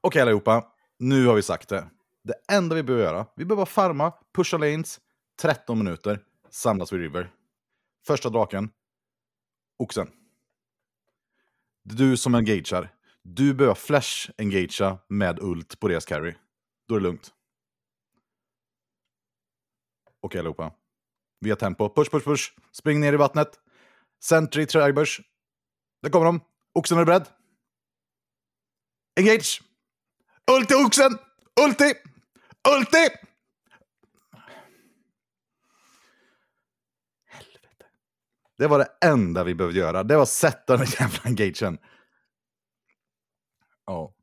Okej allihopa, nu har vi sagt det. Det enda vi behöver göra, vi behöver farma, pusha lanes, 13 minuter, samlas vid river. Första draken, oxen. Du som engagerar. du behöver flash engagea med ult på deras carry. Då är det lugnt. Okej allihopa. Vi har tempo. Push, push, push. Spring ner i vattnet. Sentry, tribers. Där kommer de. Oxen är du beredd. Engage! Ulti oxen! Ulti! Ulti! Helvete. Det var det enda vi behövde göra. Det var att sätta den jävla engagen. Ja.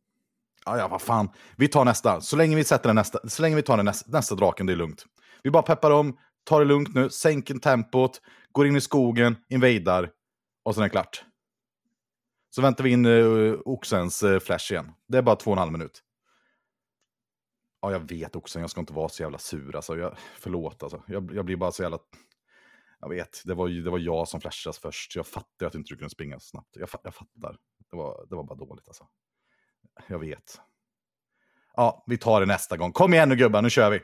Ja, ja, vad fan. Vi tar nästa. Så länge vi sätter den nästa, så länge vi tar den nästa, nästa draken, det är lugnt. Vi bara peppar om, tar det lugnt nu, sänker tempot, går in i skogen, invadar och sen är det klart. Så väntar vi in uh, oxens uh, flash igen. Det är bara två och en halv minut. Ja, jag vet oxen, jag ska inte vara så jävla sur. Alltså, jag, förlåt, alltså. jag, jag blir bara så jävla... Jag vet, det var, det var jag som flashades först. Jag fattar att inte du kunde springa så snabbt. Jag, jag fattar. Det var, det var bara dåligt alltså. Jag vet. Ja, vi tar det nästa gång. Kom igen nu gubbar, nu kör vi!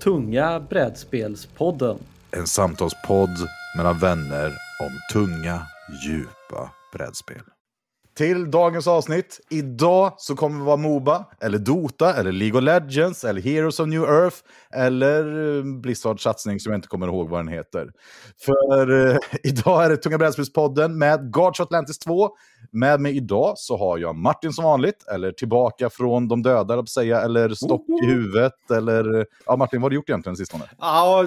Tunga brädspelspodden. En samtalspodd mellan vänner om tunga, djupa brädspel. Till dagens avsnitt. Idag så kommer det vara Moba, eller Dota, eller League of Legends, eller Heroes of New Earth, eller eh, Blizzards satsning som jag inte kommer ihåg vad den heter. För eh, idag är det Tunga brädspelspodden med Guards Atlantis 2. Med mig idag så har jag Martin som vanligt, eller tillbaka från de döda, eller säga, eller stock i huvudet, eller... Ja, Martin, vad har du gjort egentligen sistone? Ja,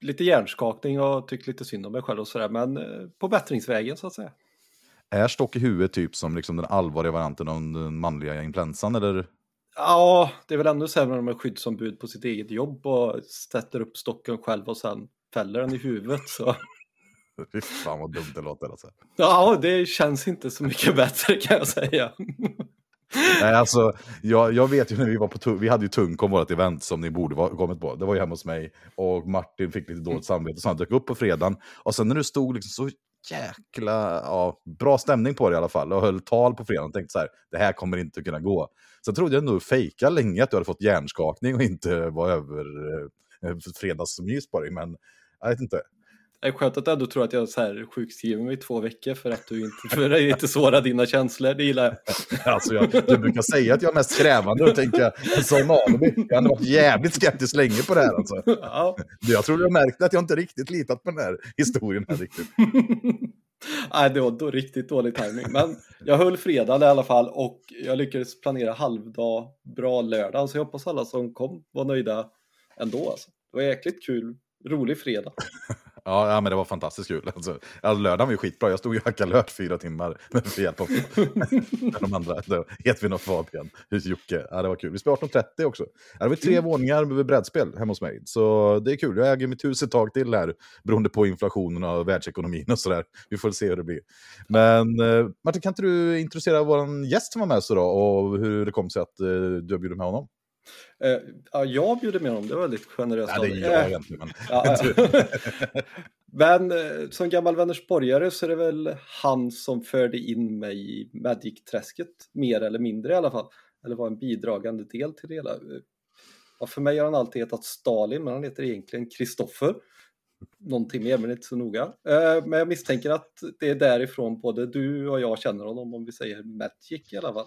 lite hjärnskakning och tyckt lite synd om mig själv och sådär, men eh, på bättringsvägen så att säga. Är stock i huvudet typ som liksom den allvarliga varianten av den manliga influensan, eller? Ja, det är väl ännu sämre om man är skyddsombud på sitt eget jobb och sätter upp stocken själv och sen fäller den i huvudet. Så. Fy fan vad dumt det låter alltså. Ja, det känns inte så mycket bättre kan jag säga. Nej, alltså, jag, jag vet ju när vi var på vi hade ju Tungkom, vårt event som ni borde ha kommit på. Det var ju hemma hos mig och Martin fick lite dåligt samvete så han dök upp på fredagen. Och sen när du stod liksom så jäkla ja, bra stämning på det i alla fall och höll tal på fredagen och tänkte så här, det här kommer inte kunna gå. Sen trodde jag nog fejka länge att du hade fått hjärnskakning och inte var över eh, eh, fredagsmys på dig, men jag vet inte. Är skönt att du ändå tror att jag så här sjukskriver mig i två veckor för att du inte, för att inte såra dina känslor, det gillar jag. Alltså jag, du brukar säga att jag är mest krävande och tänka en sån alibi. Jag har varit jävligt skeptisk länge på det här alltså. Ja. Jag tror du har märkt att jag inte riktigt litat på den här historien här riktigt. Nej, det var då riktigt dålig timing. Men jag höll fredag i alla fall och jag lyckades planera halvdag bra lördag. Så jag hoppas alla som kom var nöjda ändå. Alltså. Det var jäkligt kul, rolig fredag. Ja, ja, men det var fantastiskt kul. Alltså, alltså, lördagen var ju skitbra. Jag stod ju och hackade lök fyra timmar med hjälp av de andra. Edvin och Fabian, Jocke. Ja, det var kul. Vi spelade 18.30 också. Ja, det var tre mm. våningar med brädspel hemma hos mig. Så det är kul. Jag äger mitt hus ett tag till här, beroende på inflationen och världsekonomin och sådär. Vi får se hur det blir. Men eh, Martin, kan inte du introducera vår gäst som var med så då och hur det kom sig att eh, du har bjudit med honom? Uh, ja, jag bjuder med honom, det var väldigt generöst Ja, det är jag egentligen. Men, ja, men uh, som gammal Vänersborgare så är det väl han som förde in mig i Magic-träsket, mer eller mindre i alla fall. Eller var en bidragande del till det hela. Ja, för mig har han alltid hetat Stalin, men han heter egentligen Kristoffer. Någonting mer, men inte så noga. Men jag misstänker att det är därifrån både du och jag känner honom, om vi säger Magic i alla fall.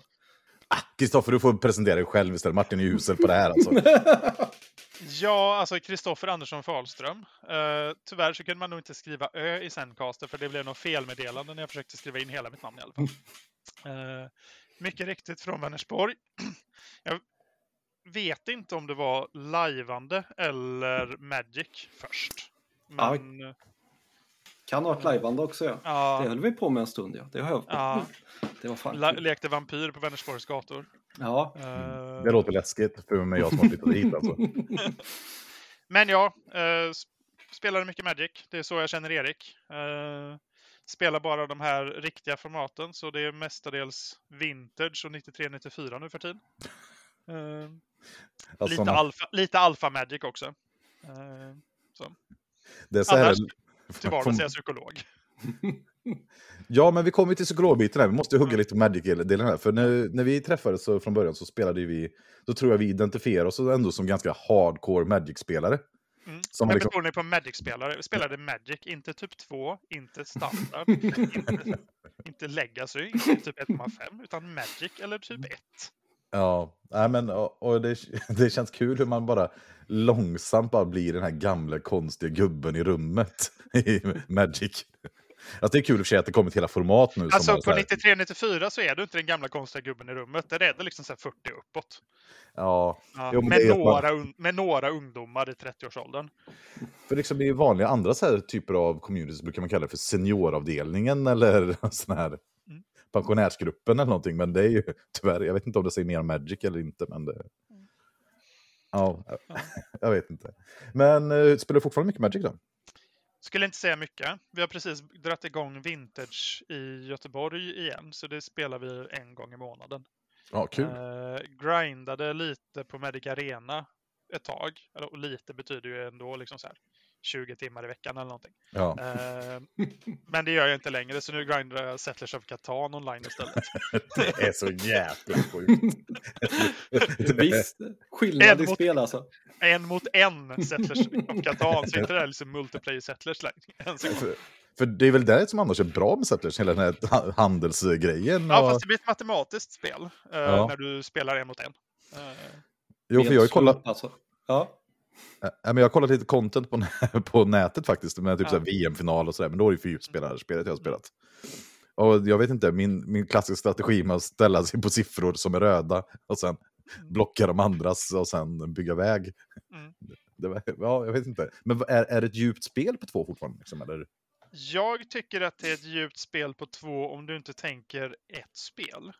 Kristoffer, du får presentera dig själv istället. Martin är usel på det här alltså. ja, alltså Kristoffer Andersson Fahlström. Uh, tyvärr så kunde man nog inte skriva Ö i Zencaster för det blev nog felmeddelande när jag försökte skriva in hela mitt namn i alla fall. Uh, mycket riktigt från Vänersborg. jag vet inte om det var lajvande eller Magic först. Men... Ja, kan ha varit lajvande också ja. ja. Det höll vi på med en stund ja. Det har jag. Ja. Det var fan La lekte vampyr på Vänersborgs gator. Ja. Uh... Det låter läskigt för mig jag som har flyttat hit alltså. Men ja, uh, spelade mycket Magic. Det är så jag känner Erik. Uh, spelar bara de här riktiga formaten, så det är mestadels Vintage och 93-94 nu för tiden. Uh, alltså, lite, alfa, lite alfa Magic också. Uh, så. Det är så här... Annars, till vardags är jag psykolog. Ja, men vi kommer till psykologbiten här. Vi måste hugga lite på Magic-delen här. För när, när vi träffades så, från början så spelade vi, då tror jag vi identifierar oss ändå som ganska hardcore Magic-spelare. Mm. Som Men liksom- betoning på Magic-spelare. Vi spelade Magic, inte typ 2, inte standard, inte, inte Legacy, inte typ 1,5, utan Magic eller typ 1. Ja, nej, men och, och det, det känns kul hur man bara långsamt bara blir den här gamla konstiga gubben i rummet i Magic. Alltså det är kul i och för sig att det kommit hela format nu. Alltså på här- 93-94 så är du inte den gamla konstiga gubben i rummet. Där är det liksom så här 40 uppåt. Ja, Ja, Jo, med, man- några, med några ungdomar i 30-årsåldern. för liksom i vanliga andra så här typer av communities brukar man kalla det för senioravdelningen eller sån här. Pensionärsgruppen eller någonting. Men det är ju tyvärr, jag vet inte om det säger mer om Magic eller inte. Men det... Ja, jag vet inte. Men eh, spelar du fortfarande mycket Magic då? Skulle inte säga mycket. Vi har precis dragit igång Vintage i Göteborg igen, så det spelar vi en gång i månaden. Ja, kul. Eh, grindade lite på Medic Arena ett tag. Eller, och lite betyder ju ändå liksom så här 20 timmar i veckan eller någonting. Ja. Eh, men det gör jag inte längre, så nu grindar jag Settlers of Catan online istället. Det är så jävla sjukt. Visst, skillnad En i mot- spel alltså. En mot en Settlers of Catan, så inte det där liksom multiplayer Settlers längre. För, för det är väl det som annars är bra med Settlers, hela den här ha- handelsgrejen. Ja, och- fast det blir ett matematiskt spel eh, Ja. när du spelar en mot en. Eh, Jo, för jag har kollat, Alltså. Ja. äh, men jag har kollat lite content på, på nätet faktiskt, med typ Ja. VM-final och sådär, men då är det fyrspelarspelet jag har spelat. Och jag vet inte, min, min klassiska strategi med att ställa sig på siffror som är röda och sen blocka de andras och sen bygga väg. Mm. Det var, ja, jag vet inte. Men är, är det ett djupt spel på två fortfarande? Liksom, eller? Jag tycker att det är ett djupt spel på två om du inte tänker ett spel.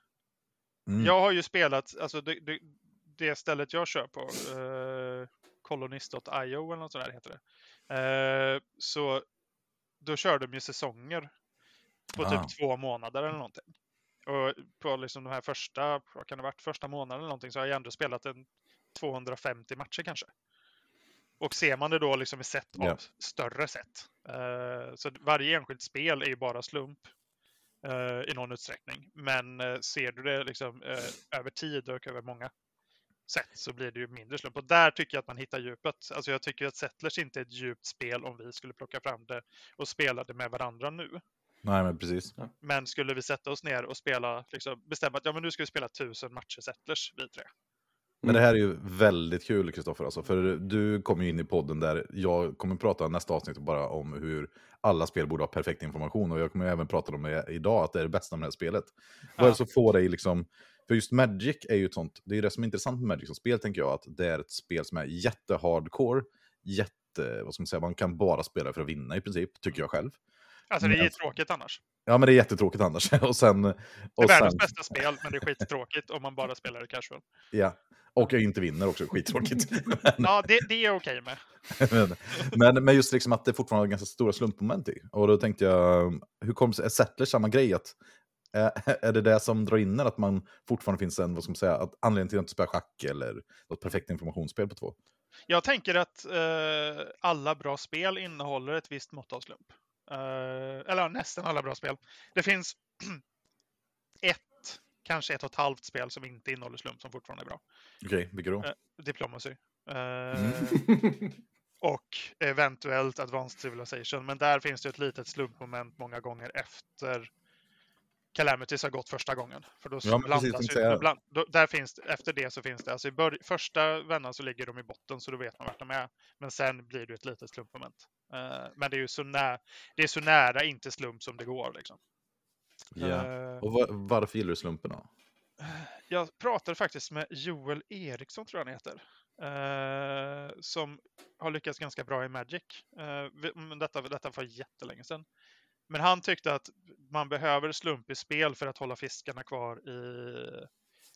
Mm. Jag har ju spelat, alltså det, det, det stället jag kör på, eh, eller något sånt där heter det. Eh, så då kör de ju säsonger på Ah. typ två månader eller någonting. Och på liksom de här första, vad kan det varit, första månaden eller någonting så har jag ändå spelat en 250 matcher kanske. Och ser man det då liksom i set av Ja. större set. Eh, så varje enskilt spel är ju bara slump eh, i någon utsträckning. Men eh, ser du det liksom eh, över tid och över många sätt så blir det ju mindre slump. Och där tycker jag att man hittar djupet. Alltså jag tycker att Settlers inte är ett djupt spel om vi skulle plocka fram det och spela det med varandra nu. Nej, men precis. Men skulle vi sätta oss ner och spela, liksom, bestämma att ja, men nu ska vi spela tusen matcher Settlers, vi tre. Men det här är ju väldigt kul, Kristoffer. Alltså, för du kommer ju in i podden där jag kommer prata nästa avsnitt bara om hur alla spel borde ha perfekt information. Och jag kommer även prata om det idag, att det är det bästa med det här spelet. Vad är Ja. det som får dig liksom... För just Magic är ju ett sånt, det är det som är intressant med Magic som spel, tänker jag, att det är ett spel som är jättehardcore, jätte, vad ska man säga, man kan bara spela för att vinna i princip, tycker jag själv. Alltså det är Men- ju tråkigt annars. Ja, men det är jättetråkigt annars. och sen... Det är Och världens sen bästa spel, men det är skittråkigt om man bara spelar det casual. ja. Och jag inte vinner också, skittråkigt. Ja, det, det är okej med. men, men, men just liksom att det fortfarande har ganska stora slumpmoment i. Och då tänkte jag, hur kommer det sig, är Settlers samma grej? Att, är det det som drar in att man fortfarande finns en, vad ska man säga, att anledning till att inte spela schack eller något perfekt informationsspel på två? Jag tänker att eh, alla bra spel innehåller ett visst mått av slump. Eh, eller nästan alla bra spel. Det finns ett, kanske ett och ett halvt spel som inte innehåller slump som fortfarande är bra. Okej, vilka då? Eh, Diplomacy. Eh, Mm. och eventuellt Advanced Civilization. Men där finns det ett litet slumpmoment många gånger efter Calamities har gått första gången. För då Ja, tänkte ju, bland, då, där finns, efter det så finns det, alltså i bör, första vändan så ligger de i botten så då vet man vart de är. Men sen blir det ett litet slumpmoment. Eh, men det är ju så, nä, det är så nära inte slump som det går. Liksom. Ja. Eh, Och va- varför gillar du slumpen då? jag pratade faktiskt med Joel Eriksson, tror jag han heter. Eh, som har lyckats ganska bra i Magic. Eh, men detta, detta var jättelänge sedan. Men han tyckte att man behöver slump i spel för att hålla fiskarna kvar i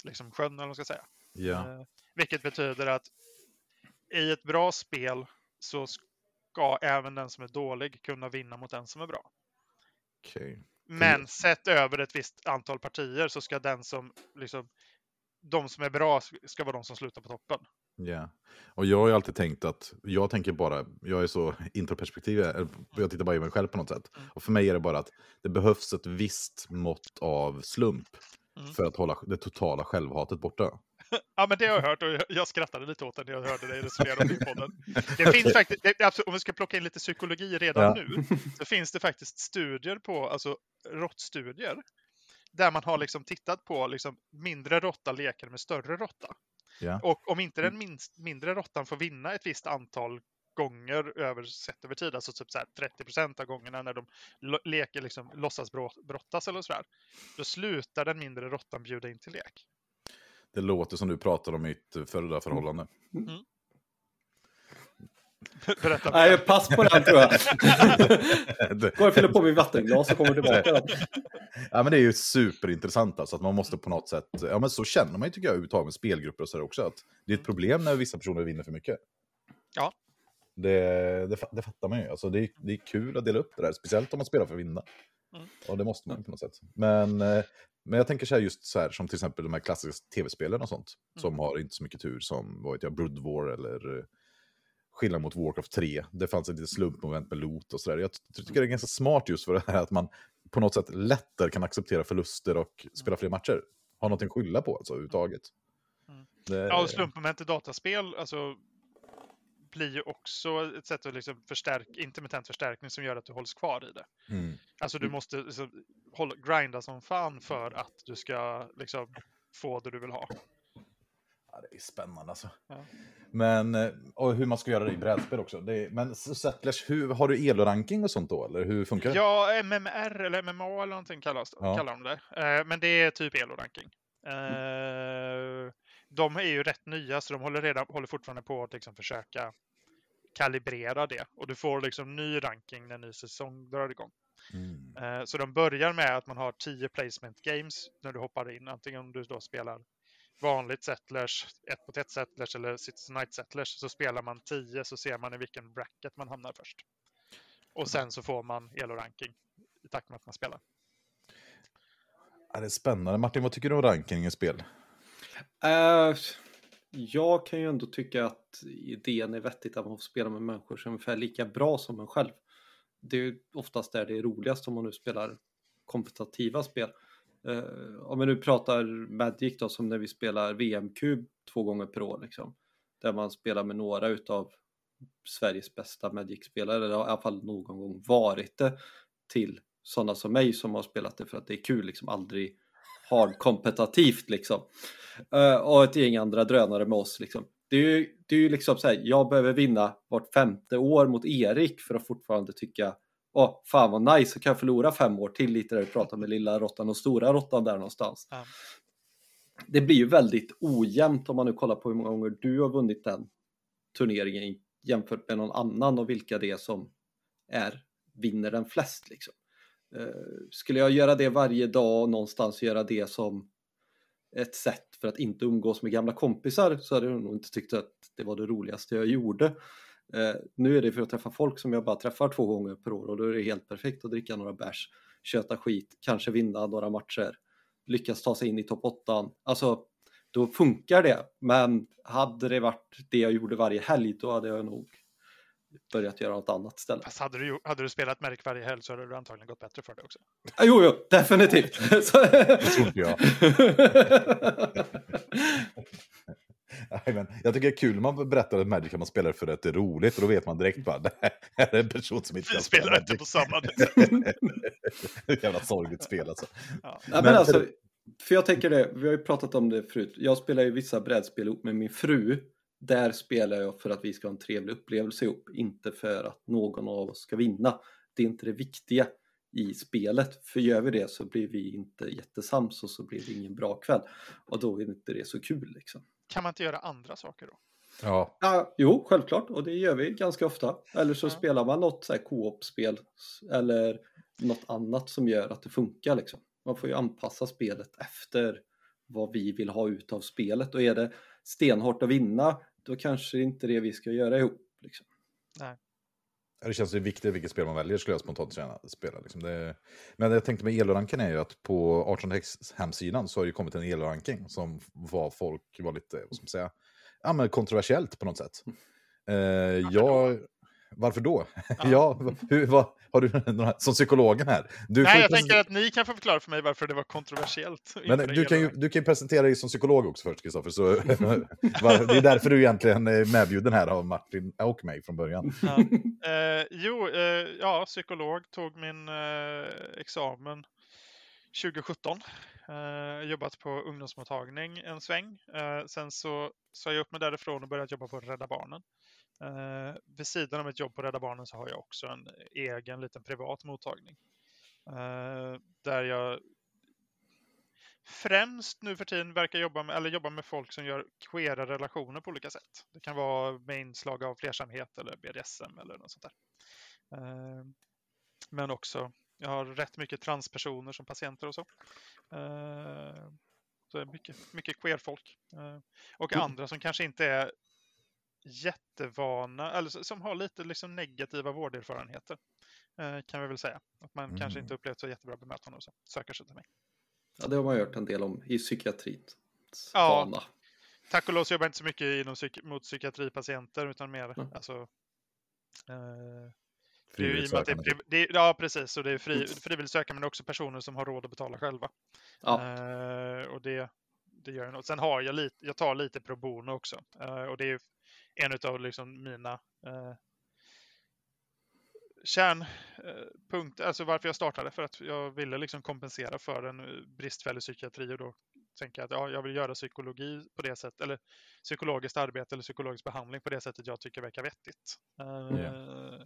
liksom, sjön, eller vad man ska säga. Ja. Eh, vilket betyder att i ett bra spel så ska även den som är dålig kunna vinna mot den som är bra. Okej. Men sett över ett visst antal partier så ska den som liksom de som är bra ska vara de som slutar på toppen. Ja. Och jag har ju alltid tänkt att, jag tänker bara, jag är så introperspektiv, eller jag tittar bara i mig själv på något sätt. Mm. Och för mig är det bara att det behövs ett visst mått av slump Mm. för att hålla det totala självhatet borta. Ja, men det har jag hört och jag- skrattade lite åt det när jag hörde dig resonera om det i podden. Det finns faktiskt, det, om vi ska plocka in lite psykologi redan Ja. nu, så finns det faktiskt studier på, alltså råttstudier, där man har liksom tittat på liksom mindre råtta leker med större råtta. Ja. Och om inte den minst, mindre råttan får vinna ett visst antal gånger över, sett över tid, alltså typ så här 30 procent av gångerna när de leker liksom låtsas brottas eller sådär, då slutar den mindre råttan bjuda in till lek. Det låter som du pratar om mitt eh, före förhållande. Berätta. Nej, pass på den tror jag. Det- Går och fyller på mitt vattenglas och kommer tillbaka. Ja, men det är ju superintressant alltså, att man måste på något sätt, ja men så känner man ju tycker jag överhuvudtaget med spelgrupper och sådär också, att det är ett problem när vissa personer vinner för mycket. Ja. Det, det, det fattar man ju, alltså det, är, det är kul att dela upp det där, speciellt om man spelar för att vinna. Mm. Och det måste man på något sätt. Men, eh, men jag tänker så här just så här som till exempel de här klassiska tv-spelen och sånt, som har inte så mycket tur som, vad vet jag, Brood War eller eh, skillnad mot Warcraft 3. Det fanns ett litet slumpmoment med loot och sådär. Jag ty- tycker det är ganska smart just för det här att man på något sätt lättare kan acceptera förluster och spela fler matcher. Ha någonting att skylla på alltså överhuvudtaget. Mm. Det, Ja, och slumpmoment i dataspel alltså, blir ju också ett sätt att liksom förstärka, intermittent förstärkning som gör att du hålls kvar i det. Mm. Alltså du måste liksom, hålla, grinda som fan för att du ska liksom, få det du vill ha. Ja, det är spännande alltså. Ja. Men, eh, och hur man ska göra det i brädspel också. Är, men Settlers, hur, har du eloranking och sånt då? Eller hur funkar det? Ja, MMR eller MMA eller någonting kallas, Ja. kallar de det. Eh, men det är typ eloranking. Eh, de är ju rätt nya så de håller, redan, håller fortfarande på att liksom försöka kalibrera det. Och du får liksom ny ranking när ny säsong drar igång. Mm. Så de börjar med att man har 10 placement games när du hoppar in. Antingen om du då spelar vanligt settlers, ett mot ett settlers eller Cities Night settlers så spelar man 10 så ser man i vilken bracket man hamnar först. Och sen så får man elo-ranking i takt med att man spelar. Ja, det är spännande. Martin, vad tycker du om ranking i spel? Eh, jag kan ju ändå tycka att idén är vettigt att man får spela med människor som är ungefär lika bra som en själv. Det är ju oftast där det är roligast om man nu spelar kompetitiva spel. Eh, om vi nu pratar Magic då som när vi spelar VM-kub två gånger per år liksom. Där man spelar med några utav Sveriges bästa Magic-spelare, eller har i alla fall någon gång varit det till sådana som mig som har spelat det för att det är kul, liksom aldrig hard kompetitivt liksom. Eh, och ett gäng andra drönare med oss liksom. Det är ju, det är ju liksom så här, jag behöver vinna vart femte år mot Erik för att fortfarande tycka Åh, fan vad nice, så kan jag förlora fem år till lite där vi pratar med lilla råttan och stora råttan där någonstans. Ja. Det blir ju väldigt ojämnt om man nu kollar på hur många gånger du har vunnit den turneringen jämfört med någon annan och vilka det är som är, vinner den flest. Liksom. Eh, skulle jag göra det varje dag och någonstans göra det som ett sätt för att inte umgås med gamla kompisar så hade jag nog inte tyckt att det var det roligaste jag gjorde. Eh, nu är det för att träffa folk som jag bara träffar två gånger per år och då är det helt perfekt att dricka några bärs, köta skit, kanske vinna några matcher, lyckas ta sig in i topp 8. Alltså, då funkar det. Men hade det varit det jag gjorde varje helg, då hade jag nog börjat göra något annat istället. Fast hade du, hade du spelat Magic varje helg så hade det antagligen gått bättre för dig också. Ah, Jo, jo, definitivt. Så- Det tror inte jag. Nej, men jag tycker det är kul när man berättar att Magic kan man spelar för att det är roligt och då vet man direkt bara det här är en person som inte Vi spelar inte på samma Jävla sorgligt spel alltså. Ja. Men Men- alltså, för jag tänker det, vi har ju pratat om det förut. Jag spelar ju vissa brädspel ihop med min fru. Där spelar jag för att vi ska ha en trevlig upplevelse ihop, inte för att någon av oss ska vinna. Det är inte det viktiga i spelet, för gör vi det så blir vi inte jättesams och så blir det ingen bra kväll. Och då är inte det så kul liksom. Kan man inte göra andra saker då? Ja, Ja, jo, självklart. Och det gör vi ganska ofta. Eller så Ja. spelar man något så här co-op-spel eller något annat som gör att det funkar. Liksom. Man får ju anpassa spelet efter vad vi vill ha ut av spelet. Och är det stenhårt att vinna, då kanske det inte är det vi ska göra ihop. Liksom. Det känns ju viktigt vilket spel man väljer skulle jag spontant gärna spela. Liksom. Det... Men jag tänkte med eloranken är ju att på 18 hemsidan så har det ju kommit en eloranking som var folk var lite, vad ska man säga, ja, men kontroversiellt på något sätt. Eh, jag, varför då? Ja. hur, vad, har du några, som psykologen här? Du Nej, jag tänker att ni kan förklara för mig varför det var kontroversiellt. Men du kan, ju, du kan ju presentera dig som psykolog också först, Kristoffer. Det är därför du egentligen är medbjuden här av Martin och mig från början. Ja. Eh, jo, eh, ja, psykolog, tog min eh, examen 2017. Eh, jobbat på ungdomsmottagning en sväng. Eh, sen så sa jag upp mig därifrån och började jobba på Rädda Barnen. Eh, vid sidan av ett jobb på Rädda Barnen så har jag också en egen liten privat mottagning. Eh, där jag främst nu för tiden verkar jobba med, eller jobba med folk som gör queera relationer på olika sätt. Det kan vara med inslag av flersamhet eller BDSM eller något sånt där. Eh, Men också, jag har rätt mycket transpersoner som patienter och så. Eh, Så det är mycket, mycket queer-folk. Eh, Och andra som kanske inte är jättevana, eller som har lite liksom negativa vårderfarenheter. eh, Kan vi väl säga. Att man kanske Mm. inte upplevt så jättebra bemötande och så. Söker sig till mig. Ja, det har man hört en del om i psykiatrin. Ja. Vana. Tack och lov så jobbar jag inte så mycket inom psyk- mot psykiatripatienter utan mer Mm. alltså, eh, det är ju i att det är, det är, ja, precis. Och det är fri, frivilligt sökande men också personer som har råd att betala själva. Ja. Eh, och det, det gör jag nog. Sen har jag lite, jag tar lite pro bono också. Eh, och det är en av liksom mina eh, kärnpunkter, alltså varför jag startade. För att jag ville liksom kompensera för en eh, bristfällig psykiatri och då tänker jag att ja, jag vill göra psykologi på det sättet, eller psykologiskt arbete eller psykologisk behandling på det sättet jag tycker verkar vettigt. Eh,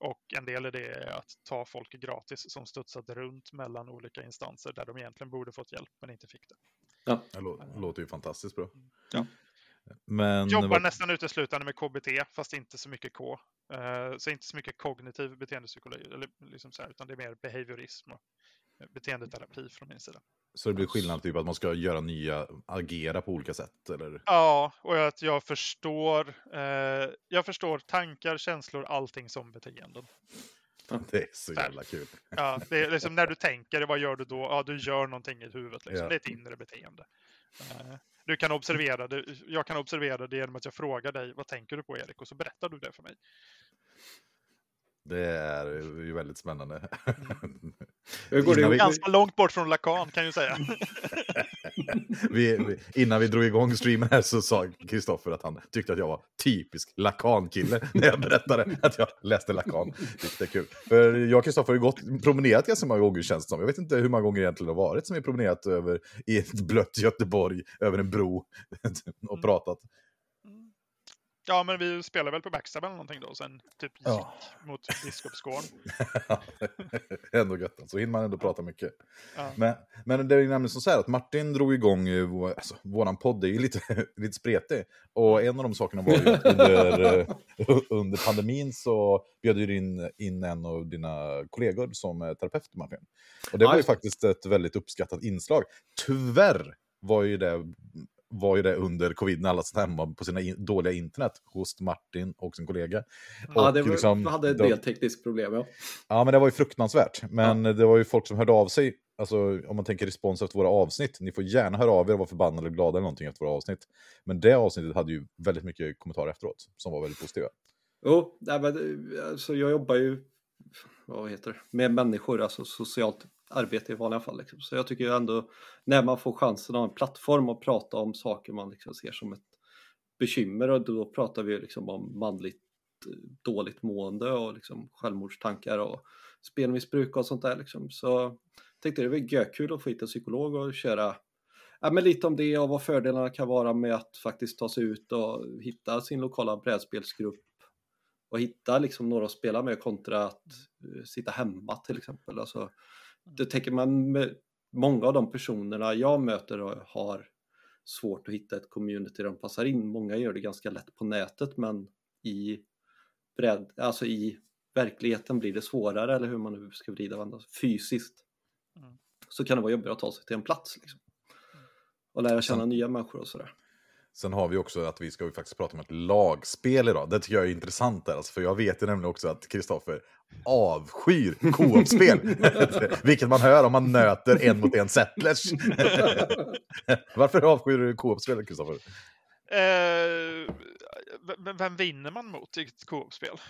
Och en del i det är att ta folk gratis som studsat runt mellan olika instanser där de egentligen borde fått hjälp men inte fick det. Det lå- låter ju fantastiskt bra. Ja. Men, Jobbar vad- nästan uteslutande med KBT fast inte så mycket K. Eh, Så inte så mycket kognitiv beteendepsykologi, eller liksom så här, utan det är mer behaviorism och eh, beteendeterapi från min sida. så det blir skillnad, typ att man ska göra nya, agera på olika sätt? Eller? Ja, och att jag förstår, eh, jag förstår tankar, känslor, allting som beteenden. Det är så jävla kul. Ja, det är liksom när du tänker, vad gör du då? Ja, du gör någonting i huvudet. Liksom. Ja. Det är ett inre beteende. Eh, Du kan observera det. Jag kan observera det genom att jag frågar dig, vad tänker du på Erik? Och så berättar du det för mig. Det är ju väldigt spännande. Hur går det Innan vi-? Ganska långt bort från Lacan kan jag säga. vi, vi, innan vi drog igång streamen här så sa Kristoffer att han tyckte att jag var typisk Lacan-kille när jag berättade att jag läste Lacan. Det är kul. För jag och Kristoffer har ju gått, promenerat ganska många gånger känns det som. Jag vet inte hur många gånger det egentligen har varit som vi promenerat över, i ett blött Göteborg över en bro och pratat. Ja, men vi spelar väl på Backstab eller någonting då, sen typ gick Ja. mot Biskopsgården. ändå gött, så hinner man ändå prata mycket. Ja. Men, men det är ju nämligen så här att Martin drog igång, vår- alltså, våran podd är ju lite, lite spretig. Och en av de sakerna var ju att under, eh, under pandemin så bjöd du in, in en av dina kollegor som terapeut, Martin. Och det var ju faktiskt ett väldigt uppskattat inslag. Tyvärr var ju det, var ju det under covid när alla satt hemma på sina in, dåliga internet hos Martin och sin kollega. Ja, Och det var, liksom, hade en de- del tekniskt problem, ja. Ja, men det var ju fruktansvärt. Men det var ju folk som hörde av sig. Alltså om man tänker respons efter våra avsnitt. Ni får gärna höra av er och vara förbannade eller glada eller någonting efter våra avsnitt. Men det avsnittet hade ju väldigt mycket kommentarer efteråt som var väldigt positiva. Jo, nej, men, eh, alltså, jag jobbar ju vad heter det, med människor, alltså socialt arbete i vanliga fall. Liksom. Så jag tycker ju ändå när man får chansen att ha en plattform och prata om saker man liksom ser som ett bekymmer och då pratar vi ju liksom om manligt dåligt mående och liksom självmordstankar och spelmissbruk och sånt där. Liksom. Så tänkte det var kul att få hit en psykolog och köra ja, men lite om det och vad fördelarna kan vara med att faktiskt ta sig ut och hitta sin lokala brädspelsgrupp och hitta liksom några att spela med kontra att eh, sitta hemma till exempel. Alltså, det tänker man många av de personerna jag möter och har svårt att hitta ett community där de passar in. Många gör det ganska lätt på nätet men i, bräd, alltså i verkligheten blir det svårare eller hur man nu ska vrida sig. Fysiskt Mm. så kan det vara jobbigt att ta sig till en plats. Liksom. Och lära känna nya människor och sådär. Sen har vi också att vi ska ju faktiskt prata om ett lagspel idag. Det tycker jag är intressant där, alltså, för jag vet ju nämligen också att Kristoffer avskyr co-op-spel. Vilket man hör om man nöter en mot en settlers. Varför avskyr du co-op-spel, Kristoffer? Eh, vem, vem vinner man mot i ett co-op-spel?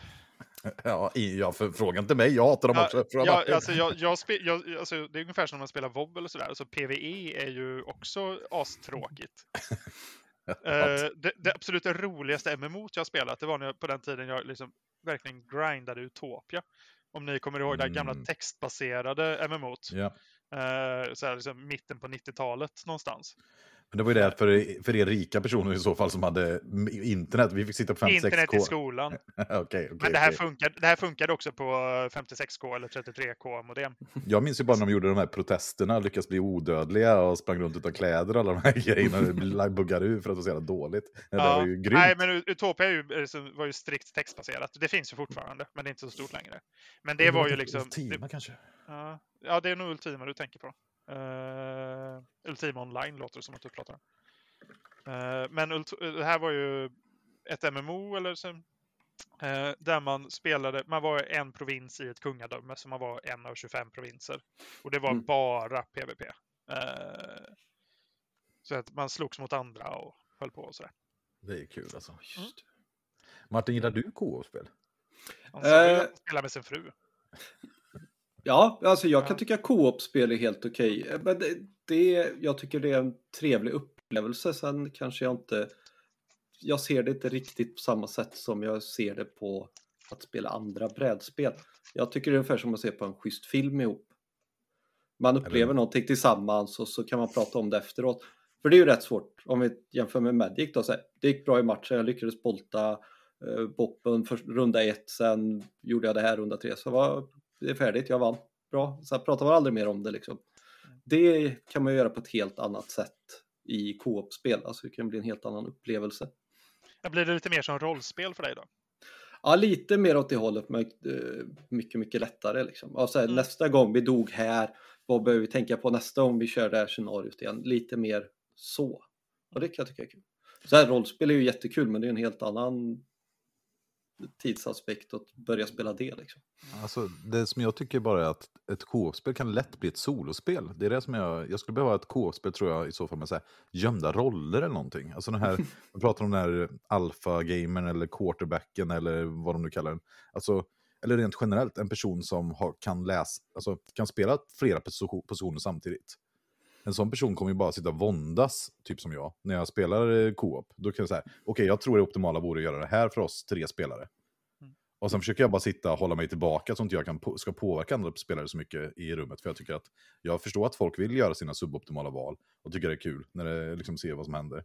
Ja, ja, för frågan inte mig, jag hatar dem också. Fråga Ja, alltså, jag, jag spe, jag, alltså, det är ungefär som när man spelar WoW eller sådär. Alltså, PVE är ju också astråkigt. Eh, det, det absolut roligaste MMO jag har spelat, det var när på den tiden jag liksom verkligen grindade Utopia. Om ni kommer ihåg det här gamla Mm. textbaserade MMOt. Ja. Eh, så här, liksom mitten på 90-talet någonstans. Men det var ju det för, för er rika personer i så fall som hade internet. Vi fick sitta på 56k. Internet i skolan. Okej, okej, Men det här, okej. funkar, det här funkade också på 56k eller 33k modem. Jag minns ju bara när de gjorde de här protesterna, lyckas bli odödliga och sprang runt utan kläder och alla de här grejerna. Det buggade ur för att det var så jävla dåligt. Det där var ju grymt. Nej, men Utopia ju, så- var ju strikt textbaserat. Det finns ju fortfarande, men det är inte så stort längre. Men det var ju liksom... Ultima Det, kanske? ja, ja, det är nog Ultima du tänker på. Uh, Ultima Online låter det som att du pratar om. Eh, men Ult- det här var ju ett MMO eller så, eh, där man spelade, man var en provins i ett kungadöme, så man var en av 25 provinser. Och det var Mm. bara PVP. Eh, så att man slogs mot andra och höll på och sådär. Det är kul alltså. Just. Martin, gillar du co-op-spel? Han han spelar med sin fru. Ja, alltså jag kan tycka co-op-spel är helt okej. Men det, det, jag tycker det är en trevlig upplevelse. Sen kanske jag inte... Jag ser det inte riktigt på samma sätt som jag ser det på att spela andra brädspel. Jag tycker det är ungefär som att se på en schysst film ihop. Man upplever Eller- någonting tillsammans och så kan man prata om det efteråt. För det är ju rätt svårt om vi jämför med Magic då. Så här, det gick bra i matchen, jag lyckades bolta eh, boppen för runda ett, sen gjorde jag det här runda tre. Så var det är färdigt, jag vann. Bra, sen pratar man aldrig mer om det liksom. Det kan man göra på ett helt annat sätt i co-op-spel, alltså det kan bli en helt annan upplevelse. Ja, Blir det lite mer som rollspel för dig då? Ja, lite mer åt det hållet, men eh, mycket, mycket lättare liksom. Så här, Mm. Nästa gång vi dog här, vad behöver vi tänka på nästa gång vi kör det här scenariot igen? Lite mer så. Och det kan jag tycka är kul. Så här, rollspel är ju jättekul, men det är en helt annan tidsaspekt att börja spela det liksom. Alltså, det som jag tycker bara är att ett co-op-spel kan lätt bli ett solospel. Det är det som jag, jag skulle behöva ett co-op-spel tror jag i så fall med så här, gömda roller eller någonting. Alltså den här, man pratar om den här alfa-gamern eller quarterbacken eller vad de nu kallar den. Alltså, eller rent generellt, en person som har, kan läsa, alltså kan spela flera personer samtidigt. En sån person kommer ju bara sitta och våndas, typ som jag, när jag spelar eh, co-op. Då kan jag säga, okej, jag tror det optimala vore att göra det här för oss tre spelare. Och sen försöker jag bara sitta och hålla mig tillbaka så att jag kan på, ska påverka andra spelare så mycket i rummet. För jag tycker att jag förstår att folk vill göra sina suboptimala val och tycker det är kul när det liksom ser vad som händer.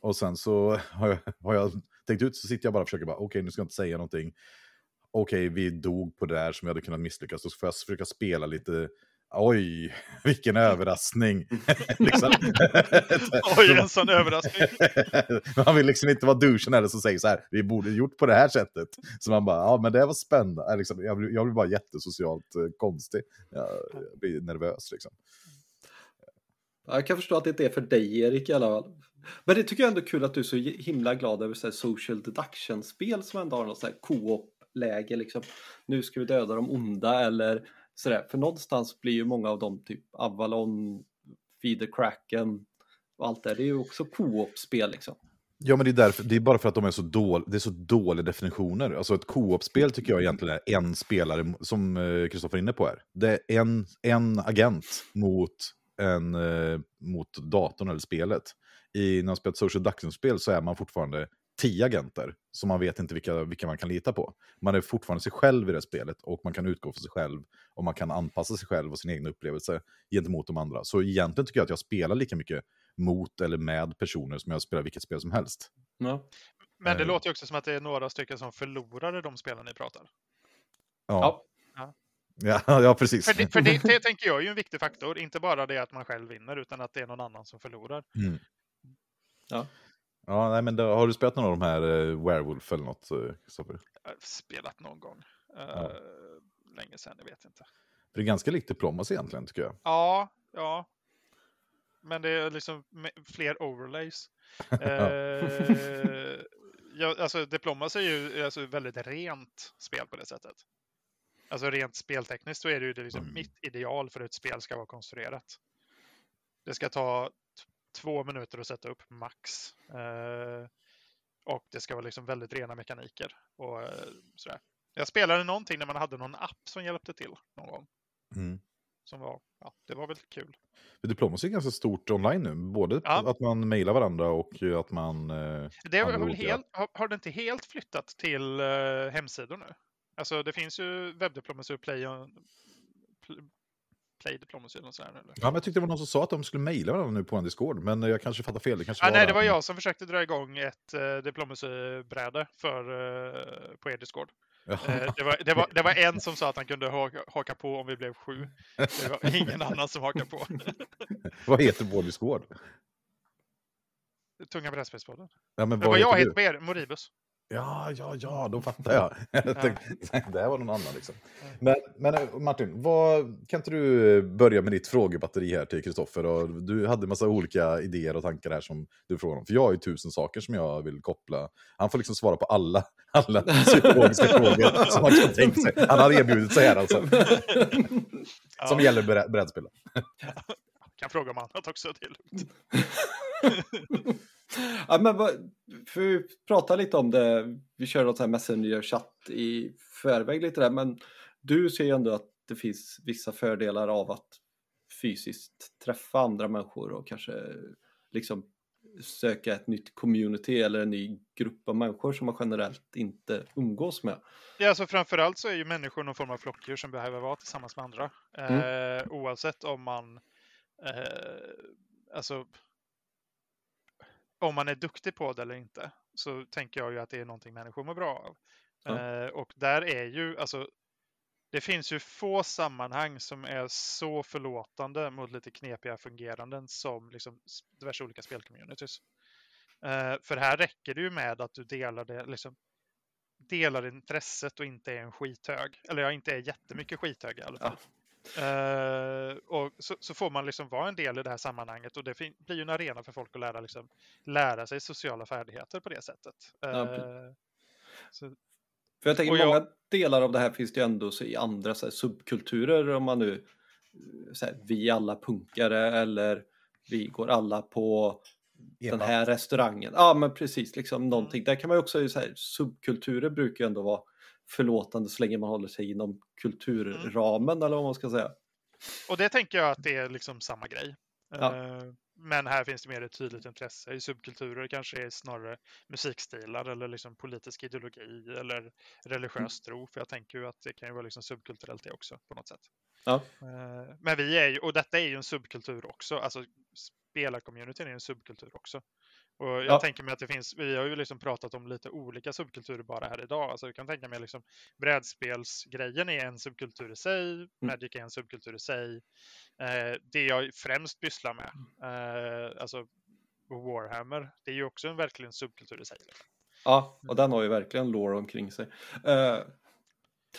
Och sen så har jag, har jag tänkt ut så sitter jag bara och försöker bara, okej nu ska jag inte säga någonting. Okej, vi dog på det där som jag hade kunnat misslyckas. Då får jag försöka spela lite, oj, vilken överraskning. liksom. Oj, en sån överraskning. man vill liksom inte vara douchen eller som säger så här, vi borde gjort på det här sättet. Så man bara, ja men det var spännande. Äh, Liksom, jag, blir, jag blir bara jättesocialt eh, konstig. Jag, jag blir nervös liksom. Ja, Jag kan förstå att det inte är för dig Erik i alla fall. Men det tycker jag ändå är kul att du är så himla glad över så här social deduction-spel som ändå har något så här co-op-läge liksom. Nu ska vi döda de onda eller sådär. För någonstans blir ju många av dem typ Avalon, Feed the Kraken och allt det Det är ju också co-op-spel liksom. Ja, men det är, därför, det är bara för att de är så, dål, det är så dåliga definitioner. Alltså ett co-op-spel tycker jag egentligen är en spelare, som eh, Kristoffer är inne på här. Det är en, en agent mot, en, eh, mot datorn eller spelet. I, när man spelar ett social deduction-spel så är man fortfarande tio agenter, så man vet inte vilka, vilka man kan lita på. Man är fortfarande sig själv i det spelet och man kan utgå från sig själv och man kan anpassa sig själv och sin egen upplevelse gentemot de andra. Så egentligen tycker jag att jag spelar lika mycket mot eller med personer som jag spelar vilket spel som helst. Ja. Men det Eh. låter ju också som att det är några stycken som förlorar i de spelen ni pratar. Ja, Ja. ja. ja, precis. För det, för det, det tänker jag är ju en viktig faktor. Inte bara det att man själv vinner, utan att det är någon annan som förlorar. Mm. Ja. Ja, nej, men då, har du spelat någon av de här uh, Werewolf eller något, eh, Kristoffer? Jag har Spelat någon gång. Eh, Ja. Länge sedan, jag vet inte. För det är ganska likt Diplomacy egentligen, tycker jag. Ja, ja. Men det är liksom fler overlays. Eh, ja, alltså Diplomacy är ju alltså väldigt rent spel på det sättet. Alltså rent speltekniskt så är det ju det liksom Mm. mitt ideal för hur ett spel ska vara konstruerat. Det ska ta två minuter att sätta upp max. Eh, Och det ska vara liksom väldigt rena mekaniker och eh, sådär. Jag spelade någonting när man hade någon app som hjälpte till någon gång. Mm. Som var, ja, det var väl kul. För Diplomacy är ganska stort online nu, både Ja. att man mejlar varandra och att man... Eh, Det har, helt, har, har det inte helt flyttat till eh, hemsidor nu? Alltså det finns ju webbdiplomacy och play, play diplomacy eller något sånt. Eller? Ja, men jag tyckte det var någon som sa att de skulle mejla varandra nu på en Discord, men jag kanske fattar fel. Det kanske Ah, nej, det var jag som försökte dra igång ett uh, diplomacy-bräde för, eh, på er Discord. Eh, det, var, det, var, det var en som sa att han kunde haka, haka på om vi blev sju. Det var ingen annan som hakade på. Vad heter vår Discord? Tunga brädspelspodden. Ja, men Men vad jag heter heter du? på er, Moribus. Ja, ja, ja, då fattar jag. jag tänkte, det här var någon annan liksom. Men, men Martin, vad, kan inte du börja med ditt frågebatteri här till Kristoffer? Du hade en massa olika idéer och tankar här som du frågade om. För jag har ju tusen saker som jag vill koppla. Han får liksom svara på alla, alla psykologiska frågor som man kan tänka sig. Han har erbjudit sig här alltså. Som Ja. gäller brä- brädspel. Kan fråga om annat också. Det är lugnt. ja, men vad, för vi prata lite om det, vi kör något så här Messenger-chatt i förväg lite där, men du ser ju ändå att det finns vissa fördelar av att fysiskt träffa andra människor och kanske liksom söka ett nytt community eller en ny grupp av människor som man generellt inte umgås med. Ja, alltså framförallt så är ju människor någon form av flockdjur som behöver vara tillsammans med andra. Eh, oavsett om man eh, alltså om man är duktig på det eller inte så tänker jag ju att det är någonting människor mår bra av. Ja. Eh, och där är ju, alltså det finns ju få sammanhang som är så förlåtande mot lite knepiga fungeranden som liksom diverse olika spelcommunities. Eh, för här räcker det ju med att du delar det, liksom, delar intresset och inte är en skithög. Eller ja, inte är jättemycket skithög i alla fall. Eh, och så, så får man liksom vara en del i det här sammanhanget och det fin- blir ju en arena för folk att lära, liksom, lära sig sociala färdigheter på det sättet. Ja, Eh, För jag tänker Och jag- många delar av det här finns det ju ändå så i andra så här, subkulturer om man nu eh, så här, vi är alla punkare eller vi går alla på den Eva. här restaurangen. Ja men precis, liksom någonting. Där kan man ju också så här, subkulturer brukar ju ändå vara förlåtande så länge man håller sig inom kulturramen eller vad man ska säga. och det tänker jag att det är liksom samma grej. Ja. Eh, men här finns det mer ett tydligt intresse. I subkulturer kanske är snarare musikstilar eller liksom politisk ideologi eller religiös tro. För jag tänker ju att det kan ju vara liksom subkulturellt det också på något sätt. Ja. Eh, Men vi är ju, och detta är ju en subkultur också, alltså spelarcommunityn är en subkultur också. Och jag Ja. tänker mig att det finns, vi har ju liksom pratat om lite olika subkulturer bara här idag. Alltså jag kan tänka mig liksom brädspelsgrejen är en subkultur i sig, Mm. Magic är en subkultur i sig. Eh, det jag främst pysslar med, eh, alltså Warhammer, det är ju också en verkligen subkultur i sig. Ja, och den har ju verkligen lore omkring sig. Eh,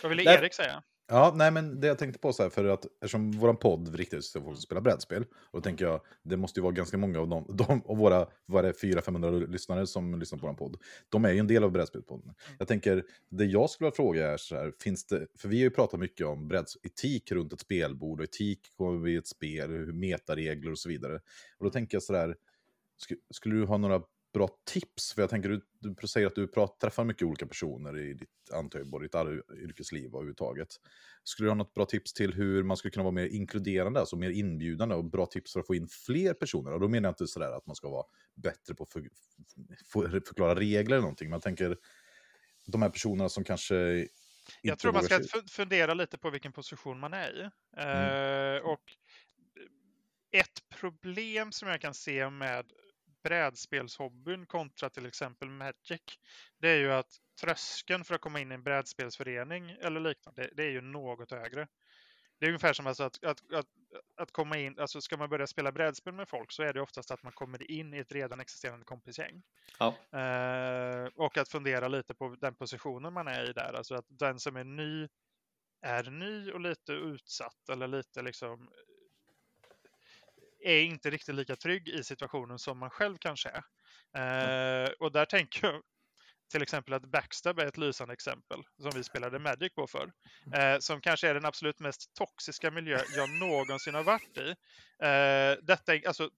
Vad ville. Erik säga? Ja, nej men det jag tänkte på så här, för att eftersom våran podd riktar sig till folk som spelar brädspel, och då tänker jag, det måste ju vara ganska många av dem, de, och våra, vad är det, 400-500 lyssnare som lyssnar på våran podd, de är ju en del av brädspelspodden. Jag tänker, det jag skulle vilja fråga är så här, finns det, för vi har ju pratat mycket om brädsetik runt ett spelbord, och etik i ett spel, hur metaregler och så vidare. Och då tänker jag så sk- skulle du ha några bra tips? För jag tänker, du, du säger att du pratar, träffar mycket olika personer i ditt, antar jag, både ditt yrkesliv och överhuvudtaget. Skulle du ha något bra tips till hur man skulle kunna vara mer inkluderande, alltså mer inbjudande och bra tips för att få in fler personer? Och då menar jag inte sådär att man ska vara bättre på att för, för, förklara regler eller någonting, men jag tänker de här personerna som kanske Jag tror man ska fundera lite på vilken position man är i. Mm. Eh, och ett problem som jag kan se med brädspelshobbyn kontra till exempel Magic, det är ju att tröskeln för att komma in i en brädspelsförening eller liknande, det är ju något högre. Det är ungefär som alltså att, att, att, att komma in, alltså ska man börja spela brädspel med folk så är det oftast att man kommer in i ett redan existerande kompisgäng. Ja. Eh, och att fundera lite på den positionen man är i där, alltså att den som är ny är ny och lite utsatt eller lite liksom är inte riktigt lika trygg i situationen som man själv kanske är. Eh, och där tänker jag till exempel att Backstab är ett lysande exempel som vi spelade Magic på för. Eh, som kanske är den absolut mest toxiska miljö jag någonsin har varit i. Eh, detta är alltså,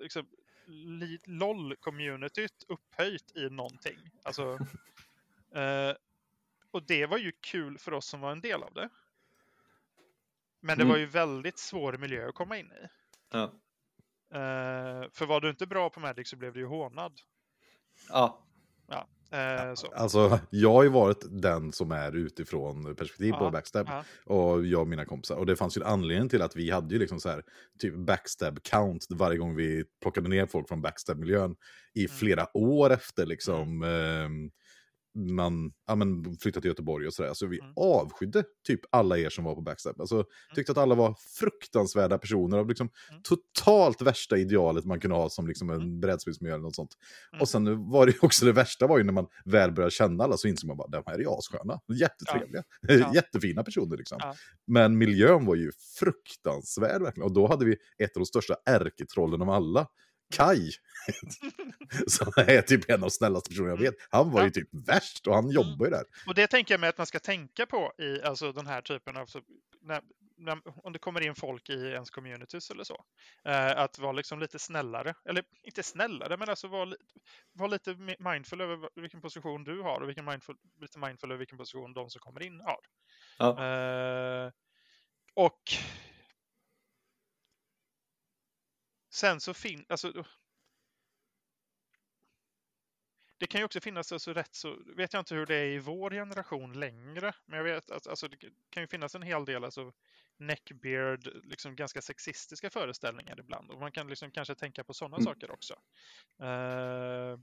liksom, li- LOL-communityt upphöjt i någonting. Alltså, eh, och det var ju kul för oss som var en del av det. Men det Mm. var ju väldigt svår miljö att komma in i. Ja. Eh, för var du inte bra på Magic så blev du ju hånad. ja. Eh, så. Alltså, jag har ju varit den som är utifrån perspektiv på Ja, backstab. ja. Och jag och mina kompisar. Och det fanns ju en anledning till att vi hade ju liksom så här, typ backstab count varje gång vi plockade ner folk från backstab-miljön i Mm. flera år efter liksom ehm, man ja, men, flyttade till Göteborg och sådär. Så vi Mm. avskydde typ alla er som var på backstab. Alltså, tyckte att alla var fruktansvärda personer av liksom Mm. totalt värsta idealet man kunde ha som liksom en Mm. brädspelsmiljö eller något sånt. Mm. Och sen var det också det värsta var ju när man väl började känna alla så insåg man bara, de här är assköna, jättetrevliga, Ja. jättefina personer liksom. Ja. Men miljön var ju fruktansvärd verkligen. Och då hade vi ett av de största ärketrollen av alla, Kai. som är typ en av de snällaste personerna jag vet. Han var ju typ värst och han jobbar ju där. Och det tänker jag mig att man ska tänka på i alltså, den här typen av... Så, när, när, om det kommer in folk i ens communities eller så. Eh, att vara liksom lite snällare. Eller inte snällare, men alltså vara, li- vara lite mi- mindful över vilken position du har och vilken mindful, lite mindful över vilken position de som kommer in har. Ja. Eh, och sen så finns, alltså det kan ju också finnas alltså rätt så, vet jag inte hur det är i vår generation längre, men jag vet att alltså, det kan ju finnas en hel del alltså neckbeard, liksom ganska sexistiska föreställningar ibland och man kan liksom kanske tänka på sådana Mm. saker också. Eh,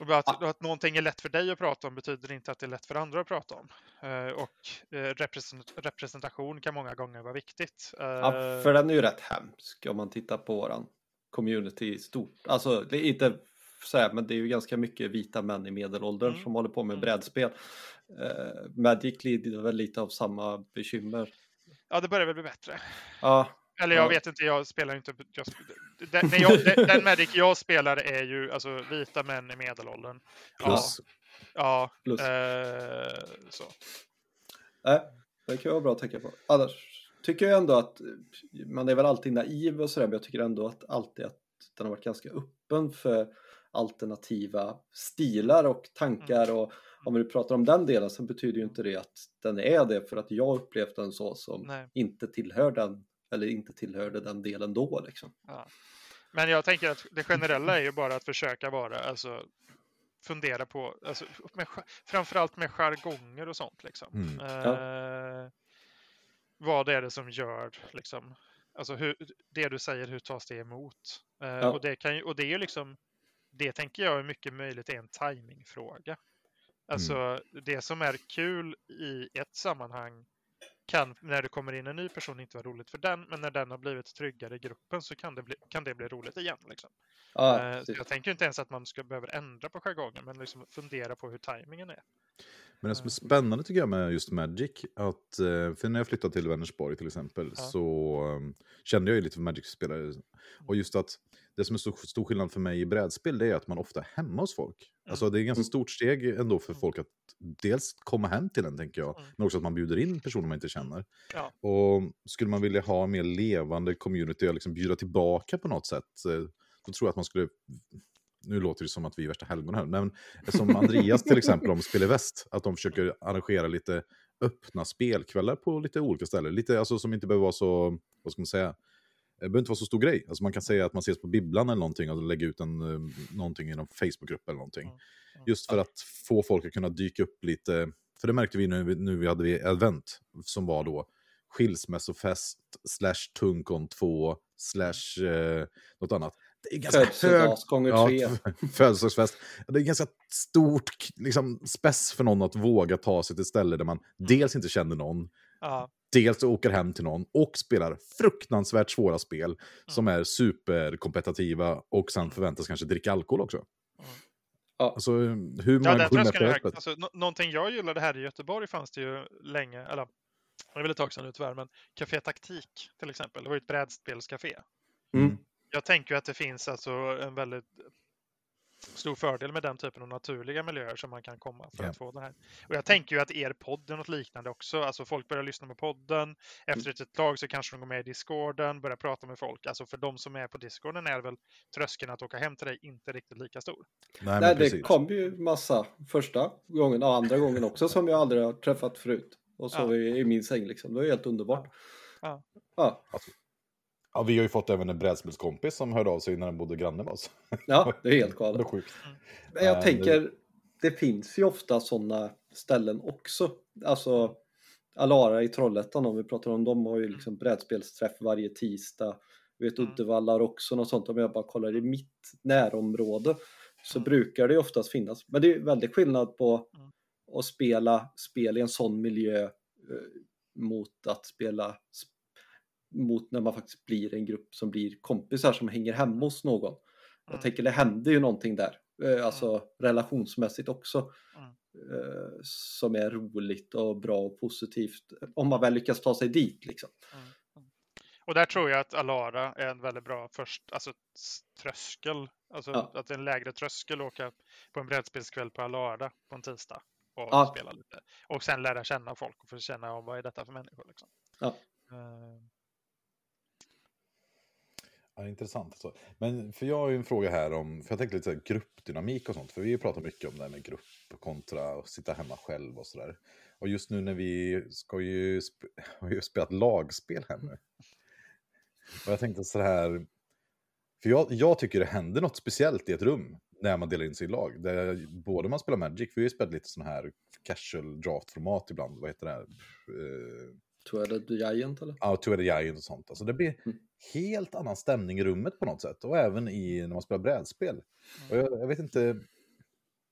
och att, att någonting är lätt för dig att prata om betyder inte att det är lätt för andra att prata om. Eh, och eh, represent, representation kan många gånger vara viktigt. Eh, ja, för den är ju rätt hemsk om man tittar på våran community i stort. Alltså, det är inte så här, men det är ju ganska mycket vita män i medelåldern Mm. som håller på med Mm. brädspel. Uh, Magic lider väl lite av samma bekymmer. ja, det börjar väl bli bättre. Ja, Eller jag Ja. vet inte, jag spelar inte... Jag, den, när jag, den, den Magic jag spelar är ju alltså vita män i medelåldern. Plus, Ja, plus. eh, så. Nej, det kan vara bra att tänka på. Annars tycker jag ändå att man är väl alltid naiv och sådär, men jag tycker ändå att alltid att den har varit ganska öppen för alternativa stilar och tankar Mm. och om vi pratar om den delen så betyder ju inte det att den är det för att jag upplevt den så som Nej. inte tillhör den eller inte tillhörde den delen då liksom. Men jag tänker att det generella är ju bara att försöka vara, alltså fundera på, alltså, med, framförallt med jargonger och sånt liksom. Mm. Eh, vad är det som gör, liksom, alltså hur, det du säger, hur tas det emot? Eh, och, det kan och det är ju liksom, det tänker jag är mycket möjligt är en timingfråga. Alltså det som är kul i ett sammanhang kan när det kommer in en ny person inte vara roligt för den, men när den har blivit tryggare i gruppen så kan det bli, kan det bli roligt igen. Liksom. Precis. jag tänker inte ens att man ska behöva ändra på jargongen, men liksom fundera på hur tajmingen är. Men det som är spännande tycker jag med just Magic, att, eh, för när jag flyttade till Vänersborg till exempel, Ja. så um, kände jag ju lite för Magic-spelare. Och just att det som är så stor skillnad för mig i brädspel, det är att man ofta är hemma hos folk. Alltså det är ett ganska Mm. stort steg ändå för Mm. folk att dels komma hem till en, tänker jag, Mm. men också att man bjuder in personer man inte känner. Ja. Och skulle man vilja ha en mer levande community och liksom bjuda tillbaka på något sätt, eh, då tror jag att man skulle nu låter det som att vi är värsta helgon här, men som Andreas till exempel om Spel i Väst, att de försöker arrangera lite öppna spelkvällar på lite olika ställen. Lite alltså, som inte behöver vara så, vad ska man säga, det behöver inte vara så stor grej. Alltså man kan säga att man ses på bibblan eller någonting och lägga ut en, eh, någonting i någon Facebookgrupp eller någonting. Mm. Mm. Just för att få folk att kunna dyka upp lite, för det märkte vi nu, nu vi hade vi event som var då skilsmässofest slash tunkon 2 slash eh, något annat. Det är ganska hög Födelsedags gånger Ja, tre. födelsedagsfest. Det är ganska stort liksom, spess för någon att våga ta sig till ett ställe där man dels inte känner någon, Ja, dels åker hem till någon och spelar fruktansvärt svåra spel som är superkompetitiva och sen förväntas kanske dricka alkohol också. Ja. Alltså hur ja många den gånger tröskeln är hög. Alltså, nå- någonting jag gillade här i Göteborg fanns det ju länge, eller det är väl ett tag sedan nu tyvärr, men Café Taktik till exempel. Det var ju ett brädspelscafé. Mm. Jag tänker ju att det finns alltså en väldigt stor fördel med den typen av naturliga miljöer som man kan komma för Ja. att få det här. Och jag tänker ju att er podd är något liknande också. Alltså folk börjar lyssna på podden. Efter ett tag så kanske de går med i discorden, börjar prata med folk. Alltså för de som är på discorden är väl tröskeln att åka hem till dig inte riktigt lika stor. Nej, Nej, det kom ju massa första gången och andra gången också som jag aldrig har träffat förut. Och så Ja. i, min säng liksom. Det var helt underbart. Ja. Ja, Ja, vi har ju fått även en brädspelskompis som hörde av sig när han bodde granne med oss. ja det är helt Det är galet. sjukt. Men jag Men- tänker, det finns ju ofta sådana ställen också. Alltså Alara i Trollhättan om vi pratar om dem har ju liksom brädspelsträff varje tisdag. Jag vet Mm. Uddevalla har också något sånt om jag bara kollar i mitt närområde så Mm. brukar det ju oftast finnas. Men det är väldigt skillnad på Mm. att spela spel i en sån miljö eh, mot att spela sp- mot när man faktiskt blir en grupp som blir kompisar som hänger hemma hos någon. Jag Mm. tänker det händer ju någonting där, eh, alltså relationsmässigt också, Mm. eh, som är roligt och bra och positivt om man väl lyckas ta sig dit liksom. Mm. Mm. Och där tror jag att Alara är en väldigt bra först, alltså tröskel. Alltså Ja. att det är en lägre tröskel att åka på en brädspelskväll på Alara på en tisdag och Ja. spela lite. Och sen lära känna folk och få känna vad är detta för människor. Liksom. Ja. Ja, intressant. Alltså. Men för jag har ju en fråga här om, för jag tänkte lite så här, gruppdynamik och sånt, för vi pratar mycket om det här med grupp kontra att sitta hemma själv och sådär. Och just nu när vi ska ju, sp- har ju spelat lagspel här nu. Och jag tänkte så här, för jag, jag tycker det händer något speciellt i ett rum när man delar in sig i lag. Där både man spelar Magic, vi har ju spelat lite sån här casual draft-format ibland, vad heter det här? Eh, är Giant eller? Ja, Two Headed Giant och sånt. Alltså det blir Mm. helt annan stämning i rummet på något sätt. Och även i, när man spelar brädspel. Och jag, jag vet inte...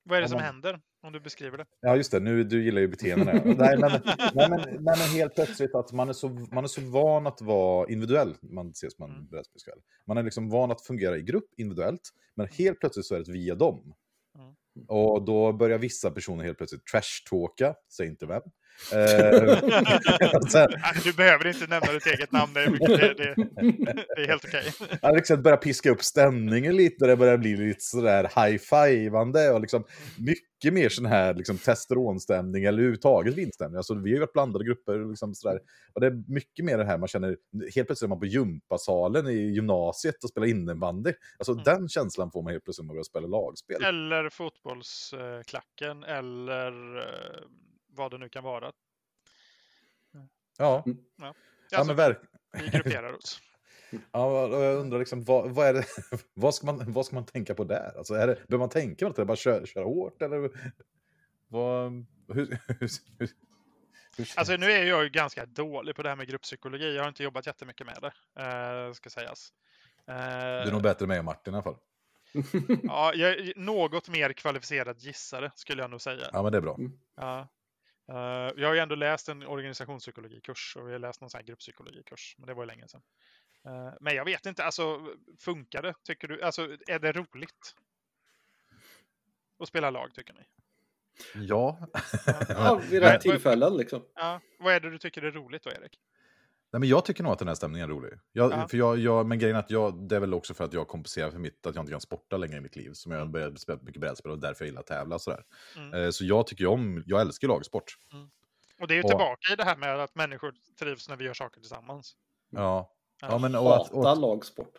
vad är det Om som man- händer om du beskriver det? Ja, just det. Nu, du gillar ju beteenden. nej, men, nej, men, nej, men helt plötsligt att man är, så, man är så van att vara individuell. Man ses på en Mm. brädspelskväll. Man är liksom van att fungera i grupp individuellt. Men helt plötsligt så är det via dem. Mm. Och då börjar vissa personer helt plötsligt trash-talka, säg inte vem. Eh, sen, Du behöver inte nämna ditt eget namn, det är, mycket, det, det, det är helt okej. Ja, liksom börjar piska upp stämningen lite, det börjar bli lite sådär high-fivande och liksom mycket mer sån här liksom testosteronstämning eller överhuvudtaget vinstämning. Alltså vi har ju varit blandade grupper och liksom sådär. Och det är mycket mer det här man känner, helt plötsligt är man på gympasalen i gymnasiet och spelar innebandy. Alltså Mm. den känslan får man helt plötsligt när man börjar spela lagspel. Eller fotbollsklacken eller eh, vad det nu kan vara. Ja, Mm. ja Alltså, men verk... Vi grupperar oss. Ja, och jag undrar liksom, vad, vad, är det, vad, ska man, vad ska man tänka på där? Alltså, är det, behöver man tänka på? Är det bara köra, köra hårt? Eller vad, hur, hur, hur, hur Alltså nu är jag ju ganska dålig på det här med grupppsykologi. Jag har inte jobbat jättemycket med det, eh, ska sägas. Eh, Du är nog bättre än mig och Martin i alla fall. ja, jag är något mer kvalificerad gissare skulle jag nog säga. Ja, men det är bra. Ja. Eh, jag har ju ändå läst en organisationspsykologikurs och vi har läst någon sån här grupppsykologikurs, men det var ju länge sedan. Eh, men jag vet inte, alltså funkar det? Tycker du? Alltså är det roligt? Att spela lag, tycker ni? Ja. Ja, vid rätt tillfällen liksom. Ja. Vad är det du tycker är roligt då, Erik? Nej, men jag tycker nog att den här stämningen är rolig. Jag, Ja. för jag, jag, men grejen är att jag, det är väl också för att jag kompenserar för mitt, att jag inte kan sporta längre i mitt liv. Som jag började spela mycket brädspel och därför jag gillar att tävla och sådär. Mm. Eh, så jag tycker om, jag älskar lagsport. Och det är ju och- tillbaka i det här med att människor trivs när vi gör saker tillsammans. Ja. Ja. men, och att, och, Hatar lagsport.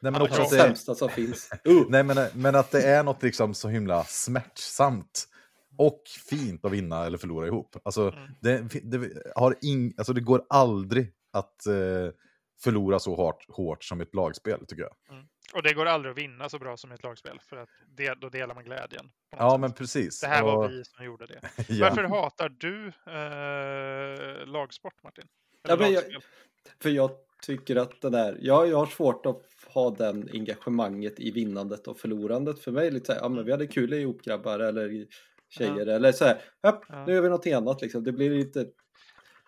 nej, men också Det att är det, det sämsta som finns. Uh. nej, men, men att det är något liksom så himla smärtsamt och fint att vinna eller förlora ihop. Alltså, Mm. det, det, har ing, alltså, det går aldrig att eh, förlora så hårt, hårt som ett lagspel, tycker jag. Och det går aldrig att vinna så bra som ett lagspel, för att det, då delar man glädjen. Ja, sätt. men precis. Det här var Och- vi som gjorde det. ja. Varför hatar du eh, lagsport, Martin? Ja, men jag- lagspel? För jag tycker att den där, ja, jag har svårt att ha den engagemanget i vinnandet och förlorandet. För mig är det lite så här, ja men vi hade kul ihop grabbar eller tjejer eller så här, ja, Ja. nu gör vi något annat liksom. Det blir lite,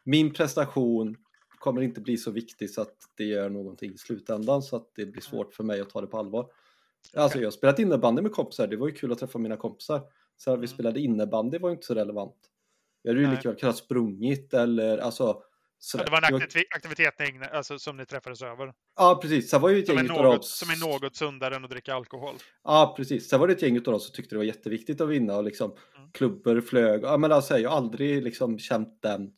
min prestation kommer inte bli så viktig så att det gör någonting i slutändan så att det blir svårt för mig att ta det på allvar. Alltså jag har spelat innebandy med kompisar, det var ju kul att träffa mina kompisar. Så att vi Mm. spelade innebandy var ju inte så relevant. Jag hade ju lika väl kunnat sprungit eller alltså sådär. Det var en aktivitet ni alltså, som ni träffades över. Ja, precis. Sen var ju ett Som är, gäng dem... något, som är något sundare än att dricka alkohol. Ja, precis. Sen var det ett gäng utav dem som tyckte det var jätteviktigt att vinna och liksom Mm. klubbor flög. Ja, men alltså, jag har aldrig liksom känt den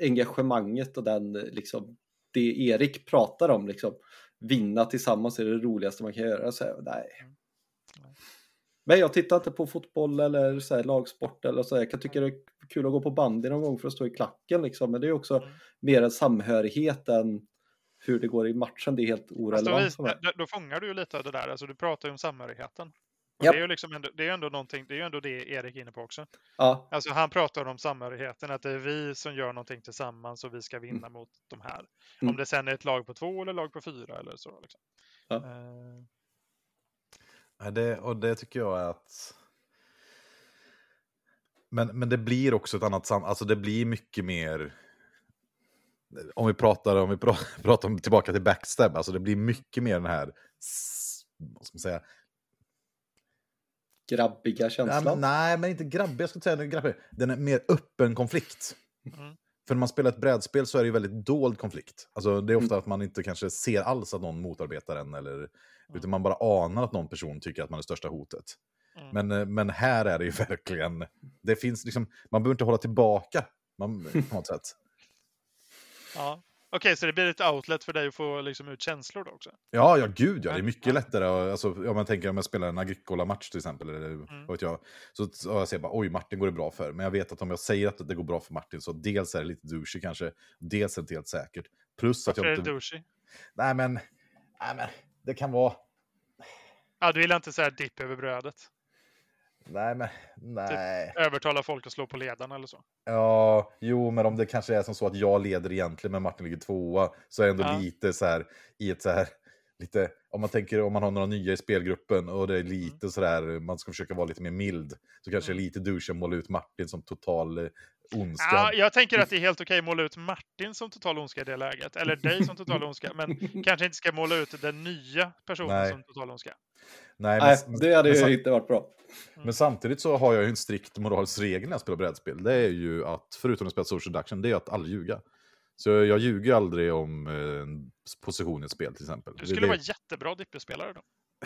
engagemanget och den liksom det Erik pratar om liksom. Vinna tillsammans är det roligaste man kan göra. Så, här, nej. Mm. Men jag tittar inte på fotboll eller så här, lagsport eller så. här. Jag kan tycka det är kul att gå på bandy någon gång för att stå i klacken liksom. Men det är också Mm. mer en samhörighet än hur det går i matchen. Det är helt orelevant mig. då, då fångar du ju lite av det där. Alltså, du pratar ju om samhörigheten. Japp. Det är ju liksom ändå, det är ändå någonting, det är ju ändå det Erik är inne på också. Ja, Alltså han pratar om samhörigheten, att det är vi som gör någonting tillsammans och vi ska vinna mot de här. Mm. Om det sen är ett lag på två eller lag på fyra eller så. Liksom. Ja. Eh, Nej, Det, och det tycker jag är att... Men, men det blir också ett annat sam... Alltså det blir mycket mer... Om vi pratar, om vi pratar, pratar om tillbaka till backstab, alltså det blir mycket mer den här... Vad ska man säga? Grabbiga Nej känslan. men, nej, men inte grabbig. Jag skulle säga den är grabbig. Den är mer öppen konflikt. Mm. För när man spelar ett brädspel så är det ju väldigt dold konflikt. Alltså det är ofta att man inte kanske ser alls att någon motarbetar en, eller, utan man bara anar att någon person tycker att man är största hotet. Mm. Men, eh, men här är det ju verkligen, det finns liksom, man behöver inte hålla tillbaka man, på något sätt. Ja. Okej, så det blir ett outlet för dig att få liksom, ut känslor då också? Ja, ja gud ja, det är mycket lättare. Alltså, om man tänker om jag spelar en Agricola-match till exempel, eller Mm. vad vet jag, så, så jag bara oj, Martin går det bra för. Men jag vet att om jag säger att det går bra för Martin, så dels är det lite douchey kanske, dels är det inte helt säkert. Plus att Varför är jag det inte... douchey? Nej men, nej men, det kan vara... Ja, du gillar inte här dipp över brödet? Nej men, nej. Övertala folk att slå på ledarna eller så? Ja, jo, men om det kanske är som så att jag leder egentligen, men Martin ligger tvåa, så är jag ändå Ja. lite så här, i ett så här, lite, om man tänker om man har några nya i spelgruppen och det är lite så där, man ska försöka vara lite mer mild, så kanske Mm. det lite douche att måla ut Martin som total eh, ondska. Ja, jag tänker att det är helt okej att måla ut Martin som total ondska i det läget. Eller dig som total ondska. Men kanske inte ska måla ut den nya personen Nej. som total ondska. Nej, Nej, men, det hade men, ju inte varit bra. men samtidigt så har jag ju en strikt moralisk regel när jag spelar brädspel. Det är ju att, förutom att spela social deduction, det är att aldrig ljuga. Så jag ljuger ju aldrig om eh, en position i ett spel till exempel. Du skulle det- vara jättebra dippespelare då.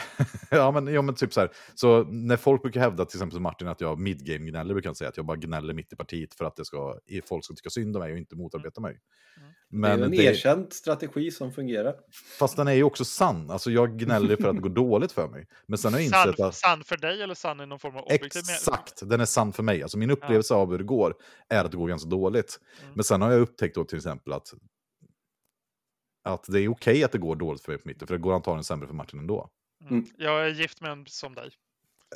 Ja men, ja, men typ så här. Så när folk brukar hävda, till exempel som Martin, att jag midgame gnäller, brukar jag säga att jag bara gnäller mitt i partiet för att det ska, folk ska tycka synd om mig och inte motarbeta mig. Mm. Men det är en det, erkänd strategi som fungerar. fast den är ju också sann. Alltså jag gnäller för att det går dåligt för mig. Men sen har jag insett Sann, att sann för dig eller sann i någon form av objektiv exakt, den är sann för mig. Alltså min upplevelse av hur det går är att det går ganska dåligt. Mm. Men sen har jag upptäckt då till exempel att att det är okej att det går dåligt för mig på mitten, för det går antagligen sämre för Martin ändå. Mm. Jag är gift med en som dig.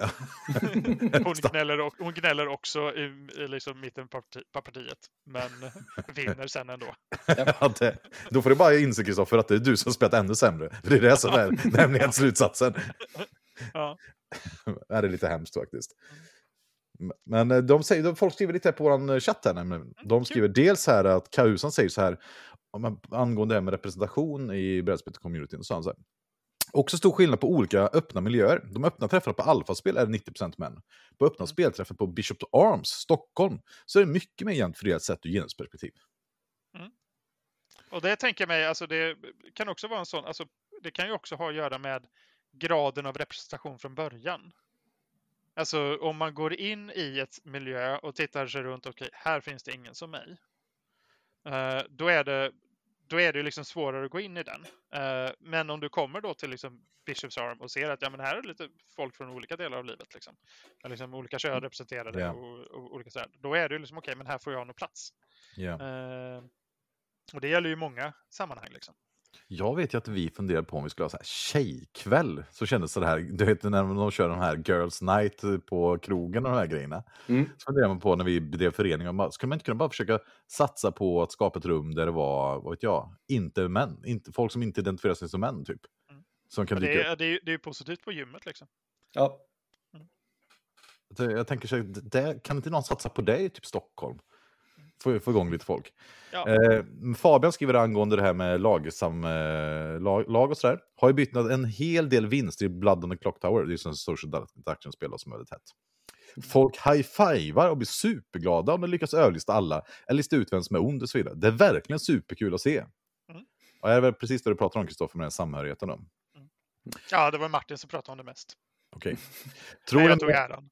Hon gnäller, och, hon gnäller också i, i liksom mitten på, parti, på partiet. Men vinner sen ändå. Ja, det, då får du bara inse Kristoffer att det är du som spelat ännu sämre. För det är det som är nämligen slutsatsen. Ja. det är lite hemskt faktiskt. Men eh, de säger, folk skriver lite på vår chatt här. nämligen. De skriver dels här att Kausan säger så här, angående det här med representation i brädspelscommunityn, så han så här. Också stor skillnad på olika öppna miljöer. De öppna träffarna på alfaspel är det 90% män. På öppna spelträffar på Bishop to Arms, Stockholm, så är det mycket mer jämnt fördelat sett ur genusperspektiv. Och det tänker jag mig, alltså det kan också vara en sån, alltså det kan ju också ha att göra med graden av representation från början. Alltså om man går in i ett miljö och tittar sig runt, okej, här finns det ingen som mig. Eh, då är det då är det ju liksom svårare att gå in i den. Eh, men om du kommer då till liksom Bishops Arm och ser att ja, men här är lite folk från olika delar av livet, liksom. Liksom olika kön representerade Ja. och, och olika sådär. Då är det ju liksom okej, men här får jag nog plats. Eh, och det gäller ju många sammanhang. Liksom. Jag vet ju att vi funderade på om vi skulle ha så här tjejkväll. Så kändes det här, du vet när de kör de här Girls Night på krogen och de här grejerna. Mm. Så funderade man på när vi drev föreningen, bara, skulle man inte kunna bara försöka satsa på att skapa ett rum där det var, vad vet jag, inte män, inte, folk som inte identifierar sig som män typ. Mm. Som kan dyka det, upp. är, det, är, ju- det är ju positivt på gymmet. Liksom. Ja, Så Jag tänker så här, det, kan inte någon satsa på det i typ Stockholm? Få, få igång lite folk. Ja. Eh, Fabian skriver angående det här med lagsam, eh, lag, lag och sådär. Har ju bytt en hel del vinster i Blood on the Clock Tower. Det är ju ett social deduction-spel som är väldigt hett. Folk high-fivar och blir superglada om de lyckas överlista alla, eller lista ut vem som är ond och så vidare. Det är verkligen superkul att se. Mm. Och det är väl precis det du pratar om, Kristoffer, med den samhörigheten då. Ja, det var Martin som pratade om det mest. Okej. Men Tror jag du... tog äran.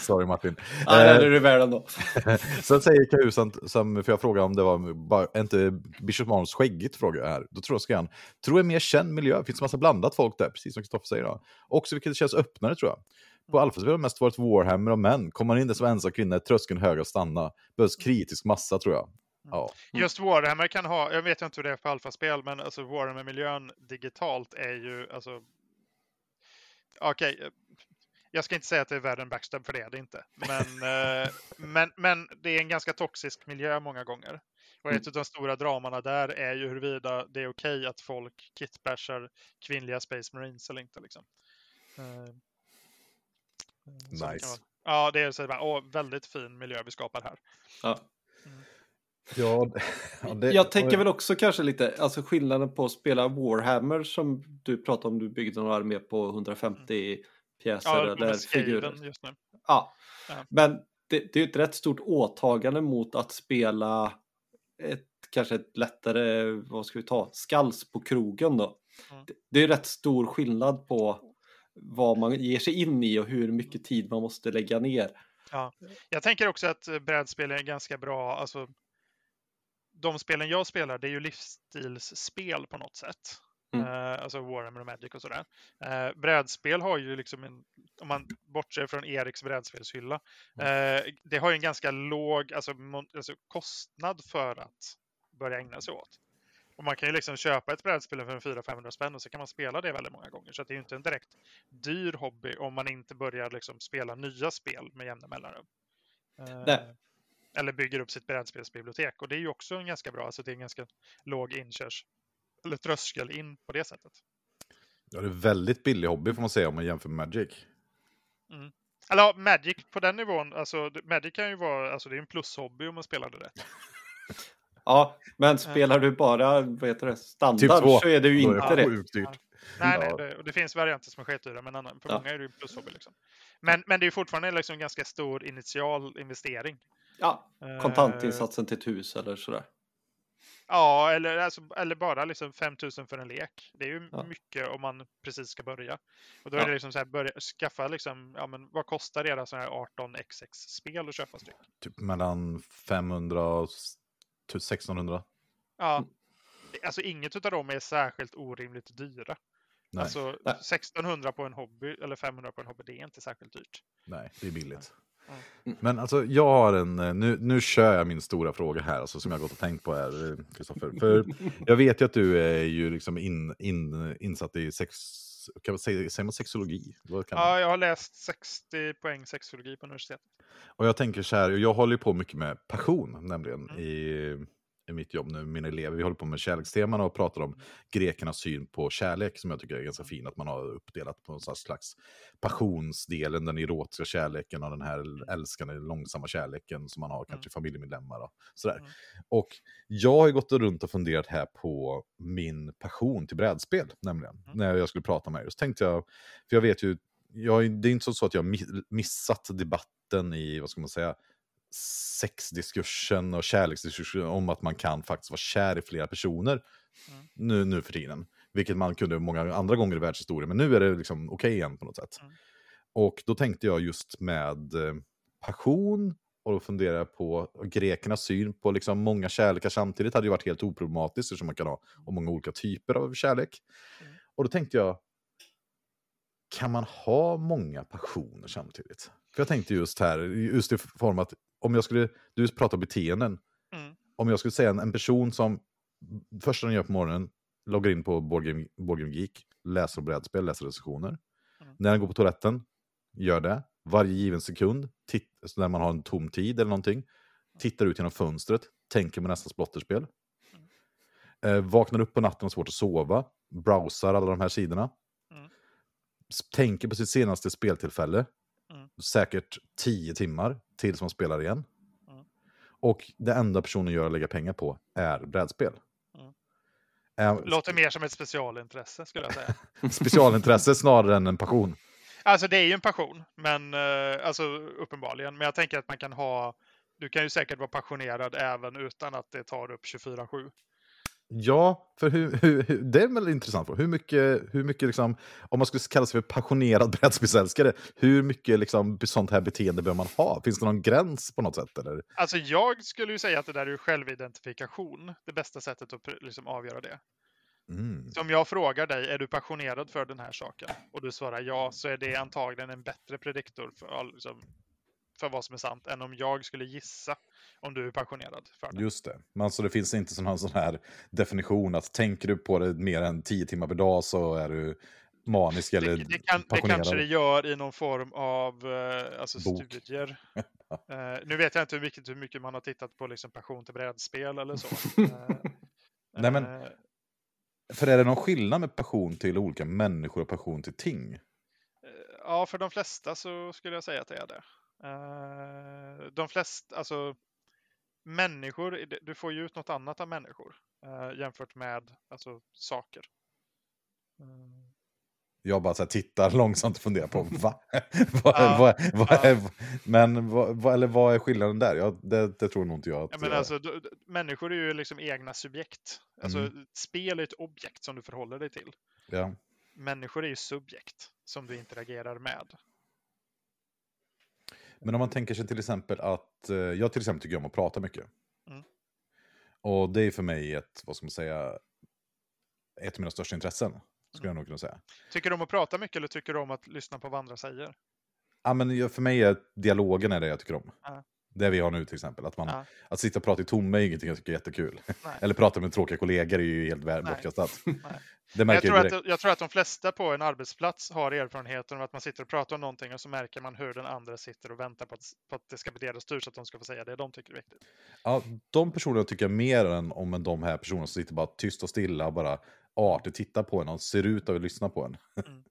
Sorry Martin. Ja, Eh, det är det väl ändå. Sen säger Kahusan, som, för jag frågade om det var bara, är inte Bishop Marons skäggigt, frågar jag här. Då tror jag ska han, tror jag är mer känd miljö, det finns massa blandat folk där, precis som Kristoffer säger. Då. Också vilket känns öppnare tror jag. På Alphaspel har det mest varit Warhammer och män. Kommer man in där som ensam kvinna är tröskeln hög att stanna. Behövs kritisk massa tror jag. Ja. Just Warhammer kan ha, jag vet inte hur det är på alfaspel, men alltså Warhammer-miljön digitalt är ju alltså... Okej, eh, jag ska inte säga att det är värre än Backstab, för det är det inte. Men, eh, men, men det är en ganska toxisk miljö många gånger. Och ett av de stora dramana där är ju huruvida det är okej att folk kitbashar kvinnliga Space Marines eller inte. Liksom. Eh, Nice. Ja, det är så åh, väldigt fin miljö vi skapar här. Ja. Ja, ja, det, Jag tänker väl också kanske lite, alltså skillnaden på att spela Warhammer som du pratade om, du byggde någon armé på 150 pjäser Ja, eller figurer. Just nu. Ja, Ja. men det, det är ju ett rätt stort åtagande mot att spela ett kanske ett lättare, vad ska vi ta, skalls på krogen då. Mm. Det, det är rätt stor skillnad på vad man ger sig in i och hur mycket tid man måste lägga ner. Jag tänker också att brädspel är ganska bra. Alltså, de spelen jag spelar, det är ju livsstilsspel på något sätt. Mm. Eh, alltså Warhammer och Magic och sådär. Eh, brädspel har ju liksom en, om man bortser från Eriks brädspelshylla, eh, det har ju en ganska låg alltså, alltså, kostnad för att börja ägna sig åt. Och man kan ju liksom köpa ett brädspel för en 400-500 spänn och så kan man spela det väldigt många gånger. Så det är ju inte en direkt dyr hobby om man inte börjar liksom spela nya spel med jämna mellanrum. Nej. Eller bygger upp sitt brädspelsbibliotek. Och det är ju också en ganska bra, alltså det är en ganska låg inkörs eller tröskel in på det sättet. ja, det är väldigt billig hobby får man säga om man jämför med Magic. Eller ja, Magic på den nivån, alltså Magic kan ju vara, alltså det är en plushobby om man spelar det rätt. Ja, men spelar du bara vad heter det, standard Typ två. så är det ju inte sjukt dyrt. Nej, Ja. nej, det, och det finns varianter som är skitdyra, men annan, för Ja. många är det ju en plushobby. Liksom. Men, men det är ju fortfarande liksom en ganska stor initial investering. Ja, Eh, kontantinsatsen till ett hus eller sådär. Ja, eller, alltså, eller bara liksom 5 000 för en lek. Det är ju Ja. mycket om man precis ska börja. Och då är Ja. det liksom så här, börja, skaffa liksom, ja men vad kostar era sådana här 18xx-spel att köpa styck? Typ mellan 500 och s- 1600. Ja, Mm. alltså inget av dem är särskilt orimligt dyra. Nej, Alltså Nej. 1600 på en hobby eller 500 på en hobby, det är inte särskilt dyrt. nej, det är billigt. Mm. Men alltså, jag har en, eh, nu, nu kör jag min stora fråga här, alltså, som jag har gått och tänkt på här, eh, Kristoffer. För jag vet ju att du är ju liksom in, in, insatt i sex, kan man säga, säger man sexologi? Vad kan man? Ja, jag har läst 60 poäng sexologi på universitetet. Och jag tänker så här, jag håller ju på mycket med passion, nämligen Mm. i, i mitt jobb nu, mina elever. Vi håller på med kärleksteman och pratar om grekernas syn på kärlek, som jag tycker är ganska fin, att man har uppdelat på en slags passionsdelen, den erotiska kärleken och den här älskande, långsamma kärleken som man har kanske i familjemedlemmar och sådär. Mm. Och jag har gått runt och funderat här på min passion till brädspel, nämligen, Mm. när jag skulle prata med er. Så tänkte jag, för jag vet ju, jag, det är inte så att jag mi- missat debatten i, vad ska man säga, sexdiskursen och kärleksdiskursen om att man kan faktiskt vara kär i flera personer Mm. nu, nu för tiden. Vilket man kunde många andra gånger i världshistorien, men nu är det liksom okej igen på något sätt. Mm. Och då tänkte jag just med eh, passion, och då funderar jag på grekernas syn på liksom många kärlekar samtidigt, hade ju varit helt oproblematiskt eftersom man kan ha och många olika typer av kärlek. Mm. Och då tänkte jag, kan man ha många passioner samtidigt? För jag tänkte just här, just i form att om jag skulle, du pratar om beteenden, Mm. om jag skulle säga en, en person som första den gör på morgonen, loggar in på Board Game, Board Game Geek, läser brädspel, läser recensioner. Mm. När den går på toaletten, gör det. Varje given sekund, titt, när man har en tom tid eller någonting, tittar ut genom fönstret, tänker på nästa splotterspel. Eh, vaknar upp på natten och svårt att sova, browsar alla de här sidorna. Mm. Tänker på sitt senaste speltillfälle, Mm. säkert tio timmar tills man spelar igen. Mm. Och det enda personen gör att lägga pengar på är brädspel. Mm. Eh, Låter mer som ett specialintresse skulle jag säga. specialintresse snarare än en passion. Alltså det är ju en passion, men eh, alltså uppenbarligen. Men jag tänker att man kan ha, du kan ju säkert vara passionerad även utan att det tar upp 24-7. Ja, för hur, hur, det är väl intressant. Hur mycket, hur mycket liksom, om man skulle kalla sig för passionerad brädspelsälskare, hur mycket liksom, sånt här beteende behöver man ha? Finns det någon gräns på något sätt? Eller? Alltså jag skulle ju säga att det där är självidentifikation, det bästa sättet att liksom avgöra det. Mm. Så om jag frågar dig, är du passionerad för den här saken? Och du svarar ja, så är det antagligen en bättre prediktor för, liksom, för vad som är sant än om jag skulle gissa om du är passionerad för det. Just det. Men alltså det finns inte här, sån här definition att tänker du på det mer än tio timmar per dag så är du manisk eller Det, det, kan, det passionerad. kanske det gör i någon form av eh, alltså Bok. studier. Eh, nu vet jag inte hur mycket, hur mycket man har tittat på liksom passion till brädspel eller så. Eh, Nej, men- För är det någon skillnad med passion till olika människor och passion till ting? Ja, för de flesta så skulle jag säga att det är det. Eh, De flesta, alltså människor, du får ju ut något annat av människor eh, jämfört med alltså, saker. Mm. Jag bara så här, tittar långsamt och funderar på va? vad, Ja, vad, vad ja. är, men vad, vad, eller vad är skillnaden där? Ja, det, det tror nog inte jag. Att, Ja, men eh, alltså, du- människor är ju liksom egna subjekt. Alltså, Mm. Spel är ett objekt som du förhåller dig till. ja. Människor är ju subjekt som du interagerar med. Men om man tänker sig till exempel att, eh, jag till exempel tycker om att prata mycket. Mm. Och det är för mig ett, vad ska man säga, ett av mina största intressen. Skulle jag nog kunna säga. Tycker du om att prata mycket eller tycker du om att lyssna på vad andra säger? Ja, men för mig är dialogen är det jag tycker om. Ja. Det vi har nu till exempel. Att, man, Ja. att sitta och prata i tomma är ingenting jag tycker är jättekul. Eller prata med tråkiga kollegor är ju helt bortkastat. Det jag, tror att, jag tror att de flesta på en arbetsplats har erfarenheten av att man sitter och pratar om någonting och så märker man hur den andra sitter och väntar på att, på att det ska bli deras tur så att de ska få säga det de tycker är viktigt. Ja, de personerna tycker jag mer än om de här personerna som sitter bara tyst och stilla och bara artigt tittar på en och ser ut att vilja lyssna på en.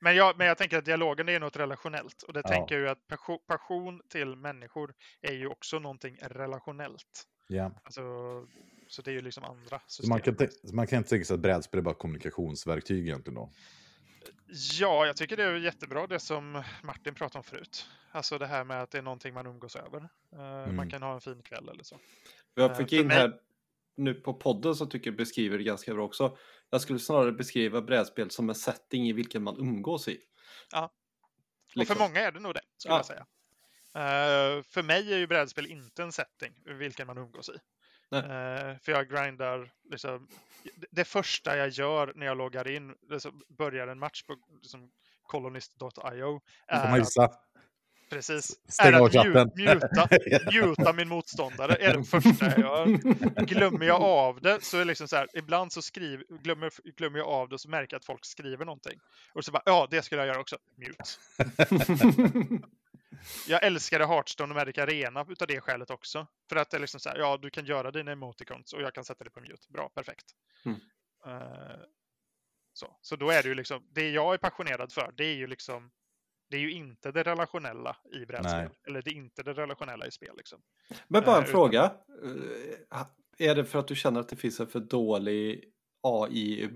Men jag, men jag tänker att dialogen är något relationellt och det Ja. tänker jag ju att passion, passion till människor är ju också någonting relationellt. Ja. Alltså, så det är ju liksom andra Så man, kan system. man kan inte tänka sig att brädspel är bara kommunikationsverktyg egentligen då. Ja, jag tycker det är jättebra det som Martin pratade om förut. Alltså det här med att det är någonting man umgås över. Eh, Mm. Man kan ha en fin kväll eller så. Jag Eh, fick in mig- här nu på podden så tycker jag beskriver det ganska bra också. Jag skulle snarare beskriva brädspel som en setting i vilken man umgås i. Ja. Och Liksom. för många är det nog det, skulle Ja. jag säga. Eh, för mig är ju brädspel inte en setting i vilken man umgås i. Eh, för jag grindar, liksom, det- första jag gör när jag loggar in, liksom, börjar en match på liksom, colonist.io, är att, precis, Stäng är att chatten. muta, muta min motståndare, är det första jag gör. Glömmer jag av det så är det liksom så här, ibland så skriv, glömmer, glömmer jag av det och så märker jag att folk skriver någonting. Och så bara, ja, det skulle jag göra också. Mute. Jag älskade Hearthstone och Magic Arena utav det skälet också. För att det är liksom så här, ja, du kan göra dina emoticons och jag kan sätta det på mute. Bra, perfekt. Mm. Eh, så. så då är det ju liksom, det jag är passionerad för, det är ju liksom, det är ju inte det relationella i brädspel. Eller det är inte det relationella i spel liksom. Men bara en Eh, fråga. Eh, Är det för att du känner att det finns en för dålig AI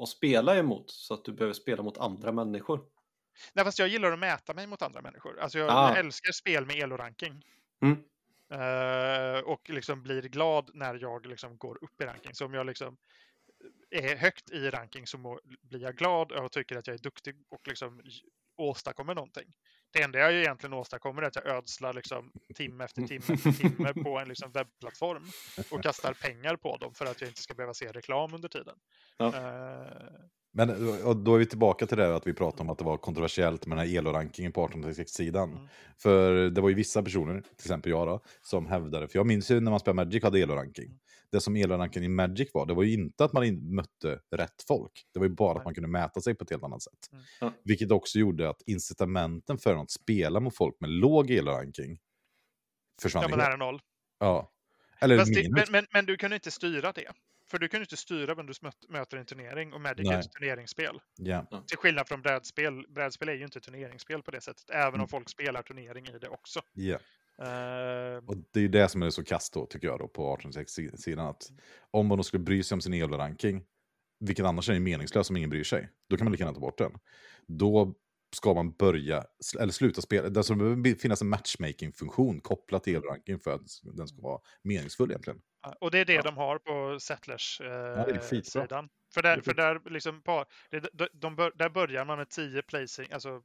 att spela emot så att du behöver spela mot andra människor? Nej, fast jag gillar att mäta mig mot andra människor. Alltså jag, Ah. jag älskar spel med elo-ranking. Mm. Eh, och liksom blir glad när jag liksom går upp i ranking. Så om jag liksom är högt i ranking så må, blir jag glad och tycker att jag är duktig och liksom åstadkommer någonting. Det enda jag egentligen åstadkommer är att jag ödslar liksom timme efter timme efter timme på en liksom webbplattform och kastar pengar på dem för att jag inte ska behöva se reklam under tiden. Ja. Eh, Men och då är vi tillbaka till det här att vi pratade om att det var kontroversiellt med den här elo-rankingen på 1866-sidan. Mm. För det var ju vissa personer, till exempel jag då, som hävdade, för jag minns ju när man spelade Magic hade elo-ranking. Det som elo-ranking i Magic var, det var ju inte att man mötte rätt folk. Det var ju bara att man kunde mäta sig på ett helt annat sätt. Mm. Vilket också gjorde att incitamenten för att spela mot folk med låg elo-ranking försvann. ja, men nära noll. ja. Eller det, men, men, men du kan inte styra det. För du kan inte styra vem du möt, möter i en turnering och Magic är Nej. ett turneringsspel. Ja. Till skillnad från brädspel. Brädspel är ju inte ett turneringsspel på det sättet, även Mm. om folk spelar turnering i det också. Ja. Eh, Och det är ju det som är så kast då, tycker jag, då, på 1806-sidan. Att om man då skulle bry sig om sin elo-ranking, vilket annars är meningslöst om ingen bryr sig, då kan man lika gärna ta bort den. Då ska man börja, eller sluta spela. Det alltså, behöver finnas en matchmaking-funktion kopplat till ranking för att den ska vara meningsfull egentligen. Och det är det Ja. de har på Settlers-sidan. skitbra. för där, för där, liksom, det, de, de där börjar man med 10 placing, alltså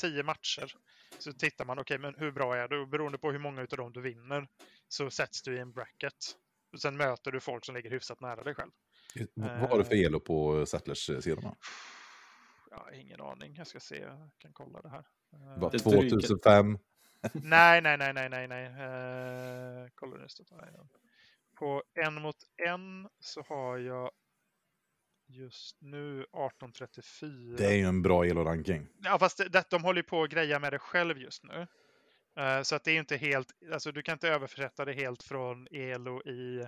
10 matcher. Så tittar man, okej, men hur bra är du? Och beroende på hur många av dem du vinner så sätts du i en bracket. Och sen möter du folk som ligger hyfsat nära dig själv. Vad har du för elo på Settlers-sidorna? Har ingen aning. Jag ska se. Jag kan kolla det här. Eh, Det 2005? nej, nej, nej, nej, nej, nej. Uh, kolla nu. På en mot en så har jag just nu 1834. Det är ju en bra elo-ranking. Ja, fast det, det, de håller ju på att greja med det själv just nu. Eh, så att det är inte helt, alltså du kan inte översätta det helt från Elo i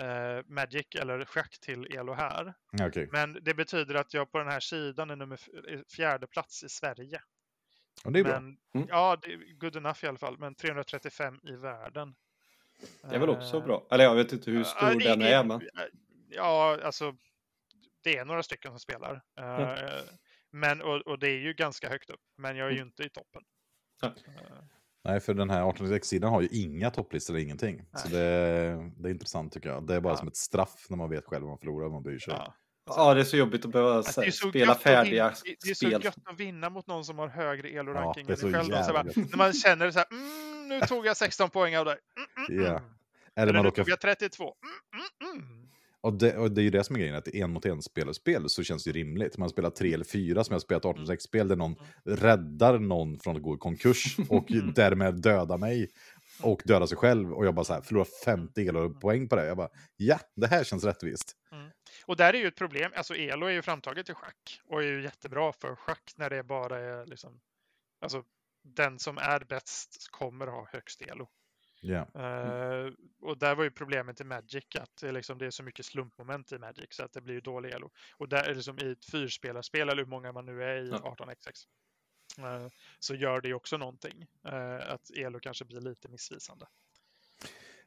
eh, Magic eller schack till Elo här. Okej, Men det betyder att jag på den här sidan är nummer fjärde plats i Sverige. och det är bra. Men, Mm. Ja, det är good enough i alla fall, men 335 i världen. Det är väl också Eh, bra. Eller jag vet inte hur stor det den är, men Ja, alltså det är några stycken som spelar. Eh, Men, och, och det är ju ganska högt upp, men jag är ju Mm. inte i toppen. Ja. Nej, för den här 1806-sidan har ju inga topplistor eller ingenting. Så Nej. det, det är intressant tycker jag. Det är bara Ja. som ett straff när man vet själv vad man förlorar, man bryr sig. Ja. ja, det är så jobbigt att behöva Alltså, det är så spela färdiga vinna- Det är så spel. gött att vinna mot någon som har högre elo-ranking är än dig så själv. Och så bara, jävla gött. när man känner så här, mm, nu tog jag 16 poäng av dig. Mm, mm, Ja. mm. Eller Eller man nu råkar... tog jag 32. Mm, mm, mm. Och, det, och det är ju det som är grejen, att en mot en spel och spel så känns det ju rimligt. Man spelar tre eller fyra som jag spelat 1806-spel där någon räddar någon från att gå i konkurs och Mm. därmed döda mig och döda sig själv. Och jag bara så här, förlorar 50 elo-poäng på det. Jag bara, ja, det här känns rättvist. Och där är ju ett problem, alltså elo är ju framtaget i schack och är ju jättebra för schack när det bara är liksom, alltså den som är bäst kommer ha högst elo. Ja. Eh, och där var ju problemet i Magic att det, är liksom, det är så mycket slumpmoment i Magic så att det blir ju dålig elo. Och där är det som i ett fyrspelarspel eller hur många man nu är i Ja. 18xx. eh, så gör det ju också någonting. eh, att elo kanske blir lite missvisande.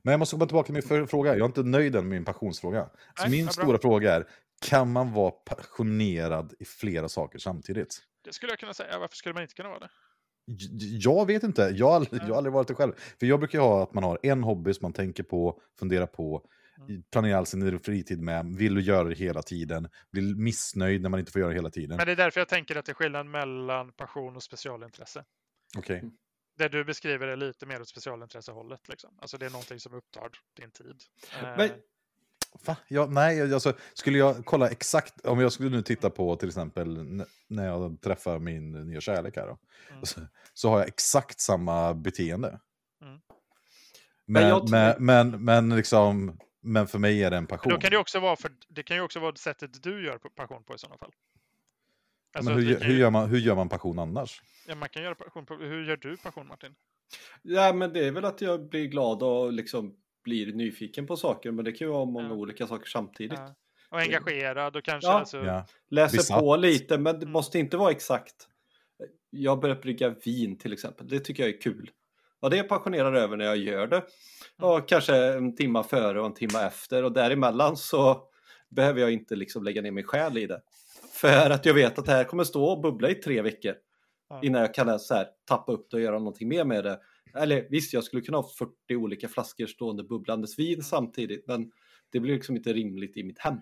Men jag måste komma tillbaka till min för- fråga. Jag är inte nöjd än med min passionsfråga. Så min vad bra. stora fråga är, kan man vara passionerad i flera saker samtidigt? Det skulle jag kunna säga. Varför skulle man inte kunna vara det? Jag vet inte, jag har, aldrig, jag har aldrig varit det själv. För jag brukar ju ha att man har en hobby som man tänker på, funderar på, planerar all sin fritid med, vill göra det hela tiden, blir missnöjd när man inte får göra det hela tiden. Men det är därför jag tänker att det är skillnad mellan passion och specialintresse. Okej. Det du beskriver är lite mer åt specialintressehållet. Liksom. Alltså det är någonting som upptar din tid. Eh, Men- Va? Ja, nej, jag- alltså, skulle jag kolla exakt, om jag skulle nu titta på till exempel när jag träffar min nya kärlek här då, Mm. så, så har jag exakt samma beteende. Mm. Men Men, men, men, men, liksom, men för mig är det en passion. Då kan det, också vara för, det kan ju också vara sättet du gör passion på i sådana fall. Alltså, men hur, ju- gör man, hur gör man passion annars? Ja, man kan göra passion på, hur gör du passion Martin? Ja, men det är väl att jag blir glad och liksom blir nyfiken på saker, men det kan ju vara många Ja. olika saker samtidigt. Ja. Och engagerad och kanske Ja. alltså, Ja. Läser Besatt. på lite, men det Mm. måste inte vara exakt. Jag har börjat brygga vin till exempel. Det tycker jag är kul. Och det är jag passionerad över när jag gör det. Och kanske en timma före och en timma efter. Och däremellan så behöver jag inte liksom lägga ner min själ i det. För att jag vet att det här kommer stå och bubbla i tre veckor. Ja. Innan jag kan så här, tappa upp det och göra någonting mer med det. Eller visst, jag skulle kunna ha 40 olika flaskor stående bubblandes vin samtidigt. Men det blir liksom inte rimligt i mitt hem.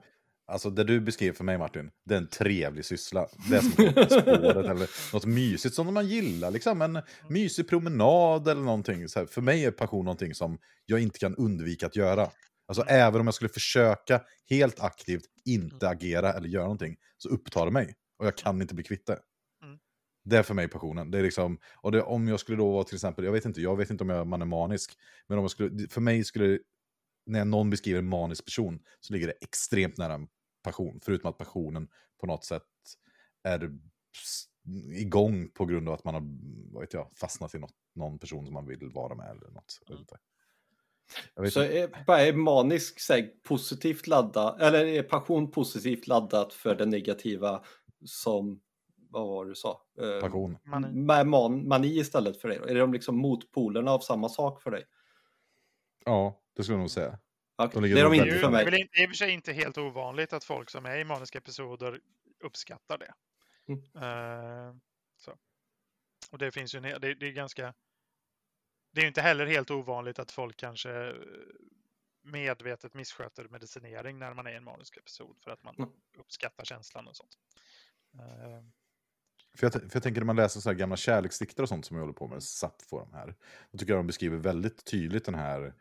Alltså det du beskriver för mig Martin, det är en trevlig syssla. Det är som spåret eller något mysigt som man gillar. Liksom en mysig promenad eller någonting. Så här, för mig är passion någonting som jag inte kan undvika att göra. Alltså även om jag skulle försöka helt aktivt inte agera eller göra någonting så upptar det mig. Och jag kan inte bli kvitt det. Mm. Det är för mig passionen. Det är liksom, och det, om jag skulle då vara till exempel, jag vet inte, jag vet inte om jag, man är manisk, men om jag skulle, för mig skulle, när någon beskriver en manisk person så ligger det extremt nära en passion. Förutom att passionen på något sätt är igång på grund av att man har vad vet jag, fastnat i något, någon person som man vill vara med eller något. Vet Så är, bara är manisk säg, positivt laddad, eller är passion positivt laddat för det negativa som, vad var det du sa? Eh, Passion. man, Med man, mani istället för dig? då? Är de liksom motpolerna av samma sak för dig? Ja, det skulle jag nog säga. Okej, De Det är de inte för det är mig. väl inte- i och för sig inte helt ovanligt att folk som är i maniska episoder uppskattar det. Mm. Eh, Så. Och det finns ju en, det, det är ganska... Det är ju inte heller helt ovanligt att folk kanske eh, medvetet missköter medicinering när man är i en manisk episod för att man Mm. uppskattar känslan och sånt. För jag, för jag tänker när man läser så här gamla kärleksdikter och sånt som jag håller på med, Sappho de här. Då tycker jag de beskriver väldigt tydligt den här,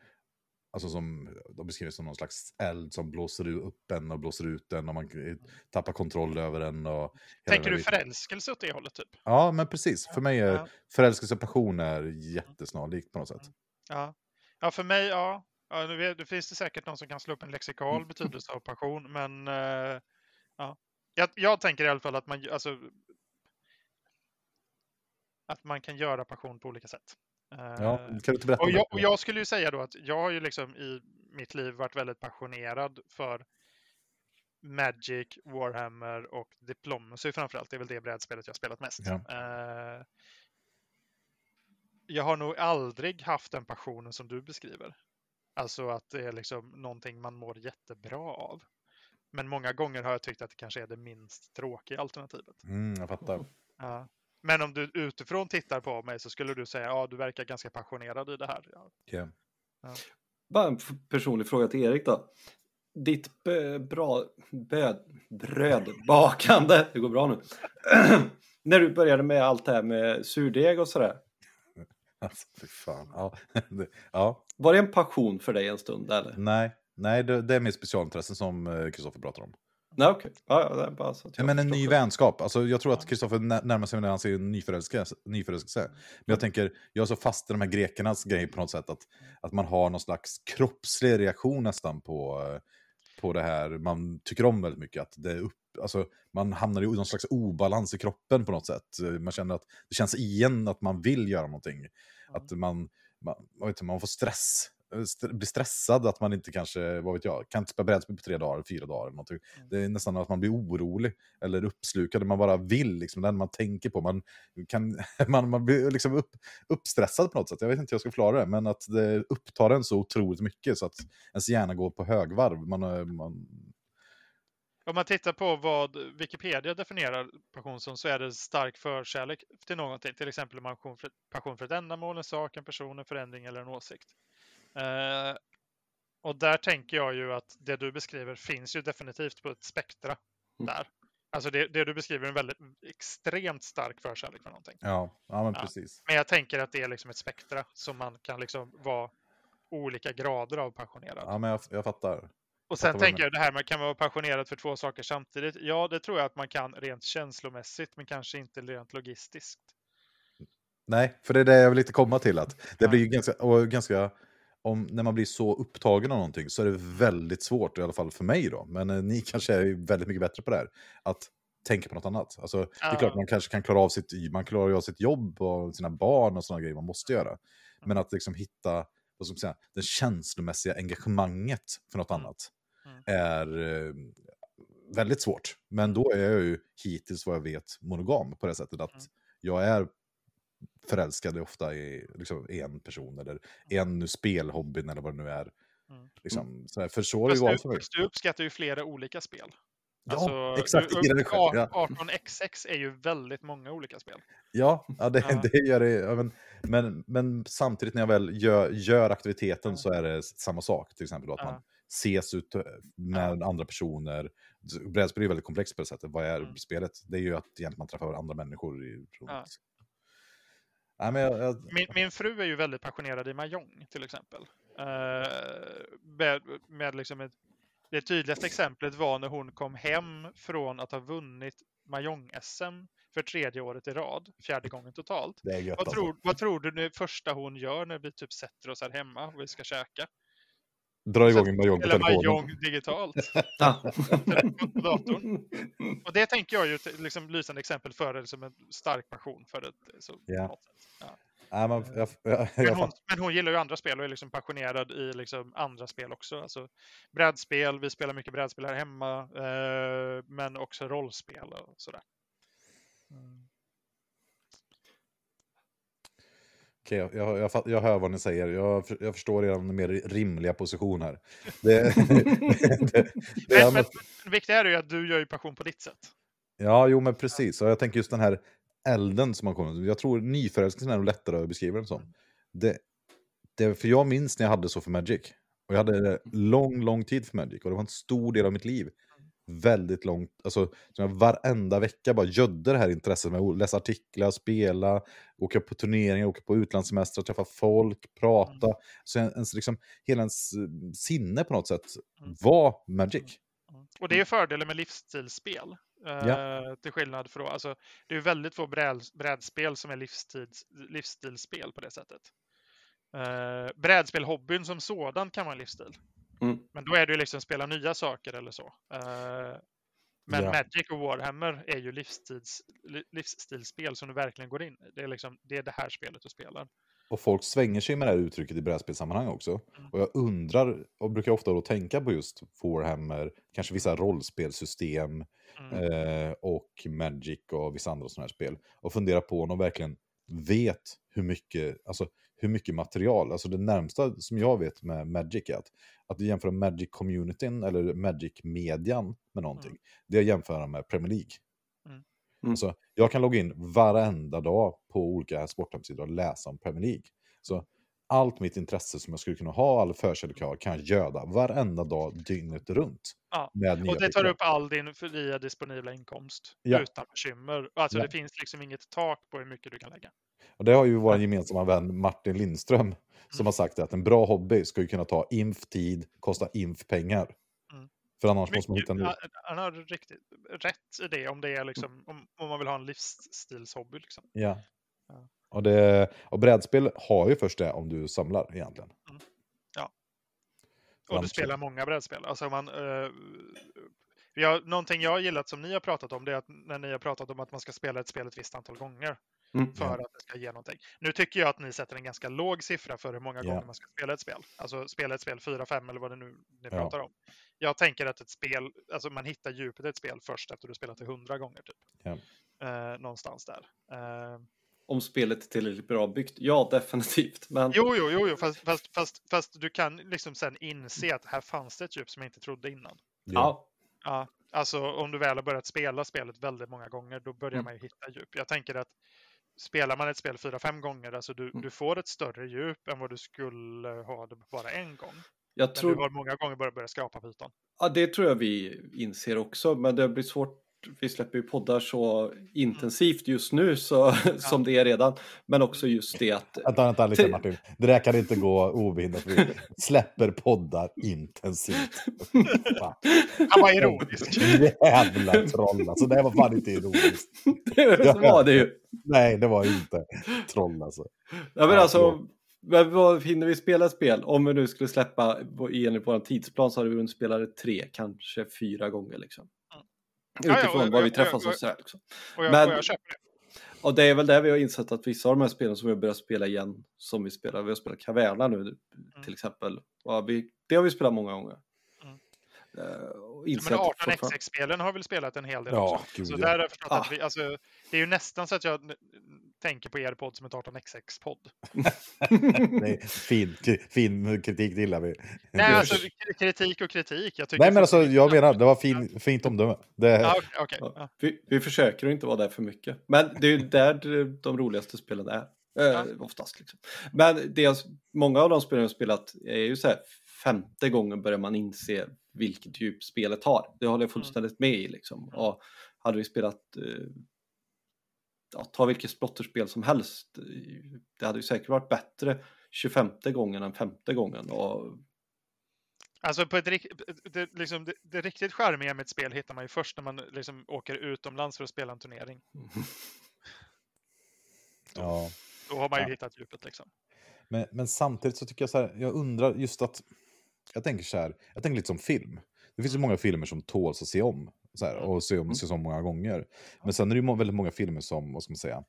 alltså som, de beskriver som någon slags eld som blåser upp en och blåser ut en och man eh, tappar kontroll över en. Och Tänker du förälskelse åt det hållet typ? Ja, men precis. För mig är Ja. förälskelse och passion är jättesnarlikt på något sätt. Ja, ja för mig, ja. ja nu det finns det säkert någon som kan slå upp en lexikal Mm. betydelse av passion, men eh, ja. Jag, jag tänker i alla fall att man, alltså, att man kan göra passion på olika sätt. Ja, Eh, kan du inte berätta? och, jag, och jag skulle ju säga då att jag har ju liksom i mitt liv varit väldigt passionerad för Magic, Warhammer och Diplomacy framförallt. Det är väl det brädspelet jag spelat mest. Ja. Eh, jag har nog aldrig haft den passionen som du beskriver. Alltså att det är liksom någonting man mår jättebra av. Men många gånger har jag tyckt att det kanske är det minst tråkiga alternativet. Mm, jag fattar. Ja. Men om du utifrån tittar på mig så skulle du säga ja, du verkar ganska passionerad i det här. Ja. Okej. Bara en personlig fråga till Erik då. Ditt bö, bra, bö, brödbakande, det går bra nu. När du började med allt det här med surdeg och sådär. Alltså, fy fan. Ja. det, ja. Var det en passion för dig en stund eller? Nej, nej det, det är mitt specialintressen som eh, Kristoffer pratar om. Nej okej. Ja, ja, Ja, jag men en ny det. vänskap. Alltså, jag tror att Kristoffer nä- närmar sig när han ser en nyförälskelse. Men jag tänker, jag är så fast i de här grekernas grej på något sätt. Att, att man har någon slags kroppslig reaktion nästan på, på det här man tycker om väldigt mycket. Att det är upp, alltså, man hamnar i någon slags obalans i kroppen på något sätt. Man känner att det känns igen att man vill göra någonting. Att man, man, vet du, man får stress. St- blir stressad att man inte kanske, vad vet jag, kan inte spela brädspel på tre dagar, fyra dagar. Eller någonting. Det är nästan att man blir orolig eller uppslukad. Man bara vill, liksom, den man tänker på. Man, kan, man, man blir liksom upp, uppstressad på något sätt. Jag vet inte hur jag ska förklara det, men att det upptar en så otroligt mycket så att ens hjärna går på högvarv. Man, eh, man, Om man tittar på vad Wikipedia definierar passion som så är det stark förkärlek till någonting. Till exempel passion för, passion för ett ändamål, en sak, en person, en förändring eller en åsikt. Eh, och där tänker jag ju att det du beskriver finns ju definitivt på ett spektra Mm. där. Alltså det, det du beskriver är en väldigt extremt stark förkärlek för någonting. ja, ja, men Ja. precis. Men jag tänker att det är liksom ett spektra som man kan liksom vara olika grader av passionerad. Ja, men jag, jag fattar. Och sen tänker jag det här med kan man vara passionerad för två saker samtidigt. Ja, det tror jag att man kan rent känslomässigt, men kanske inte rent logistiskt. Nej, för det är det jag vill lite komma till. att Det blir ju ganska, och ganska om, när man blir så upptagen av någonting så är det väldigt svårt, i alla fall för mig då, men eh, ni kanske är väldigt mycket bättre på det här, att tänka på något annat. Alltså, Det är Ja. klart man kanske kan klara av sitt, man klarar av sitt jobb och sina barn och sådana grejer man måste göra. Men att liksom hitta vad ska man säga, det känslomässiga engagemanget för något Mm. annat Mm. är eh, väldigt svårt. Men då är jag ju hittills vad jag vet monogam på det sättet att Mm. jag är förälskad ofta i liksom, en person eller en nu spelhobbyn eller vad det nu är. Mm. Liksom, så här, för så har det varit du, för mig. du uppskattar ju flera olika spel. Ja, Alltså, exakt. du- ja. 18xx är ju väldigt många olika spel. Ja, ja, det, Ja. det gör det. Ja, men, men, men samtidigt när jag väl gör, gör aktiviteten Ja. så är det samma sak. Till exempel då, att man ses ut eh, med andra personer. Brädspel är väldigt komplext på det sättet. Vad är Mm. spelet? Det är ju att egentligen man träffar andra människor i runt. Nej, men jag, jag, Min, min fru är ju väldigt passionerad i Mahjong till exempel. Eh, med, med liksom ett, det tydligaste exemplet var när hon kom hem från att ha vunnit Mahjong-SM för tredje året i rad, fjärde gången totalt. gött Vad alltså. tror, vad tror du det första hon gör när vi typ sätter oss här hemma och vi ska käka? Dra igång en mahjong på Eller telefonen. Mahjong digitalt Ja. på datorn. Och det tänker jag ju ett liksom, lysande exempel för liksom, en stark passion för så, på något sätt. Ja. Nej, men, jag, jag, Men, hon, men hon gillar ju andra spel och är liksom passionerad i liksom andra spel också. Alltså brädspel, vi spelar mycket brädspel här hemma, eh, men också rollspel och sådär. Mm. Okej, jag, jag, jag, jag hör vad ni säger. Jag, jag förstår er mer rimliga position här. Det, det, det, är- Men, men, men det viktiga är ju att du gör ju passion på ditt sätt. Ja, jo men precis. Och jag tänker just den här elden som har kommit. Jag tror nyförälskelsen är nog lättare att beskriva den som. Det, det, för jag minns när jag hade så för Magic. Och jag hade det lång, lång tid för Magic. Och det var en stor del av mitt liv. Väldigt långt, alltså som varenda vecka bara gödde det här intresset med att läsa artiklar, spela, åka på turneringar, åka på utlandssemestrar, träffa folk, prata. Så ens, liksom, hela ens eh, sinne på något sätt Mm. var Magic. Mm. Och det är fördelen med livsstilsspel. Eh, till skillnad från, alltså, det är väldigt få bräd, brädspel som är livstids, livsstilsspel på det sättet. Eh, brädspel-hobbyn som sådan kan vara en livsstil. Mm. Men då är det ju liksom spela nya saker eller så. Eh, men Ja. Magic och Warhammer är ju livstids, li- livsstilsspel som du verkligen går in i. Det är, liksom, det är det här spelet du spelar. Och folk svänger sig med det här uttrycket i brädspelssammanhang också. Mm. Och jag undrar, och brukar ofta då tänka på just Warhammer, kanske vissa rollspelsystem Mm. eh, och Magic och vissa andra sådana här spel. Och fundera på om de verkligen vet hur mycket, alltså hur mycket material, alltså det närmsta som jag vet med Magic är att, att jämföra Magic-communityn eller Magic-median med någonting. Det är att jämföra med Premier League. Mm. Mm. Alltså, jag kan logga in varenda dag på olika sporthemsidor och läsa om Premier League. Så allt mitt intresse som jag skulle kunna ha, all förkärlek jag har, kan jag göda varenda dag dygnet runt. Ja, Och det tar upp all din fria disponibla inkomst Ja. utan bekymmer. Alltså Ja. det finns liksom inget tak på hur mycket du kan lägga. Och det har ju vår gemensamma vän Martin Lindström som Mm. har sagt att en bra hobby ska ju kunna ta inf tid, kosta inf pengar. Mm. För annars måste man Mycket, hitta en ny. han har riktigt rätt i det om det är liksom, om, om man vill ha en livsstilshobby. Liksom. Ja. Ja. Och, det, och brädspel har ju först det om du samlar egentligen. Och du spelar många brädspel. Alltså man, eh, vi har, någonting jag har gillat som ni har pratat om det är att när ni har pratat om att man ska spela ett spel ett visst antal gånger Mm. för att det ska ge någonting. Nu tycker jag att ni sätter en ganska låg siffra för hur många Ja. gånger man ska spela ett spel. Alltså spela ett spel 4, 5 eller vad det nu ni Ja. pratar om. Jag tänker att ett spel, alltså man hittar djupet i ett spel först efter du spelat det 100 gånger typ. Ja. Eh, någonstans där. Eh, Om spelet är tillräckligt bra byggt? Ja, definitivt. Men jo, jo, jo, jo fast, fast, fast, fast du kan liksom sen inse att här fanns det ett djup som jag inte trodde innan. ja, Ja, alltså om du väl har börjat spela spelet väldigt många gånger, då börjar Mm. man ju hitta djup. Jag tänker att spelar man ett spel fyra, fem gånger, alltså du, Mm. du får ett större djup än vad du skulle ha det bara en gång. jag Men tror du har många gånger börjat börja skrapa på ytan. Ja, det tror jag vi inser också, men det blir svårt. Vi släpper ju poddar så intensivt just nu så, som det är redan. Men också just det att Vänta, vänta lite Martin. Det där kan inte gå obehindrat. Vi släpper poddar intensivt. Han var ironisk. Jävla troll alltså. Det var fan inte ironiskt. det var det ju. Nej, det var inte troll alltså. Ja, men Ja, alltså, men vad hinner vi spela ett spel? Om vi nu skulle släppa enligt vår tidsplan så hade vi hunnit spela det tre, kanske fyra gånger liksom. Mm. Ja, ja, Utifrån vad vi träffas och- och sådär. Liksom. Och jag, Men- och jag köper det. Och det är väl där vi har insett att vissa av de här spelen som vi har börjat spela igen, som vi spelar, vi har spelat Caverna nu till exempel. Ja, vi, det har vi spelat många gånger. Mm. Eh, och Men insett fortfarande- 18xx-spelen har väl spelat en hel del Ja, också. gud, så ja. där har jag förstått Ah. att vi, alltså, det är ju nästan så att jag tänker på er podd som ett 18xx-podd. Nej, fin, fin kritik, det gillar vi. Nej, alltså kritik och kritik. Jag Nej, men alltså jag menar, det var fin, fint omdöme. Det, Ja, okej, okej. Ja, vi, vi försöker att inte vara där för mycket. Men det är ju där de- roligaste spelen är. Eh, Ja. Oftast liksom. Men det, många av de spelen jag har spelat är ju så här femte gången börjar man inse vilket djup spelet har. Det håller jag fullständigt med i liksom. Och hade vi spelat eh, ja, ta vilket splotterspel som helst. Det hade ju säkert varit bättre 25 gången än femte gången. Och, Alltså på ett, det, liksom, det, det riktigt charmiga med ett spel hittar man ju först när man liksom åker utomlands för att spela en turnering. ja. Då har man ju Ja. hittat djupet liksom. Men, men samtidigt så tycker jag så här, jag undrar just att, jag tänker så här, jag tänker lite som film. Det finns ju många filmer som tåls att se om, här, och se om, Mm. om många gånger. Men sen är det ju väldigt måga filmer som, vad ska man säga,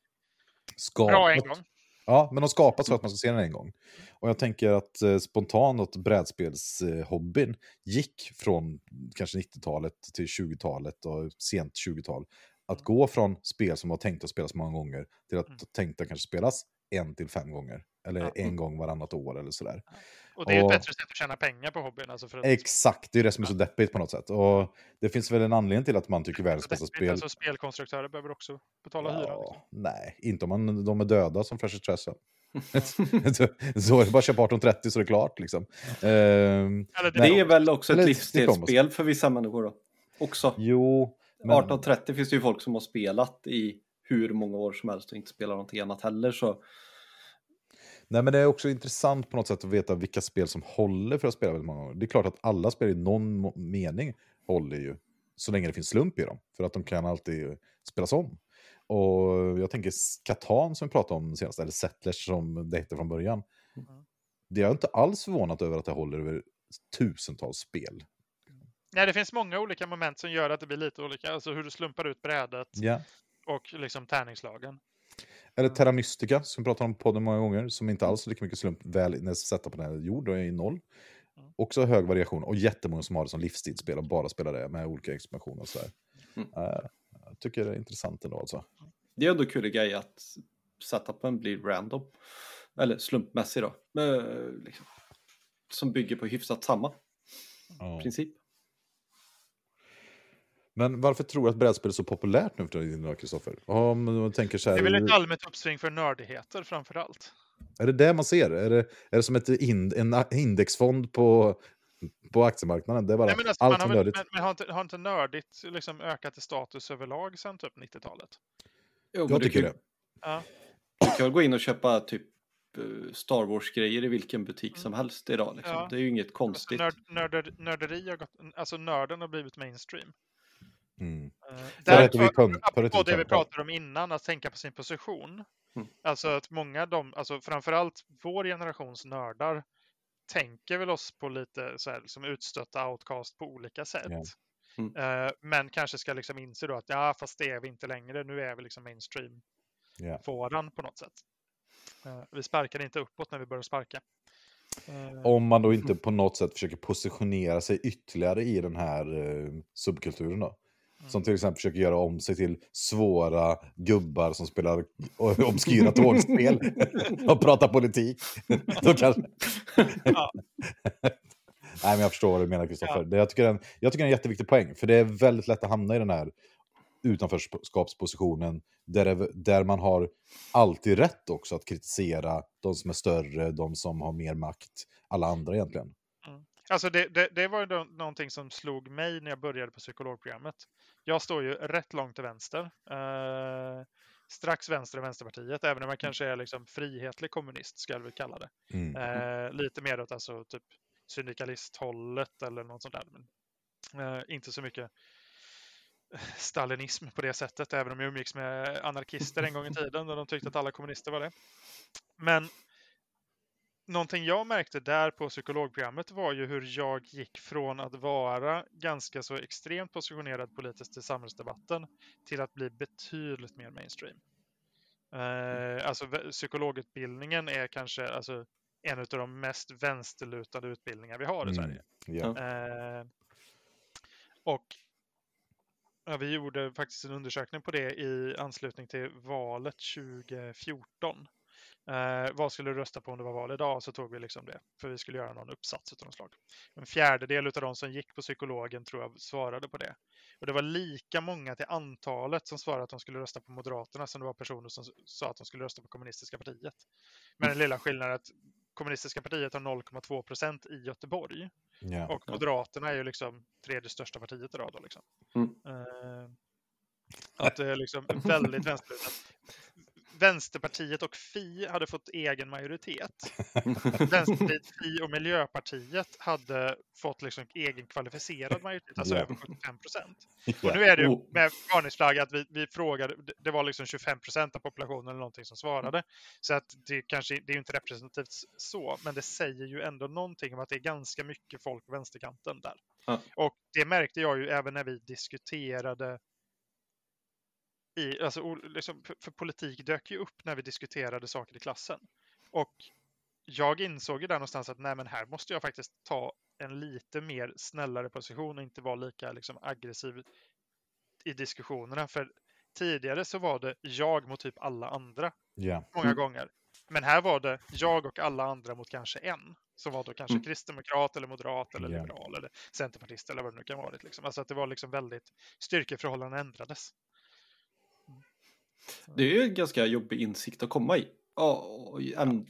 gång. ja, men de skapas för att man ska se den en gång. Och jag tänker att eh, spontant att brädspelshobbyn eh, gick från kanske 90-talet till 20-talet och sent 20-tal. Att gå från spel som var tänkt att spelas många gånger till att Mm. tänkt att kanske spelas en till fem gånger. Eller Ja. en gång varannat år eller sådär. Och det är Och- ett bättre sätt att tjäna pengar på hobbyn. Alltså för att, Exakt, det är det som är så deppigt på något sätt. Och det finns väl en anledning till att man tycker världens bästa spel... Alltså, spelkonstruktörer behöver också betala hyran. Liksom. Ja, nej, inte om man, de är döda som Fresh Expressen. så är det bara att köpa 1830 så är det klart. Liksom. Ehm, Eller det, Det är väl också ett Eller livsstilsspel för vissa människor då. Också. jo, men, 1830 finns det ju folk som har spelat i hur många år som helst och inte spelar någonting annat heller. Så nej, men det är också intressant på något sätt att veta vilka spel som håller för att spela väldigt många gånger. Det är klart att alla spel i någon mening håller ju, så länge det finns slump i dem. För att de kan alltid spelas om. Och jag tänker Catan som vi pratade om senast, eller Settlers som det hette från början. Mm. Det är jag inte alls förvånad över att det håller över tusentals spel. nej, det finns många olika moment som gör att det blir lite olika. Alltså hur du slumpar ut brädet Ja. och liksom tärningslagen. Eller Terra Mystica, som vi pratar om på podden många gånger, som inte alls lika mycket slump väl när sätta på den här jord och är i noll. Mm. Också hög variation och jättemånga som har det som livsstilsspel och bara spelar det med olika expansioner och sådär. Mm. Eh, jag tycker det är intressant ändå alltså. det är ändå kul grej att setupen blir random. Eller slumpmässig då. Eh, liksom, som bygger på hyfsat samma Ja. princip. Men varför tror du att brädspel är så populärt nu för tiden Kristoffer? Om man tänker så här, Det är väl ett allmänt uppsving för nördigheter framför allt. är det det man ser? Är det, är det som ett in, en indexfond på, på aktiemarknaden? Det är bara Nej, men alltså, allt man har, nördigt. men, men har, inte, har inte nördigt liksom ökat i status överlag sedan typ 90-talet? Jo, men Jag du tycker kan, det. Ja. Du kan väl gå in och köpa typ eh, Star Wars-grejer i vilken butik som helst idag. Liksom. Ja. Det är ju inget Alltså, konstigt. nörd, nörder, nörderi har gått, alltså nörden har blivit mainstream. Mm. Eh, Förr där- hette vi det vi pratade om innan, att tänka på sin position. Mm. Alltså att många av dem, alltså framförallt vår generations nördar, tänker väl oss på lite så här, som utstötta outcast på olika sätt. Ja. Mm. Eh, men kanske ska liksom inse då att ja, fast det är vi inte längre. Nu är vi liksom mainstream Ja. fåran på något sätt. Eh, vi sparkar inte uppåt när vi börjar sparka. Om man då inte på något sätt försöker positionera sig ytterligare i den här eh, subkulturen då. Som till exempel försöker göra om sig till svåra gubbar som spelar obskyra tågspel och pratar politik. Då kanske... Ja. Nej, men jag förstår vad du menar, Kristoffer. Ja. Jag, tycker jag tycker det är en jätteviktig poäng, för det är väldigt lätt att hamna i den här utanförskapspositionen där, där man har alltid rätt också att kritisera de som är större, de som har mer makt, alla andra egentligen. Alltså det, det, det var någonting som slog mig när jag började på psykologprogrammet. Jag står ju rätt långt till vänster. Eh, strax vänster i Vänsterpartiet, även om jag kanske är liksom frihetlig kommunist, ska jag väl kalla det. Mm. Eh, lite mer åt alltså typ syndikalisthållet eller något sånt där. Men, eh, inte så mycket stalinism på det sättet, även om jag umgicks med anarkister en gång i tiden och de tyckte att alla kommunister var det. Men någonting jag märkte där på psykologprogrammet var ju hur jag gick från att vara ganska så extremt positionerad politiskt i samhällsdebatten till att bli betydligt mer mainstream. Eh, alltså psykologutbildningen är kanske alltså, en av de mest vänsterlutade utbildningar vi har i Mm. Sverige. Ja. Eh, och ja, vi gjorde faktiskt en undersökning på det i anslutning till valet 2014. Eh, vad skulle du rösta på om det var val idag? Så tog vi liksom det, för vi skulle göra någon uppsats av något slag. En fjärdedel av de som gick på psykologen tror jag svarade på det. Och det var lika många till antalet som svarade att de skulle rösta på Moderaterna som det var personer som sa att de skulle rösta på kommunistiska partiet. Men den lilla skillnaden är att kommunistiska partiet har 0,2 procent i Göteborg. Ja. Och Moderaterna är ju liksom tredje största partiet idag. Då, liksom. Mm. Eh, att det är liksom väldigt vänsterlutat. Vänsterpartiet och Fi hade fått egen majoritet. Vänsterpartiet, Fi och Miljöpartiet hade fått liksom egen kvalificerad majoritet, alltså Ja. över 75 procent. Ja. Och nu är det ju med varningsflagg att vi, vi frågade, det- var liksom 25 procent av populationen eller någonting som svarade. Så att det kanske det är ju inte representativt så, men det säger ju ändå någonting om att det är ganska mycket folk på vänsterkanten där. Ja. Och det märkte jag ju även när vi diskuterade i, alltså, liksom, för, för politik dök ju upp när vi diskuterade saker i klassen. Och jag insåg ju där någonstans att nej, men här måste jag faktiskt ta en lite mer snällare position och inte vara lika liksom, aggressiv i diskussionerna. För tidigare så var det jag mot typ alla andra Ja. många Mm. gånger. Men här var det jag och alla andra mot kanske en. Som var då kanske Mm. kristdemokrat eller moderat eller Ja. liberal eller centerpartist eller vad det nu kan vara. Liksom. Alltså att det var liksom väldigt, styrkeförhållanden ändrades. Det är ju en ganska jobbig insikt att komma i. Och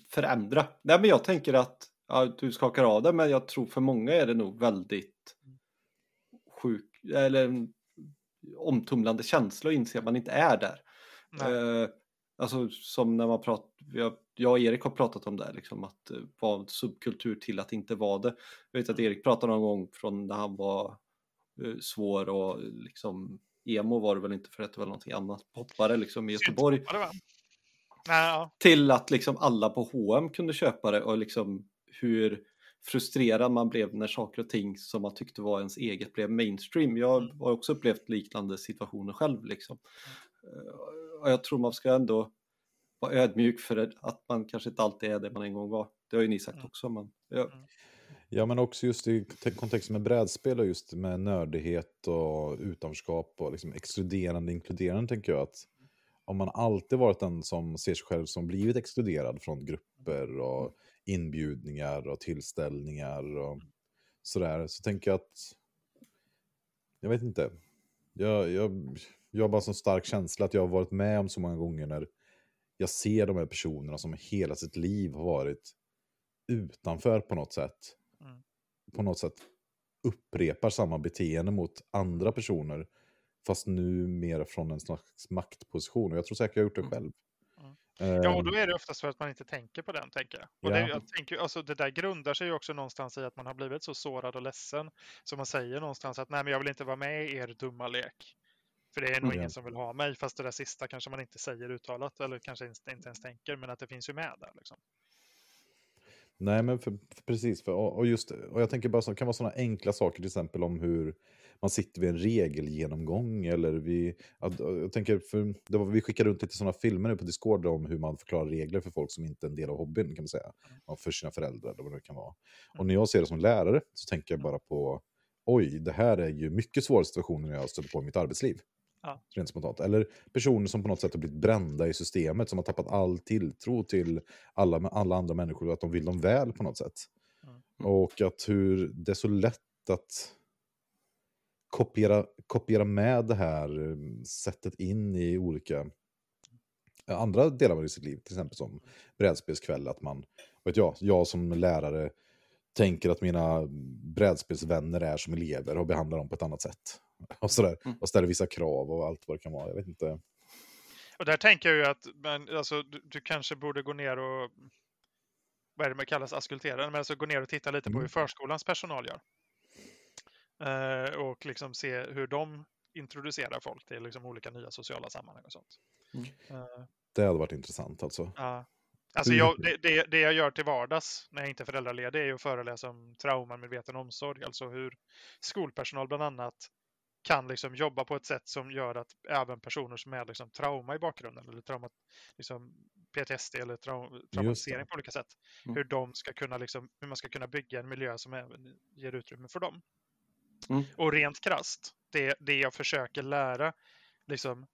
förändra. Nej, men jag tänker att ja, du skakar av det, men jag tror för många är det nog väldigt sjuk eller omtumlande känsla att inse att man inte är där. Eh, alltså som när man pratar, jag, jag och Erik har pratat om det, här, liksom att eh, vara subkultur till att inte vara det. Jag vet att Erik pratade någon gång från när han var eh, svår och liksom emo var det väl inte för att det var någonting annat, poppare liksom i Göteborg. Ja. Till att liksom alla på H&M kunde köpa det och liksom hur frustrerad man blev när saker och ting som man tyckte var ens eget blev mainstream. Jag Mm. har också upplevt liknande situationer själv liksom. Eh, Och jag tror man ska ändå vara ödmjuk för att man kanske inte alltid är det man en gång var. Det har ju ni sagt Mm. också. Men, ja. Ja, men också just i kontext kontexten med brädspel och just med nördighet och utanförskap och liksom exkluderande inkluderande tänker jag att om man alltid varit den som ser sig själv som blivit exkluderad från grupper och inbjudningar och tillställningar och sådär så tänker jag att jag vet inte. Jag, jag, jag har bara så stark känsla att jag har varit med om så många gånger när jag ser de här personerna som hela sitt liv har varit utanför på något sätt. Mm. På något sätt upprepar samma beteende mot andra personer. Fast nu mer från en slags maktposition. Och jag tror säkert jag har gjort det Mm. själv. Mm. Ja, och då är det oftast för att man inte tänker på den, tänker jag. Och det, Ja. jag tänker, alltså, det där grundar sig ju också någonstans i att man har blivit så sårad och ledsen. Så man säger någonstans att nej, men jag vill inte vara med i er dumma lek. För det är nog Ja. ingen som vill ha mig. Fast det där sista kanske man inte säger uttalat eller kanske inte inte ens tänker. Men att det finns ju med där. Liksom. Nej, men för, för precis. För, och, och, just, och jag tänker bara så det kan vara sådana enkla saker, till exempel om hur man sitter vid en regelgenomgång. Eller vi, att- jag tänker, för, det var, vi skickar runt lite sådana filmer nu på Discord om hur man förklarar regler för folk som inte är en del av hobbyn, kan man säga. Och för sina föräldrar, eller vad det kan vara. Och när jag ser det som lärare så tänker jag bara på, oj, det här är ju mycket svåra situationer jag stött på i mitt arbetsliv. Ja. Rent spontant. Eller personer som på något sätt har blivit brända i systemet, som har tappat all tilltro till alla, alla andra människor och att de vill dem väl på något sätt. Mm. Och att hur det är så lätt att kopiera, kopiera med det här eh, sättet in i olika eh, andra delar av sitt liv, till exempel som brädspelskväll, att man, vet jag, jag som lärare tänker att mina brädspelsvänner är som elever och behandlar dem på ett annat sätt. Och, sådär. Mm. och ställer vissa krav och allt vad det kan vara. Jag vet inte. Och där tänker jag ju att men, alltså, du, du kanske borde gå ner och vad är det man kallas askultera, men alltså gå ner och titta lite på Mm. hur förskolans personal gör. Eh, och liksom se hur de introducerar folk till liksom olika nya sociala sammanhang och sånt. Mm. Eh, Det hade varit intressant alltså. ja. Alltså jag, det, det, det jag gör till vardags när jag inte är föräldraledig är ju att föreläsa om traumamedveten omsorg, alltså hur skolpersonal bland annat kan liksom jobba på ett sätt som gör att även personer som är liksom trauma i bakgrunden eller trauma, liksom PTSD eller trau traumatisering på olika sätt, Mm. hur de ska kunna liksom, hur man ska kunna bygga en miljö som även ger utrymme för dem. Mm. Och rent krasst, det, det jag försöker lära liksom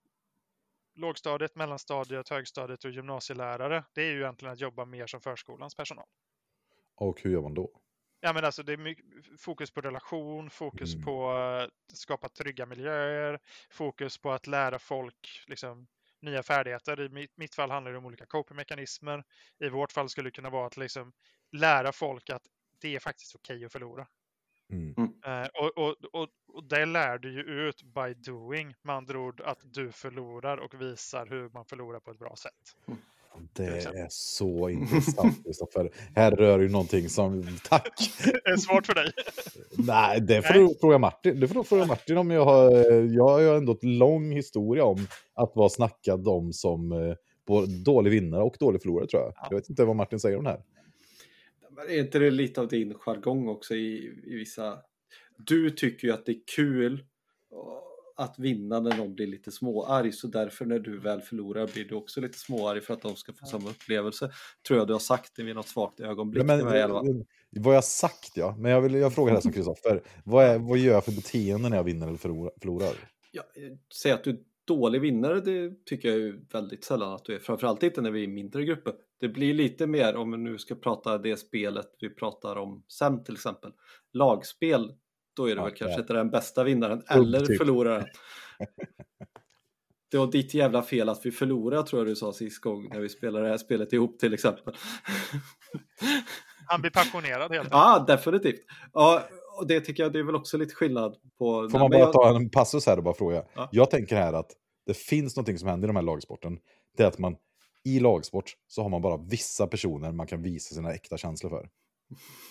lågstadiet, mellanstadiet, högstadiet och gymnasielärare, det är ju egentligen att jobba mer som förskolans personal. Och hur gör man då? Ja, men alltså det är mycket fokus på relation, fokus Mm. på att skapa trygga miljöer, fokus på att lära folk liksom, nya färdigheter. I mitt, mitt fall handlar det om olika copingmekanismer. I vårt fall skulle det kunna vara att liksom, lära folk att det är faktiskt okej att förlora. Mm. Eh, och, och, och, och det lär du ju ut by doing, med andra ord att du förlorar och visar hur man förlorar på ett bra sätt. Det är så intressant, Kristoffer. Här rör ju någonting som... Tack! Det är svårt för dig. Nej, det får Nej. du fråga Martin. Det får du fråga Martin om jag har... Jag har ju ändå en lång historia om att vara snackad om som eh, både dålig vinnare och dålig förlorare, tror jag. Ja. Jag vet inte vad Martin säger om det här. Men är inte det lite av din jargong också i, i vissa... Du tycker ju att det är kul att vinna när någon blir lite småarg så därför när du väl förlorar blir du också lite småarg för att de ska få samma upplevelse. Tror jag du har sagt det vid något svagt ögonblick. Men, alla fall. vad jag sagt, ja. Men jag, vill, jag frågar det här som Kristoffer. Vad, är- vad gör jag för beteende när jag vinner eller förlorar? förlorar? Ja, eh, säg att du dålig vinnare, det tycker jag ju väldigt sällan att du är. Framförallt inte när vi är i mindre grupper. Det blir lite mer, om vi nu ska prata det spelet vi pratar om sen till exempel, lagspel, då är det Ja, väl kanske inte den bästa vinnaren eller typ. förloraren. Det var ditt jävla fel att vi förlorade tror jag du sa sist gång när vi spelade det här spelet ihop till exempel. Han blir passionerad helt. Ja, definitivt. Ja, och det tycker jag det är väl också lite skillnad på... Får man bara jag- ta en passus här och bara fråga? Ja. Jag tänker här att det finns någonting som händer i de här lagsporten. Det är att man i lagsport så har man bara vissa personer man kan visa sina äkta känslor för.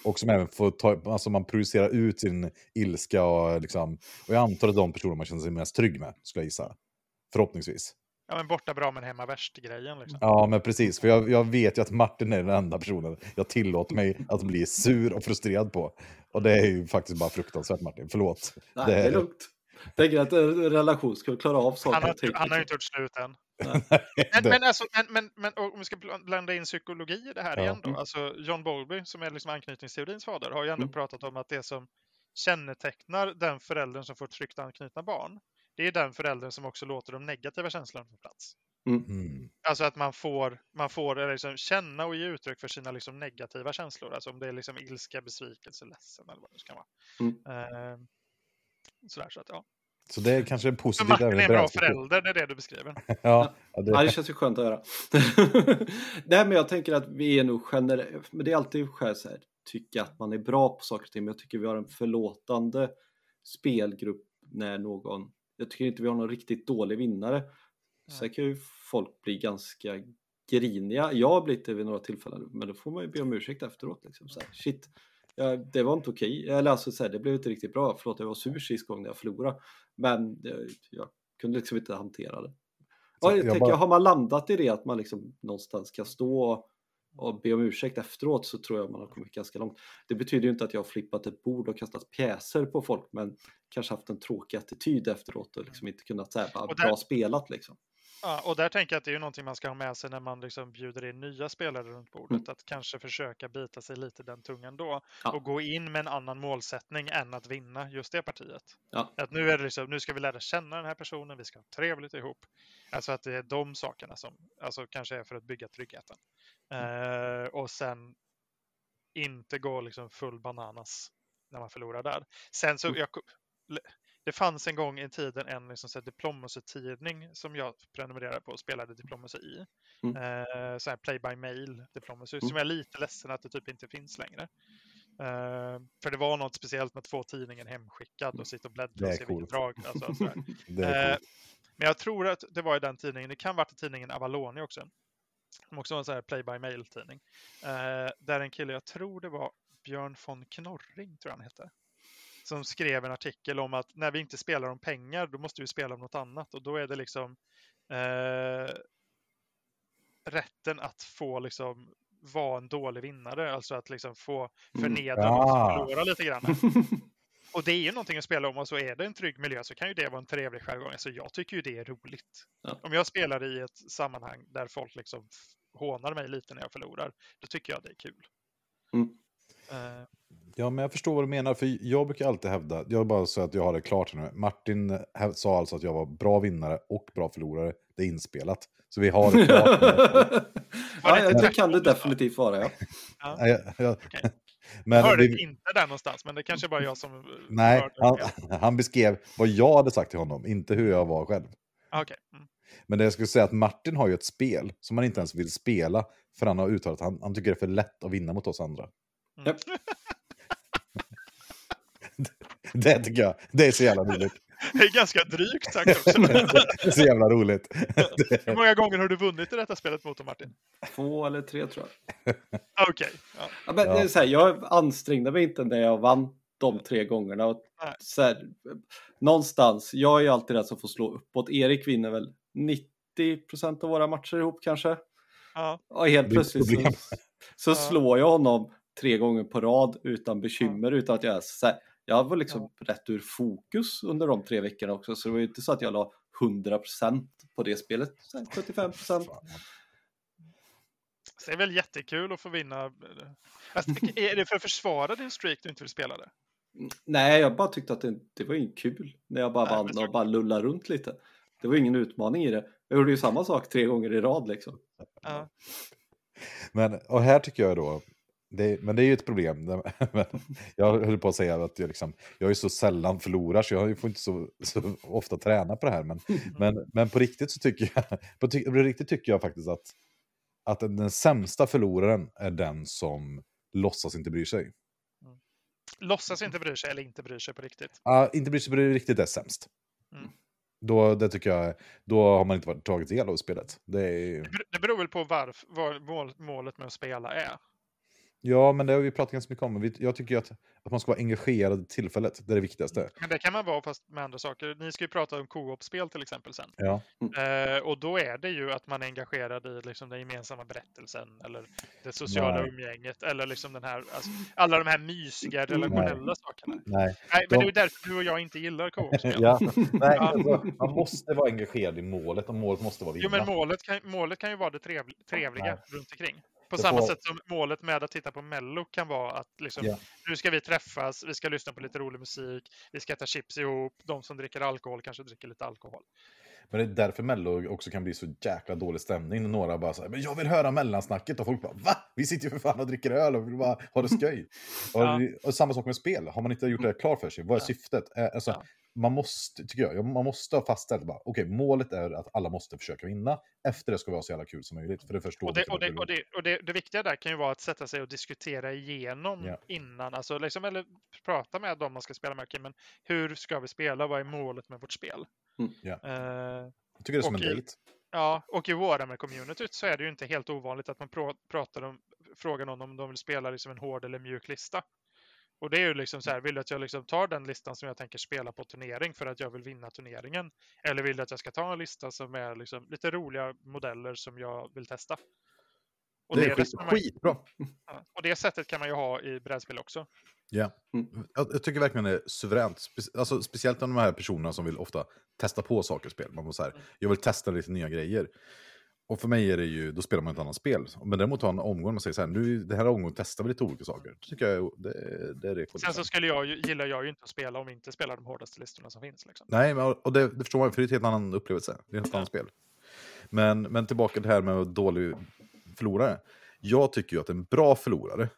Och som även får ta, alltså man projicerar ut sin ilska och liksom, och jag antar att de personer man känner sig mest trygg med, skulle jag gissa. Förhoppningsvis. Ja, men borta bra men hemma värst-grejen. Liksom. Ja, men precis. För jag, jag vet ju att Martin är den enda personen jag tillåter mig att bli sur och frustrerad på. Och det är ju faktiskt bara fruktansvärt Martin, förlåt. Nej, det är lugnt. Tänker att en relation skulle klara av saker Han har, ting. han har ju liksom. inte gjort slut än. Men, men, alltså, men, men, om vi ska bl- blanda in psykologi i det här Ja. igen då. Alltså John Bowlby, som är liksom anknytningsteorins fader, har ju ändå Mm. pratat om att det som kännetecknar den föräldern som får tryggt anknutna barn, det är den föräldern som också låter de negativa känslorna få plats. Mm. Alltså att man får, man får eh, liksom känna och ge uttryck för sina liksom negativa känslor. Alltså om det är liksom ilska, besvikelse, ledsen eller vad det ska vara. Mm. Eh, sådär, så att, ja. Så det är kanske är Så positivt Martin är en bra förälder, det är det du beskriver. Ja, ja, Ja, det, det känns ju skönt att höra. Nej, men jag tänker att vi är nog generellt, men det är alltid skäl så här, tycka att man är bra på saker och ting, men jag tycker vi har en förlåtande spelgrupp när någon, jag tycker inte vi har någon riktigt dålig vinnare. Sen kan ju folk bli ganska griniga. Jag har blivit det vid några tillfällen, men då får man ju be om ursäkt efteråt. Liksom. Så här, shit, ja, det var inte okej. Eller alltså, så här, det blev inte riktigt bra. Förlåt, jag var sur sist gång när jag förlorade. Men jag, jag kunde liksom inte hantera det. Så Ja, jag jag tänker, bara- har man landat i det att man liksom någonstans ska stå och, och be om ursäkt efteråt så tror jag man har kommit ganska långt. Det betyder ju inte att jag har flippat ett bord och kastat pjäser på folk men kanske haft en tråkig attityd efteråt och liksom inte kunnat säga bara där- bra spelat liksom. Ja, och där tänker jag att det är ju någonting man ska ha med sig när man liksom bjuder in nya spelare runt bordet. Mm. Att kanske försöka bita sig lite den tungan då. Ja. Och gå in med en annan målsättning än att vinna just det partiet. Ja. Att nu, är det liksom, nu ska vi lära känna den här personen, vi ska ha trevligt ihop. Alltså att det är de sakerna som alltså kanske är för att bygga tryggheten. Mm. Eh, och sen inte gå liksom full bananas när man förlorar där. Sen så, Mm. jag, det fanns en gång i tiden en liksom, diplomacy-tidning som jag prenumererade på och spelade diplomacy i. Mm. Eh, så här play by mail diplomacy, Mm. som jag är lite ledsen att det typ inte finns längre. Eh, för det var något speciellt med att få tidningen hemskickad och sitta och bläddra och se vilket coolt. drag. Alltså, coolt. Men jag tror att det var i den tidningen, det kan varit i tidningen Avaloni också. Som också var en sån här play by mail tidning. Eh, där en kille, jag tror det var Björn von Knorring, tror jag han hette. Som skrev en artikel om att när vi inte spelar om pengar, då måste vi spela om något annat. Och då är det liksom eh, rätten att få liksom vara en dålig vinnare. Alltså att liksom få Mm. förnedra de som Ah. förlorar lite grann. Och det är ju någonting att spela om och så är det en trygg miljö så kan ju det vara en trevlig jargong. Alltså jag tycker ju det är roligt. Ja. Om jag spelar i ett sammanhang där folk liksom hånar mig lite när jag förlorar, då tycker jag det är kul. Mm. Eh, Ja, men jag förstår vad du menar, för jag brukar alltid hävda, jag bara så att jag har det klart nu. Martin sa alltså att jag var bra vinnare och bra förlorare. Det är inspelat. Så vi har det klart. ja, det kan det tvärtom, så? definitivt vara ja. ja. Nej, jag, men hörde vi, inte där någonstans, men det kanske är bara jag som nej, han, han beskrev vad jag hade sagt till honom, inte hur jag var själv. Ah, Okej. Mm. Men det jag skulle säga att Martin har ju ett spel som han inte ens vill spela, för han har uttalat att han, han tycker det är för lätt att vinna mot oss andra. Mm. Det tycker jag, det är så jävla roligt. Det är ganska drygt sagt också. Det är så jävla roligt. Hur många gånger har du vunnit i detta spelet mot dem, Martin? Två eller tre tror jag. Okej. Ja. Ja, men, Ja. det är så här, jag ansträngde mig inte när jag vann de tre gångerna. Och så här, någonstans, jag är ju alltid den som får slå uppåt. Erik vinner väl 90% av våra matcher ihop kanske. Ja. Och helt plötsligt så, så Ja. slår jag honom tre gånger på rad utan bekymmer. Utan att jag är så här, jag var liksom rätt ur fokus under de tre veckorna också. Så det var ju inte så att jag la 100% på det spelet. Så här, 75%. Så det är väl jättekul att få vinna. Alltså, är det för att försvara din streak du inte vill spela det? Nej, jag bara tyckte att det, det var ju kul när jag bara Nej, vann och bara lullade runt lite. Det var ingen utmaning i det. Jag gjorde ju samma sak tre gånger i rad liksom. Ja. Men, och här tycker jag då, det, men det är ju ett problem. Jag höll på att säga att jag, liksom, jag är så sällan förlorar så jag får inte så, så ofta träna på det här. Men, men, men på riktigt så tycker jag, på, ty, på riktigt tycker jag faktiskt att, att den sämsta förloraren är den som låtsas inte bryr sig. Låtsas inte bryr sig eller inte bryr sig på riktigt. Uh, inte bryr sig på riktigt är sämst. Mm. Då, det tycker jag, då har man inte varit, tagit del av spelet. Det, är, Det ber- Det beror väl på varf, vad mål, målet med att spela är. Ja, men det har vi pratat ganska mycket om. Jag tycker ju att, att man ska vara engagerad i tillfället. Det är det viktigaste. Men det kan man vara fast med andra saker. Ni ska ju prata om co-op-spel till exempel sen. Ja. Eh, och då är det ju att man är engagerad i liksom den gemensamma berättelsen eller det sociala Nej. umgänget eller liksom den här, alltså, alla de här mysiga relationella sakerna. Nej. Nej, men De- det är därför du och jag inte gillar co-op-spel. Ja, nej, alltså, man måste vara engagerad i målet och målet måste vara Jo, vinna. men målet kan, målet kan ju vara det trevl trevliga Nej. runt omkring. På Det samma får- sätt som målet med att titta på Mello kan vara att liksom, Ja. nu ska vi träffas, vi ska lyssna på lite rolig musik, vi ska äta chips ihop, de som dricker alkohol kanske dricker lite alkohol. Men det är därför Mello också kan bli så jäkla dålig stämning när några bara säger men jag vill höra mellansnacket och folk bara va? Vi sitter ju för fan och dricker öl och vill bara ha det skoj. Ja. och, och samma sak med spel, har man inte gjort det klart för sig, vad är Ja. syftet? Alltså, Ja. Man måste, tycker jag, man måste ha fastställt bara, okej, målet är att alla måste försöka vinna. Efter det ska vi ha så jävla kul som möjligt, för det är först då Och, vi det, och, det, och, det, och det, det viktiga där kan ju vara att sätta sig och diskutera igenom Ja. innan, alltså liksom, eller prata med dem man ska spela med. Okej, men hur ska vi spela? Vad är målet med vårt spel? Mm. Ja. Eh, Jag tycker det är som en och i- dejt. Ja, och i Warhammer-communityt så är det ju inte helt ovanligt att man pr pratar om, frågar någon om de vill spela liksom en hård eller mjuk lista. Och det är ju liksom så här, vill du att jag liksom tar den listan som jag tänker spela på turnering för att jag vill vinna turneringen? Eller vill du att jag ska ta en lista som är liksom lite roliga modeller som jag vill testa? Och Det är skit, resonemang- skitbra. och det sättet kan man ju ha i brädspel också. Ja. Mm. Jag, jag tycker verkligen det är suveränt. Spe, alltså, speciellt om de här personerna som vill ofta testa på saker i spel. Man måste så här, jag vill testa lite nya grejer. Och för mig är det ju, då spelar man ett annat spel. Men däremot ha en omgång, man säger så här, nu det här omgången testar vi lite olika saker. Det tycker jag det, det är det Sen så skulle jag ju, gillar jag ju inte att spela om vi inte spelar de hårdaste listorna som finns. Liksom. Nej, men, och det, det förstår man, för det är ett helt annan upplevelse. Det är ett helt annat spel. Men, men tillbaka till det här med dålig förlorare. Jag tycker ju att en bra förlorare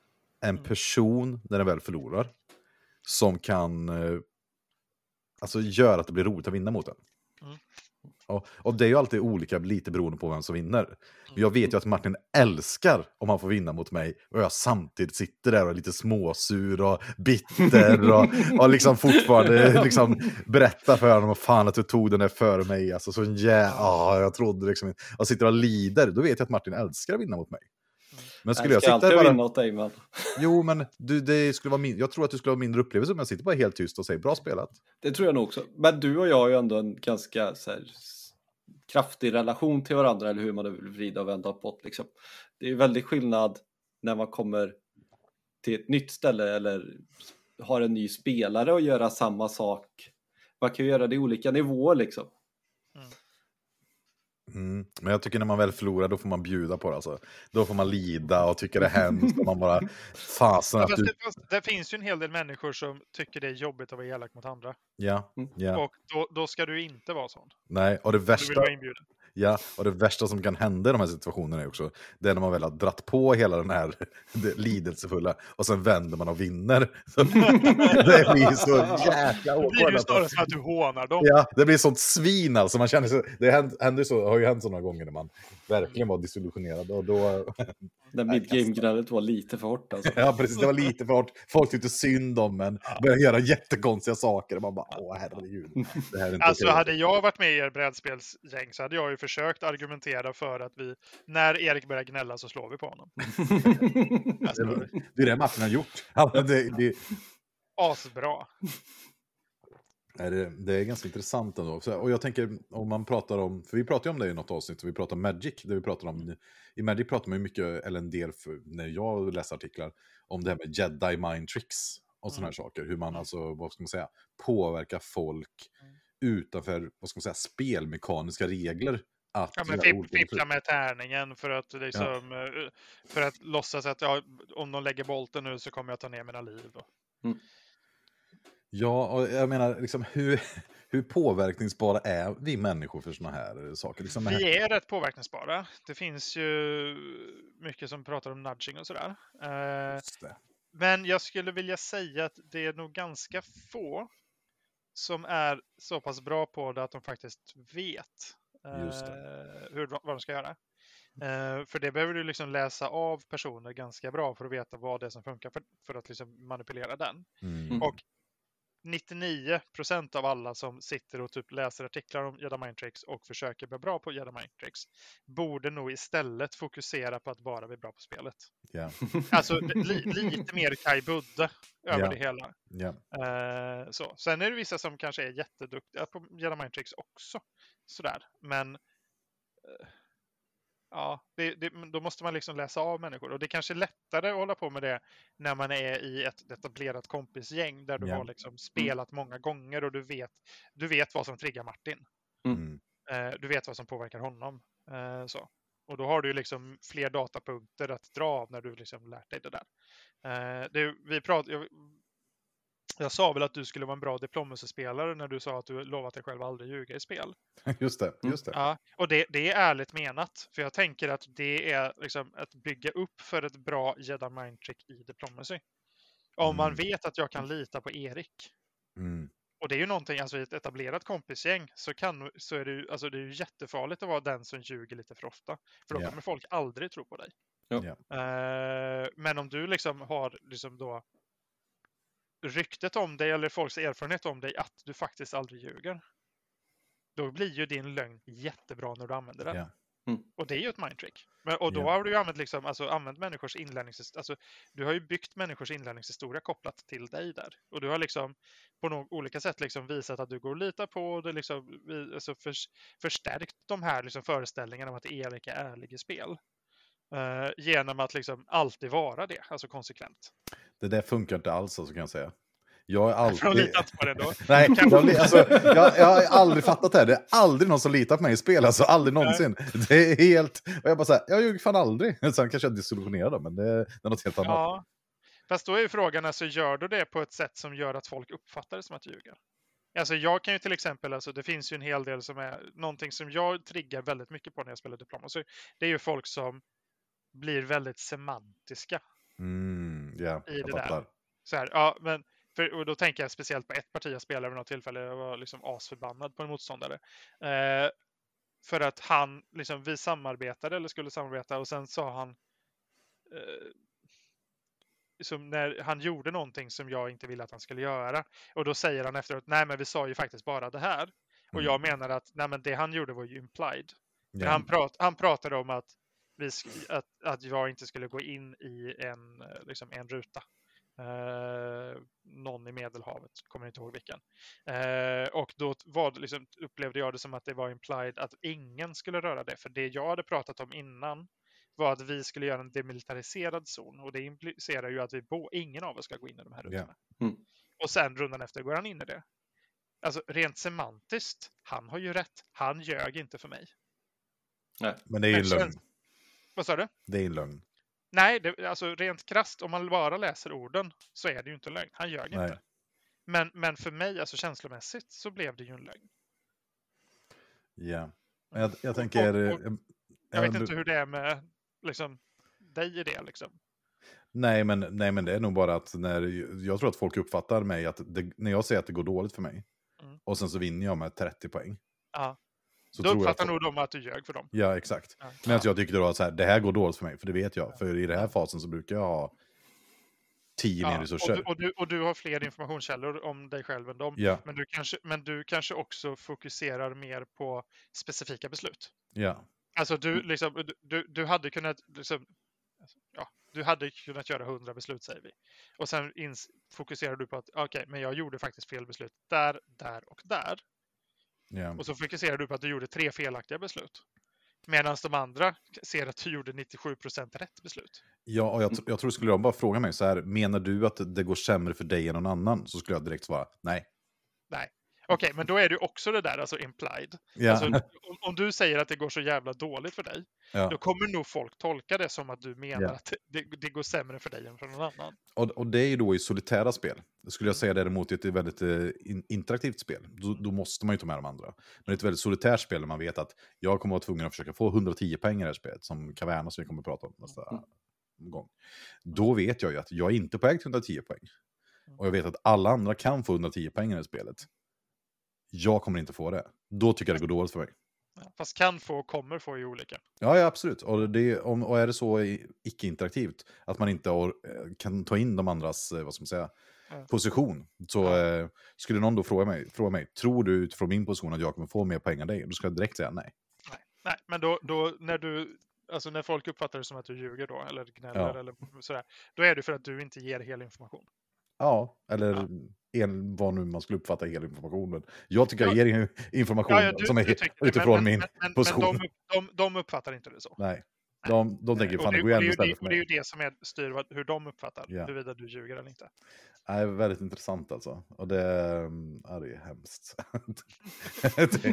en Mm. person, när den väl förlorar, som kan eh, alltså, göra att det blir roligt att vinna mot den. Mm. Och, och det är ju alltid olika, lite beroende på vem som vinner. Men jag vet ju att Martin älskar om han får vinna mot mig och jag samtidigt sitter där och är lite småsur och bitter och, och liksom fortfarande liksom berättar för honom fan att du tog den där före mig. Alltså så jä... ah, jag trodde liksom. Jag sitter och lider, då vet jag att Martin älskar att vinna mot mig. Men skulle jag jag sitta bara... vinna åt dig, men Jo, men du, det skulle vara min... jag tror att du skulle ha mindre upplevelse om jag sitter bara helt tyst och säger bra spelat. det tror jag nog också. Men du och jag har ju ändå en ganska så här, kraftig relation till varandra, eller hur man nu vill vrida och vända på det. Liksom. Det är ju väldigt skillnad när man kommer till ett nytt ställe eller har en ny spelare och göra samma sak. Man kan ju göra det i olika nivåer liksom. Mm. Men jag tycker när man väl förlorar då får man bjuda på det. Alltså. Då får man lida och tycka det är hemskt. Och man bara, fasen att du... det, fast det finns ju en hel del människor som tycker det är jobbigt att vara elak mot andra. Ja, Mm. ja. Och då, då ska du inte vara sån. Nej, och det värsta... Ja, och det värsta som kan hända i de här situationerna är också, det är när man väl har dratt på hela den här det lidelsefulla och sen vänder man och vinner. Så, det blir så jäkla Det blir ju snarare som att du hånar dem. Ja, det blir sånt svin alltså. Man känner sig, det händer, händer så, har ju hänt så några gånger när man verkligen var desillusionerad. Och då, När midgame-gnället var lite för hårt alltså. ja, precis, det var lite för hårt. Folk tyckte synd om men började göra jättekonstiga saker. Och man bara, åh herregud. Det här är inte Alltså okej. hade jag varit med i er brädspelsgäng så hade jag ju försökt argumentera för att vi, när Erik börjar gnälla så slår vi på honom. Alltså, det, är det Martin har gjort. Det, det, asbra. Nej, det, det är ganska intressant ändå. Så, och jag tänker om man pratar om, för vi pratar ju om det i något avsnitt, vi pratar om Magic, där vi pratar om, i Magic pratar man ju mycket, eller en del för, när jag läser artiklar, om det här med jedi mind tricks och sådana här saker. Hur man alltså, vad ska man säga, påverkar folk utanför, vad ska man säga, spelmekaniska regler. Att Ja, men fipp, fippla med tärningen för att, liksom, eh, för att låtsas att ja, om de lägger bolten nu så kommer jag ta ner mina liv. Och... Ja, och jag menar, liksom, hur, hur påverkningsbara är vi människor för sådana här saker? Liksom här- Vi är rätt påverkningsbara. Det finns ju mycket som pratar om nudging och sådär. Eh. Men jag skulle vilja säga att det är nog ganska få som är så pass bra på det att de faktiskt vet Just eh, hur, vad de ska göra. Eh, för det behöver du liksom läsa av personer ganska bra för att veta vad det är som funkar för, för att liksom manipulera den. Mm. Och 99 procent av alla som sitter och typ läser artiklar om Jedi Mind Tricks och försöker bli bra på Jedi Mind Tricks borde nog istället fokusera på att bara bli bra på spelet. Ja, Alltså li, lite mer Kai Budde över Ja. det hela. ja, Eh, så. Sen är det vissa som kanske är jätteduktiga på Jedi Mind Tricks också. Sådär. Men eh, ja, det, det, då måste man liksom läsa av människor. Och det är kanske lättare att hålla på med det när man är i ett etablerat kompisgäng där du Ja. har liksom spelat många gånger och du vet, du vet vad som triggar Martin. mm. Eh, du vet vad som påverkar honom. Eh, så. Och då har du liksom fler datapunkter att dra av när du liksom lärt dig det där. Eh, det, vi prat, jag, jag sa väl att du skulle vara en bra diplomacy-spelare när du sa att du lovat dig själv att aldrig ljuga i spel. just det. Just det. Ja, och det, det är ärligt menat. För jag tänker att det är liksom att bygga upp för ett bra Jedi Mind Trick i diplomacy. Om man Mm. vet att jag kan lita på Erik. Mm. Och det är ju någonting, alltså i ett etablerat kompisgäng så, kan, så är det ju, alltså det är ju jättefarligt att vara den som ljuger lite för ofta. För då Ja. kommer folk aldrig tro på dig. Ja. Eh, men om du liksom har liksom då ryktet om dig eller folks erfarenhet om dig att du faktiskt aldrig ljuger. Då blir ju din lögn jättebra när du använder den. Ja. Och det är ju ett mindtrick. Men, och då Ja. har du ju använt, liksom, alltså, använt människors inlärningshistoria. Alltså, du har ju byggt människors inlärningshistoria kopplat till dig där. Och du har liksom på no olika sätt liksom visat att du går att lita på. Och det liksom, alltså, förs förstärkt de här liksom, föreställningarna om att Erik är ärlig i spel. Eh, genom att liksom alltid vara det, alltså konsekvent. Det där funkar inte alls, alltså, kan jag säga. Jag har de alltid... litar inte på det då. Nej, jag, alltså, jag, jag har aldrig fattat det här. Det är aldrig någon som litar på mig i spel, alltså aldrig någonsin. Det är helt... Och jag bara säger, jag ljuger fan aldrig. Sen kanske jag är desillusionerad då, men det, det är något helt annat. Ja. Fast då är ju frågan, alltså, gör du det på ett sätt som gör att folk uppfattar det som att du ljuger? Alltså jag kan ju till exempel, alltså det finns ju en hel del som är någonting som jag triggar väldigt mycket på när jag spelar diplomacy. Det är ju folk som blir väldigt semantiska. Mm, ja, I det där. Så här, ja, men, för, och då tänker jag speciellt på ett parti jag spelade vid något tillfälle. Jag var liksom asförbannad på en motståndare. Eh, för att han, liksom, vi samarbetade eller skulle samarbeta och sen sa han eh, som när han gjorde någonting som jag inte ville att han skulle göra. Och då säger han efteråt, nej men vi sa ju faktiskt bara det här. Och jag menar att nej, men det han gjorde var ju implied. Ja. han, prat, han pratade om att, vi, att, att jag inte skulle gå in i en, eh, liksom, en ruta. Eh, någon i Medelhavet, kommer inte ihåg vilken. Eh, och då var det liksom, upplevde jag det som att det var implied att ingen skulle röra det. För det jag hade pratat om innan var att vi skulle göra en demilitariserad zon. Och det implicerar ju att vi bo, ingen av oss ska gå in i de här Ja. rutorna. Mm. Och sen rundan efter går han in i det. Alltså rent semantiskt, han har ju rätt. Han ljög inte för mig. Men det är ju en lögn. Vad sa du? Det är en lögn. Nej, det, alltså rent krasst, om man bara läser orden så är det ju inte lögn. Han ljög Nej. inte. Men, men för mig, alltså känslomässigt, så blev det ju en lögn. Ja. Men Jag, jag tänker... och- och- eh, Jag vet du- inte hur det är med liksom, dig i det. Liksom. Nej men, nej, men det är nog bara att när, jag tror att folk uppfattar mig att det, när jag säger att det går dåligt för mig Mm. och sen så vinner jag med 30 poäng. Ja. Så Då uppfattar att- nog de att du ljög för dem. Ja, exakt. Ja. Men att jag tycker då att så här, det här går dåligt för mig, för det vet jag. För i den här fasen så brukar jag ha 10 mer Ja, resurser. och, du, och, du, och du har fler informationskällor om dig själv än dem. Ja, Men du, kanske, men du kanske också fokuserar mer på specifika beslut. ja, Alltså du, liksom, du- du, hade kunnat liksom, alltså, ja, du hade kunnat göra 100 beslut säger vi. Och sen fokuserar du på att okej, men jag gjorde faktiskt fel beslut där, där och där. Ja. Och så fokuserar du på att du gjorde tre felaktiga beslut. Medan de andra ser att du gjorde 97% rätt beslut. ja och jag, jag tror skulle de bara fråga mig så här, menar du att det går sämre för dig än någon annan? Så skulle jag direkt svara nej. Okej, men då är det också det där, alltså implied. Ja. Alltså, om, om du säger att det går så jävla dåligt för dig, Ja. då kommer nog folk tolka det som att du menar Ja. att det, det går sämre för dig än för någon annan. Och, och det är ju då i solitära spel. Det skulle jag säga däremot i ett väldigt eh, in, interaktivt spel. Då, då måste man ju ta med de andra. Men i ett väldigt solitärt spel där man vet att jag kommer vara tvungen att försöka få 110 poäng i det här spelet, som Caverna som vi kommer att prata om nästa Mm. gång. Då vet jag ju att jag är inte på väg till 110 poäng. Och jag vet att alla andra kan få 110 poäng i det här spelet. Jag kommer inte få det. Då tycker jag det går dåligt för mig. Fast kan få och kommer få är ju olika. Ja, ja absolut. Och, det, om, och är det så icke-interaktivt, att man inte or, eh, kan ta in de andras, eh, vad ska man säga, Ja. position. Så Ja. eh, skulle någon då fråga mig, fråga mig, tror du utifrån min position att jag kommer få mer poäng än dig? Då ska jag direkt säga nej. Nej, men då, då när du, alltså när folk uppfattar det som att du ljuger då, eller gnäller Ja. eller sådär, då är det för att du inte ger hel information. Ja, eller Ja. En, vad nu man skulle uppfatta hel information. Men jag tycker Ja. jag ger information Ja, du, som är det, utifrån men, min men, position. Men de, de, de uppfattar inte det så. Nej, de, de tänker Och fan det, går ju är ändå ju istället det, för och det är ju mig. det som är, styr vad- hur de uppfattar Ja. huruvida du ljuger eller inte. Det är väldigt intressant alltså. Och det, ja, det är hemskt.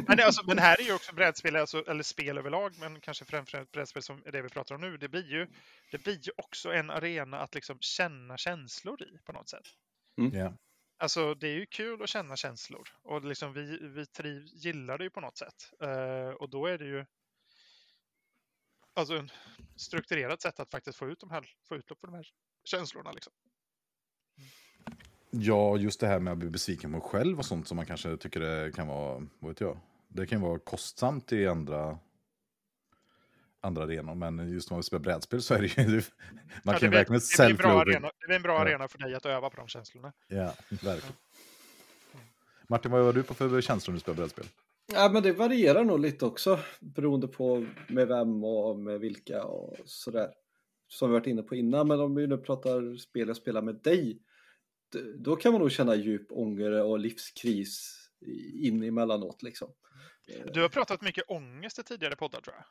Men, det, alltså, men här är ju också brädspel, alltså, eller spel överlag, men kanske främst brädspel som är det vi pratar om nu. Det blir ju, det blir ju också en arena att liksom känna känslor i på något sätt. ja. Alltså det är ju kul att känna känslor och liksom vi, vi triv, gillar det ju på något sätt. Eh, och då är det ju alltså en strukturerat sätt att faktiskt få ut de här, få utlopp för de här känslorna. Liksom. Ja, just det här med att bli besviken på själv och sånt som man kanske tycker det kan vara, vad vet jag, det kan vara kostsamt i andra, andra arenor. Men just när man spelar brädspel så är det ju, man Ja, kan blir- verkligen det, blir en bra arena, en bra Ja. arena för dig att öva på de känslorna. Ja, verkligen. Martin, vad var du på för känslor när du spelar brädspel? Ja, men det varierar nog lite också beroende på med vem och med vilka och sådär. Som vi varit inne på innan, men om vi nu pratar spel jag spelar med dig, då kan man nog känna djup ånger och livskris i- in emellanåt liksom. Du har pratat mycket ångest i tidigare poddar tror jag.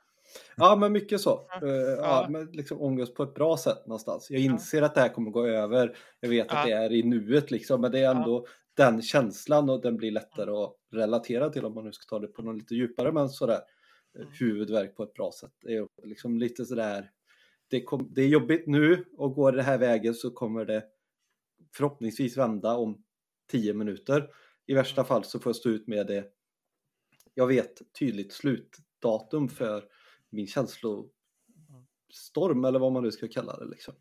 Ja, men mycket så. Ja. Eh, Ja, Ja. men liksom ångest på ett bra sätt någonstans. Jag inser att det här kommer gå över. Jag vet att det Ja. är i nuet liksom, men det är ändå den känslan och den blir lättare att relatera till om man nu ska ta det på något lite djupare, men sådär eh, Mm. huvudvärk på ett bra sätt. Det är liksom lite sådär, det, kom, det är jobbigt nu och går det här vägen så kommer det förhoppningsvis vända om tio minuter. I värsta Mm. fall så får jag stå ut med det. Jag vet tydligt slutdatum för min känslostorm eller vad man nu ska kalla det. Liksom.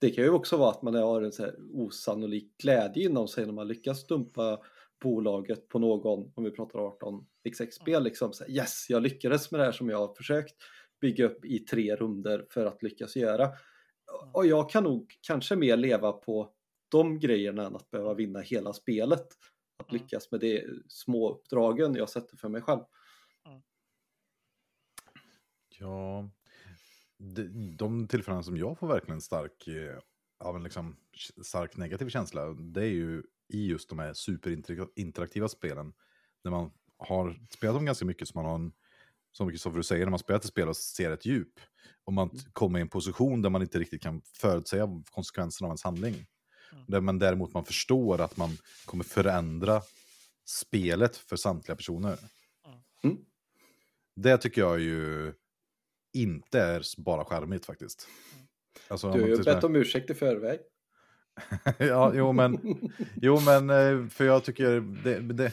Det kan ju också vara att man har en så här osannolik glädje inom sig när man lyckas dumpa bolaget på någon, om vi pratar 18xx-spel, liksom så här, yes, jag lyckades med det här som jag har försökt bygga upp i tre runder för att lyckas göra. Och jag kan nog kanske mer leva på de grejerna än att behöva vinna hela spelet. Att Mm. lyckas med de små uppdragen jag sätter för mig själv. Ja, de, de tillfällena som jag får verkligen stark, eh, av en liksom stark negativ känsla, det är ju i just de här superinteraktiva spelen. När man har spelat dem ganska mycket, så man har en, som Kristoffer du säger, när man spelar ett spel och ser ett djup, och man t- kommer i en position där man inte riktigt kan förutsäga konsekvenserna av ens handling. Mm. Där man däremot man förstår att man kommer förändra spelet för samtliga personer. Mm. Det tycker jag ju inte är bara charmigt faktiskt. Alltså, Du har ju bett om ursäkt i förväg. ja, jo men, jo men, eh, för jag tycker det, det,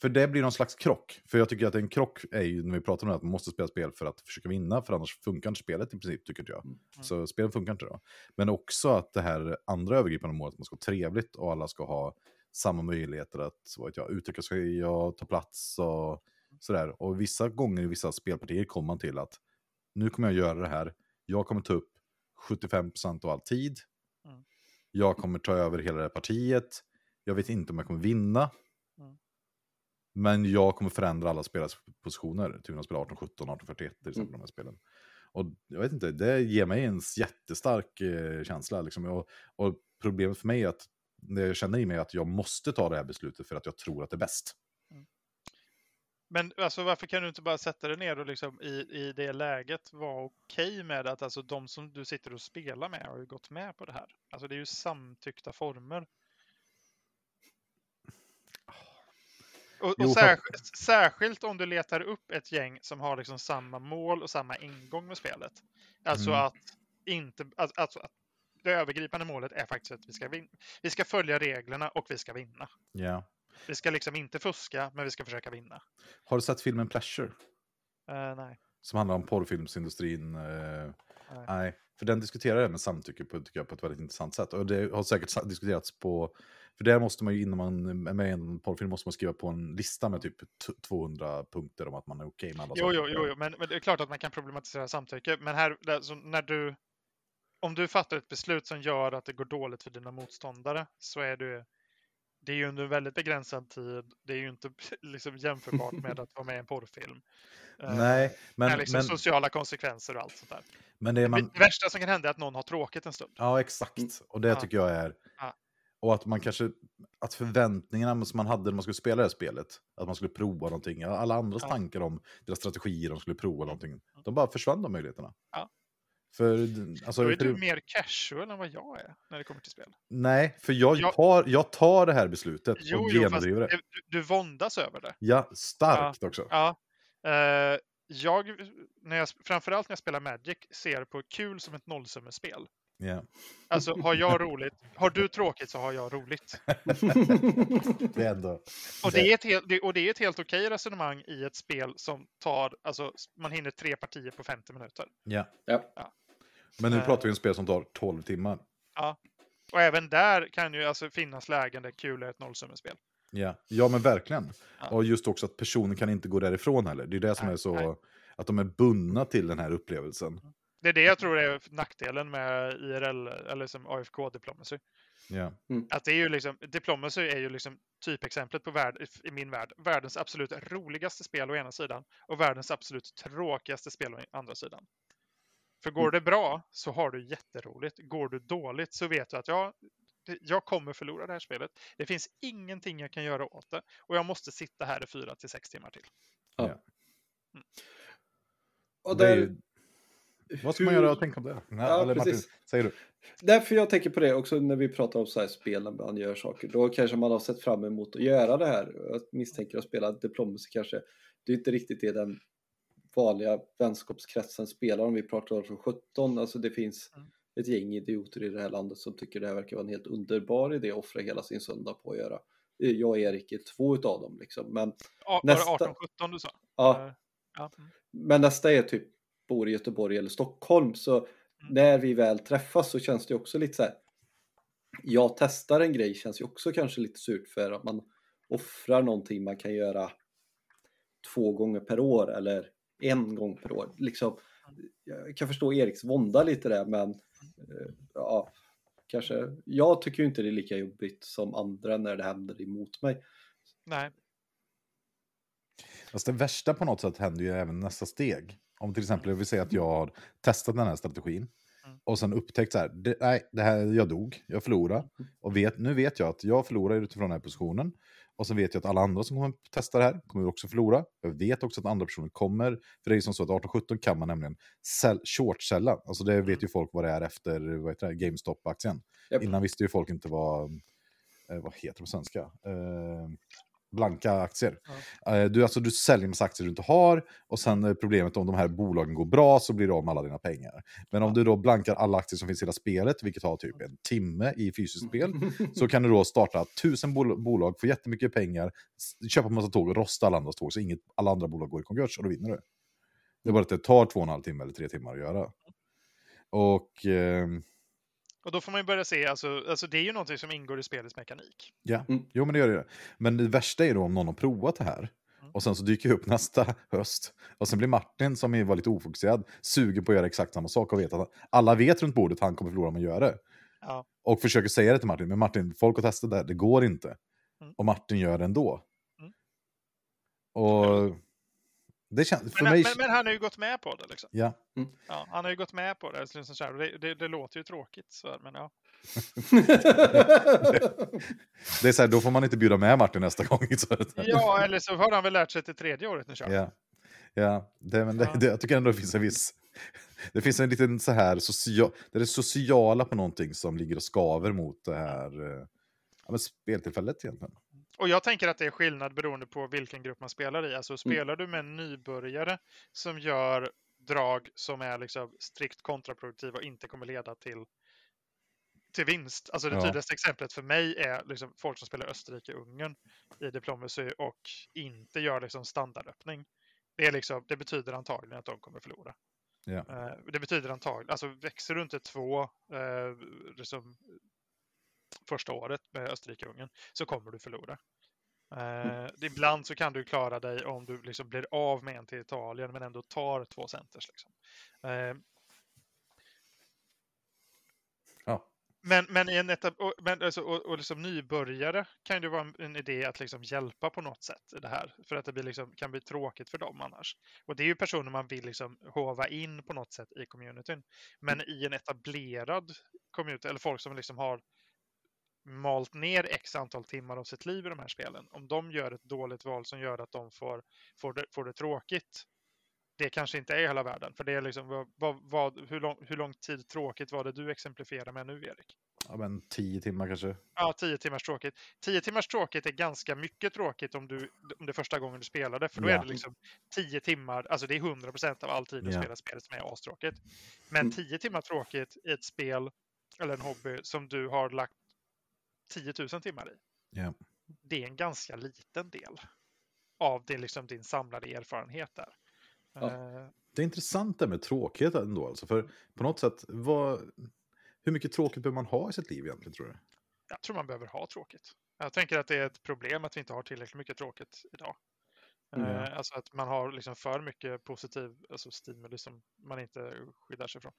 för det blir någon slags krock. För jag tycker att en krock är ju, när vi pratar om det, att man måste spela spel för att försöka vinna, för annars funkar inte spelet i princip, tycker inte jag. Så spelet funkar inte då. Men också att det här andra övergripande målet, att man ska ha trevligt och alla ska ha samma möjligheter att vad vet jag, uttrycka sig och ta plats och sådär. Och vissa gånger i vissa spelpartier kommer man till att nu kommer jag göra det här, jag kommer ta upp 75% av all tid, Mm. jag kommer ta över hela det här partiet, jag vet inte om jag kommer vinna, Mm. men jag kommer förändra alla spelares positioner till att spela 18, 17, 18, 41 till exempel Mm. de här spelen. Och jag vet inte, det ger mig en jättestark eh, känsla. Liksom. Och, och problemet för mig är att det jag känner i mig är att jag måste ta det här beslutet för att jag tror att det är bäst. Men alltså, varför kan du inte bara sätta dig ner och liksom, i, i det läget vara okej med att alltså, de som du sitter och spelar med har ju gått med på det här? Alltså det är ju samtyckta former. Och, Jo, och för- särskilt, särskilt om du letar upp ett gäng som har liksom samma mål och samma ingång med spelet. Alltså Mm. att inte, alltså att det övergripande målet är faktiskt att vi ska, vi ska följa reglerna och vi ska vinna. Ja. Vi ska liksom inte fuska, men vi ska försöka vinna. Har du sett filmen Pleasure? Eh, nej. Som handlar om porrfilmsindustrin. Eh, Nej. nej, för den diskuterar det med samtycke på, tycker jag, på ett väldigt intressant sätt. Och det har säkert diskuterats på... För där måste man ju, innan man är med i en porrfilm, måste man skriva på en lista med typ t- 200 punkter om att man är okej med alla Jo, saker. jo, jo, jo. Men, men det är klart att man kan problematisera samtycke. Men här, där, när du, om du fattar ett beslut som gör att det går dåligt för dina motståndare så är det, det är ju under en väldigt begränsad tid. Det är ju inte liksom jämförbart med att vara med i en porrfilm. Eh, Nej, med men, liksom men, sociala konsekvenser och allt sånt där. men det är man... Det värsta som kan hända är att någon har tråkigt en stund. Ja, exakt. Och det Ja. tycker jag är... Ja. Och att man kanske... Att förväntningarna som man hade när man skulle spela det här spelet, att man skulle prova någonting, alla andras Ja. tankar om deras strategier, de skulle prova någonting, de bara försvann de möjligheterna. Ja. För, alltså, Då är du mer casual än vad jag är när det kommer till spel. Nej, för jag Jag- tar, jag tar det här beslutet Jo, och genomdriver det. du, du våndas över det. Ja, starkt också. Ja. Eh, jag, när jag, framförallt när jag spelar Magic, ser på kul som ett nollsummespel. Ja. Alltså, har jag roligt, har du tråkigt så har jag roligt. Det är ändå... Och det är ett helt, det, och det är ett helt okej resonemang i ett spel som tar, alltså man hinner tre partier på 50 minuter. Ja. Ja. Ja. Men nu Eh. pratar vi om spel som tar 12 timmar. Och även där kan ju alltså finnas lägen där kul är ett nollsummespel. Ja, ja men verkligen. Ja. Och just också att personen kan inte gå därifrån heller. Det är det som Nej, är så... nej. Att de är bundna till den här upplevelsen. Det är det jag tror är nackdelen med IRL, eller som AFK Diplomacy. Ja. Att det är ju liksom, Diplomacy är ju liksom typexemplet på värld, i min värld. Världens absolut roligaste spel å ena sidan och världens absolut tråkigaste spel å andra sidan. För går det bra så har du jätteroligt. Går du dåligt så vet du att jag, jag kommer förlora det här spelet. Det finns ingenting jag kan göra åt det och jag måste sitta här i fyra till sex timmar till. Och Det är där, Vad ska man göra och tänka om det? Nej, Ja, eller Martin, precis. säger du? Därför jag tänker på det också när vi pratar om så här spel när man gör saker. Då kanske man har sett fram emot att göra det här. Jag misstänker att spela Diplomacy kanske. Det är inte riktigt det den vanliga vänskapskretsen spelar om vi pratar om 17. Alltså det finns Mm. ett gäng idioter i det här landet som tycker det här verkar vara en helt underbar idé att offra hela sin söndag på att göra. Jag och Erik är två utav dem liksom. Men, A- Nästa- Var det 18-17 du sa? ja, ja. mm. men nästa är typ bor i Göteborg eller Stockholm. Så när vi väl träffas så känns det också lite så här. Jag testar en grej känns ju också kanske lite surt för att man offrar någonting man kan göra två gånger per år eller en gång per år. Liksom, jag kan förstå Eriks vånda lite där men eh, ja, kanske. Jag tycker ju inte det är lika jobbigt som andra när det händer emot mig. Nej. Fast det värsta på något sätt händer ju även nästa steg. Om till exempel jag vill säga att jag har testat den här strategin Mm. och sen upptäckt så här, det, nej, det här, jag dog, jag förlorade. Och vet, nu vet jag att jag förlorar utifrån den här positionen. Och sen vet jag att alla andra som kommer testa det här kommer också förlora. Jag vet också att andra personer kommer, för det är ju som så att 1817 kan man nämligen sell, short-sälla. Alltså det vet ju folk vad det är efter vad heter det, GameStop-aktien. Japp. Innan visste ju folk inte vad, eh, vad heter det på svenska? Eh, blanka aktier. Eh, Du, alltså, du säljer massa aktier du inte har och sen är problemet om de här bolagen går bra så blir du av med alla dina pengar. Men om du då blankar alla aktier som finns i hela spelet, vilket tar typ en timme i fysiskt spel, så kan du då starta tusen bol bolag, få jättemycket pengar, köpa en massa tåg och rosta alla andras tåg så inget, alla andra bolag går i konkurs och då vinner du. Det är bara att det tar två och en halv timme eller tre timmar att göra. Och ehm, Och då får man ju börja se, alltså, alltså det är ju någonting som ingår i spelets mekanik. Ja, Mm. jo men det gör det. Men det värsta är då om någon har provat det här. Mm. Och sen så dyker jag upp nästa höst. Och sen blir Martin, som är- var lite ofokuserad, sugen på att göra exakt samma sak och vet att alla vet runt bordet att han kommer förlora om han gör det. Ja. Och försöker säga det till Martin, men Martin, folk har testat det här, det går inte. Mm. Och Martin gör det ändå. Mm. Och det känns, för Men, mig... men, men han har ju gått med på det. Liksom. Ja, Ja, han har ju gått med på det. Liksom så det, det, det låter ju tråkigt. Så, här, men ja. det är så här, då får man inte bjuda med Martin nästa gång. Så ja, eller så har han väl lärt sig till tredje året nu kör. Ja, ja det, men det, Ja. Det, jag tycker ändå det finns en viss... Det finns en liten så här, social, det är det sociala på någonting som ligger och skaver mot det här eh, ja, men speltillfället egentligen. Och jag tänker att det är skillnad beroende på vilken grupp man spelar i. Alltså Mm. spelar du med en nybörjare som gör drag som är liksom strikt kontraproduktiva och inte kommer leda till, till vinst. Alltså det Ja. tydligaste exemplet för mig är liksom folk som spelar Österrike-Ungern i Diplomacy och inte gör liksom standardöppning. Det, är liksom, det betyder antagligen att de kommer förlora. Ja. Eh, det betyder antagligen, alltså växer du inte två eh, liksom, första året med Österrike-Ungern så kommer du förlora. Eh, ibland så kan du klara dig om du liksom blir av med en till Italien men ändå tar två centers. Liksom. Eh, Ja. men, men, i en etab- och, men alltså, och, och liksom nybörjare kan det vara en, en idé att liksom hjälpa på något sätt i det här. För att det blir liksom, kan bli tråkigt för dem annars. Och det är ju personer man vill liksom hova in på något sätt i communityn. Men i en etablerad community, eller folk som liksom har malt ner x antal timmar av sitt liv i de här spelen. Om de gör ett dåligt val som gör att de får, får, det, får det tråkigt. Det kanske inte är hela världen. För det är liksom, vad, vad, vad, hur, lång, hur lång tid tråkigt var det du exemplifierar med nu, Erik? ja, men tio timmar kanske. Ja, tio timmars tråkigt. Tio timmars tråkigt är ganska mycket tråkigt om, du, om det är första gången du spelade. För då Ja. är det liksom tio timmar, alltså det är 100 procent av all tid du Ja. spelar spelet som är astråkigt. Men Mm. tio timmar tråkigt i ett spel eller en hobby som du har lagt 10 000 timmar i. Ja. Det är en ganska liten del av det, liksom, din samlade erfarenhet där. Ja. Eh, Det är intressant det med tråkighet ändå. Alltså, för på något sätt, vad, hur mycket tråkigt behöver man ha i sitt liv egentligen tror du? jag tror man behöver ha tråkigt. Jag tänker att det är ett problem att vi inte har tillräckligt mycket tråkigt idag. Eh, Alltså att man har liksom för mycket positiv alltså stimuli som man inte skyddar sig från.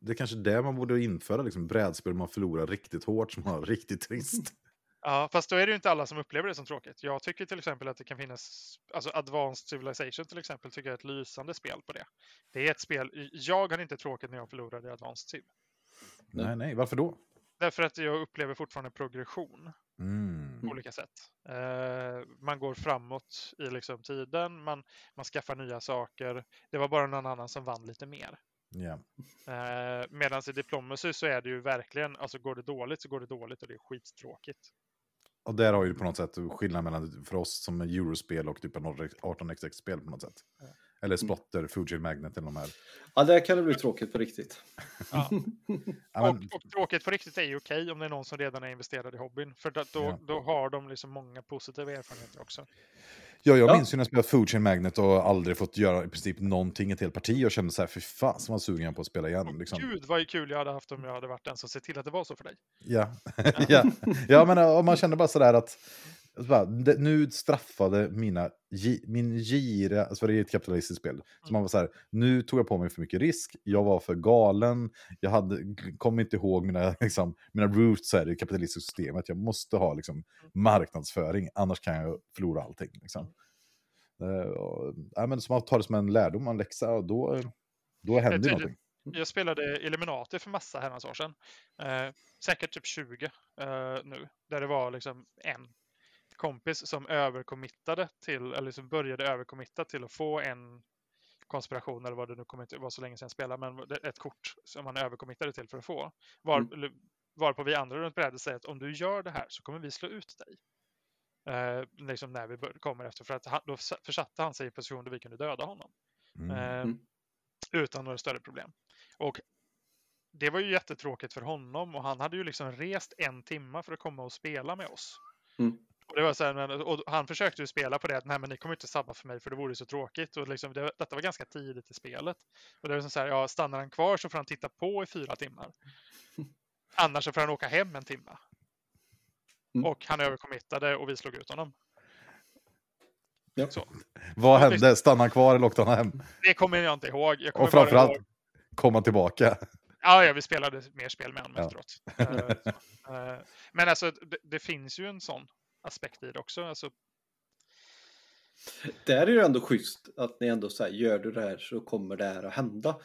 Det är kanske det man borde införa, liksom brädspel man förlorar riktigt hårt, som har riktigt trist. Ja, fast då är det ju inte alla som upplever det som tråkigt. Jag tycker till exempel att det kan finnas, alltså Advanced Civilization till exempel, tycker jag är ett lysande spel på det. Det är ett spel, jag har inte tråkigt när jag förlorade i Advanced Civ. nej, nej, varför då? Därför att jag upplever fortfarande progression Mm. på olika sätt. Eh, man går framåt i liksom tiden, man, man skaffar nya saker. Det var bara någon annan som vann lite mer. Eh, Medan i Diplomacy så är det ju verkligen, alltså går det dåligt så går det dåligt och det är skittråkigt. Och där har ju på något sätt skillnad mellan för oss som är Eurospel och typ en 18xx-spel på något sätt. Ja. Eller Splotter, Fuji Magnet eller de här. Ja, där kan det bli tråkigt på riktigt. Ja. Och, och tråkigt på riktigt är ju okej om det är någon som redan är investerad i hobbyn. För då, då, Ja. då har de liksom många positiva erfarenheter också. Ja, jag Ja. minns ju när jag spelade Fuji Magnet och aldrig fått göra i princip någonting ett helt parti och kände så här, fy fan som var sugen på att spela igen. Liksom. Gud vad kul jag hade haft om jag hade varit den som sett till att det var så för dig. Ja. ja. ja, men och man kände bara sådär att så bara, det, nu straffade mina, gi- min gira, alltså det är ett kapitalistiskt spel, så man var så här, nu tog jag på mig för mycket risk, jag var för galen, jag hade, kom inte ihåg mina, liksom, mina roots här i det kapitalistiska systemet, jag måste ha liksom, marknadsföring, annars kan jag förlora allting. Liksom. Och, ja, men så man tar det som en lärdom, en läxa, och då, då händer tydligt. någonting. Jag spelade Illuminati för massa herrans år sedan. Eh, säkert typ 20 eh, nu. Där det var liksom en kompis som överkommittade till, eller som började överkommitta till att få en konspiration eller vad det nu kommer inte vara så länge sedan jag spelade, men ett kort som han överkommittade till för att få. Var, Mm. varpå vi andra runt brädet säger att om du gör det här så kommer vi slå ut dig. Eh, liksom när vi bör, kommer efter, för att han, då försatte han sig i position där vi kunde döda honom. Mm. Eh, Mm. utan några större problem. Och det var ju jättetråkigt för honom och han hade ju liksom rest en timma för att komma och spela med oss. Mm. Och, det var så här, och han försökte ju spela på det att nej men ni kommer inte sabba för mig för det vore så tråkigt. Och liksom, det, detta var ganska tidigt i spelet. Och det var så här, ja stannar han kvar så får han titta på i fyra timmar. Annars så får han åka hem en timma. Mm. Och han överkommittade och vi slog ut honom. Ja. Så. Vad hände? Stannade han kvar eller åkte han hem? Det kommer jag inte ihåg. Jag Och framförallt, ihåg- komma tillbaka. Ja, ja, vi spelade mer spel med honom Ja. efteråt. Eh. Eh, Men alltså, det, det finns ju en sån aspekt i det också. Alltså, Där är det ändå schysst att ni ändå säger gör du det här så kommer det här att hända.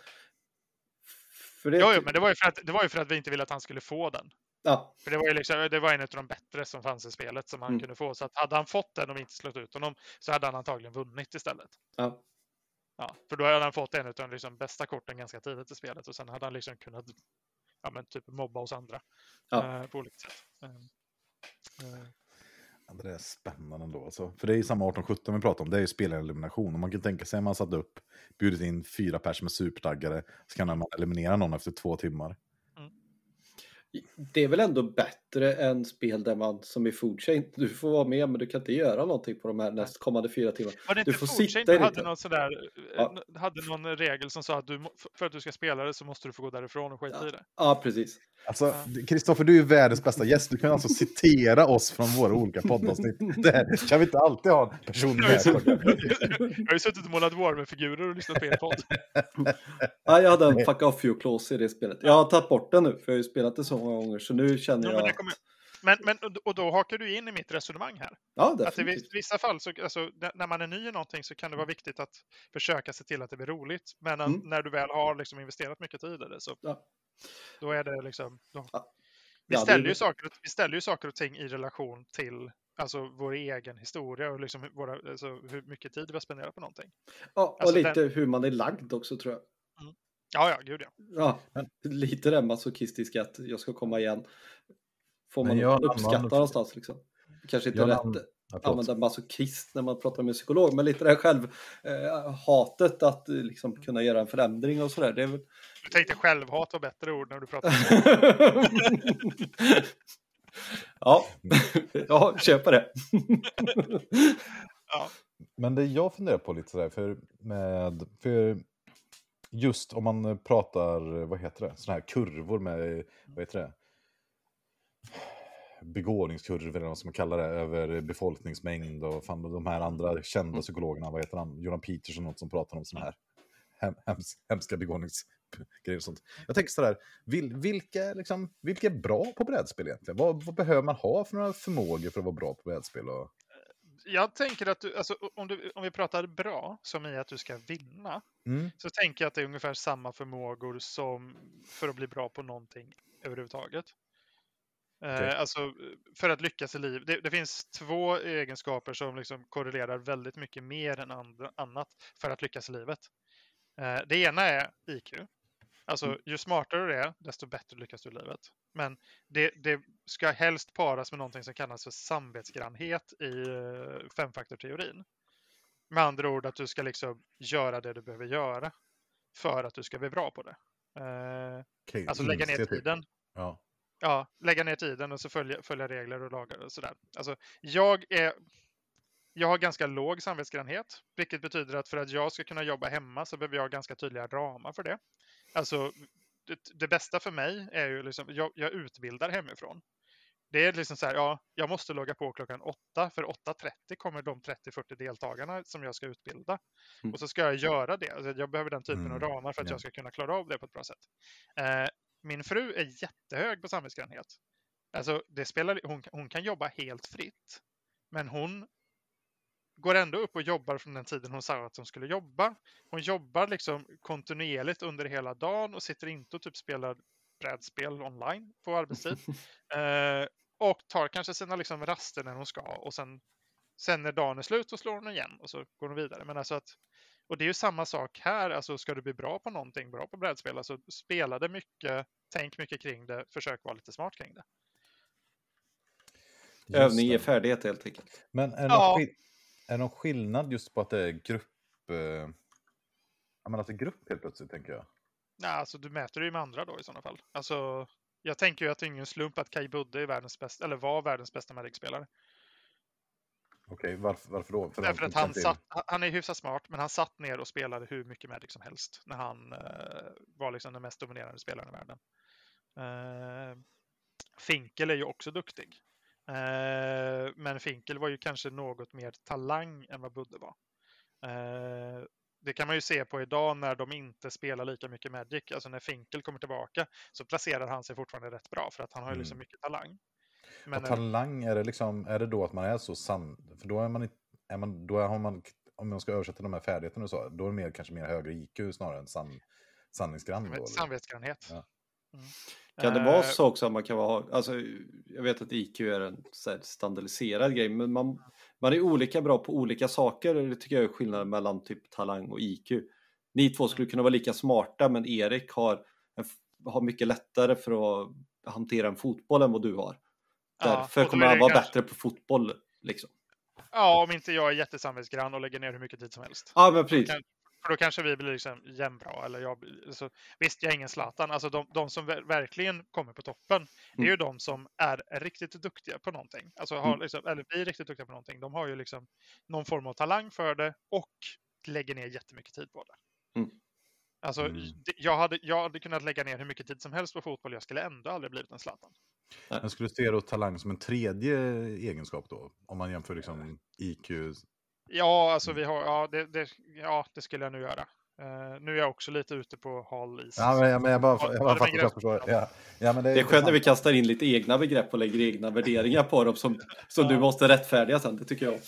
För det, jo, jo, men det var, ju för att, det var ju för att vi inte ville att han skulle få den. ja, För det var ju liksom, det var en av de bättre som fanns i spelet som han Mm. kunde få. Så att hade han fått den och vi inte slått ut honom så hade han antagligen vunnit istället. ja, Ja, för då hade han fått en av de liksom bästa korten ganska tidigt i spelet och sen hade han liksom kunnat ja, men typ mobba oss andra Ja. eh, på olika sätt. Eh, eh, det är spännande ändå. Alltså. För det är ju samma 18-17 vi pratar om, det är ju spelarelimination. Och man kan tänka sig att man satt upp, bjudit in fyra pers med supertaggare, så kan man eliminera någon efter två timmar. Mm. Det är väl ändå bättre än spel där man som i Food Chain, du får vara med men du kan inte göra någonting på de här nästkommande fyra timmarna. Var det Du inte får Foodchain sitta du hade, lite. någon sådär, Ja. ja. hade någon regel som sa att du, för att du ska spela det så måste du få gå därifrån och skita i det? Ja, precis. Alltså, Ja. Kristoffer, du är världens bästa gäst. Du kan alltså citera oss från våra olika poddavsnitt. Det här, kan vi inte alltid ha en person med? suttit- jag har ju suttit och målat Warhammer-figurer och lyssnat på er podd. Ja, jag hade en fuck off you clause i det spelet. Jag har tagit bort den nu för jag har ju spelat det så många gånger så nu känner Jo, jag men, kommer, men, men, och då hakar du in i mitt resonemang här. Ja, Att i vissa fall, så, alltså, när man är ny i någonting så kan det vara viktigt att försöka se till att det blir roligt. Men Mm. när du väl har liksom investerat mycket tid i det så Ja. då är det liksom... Då, Ja. vi, Ja, det- ställer ju saker, och- vi ställer ju saker och ting i relation till alltså, vår egen historia och liksom hur- våra, alltså, hur mycket tid vi har spenderat på någonting. Ja, och Alltså, lite hur man är lagd också tror jag. Ja, ja, gud ja. Ja, Men- lite det masochistiska att jag ska komma igen. Får man jag uppskatta någonstans liksom. Kanske inte Jag rätt annan- Ja, använda masochist när man pratar med en psykolog, men lite det här själv eh, hatet att eh, liksom kunna göra en förändring och sådär. Det är väl... Du tänkte självhat var bättre ord när du pratade. ja, ja, köpa det. Ja. Men det jag funderar på lite sådär, för, med, för just om man pratar, vad heter det, sådana här kurvor med, vad heter det? Begåvningskurvor eller vad som man kallar det, över befolkningsmängd och fan, de här andra kända psykologerna, vad heter han, Jordan Peterson, något som pratar om sådana här hem, hems, hemska begåvningsgrejer och sånt. Jag tänker sådär, vil, vilka, liksom, vilka är bra på brädspel egentligen? Vad, vad behöver man ha för några förmågor för att vara bra på brädspel? Och... Jag tänker att du, alltså, om, du, om vi pratar bra, som i att du ska vinna, Mm. så tänker jag att det är ungefär samma förmågor som för att bli bra på någonting överhuvudtaget. Eh, alltså, för att lyckas i livet. Det, det finns två egenskaper som liksom korrelerar väldigt mycket mer än andra, annat för att lyckas i livet. Eh, det ena är IQ. Alltså, Mm. ju smartare du är, desto bättre lyckas du i livet. Men det, det ska helst paras med någonting som kallas för samvetsgrannhet i uh, femfaktorteorin. Med andra ord att du ska liksom göra det du behöver göra för att du ska bli bra på det. Eh, Okej, alltså lägga ner initiativ. tiden. Ja. Ja, lägga ner tiden och så följa, följa regler och lagar och sådär. Alltså, jag, är, jag har ganska låg samvetsgrannhet, vilket betyder att för att jag ska kunna jobba hemma så behöver jag ganska tydliga ramar för det. Alltså, det, det bästa för mig är ju liksom, jag, jag utbildar hemifrån. Det är liksom så här, ja, jag måste logga på klockan 8, för 8.30 kommer de 30-40 deltagarna som jag ska utbilda. Mm. Och så ska jag göra det. Alltså, jag behöver den typen av Mm, ramar för att ja. jag ska kunna klara av det på ett bra sätt. Eh, min fru är jättehög på samvetsgrannhet. Alltså, det spelar, hon, hon kan jobba helt fritt. Men hon går ändå upp och jobbar från den tiden hon sa att hon skulle jobba. Hon jobbar liksom kontinuerligt under hela dagen och sitter inte och typ spelar brädspel online på arbetstid. eh, och tar kanske sina liksom raster när hon ska och sen, sen när dagen är slut så slår hon igen och så går hon vidare. Men alltså att, och det är ju samma sak här, alltså ska du bli bra på någonting, bra på brädspel, alltså spela det mycket, tänk mycket kring det, försök vara lite smart kring det. Just Övning ger färdighet helt enkelt. Men är det, Ja. Är det någon skillnad just på att det är grupp... Eh, ja, men att det är grupp helt plötsligt, tänker jag. Nej, alltså du mäter det ju med andra då i sådana fall. Alltså, jag tänker ju att det är ingen slump att Kai Budde är världens bästa, eller var världens bästa Magic-spelare. Okej, varför, varför då? För Därför att han, satt, han är hyfsat smart, men han satt ner och spelade hur mycket Magic som helst när han eh, var liksom den mest dominerande spelaren i världen. Eh, Finkel är ju också duktig. Eh, men Finkel var ju kanske något mer talang än vad Budde var. Eh, det kan man ju se på idag när de inte spelar lika mycket Magic. Alltså när Finkel kommer tillbaka så placerar han sig fortfarande rätt bra för att han har ju liksom Mm. mycket talang. Men, eh, talang, är det, liksom, är det då att man är så sann? För då är man. Är man, då har man, om man ska översätta de här färdigheterna du sa, då är det mer, kanske mer högre IQ snarare än san, sanningsgrann. Då, samvetsgrannhet. Ja. Mm. Kan det vara Eh, så också att man kan vara, alltså jag vet att IQ är en här standardiserad grej, men man, man är olika bra på olika saker. Det tycker jag är skillnaden mellan typ talang och IQ. Ni två skulle kunna vara lika smarta, men Erik har, har mycket lättare för att hantera en fotboll än vad du har. Ja, Därför då kommer han vara kanske- bättre på fotboll. Liksom. Ja, om inte jag är jättesamvetsgrann och lägger ner hur mycket tid som helst. Ja, men precis. Kan- För då kanske vi blir liksom jämnbra. Eller jag, blir- så, visst, jag är ingen Zlatan. Alltså de, de som ver- verkligen kommer på toppen, det är ju de som är riktigt duktiga på någonting. Alltså har Mm. liksom, eller blir riktigt duktiga på någonting. De har ju liksom någon form av talang för det och lägger ner jättemycket tid på det. Mm. Alltså, Mm. jag, hade, jag hade kunnat lägga ner hur mycket tid som helst på fotboll. Jag skulle ändå aldrig blivit en Zlatan. Jag skulle se då talang som en tredje egenskap då? Om man jämför liksom IQ. Ja, alltså vi har, ja, det, det, ja, det skulle jag nu göra. Eh, nu är jag också lite ute på hal is. Ja, men, men jag bara, Ja, jag ja, bara det fattar jag förstår. Ja, ja, men det, Det är skönt när vi kastar in lite egna begrepp och lägger egna värderingar på dem som, som Ja. du måste rättfärdiga sen. Det tycker jag.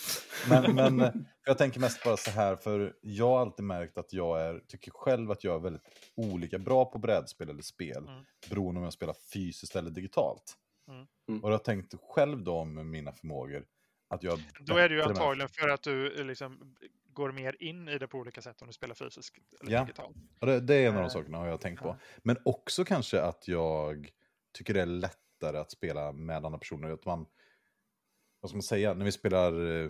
Men, men eh, jag tänker mest bara så här, för jag har alltid märkt att jag är, tycker själv att jag är väldigt olika bra på brädspel eller spel, Mm. beroende om jag spelar fysiskt eller digitalt. Mm. Mm. Och jag tänkte själv då med mina förmågor, att jag Då är det ju antagligen för att du eh, liksom går mer in i det på olika sätt om du spelar fysiskt eller Ja. digitalt. Och det, det är en av de Eh, sakerna har jag tänkt på. Men också kanske att jag tycker det är lättare att spela med andra personer. Att man, vad ska man säga, när vi spelar eh,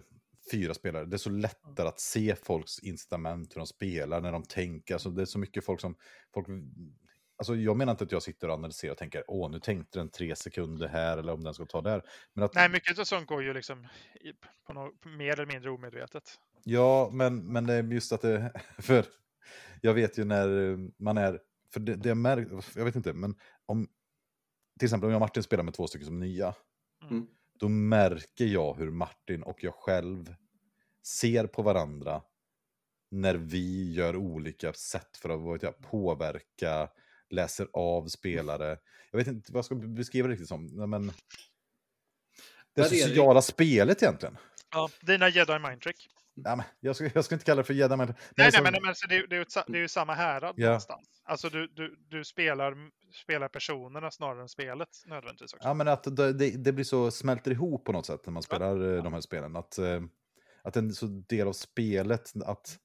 fyra spelare, det är så lättare att se folks incitament, hur de spelar, när de tänker. Alltså, det är så mycket folk som... Folk, alltså, jag menar inte att jag sitter och analyserar och tänker, åh, nu tänkte den tre sekunder här, eller om den ska ta där. Men att, Nej, mycket av sånt går ju liksom i, på något, mer eller mindre omedvetet. Ja, men, men det är just att det... För jag vet ju när eh, man är... För det, det märk, jag vet inte, men om... Till exempel om jag och Martin spelar med två stycken som nya. Mm. Då märker jag hur Martin och jag själv ser på varandra när vi gör olika sätt för att jag, påverka, läser av spelare. Jag vet inte vad jag ska beskriva det riktigt som. Nej, Men det sociala spelet egentligen. Ja, dina jedi mind trick. Ja, men jag, ska, jag ska inte kalla det för gädda, men... Nej, men nej, som- men, men så det, är- det, är ju det är ju samma härad Ja. någonstans. Alltså du, du, du spelar, spelar personerna snarare än spelet nödvändigtvis också. Ja, men att det, det, det blir så, smälter ihop på något sätt när man spelar eh, de här spelen. Att, eh, att en så del av spelet, att,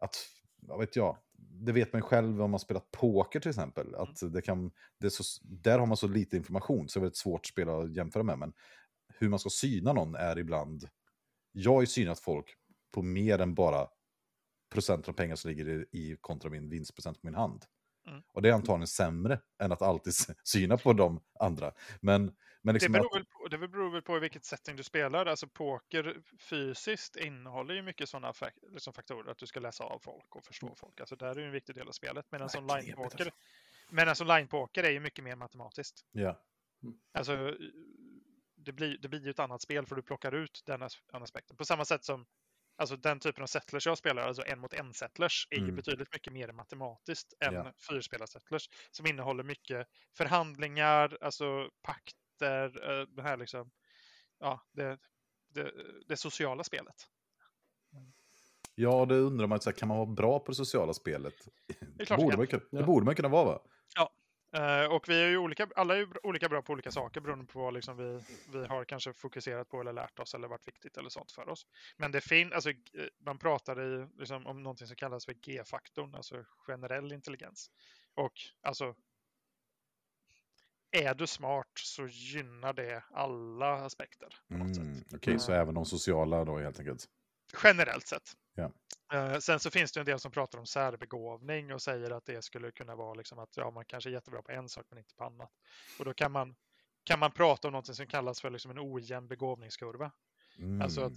att, vad vet jag, det vet man själv om man spelat poker till exempel. Att det kan, det så, där har man så lite information så det är väldigt svårt att jämföra med. Men hur man ska syna någon är ibland, jag har ju synat folk på mer än bara procent av pengar som ligger i, i kontra min vinstprocent på min hand. Mm. Och det är antagligen sämre än att alltid syna på de andra. Men, men Det liksom beror, att, väl på, det beror väl på i vilket setting du spelar. Alltså poker fysiskt innehåller ju mycket sådana fak liksom faktorer. Att du ska läsa av folk och förstå folk. Alltså där är ju en viktig del av spelet. Medan Verkligen, online-poker alltså. online-poker är ju mycket mer matematiskt. ja. Alltså, det blir, det blir ju ett annat spel för du plockar ut den, as aspekten. På samma sätt som alltså den typen av settlers jag spelar, alltså en mot en settlers, är ju Mm. betydligt mycket mer matematiskt än Ja. fyrspelar settlers som innehåller mycket förhandlingar, alltså pakter, eh, det här liksom, ja, det, det, det sociala spelet. ja, det undrar man, så här, kan man vara bra på det sociala spelet? Det, klart borde man, kunna- det Ja. borde man kunna vara va? Eh, och vi är ju olika, alla är ju olika bra på olika saker beroende på vad liksom vi, vi har kanske fokuserat på eller lärt oss eller varit viktigt eller sånt för oss. Men det finns, alltså, eh, man pratar i, liksom, om någonting som kallas för G-faktorn, alltså generell intelligens. Och alltså, är du smart så gynnar det alla aspekter. På något Mm, sätt. Okej, så även de sociala då helt enkelt. Generellt sett. Ja. Eh, sen så finns det en del som pratar om särbegåvning och säger att det skulle kunna vara liksom att ja, man kanske är jättebra på en sak men inte på annat. Och då kan man, kan man prata om något som kallas för liksom en ojämn begåvningskurva. Mm. Alltså att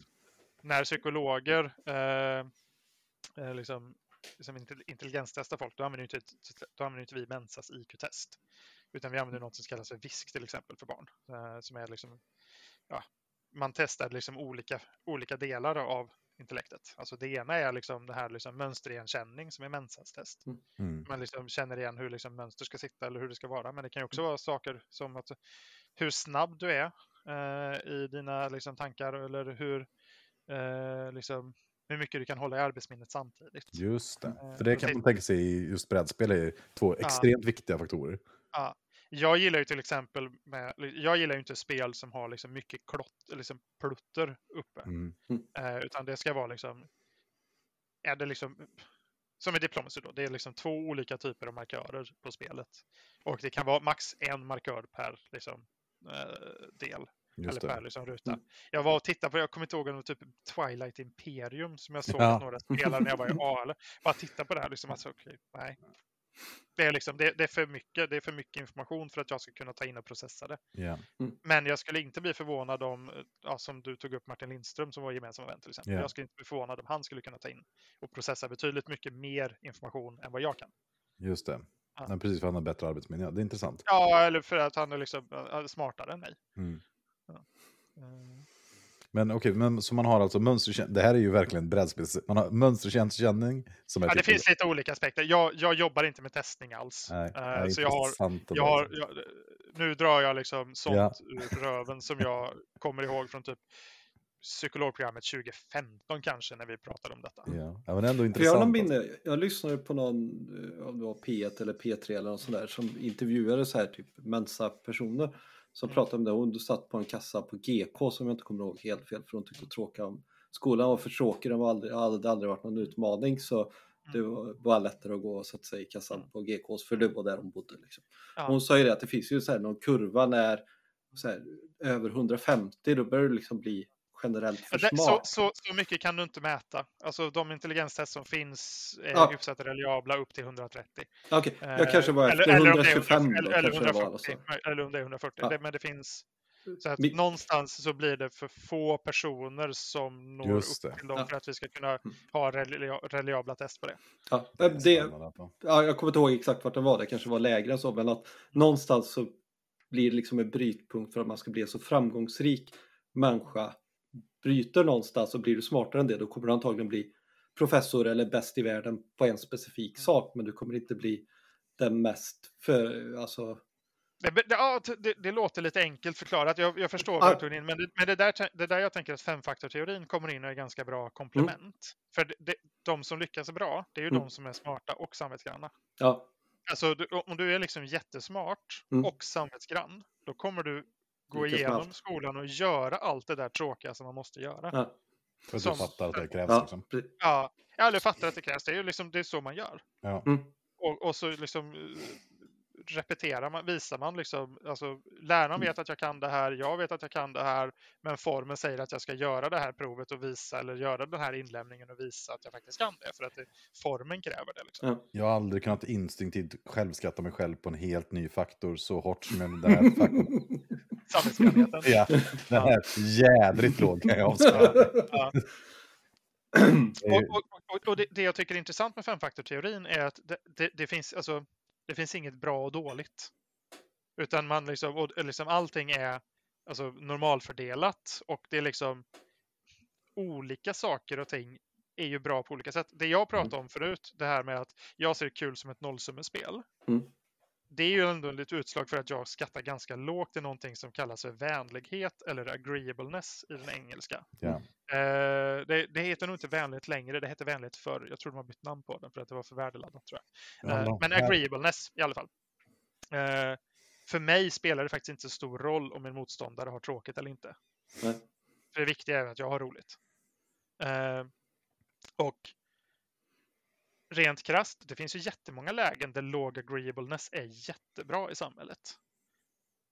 när psykologer eh, liksom, liksom intelli- intelligenstestar folk, då använder ju inte, då använder inte vi Mensas IQ-test. Utan vi använder något som kallas för VISK till exempel för barn. Eh, som är liksom, ja, man testar liksom olika, olika delar av intellektet. Alltså det ena är liksom det här liksom mönsterigenkänning som är Mensas test. mm. Man liksom känner igen hur liksom mönster ska sitta eller hur det ska vara. Men det kan ju också vara saker som att hur snabb du är eh, i dina liksom, tankar eller hur, eh, liksom, hur mycket du kan hålla i arbetsminnet samtidigt. Just det. Eh, För det kan man tänka sig i just brädspel är två extremt viktiga faktorer. Ja. Jag gillar ju till exempel med, jag gillar ju inte spel som har liksom mycket klott, liksom plutter uppe. Mm. Eh, utan det ska vara liksom, är det liksom, som i Diplomacy då, det är liksom två olika typer av markörer på spelet. Och det kan vara max en markör per liksom, eh, del. Just eller per liksom ruta. Mm. Jag var och tittade på, jag kommer inte ihåg om typ Twilight Imperium som jag såg Ja. några spelare när jag var i Ale. Bara titta på det här, liksom, alltså, okej, nej. Det är, liksom, det, det, är för mycket, det är för mycket information för att jag ska kunna ta in och processa det. Ja. Men jag skulle inte bli förvånad om, ja, som du tog upp Martin Lindström som var gemensam vän till exempel. Ja. Jag skulle inte bli förvånad om han skulle kunna ta in och processa betydligt mycket mer information än vad jag kan. Just det. Ja. Men precis, för han har bättre arbetsmiljö. Det är intressant. Ja, eller för att han är liksom smartare än mig. Mm. Mm. Men okej, men så man har alltså mönsterkänning. Det här är ju verkligen brädspels... Man har mönsterkänning som är Ja, det typ- finns lite olika aspekter. Jag, jag jobbar inte med testning alls. Nej, nej, så jag har, jag har, jag, nu drar jag liksom sånt Ja. ur röven som jag kommer ihåg från typ psykologprogrammet 2015 kanske när vi pratade om detta. Ja, ja men ändå jag har intressant. alltså. minne, jag lyssnade på någon, eh, om det var P1 eller P3 eller något sånt där, som intervjuade så här typ Mensa-personer som Mm. pratade om det. Hon satt på en kassa på GK som jag inte kommer ihåg helt fel för hon tyckte tråkiga om skolan var för tråkig, den var aldrig, hade aldrig varit någon utmaning så det Mm. var bara lättare att gå och sätta sig i kassan på GKs för det var där hon bodde. Liksom. Ja. Hon sa ju det att det finns ju så här någon kurva när så här, över 150 då börjar det liksom bli generellt för det, så, smart. så, så mycket kan du inte mäta. Alltså de intelligenstest som finns är Ja. hyfsat reliabla upp till 130. Okej, jag Eh, kanske var eller- efter eller om det är 125 100 då, eller, det var. 140, Alltså. eller om det är 140. Ja. Det, men det finns så att Vi- någonstans så blir det för få personer som når upp till dem Ja. för att vi ska kunna Mm. ha relia- reliabla test på det. Ja, Det är det, ja, jag kommer inte ihåg exakt vart det var, det kanske var lägre än så, men att någonstans så blir det liksom en brytpunkt för att man ska bli en så framgångsrik människa. Bryter någonstans och blir du smartare än det, då kommer du antagligen bli professor eller bäst i världen på en specifik Mm. sak, men du kommer inte bli den mest för, alltså, Det, ja, det, det låter lite enkelt förklarat. Jag, jag förstår Ja. vad in, men, det, men det, där, det där jag tänker att femfaktorteorin kommer in och är ganska bra komplement. För det, det, de som lyckas bra, det är ju Mm. de som är smarta och samvetsgranna. ja, Alltså du, om du är liksom jättesmart Mm. och samvetsgrann, då kommer du gå Lika igenom snabbt. skolan och göra allt det där tråkiga som man måste göra. ja, För att Som- du fattar att det krävs ja, liksom. Ja, aldrig fattat att det krävs. Det är ju liksom, det är så man gör. Ja. mm, Och, och så liksom eh, repeterar man, visar man liksom, alltså läraren Mm. vet att jag kan det här, jag vet att jag kan det här, men formen säger att jag ska göra det här provet och visa, eller göra den här inlämningen och visa att jag faktiskt kan det, för att det, formen kräver det. Liksom. ja. Jag har aldrig kunnat instinktivt självskatta mig själv på en helt ny faktor så hårt som jag den här faktorn. Samvetsgrannheten. Ja, den här jädrigt låg kan jag avslöja. Ja. Är Och, och, och, och det, det jag tycker är intressant med femfaktorteorin är att det, det, det, finns, alltså, det finns inget bra och dåligt. Utan man liksom, och, liksom allting är alltså, normalfördelat och det är liksom olika saker och ting är ju bra på olika sätt. Det jag pratade om förut, det här med att jag ser kul som ett nollsummespel. Mm. Det är ju ändå ett utslag för att jag skattar ganska lågt i någonting som kallas för vänlighet eller agreeableness i den engelska. Ja. Eh, det, det heter nog inte vänligt längre, det hette vänligt förr. Jag tror de har bytt namn på den för att det var för värdeladdat. Tror jag. Eh, men agreeableness i alla fall. Eh, för mig spelar det faktiskt inte så stor roll om min motståndare har tråkigt eller inte. Nej. För det viktiga är att jag har roligt. Eh, och rent krasst, det finns ju jättemånga lägen där låg agreeableness är jättebra i samhället.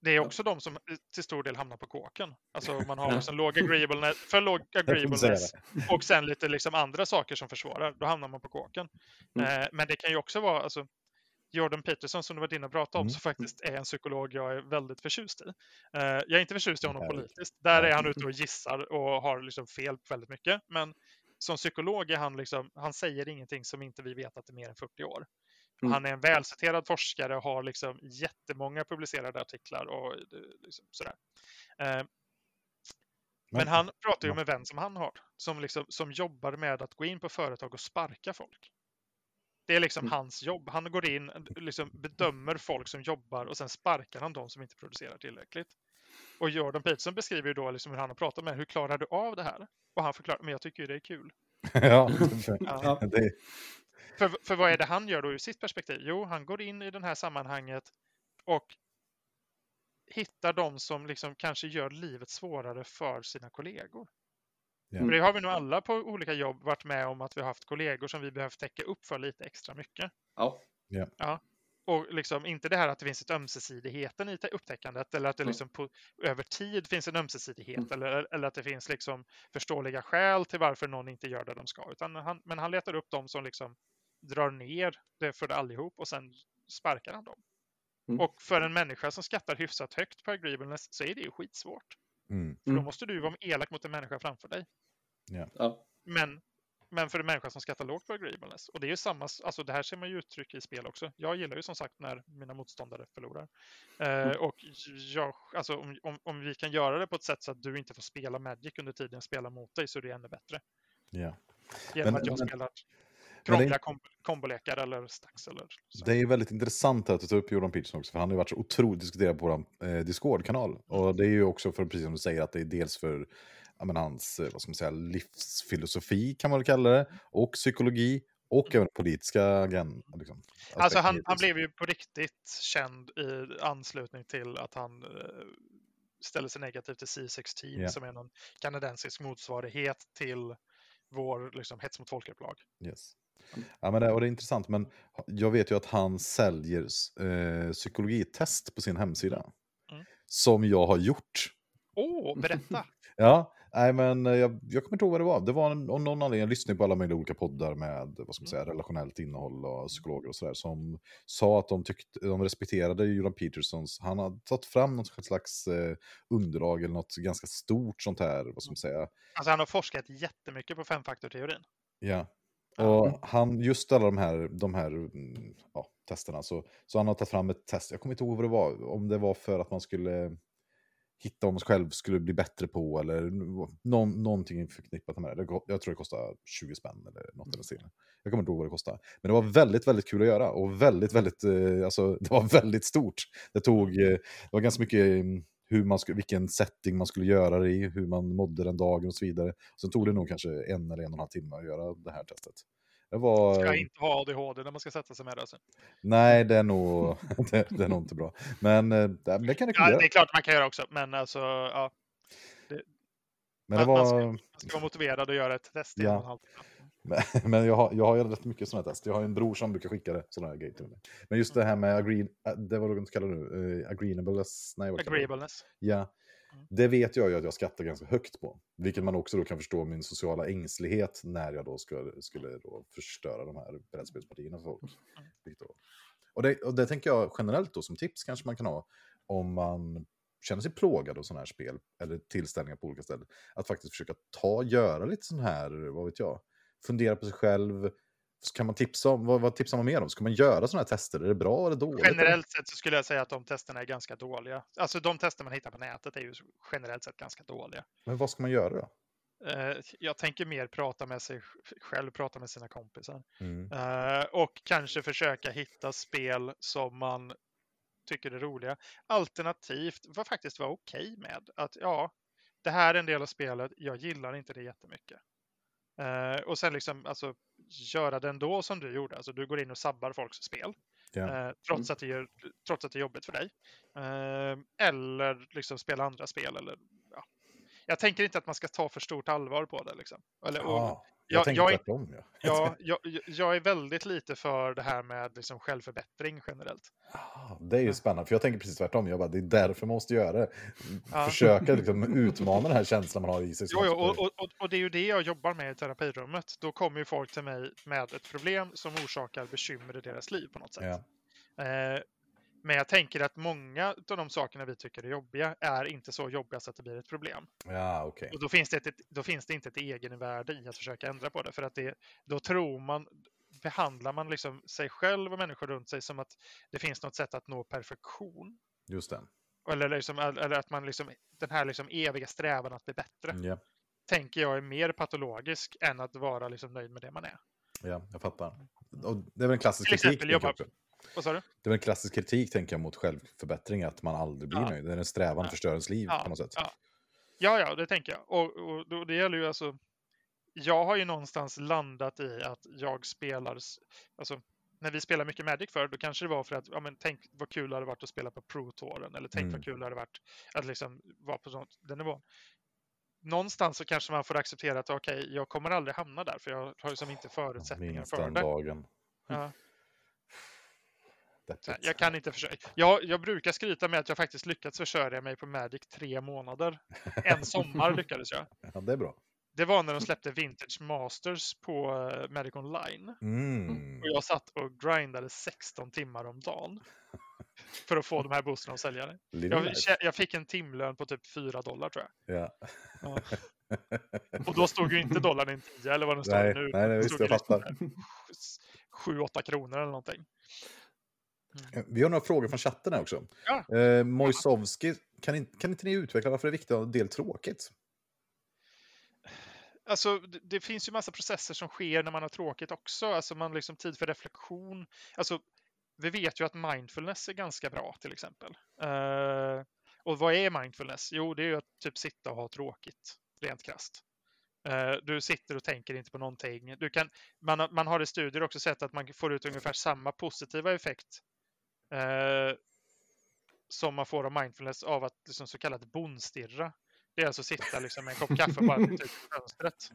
Det är Ja. också de som till stor del hamnar på kåken. Alltså man har Ja. liksom låg agreeableness, för låg agreeableness och sen lite liksom andra saker som försvårar. Då hamnar man på kåken. Mm. Eh, men det kan ju också vara, alltså, Jordan Peterson som du var inne och pratade om, Mm. som faktiskt är en psykolog jag är väldigt förtjust i. Eh, jag är inte förtjust i honom politiskt. Där är Ja. han ute och gissar och har liksom fel väldigt mycket. Men som psykolog är han liksom, han säger ingenting som inte vi vet att det är mer än 40 år. Mm. Han är en välciterad forskare och har liksom jättemånga publicerade artiklar och liksom sådär. Eh, men han pratar ju om en vän som han har, som, liksom, som jobbar med att gå in på företag och sparka folk. Det är liksom Mm. hans jobb. Han går in, liksom bedömer folk som jobbar och sen sparkar han de som inte producerar tillräckligt. Och Jordan Peterson beskriver ju då liksom hur han har pratat med hur klarar du av det här? Och han förklarar, men jag tycker ju det är kul. ja, Ja. det, För, för vad är det han gör då ur sitt perspektiv? Jo, han går in i det här sammanhanget och hittar de som liksom kanske gör livet svårare för sina kollegor. Ja. För det har vi nog alla på olika jobb varit med om att vi har haft kollegor som vi behövt täcka upp för lite extra mycket. Ja. Och liksom inte det här att det finns ett ömsesidigheten i upptäckandet eller att det Mm. liksom på, över tid finns en ömsesidighet Mm. eller, eller att det finns liksom förståeliga skäl till varför någon inte gör det de ska. Utan han, men han letar upp dem som liksom drar ner det för det allihop och sen sparkar han dem. Mm. Och för en människa som skattar hyfsat högt på agreeableness så är det ju skitsvårt. Mm. För då Mm. måste du vara elak mot en människa framför dig. Ja. Men, men för en människa som skattar lågt på agreeableness. Och det är ju samma, alltså det här ser man ju uttryck i spel också. Jag gillar ju som sagt när mina motståndare förlorar. Eh, Mm. Och jag, alltså om, om, om vi kan göra det på ett sätt så att du inte får spela Magic under tiden jag spelar mot dig så är det ännu bättre. Ja. Genom Men- att jag men- spelar krångliga kom, kombolekar eller stacks eller så. Det är väldigt intressant att du tar upp Jordan Peterson också, för han har ju varit så otroligt diskuterad på vår eh, Discord-kanal. Och det är ju också för, precis som du säger, att det är dels för ja, men hans eh, vad ska man säga, livsfilosofi, kan man väl kalla det, och psykologi, och även politiska agendan. Liksom, Alltså han, han blev ju på riktigt känd i anslutning till att han eh, ställer sig negativ till C16 Ja. som är någon kanadensisk motsvarighet till vår liksom, hets mot folkgrupp-lag. Yes. Ja, men det, och det är intressant, men jag vet ju att han säljer eh, psykologitest på sin hemsida. Mm. Som jag har gjort. Åh, berätta! Ja, nej men eh, jag, jag kommer inte ihåg vad det var. Det var en, om någon anledning, jag lyssnade på alla möjliga olika poddar med vad ska man säga, relationellt innehåll och psykologer och sådär som sa att de, tyckte, de respekterade Jordan Petersons, han har tagit fram något slags eh, underlag eller något ganska stort sånt här, vad ska man säga, Alltså han har forskat jättemycket på femfaktorteorin. Ja. Och han, just alla de här, de här mm, ja, testerna, så, så han har tagit fram ett test, jag kommer inte ihåg vad det var, om det var för att man skulle hitta om oss själv skulle bli bättre på eller någon, någonting förknippat med det. Jag tror det kostar 20 spänn eller något eller. Jag kommer inte ihåg vad det kostade. Men det var väldigt, väldigt kul att göra och väldigt, väldigt, eh, alltså det var väldigt stort. Det tog, eh, det var ganska mycket mm, hur man skulle, vilken setting man skulle göra det i, hur man mådde den dagen och så vidare. Sen tog det nog kanske en eller en och en halv timme att göra det här testet. Det var... Ska inte ha ADHD när man ska sätta sig med det. sen. Nej, det är nog, det, det är nog inte bra. Men eh, det, det kan Ja, rekommendera. det är klart man kan göra också, men alltså, ja, Men, det man, man, ska, var, man ska vara motiverad att göra ett test i Ja. en och en halv timme. men, men jag har, jag har rätt mycket sådana test. Jag har en bror som brukar skicka det, sådana här grejer till mig. Men just det här med agree, äh, det var något kallar nu, uh, agreeables, nej vad du det? Agreeableness. Ja. Det vet jag ju att jag skattar ganska högt på. Vilket man också då kan förstå min sociala ängslighet när jag då skulle, skulle då förstöra de här brädspelspartierna för folk. Mm. Och det, och det tänker jag generellt då som tips kanske man kan ha om man känner sig plågad av sådana här spel eller tillställningar på olika ställen. Att faktiskt försöka ta, göra lite sån här, vad vet jag, fundera på sig själv. Kan man tipsa om, vad, vad tipsar man mer om? Ska man göra sådana här tester? Är det bra eller dåligt? Generellt sett så skulle jag säga att de testerna är ganska dåliga. Alltså de tester man hittar på nätet är ju generellt sett ganska dåliga. Men vad ska man göra då? Eh, Jag tänker mer prata med sig själv, prata med sina kompisar. Mm. Eh, Och kanske försöka hitta spel som man tycker är roliga. Alternativt vad faktiskt vara okej med att ja, det här är en del av spelet, jag gillar inte det jättemycket. Eh, och sen liksom alltså göra det ändå som du gjorde, alltså du går in och sabbar folks spel. Ja. Eh, trots, att det gör, trots att det är jobbigt för dig. Eh, eller liksom spela andra spel. Eller, ja. Jag tänker inte att man ska ta för stort allvar på det. Liksom. Eller, och, Ja, jag, jag- tänker jag är- tvärtom. Ja. ja, jag, jag är väldigt lite för det här med liksom självförbättring generellt. Ah, Det är ju spännande, för jag tänker precis tvärtom. Jag bara, det är därför man måste göra det. Ja. Försöka liksom utmana den här känslan man har i sig. Jo, jo, och, och, och det är ju det jag jobbar med i terapirummet. Då kommer ju folk till mig med ett problem som orsakar bekymmer i deras liv på något sätt. ja. Eh, men jag tänker att många av de sakerna vi tycker är jobbiga är inte så jobbiga så att det blir ett problem. ja, okej. Och då finns, det ett, då finns det inte ett egenvärde i att försöka ändra på det. För att det, då tror man, behandlar man liksom sig själv och människor runt sig som att det finns något sätt att nå perfektion. Just det. Eller, liksom, eller att man liksom, den här liksom eviga strävan att bli bättre, Ja, tänker jag är mer patologisk än att vara liksom nöjd med det man är. ja, jag fattar. Och det är väl en klassisk Till kritik. exempel jobba-. Vad sa du? Det är väl en klassisk kritik, tänker jag, mot självförbättring, att man aldrig blir Ja. nöjd. Det är en strävan Ja. förstör ens liv Ja, på något sätt. ja. Ja, ja, det tänker jag. Och, och då, det gäller ju alltså... Jag har ju någonstans landat i att jag spelar... Alltså, när vi spelar mycket Magic för, då kanske det var för att, ja men tänk vad kul det hade varit att spela på Pro-touren, eller tänk Mm. vad kul det hade varit att liksom vara på sånt, den nivån. Någonstans så kanske man får acceptera att okej, jag kommer aldrig hamna där, för jag har ju som inte förutsättningar Minst för den det. dagen. Ja. Jag kan inte försörja. Jag, jag brukar skryta med att jag faktiskt lyckats försörja mig på Magic tre månader. En sommar lyckades jag. Ja, det är bra. Det var när de släppte Vintage Masters på eh, Magic Online. Mm. Och jag satt och grindade 16 timmar om dagen. För att få de här boosterna av säljare. Lite Jag, jag fick en timlön på typ 4 dollar tror jag. Ja. Ja. Och då stod ju inte dollarn i en 10 eller vad den står Nej, nu. nej, nej, visst, jag liksom fattar. 7-8 kronor eller någonting. Vi har några frågor från chatten här också. Ja. Eh, Mojsovski, kan, kan inte ni utveckla varför det är viktigt att ha en del tråkigt? Alltså, det, det finns ju massa processer som sker när man har tråkigt också. Alltså man liksom tid för reflektion. Alltså, vi vet ju att mindfulness är ganska bra till exempel. Eh, och vad är mindfulness? Jo, det är ju att typ sitta och ha tråkigt, rent krasst. Eh, du sitter och tänker inte på någonting. Du kan, man, har- man har i studier också sett att man får ut ungefär samma positiva effekt eh, som man får av mindfulness av att liksom, så kallat bondstirra. Det är alltså att sitta liksom, med en kopp kaffe och bara titta ut i fönstret.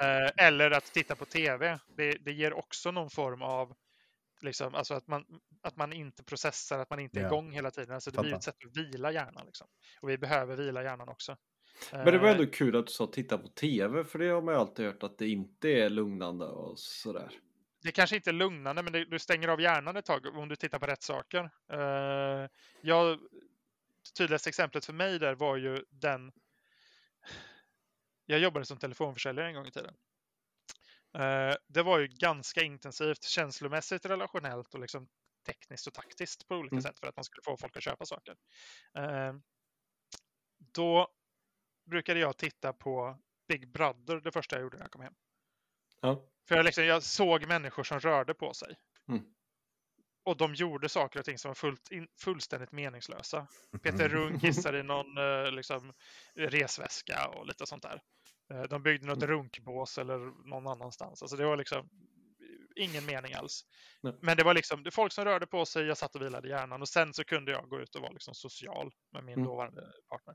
Eh, eller att titta på tv. Det, det ger också någon form av liksom, alltså att, man, att man inte processar, att man inte är igång hela tiden. Alltså det blir ett sätt att vila hjärnan. Liksom. Och vi behöver vila hjärnan också. Men det var Eh, ändå kul att du sa titta på tv för det har man ju alltid hört att det inte är lugnande och sådär. Det kanske inte är lugnande, men det, du stänger av hjärnan ett tag om du tittar på rätt saker. Uh, jag, tydligaste exemplet för mig där var ju den... Jag jobbade som telefonförsäljare en gång i tiden. Eh, det var ju ganska intensivt känslomässigt, relationellt och liksom tekniskt och taktiskt på olika Mm. sätt för att man skulle få folk att köpa saker. Eh, då brukade jag titta på Big Brother det första jag gjorde när jag kom hem. Ja. För jag, liksom, jag såg människor som rörde på sig. Mm. Och de gjorde saker och ting som var fullt, in, fullständigt meningslösa. Peter Rung kissade i någon eh, liksom, resväska och lite sånt där. Eh, De byggde något runkbås eller någon annanstans. Alltså det var liksom ingen mening alls. Nej. Men det var liksom det folk som rörde på sig, jag satt och vilade hjärnan och sen så kunde jag gå ut och vara liksom social med min Mm. dåvarande partner.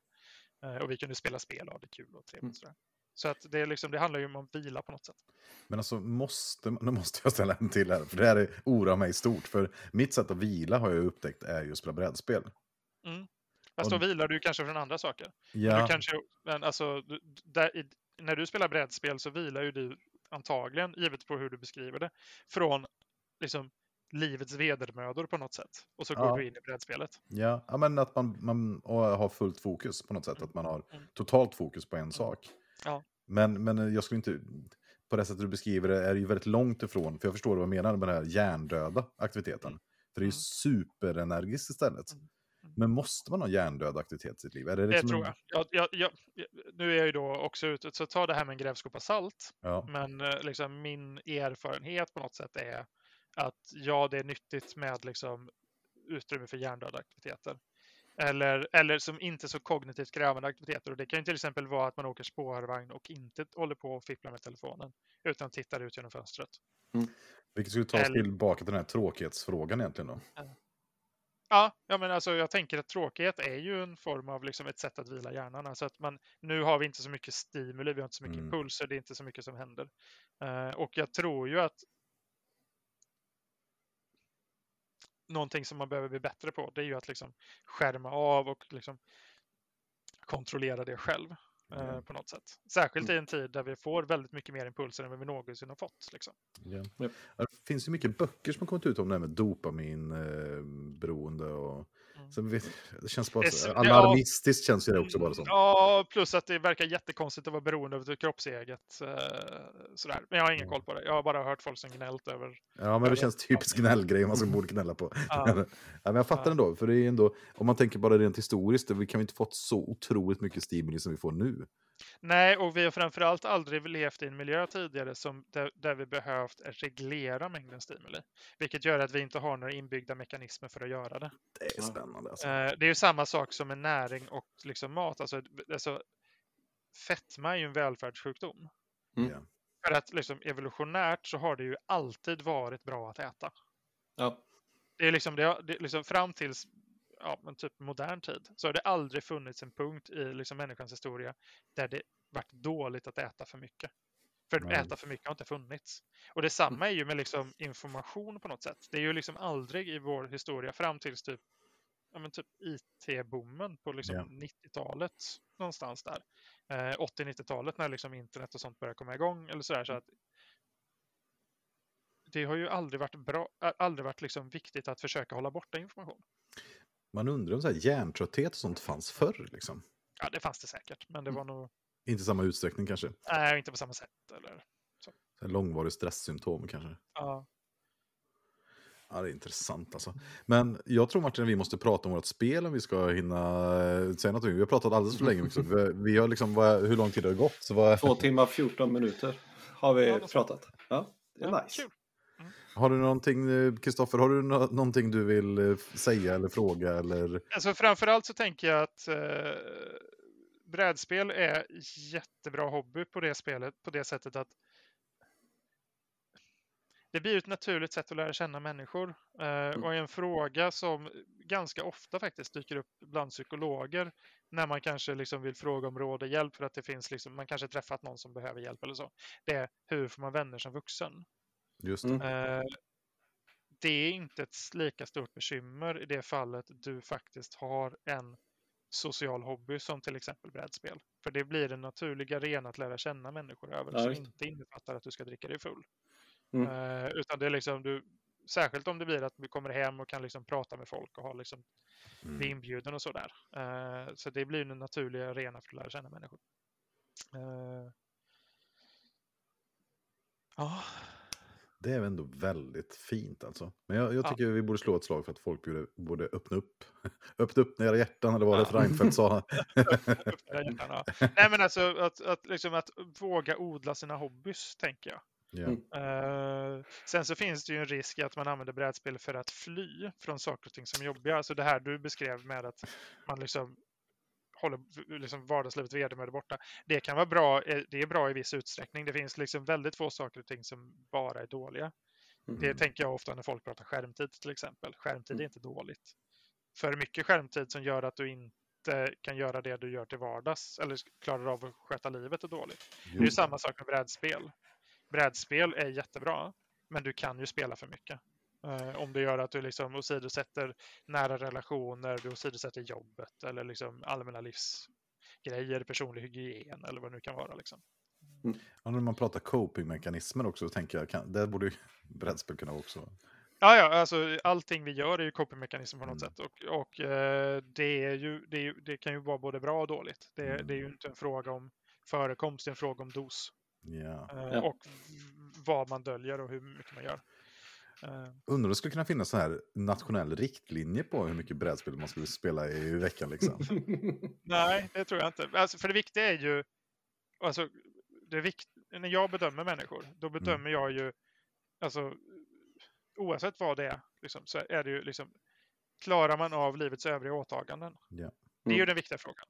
Eh, Och vi kunde spela spel och ha det kul och trevligt. Mm. Så att det, är liksom, det handlar ju om att vila på något sätt. Men alltså, måste, nu måste jag ställa en till här, för det här är- oroar mig stort. För mitt sätt att vila har jag upptäckt är ju att spela brädspel. Fast Och- då vilar du kanske från andra saker. Ja, Du kanske, men alltså, där, i, när du spelar brädspel så vilar ju du antagligen, givet på hur du beskriver det, från liksom, livets vedermödor på något sätt. Och så går Ja. du in i brädspelet. ja, ja, men att man, man har fullt fokus på något sätt. Att man har Mm. totalt fokus på en sak. Ja. Men, men jag skulle inte... På det sättet du beskriver det är det ju väldigt långt ifrån, för jag förstår vad jag menar med den här hjärndöda aktiviteten. För det är ju Mm. superenergiskt istället. Mm. Mm. Men måste man ha hjärndöd aktivitet i sitt liv? Är det, Det liksom tror en- jag. Jag, jag, jag. Nu är jag ju då också ute, så ta det här med en grävskopa salt. Ja. Men eh, liksom, min erfarenhet på något sätt är att ja, det är nyttigt med liksom, utrymme för hjärndöda aktiviteter. Eller, eller som inte så kognitivt krävande aktiviteter. Och det kan ju till exempel vara att man åker spårvagn och inte håller på och fipplar med telefonen. Utan tittar ut genom fönstret. Vilket skulle ta oss Eller- tillbaka till den här tråkighetsfrågan egentligen då. Ja, ja men alltså, jag tänker att tråkighet är ju en form av liksom, ett sätt att vila hjärnan. Alltså att man, nu har vi inte så mycket stimuli, vi har inte så mycket Mm. impulser, det är inte så mycket som händer. Eh, och jag tror ju att någonting som man behöver bli bättre på, det är ju att liksom skärma av och liksom kontrollera det själv eh, Ja. på något sätt. Särskilt i en tid där vi får väldigt mycket mer impulser än vad vi någonsin har fått. Liksom. Ja. Japp. Det finns ju mycket böcker som har kommit ut om det här med dopaminberoende och Mm. vet, det känns bara så, alarmistiskt känns ju det också bara som. Ja, plus att det verkar jättekonstigt att vara beroende av ett kroppseget. Eh, sådär. Men jag har ingen Mm. koll på det. Jag har bara hört folk som gnällt över... Ja, men det känns typiskt gnällgrej man som borde gnälla på. Ja. ja, men jag fattar Ja. ändå, för det är ändå, om man tänker bara rent historiskt, vi kan ju inte fått så otroligt mycket stimuli som vi får nu. Nej, och vi har framförallt aldrig levt i en miljö tidigare som, där, där vi behövt reglera mängden stimuli. Vilket gör att vi inte har några inbyggda mekanismer för att göra det. Det är spännande alltså. Eh, det är ju samma sak som med näring och liksom mat. Alltså, alltså, fetma är ju en välfärdssjukdom. Mm. För att liksom, evolutionärt så har det ju alltid varit bra att äta. Ja. Det är liksom, det det är liksom fram tills ja, men typ modern tid så har det aldrig funnits en punkt i liksom människans historia där det varit dåligt att äta för mycket. För Nej. äta för mycket har inte funnits. Och detsamma är ju med liksom information på något sätt. Det är ju liksom aldrig i vår historia fram tills typ, ja, typ IT-boomen på liksom Ja. 90-talet någonstans där. Eh, 80-90-talet när liksom internet och sånt började komma igång eller sådär. Så att det har ju aldrig varit bra, aldrig varit liksom viktigt att försöka hålla borta information. Man undrar om så här hjärntrötthet och sånt fanns förr. Liksom. Ja, det fanns det säkert, men det var nog Inte i samma utsträckning kanske. nej, inte på samma sätt. Eller, Så här långvarig stresssymptom kanske. ja. Ja, det är intressant alltså. Men jag tror Martin att vi måste prata om vårt spel om vi ska hinna eh, säga någonting. Vi har pratat alldeles för länge. Också. Vi, har liksom, hur lång tid har det gått? Så vad, Två timmar 14 minuter har vi pratat. Ja, det är Ja, nice har du någonting, eh, Kristoffer, har du no någonting du vill eh, säga eller fråga? Eller? Alltså framförallt så tänker jag att eh, brädspel är jättebra hobby på det spelet på det sättet att det blir ett naturligt sätt att lära känna människor. Eh, och en fråga som ganska ofta faktiskt dyker upp bland psykologer när man kanske liksom vill fråga om råd och hjälp för att det finns liksom, man kanske träffat någon som behöver hjälp eller så. Det är hur får man vänner som vuxen? Just det. Mm. Eh, det är inte ett lika stort bekymmer i det fallet du faktiskt har en social hobby som till exempel brädspel. För det blir en naturlig arena att lära känna människor över Ja, som inte innefattar att du ska dricka dig full. Mm. Eh, utan det är liksom du, särskilt om det blir att du kommer hem och kan liksom prata med folk och ha liksom, Mm. bli inbjuden och sådär. Eh, så det blir en naturlig arena för att lära känna människor. Eh, ja, Det är ändå väldigt fint alltså. Men jag, jag Ja. tycker vi borde slå ett slag för att folk borde, borde öppna upp. öppna upp era hjärtan, eller vad det Ja. Reinfeldt sa. öppna hjärtan, ja. Nej men alltså att, att, liksom att våga odla sina hobbys, tänker jag. ja. Mm. Eh, sen så finns det ju en risk att man använder brädspel för att fly från saker och ting som är jobbiga. Alltså det här du beskrev med att man liksom håller liksom vardagslivet vedermödor borta. Det kan vara bra, eh, det är bra i viss utsträckning. Det finns liksom väldigt få saker och ting som bara är dåliga. Det Mm. tänker jag ofta när folk pratar skärmtid till exempel. Skärmtid är Mm. inte dåligt. För mycket skärmtid som gör att du inte kan göra det du gör till vardags eller klarar av att sköta livet är dåligt. Det är samma sak med brädspel. Brädspel är jättebra, men du kan ju spela för mycket. Eh, om det gör att du liksom åsidosätter nära relationer, du åsidosätter jobbet eller liksom allmänna livsgrejer, personlig hygien eller vad det nu kan vara. Liksom. Ja, när man pratar copingmekanismer också, så tänker jag, kan, där borde ju brädspel kunna också. Ja, ja, alltså allting vi gör är ju copingmekanism på något Mm. sätt och, och eh, det, är ju, det, är, det kan ju vara både bra och dåligt. Det, Mm. det är ju inte en fråga om förekomst, det är en fråga om dos Ja. eh, Ja. och vad man döljer och hur mycket man gör. Eh, Undrar om det skulle kunna finnas så här nationell riktlinje på hur mycket brädspel man skulle spela i veckan. Liksom. Nej, det tror jag inte. Alltså, för det viktiga är ju, alltså, det vikt, när jag bedömer människor, då Mm. bedömer jag ju, alltså, oavsett vad det är, liksom, så är det ju liksom, klarar man av livets övriga åtaganden? Ja. Det är ju Mm. den viktiga frågan.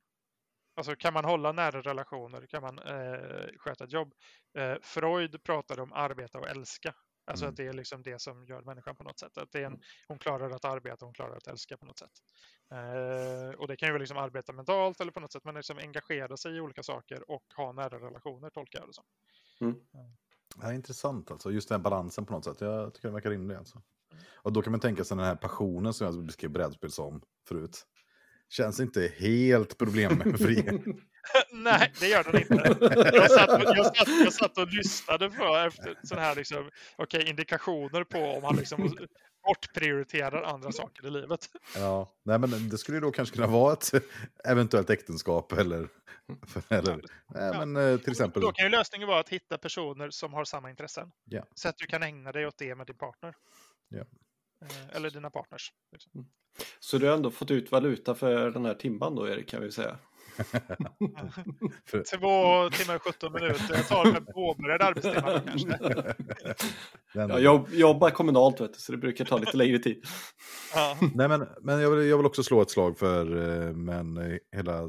Alltså kan man hålla nära relationer? Kan man eh, sköta ett jobb? Eh, Freud pratade om arbeta och älska. Alltså Mm. att det är liksom det som gör människan på något sätt. Att det är en, hon klarar att arbeta, hon klarar att älska på något sätt. Eh, och det kan ju vara liksom arbeta mentalt eller på något sätt, men liksom engagera sig i olika saker och ha nära relationer, tolkar jag det som. Det är intressant alltså, just den här balansen på något sätt. Jag tycker det verkar rimligt alltså. Och då kan man tänka sig den här passionen som jag beskrev brädspel som förut. Känns inte helt problemfri. Nej, det gör den inte. Jag satt, och- jag satt, jag satt och lyssnade på efter sån här liksom, okej, indikationer på om han liksom bortprioriterar andra saker i livet. ja, nej men det skulle ju då kanske kunna vara ett eventuellt äktenskap eller, eller nej, men eh, till exempel. Då kan ju lösningen vara att hitta personer som har samma intressen. Ja. Så att du kan ägna dig åt det med din partner. Ja. Eh, Eller dina partners. Liksom. Så du har ändå fått ut valuta för den här timman då Erik kan vi säga. Två timmar och 17 minuter. Jag tar med påbörjad arbetstimmar då kanske. den, Jag jobb, jobbar kommunalt vet du, så det brukar ta lite längre tid. Ja. Nej, men, men jag, vill, jag vill också slå ett slag för eh, men, eh, hela eh,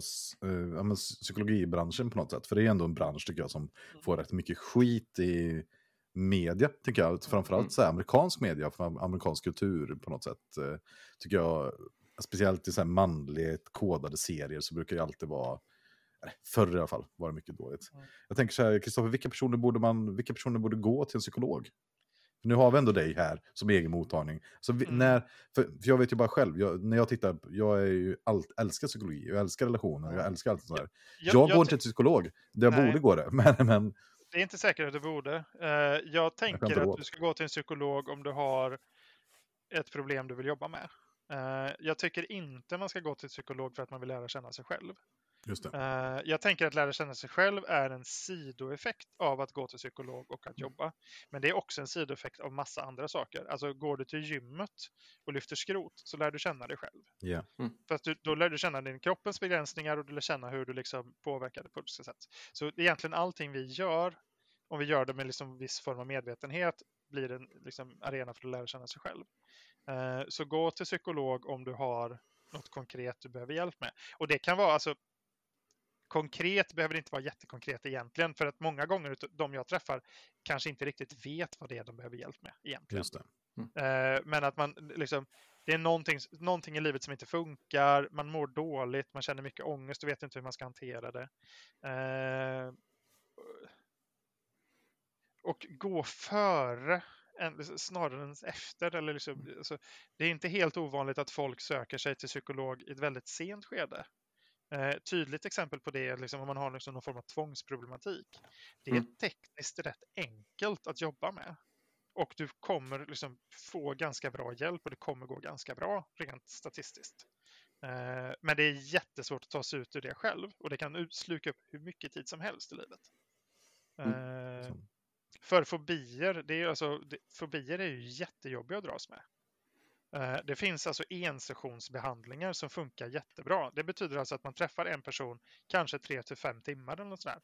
ja, men, psykologibranschen på något sätt. För det är ändå en bransch tycker jag som får rätt mycket skit i media, tycker jag. Framförallt Mm. så här, amerikansk media, för amerikansk kultur på något sätt. Tycker jag, speciellt i så här manligt kodade serier så brukar det alltid vara Förr i alla fall var det mycket dåligt. Mm. Jag tänker så här, Kristoffer, vilka personer borde man, vilka personer borde gå till en psykolog? För nu har vi ändå dig här som egen mottagning. Så vi, Mm. när, för, för jag vet ju bara själv, jag, när jag tittar, jag är ju allt, älskar psykologi, jag älskar relationer, jag Ja. älskar allt sånt där. Jag, Jag, jag går inte till psykolog, jag Nej. borde gå det. Men, men Det är inte säkert att du borde. Eh, Jag tänker inte att du ska gå till en psykolog om du har ett problem du vill jobba med. Eh, Jag tycker inte man ska gå till psykolog för att man vill lära känna sig själv. just det. Eh, Jag tänker att lära känna sig själv är en sidoeffekt av att gå till psykolog och att jobba. Men det är också en sidoeffekt av massa andra saker. Alltså går du till gymmet och lyfter skrot så lär du känna dig själv. Ja. För att du, då lär du känna din kroppens begränsningar och du lär känna hur du liksom påverkar det på olika sätt. Så egentligen allting vi gör, om vi gör det med liksom viss form av medvetenhet, blir en liksom arena för att lära känna sig själv. Eh, så gå till psykolog om du har något konkret du behöver hjälp med. Och det kan vara alltså Konkret behöver det inte vara jättekonkret egentligen, för att många gånger de jag träffar kanske inte riktigt vet vad det är de behöver hjälp med egentligen. Det. Eh, men att man liksom, det är någonting, någonting i livet som inte funkar, man mår dåligt, man känner mycket ångest och vet inte hur man ska hantera det. Eh, och gå före än, snarare än efter. Eller liksom, alltså, det är inte helt ovanligt att folk söker sig till psykolog i ett väldigt sent skede. Eh, tydligt exempel på det är liksom, om man har liksom någon form av tvångsproblematik. Det är Mm. tekniskt rätt enkelt att jobba med. Och du kommer liksom få ganska bra hjälp och det kommer gå ganska bra rent statistiskt. Eh, men det är jättesvårt att ta sig ut ur det själv och det kan sluka upp hur mycket tid som helst i livet. Eh, Så. För fobier, det är ju alltså, det, fobier är ju jättejobbiga att dras med. Eh, Det finns alltså ensessionsbehandlingar som funkar jättebra. Det betyder alltså att man träffar en person kanske tre till fem timmar eller något sådär.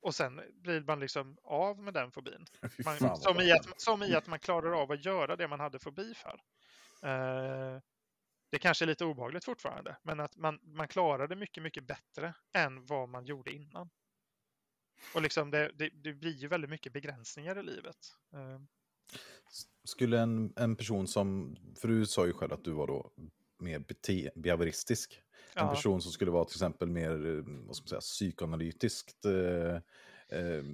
Och sen blir man liksom av med den fobin. Man, som, i att, som i att man klarar av att göra det man hade fobi för. Eh, det kanske är lite obehagligt fortfarande, men att man, man klarar det mycket, mycket bättre än vad man gjorde innan. Och liksom det, det, det blir ju väldigt mycket begränsningar i livet. Eh, Skulle en, en person som, för du sa ju själv att du var då mer bete, behavioristisk. En ja. person som skulle vara till exempel mer eh, vad ska man säga, psykoanalytiskt eh, eh,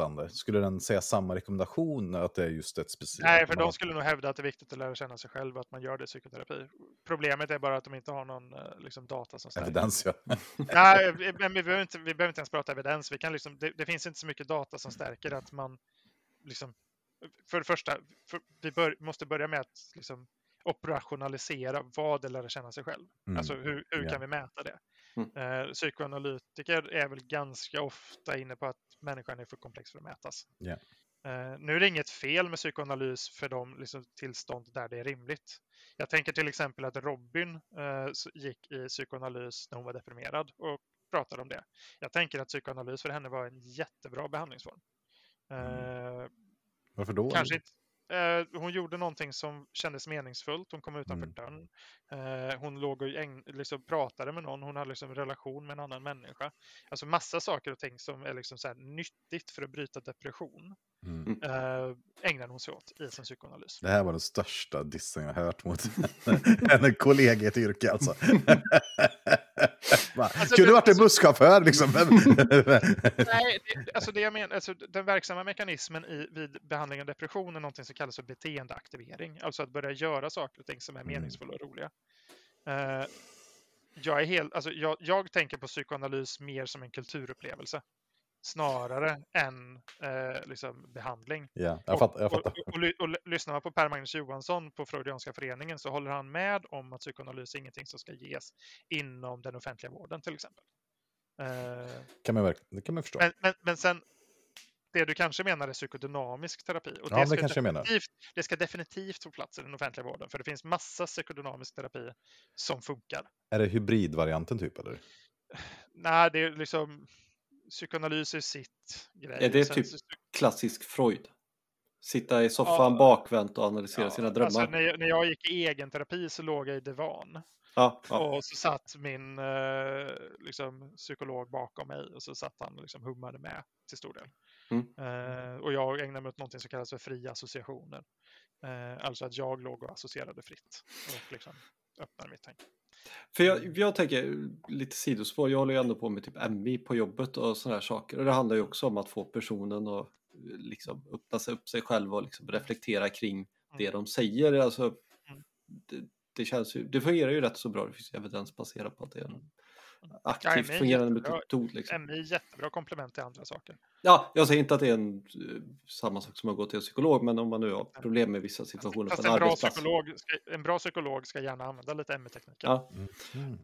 arbetande. Skulle den säga samma rekommendation att det är just ett speciellt... Nej, för de skulle nog hävda att det är viktigt att lära känna sig själv och att man gör det i psykoterapi. Problemet är bara att de inte har någon eh, liksom, data som stärker. Evidens, ja. Nej, men vi behöver, inte, vi behöver inte ens prata evidens. Vi kan liksom, det, det finns inte så mycket data som stärker att man... Liksom, för det första, för, vi bör, måste börja med att liksom, operationalisera vad det lära känna sig själv. Mm. Alltså hur, hur Ja. kan vi mäta det? Mm. Eh, psykoanalytiker är väl ganska ofta inne på att människan är för komplex för att mätas. Ja. Eh, nu är det inget fel med psykoanalys för de liksom, tillstånd där det är rimligt. Jag tänker till exempel att Robin eh, gick i psykoanalys när hon var deprimerad och pratade om det. Jag tänker att psykoanalys för henne var en jättebra behandlingsform. Eh, Varför då? Kanske inte. Eh, hon gjorde någonting som kändes meningsfullt. Hon kom utanför Mm. dörren. Eh, hon låg och äng- liksom pratade med någon. Hon hade liksom en relation med en annan människa. Alltså massa saker och ting som är liksom så här nyttigt för att bryta depression. Mm. Eh, ägnade hon sig åt i sin psykoanalys. Det här var den största dissen jag hört mot en kollega i ett yrke alltså. Alltså, Kunde det- varit en busschaufför liksom. Nej, det, alltså det jag menar, alltså den verksamma mekanismen i, vid behandling av depression är någonting som kallas för beteendeaktivering. Alltså att börja göra saker och ting som är Mm. meningsfulla och roliga. Eh, jag, är helt, alltså jag, jag tänker på psykoanalys mer som en kulturupplevelse. Snarare än eh, liksom behandling. ja, jag fattar. Jag Och, fattar. och, och, och, ly- lyssnar man på Per-Magnus Johansson på Freudianska föreningen så håller han med om att psykoanalys är ingenting som ska ges inom den offentliga vården till exempel. Eh, Kan man, det kan man förstå. men, men, men sen, det du kanske menar är psykodynamisk terapi. Och Ja, det ska kanske jag menar. definitivt, Det ska definitivt få plats i den offentliga vården, för det finns massa psykodynamisk terapi som funkar. Är det hybridvarianten typ eller? Nej, det är liksom psykoanalys är sitt grej. Är det typ Klassisk Freud. Sitta i soffan Ja. bakvänt och analysera ja, sina drömmar. Alltså, när, jag, när jag gick i egen terapi så låg jag i divan. ja, ja. Och så satt min eh, liksom, psykolog bakom mig och så satt han och liksom hummade med till stor del. Mm. Eh, och jag ägnade mig åt något som kallas för fria associationer. Eh, alltså att jag låg och associerade fritt. Och liksom öppnare mitt tänk. För jag, jag tänker lite sidospår, jag håller ju ändå på med typ MV på jobbet och sådana här saker. Och det handlar ju också om att få personen att liksom öppna sig upp sig själv och liksom reflektera kring det de säger. Alltså, Mm. det, det, känns ju, det fungerar ju rätt så bra, det finns evidens baserat på att det är en aktivt men fungerande metod. Liksom. MI är jättebra komplement till andra saker. Ja, jag säger inte att det är en, eh, samma sak som att gå till en psykolog, men om man nu har problem med vissa situationer Fast på en en bra, arbetsplats. psykolog ska, en bra psykolog ska gärna använda lite MI-tekniker. Ja, Mm.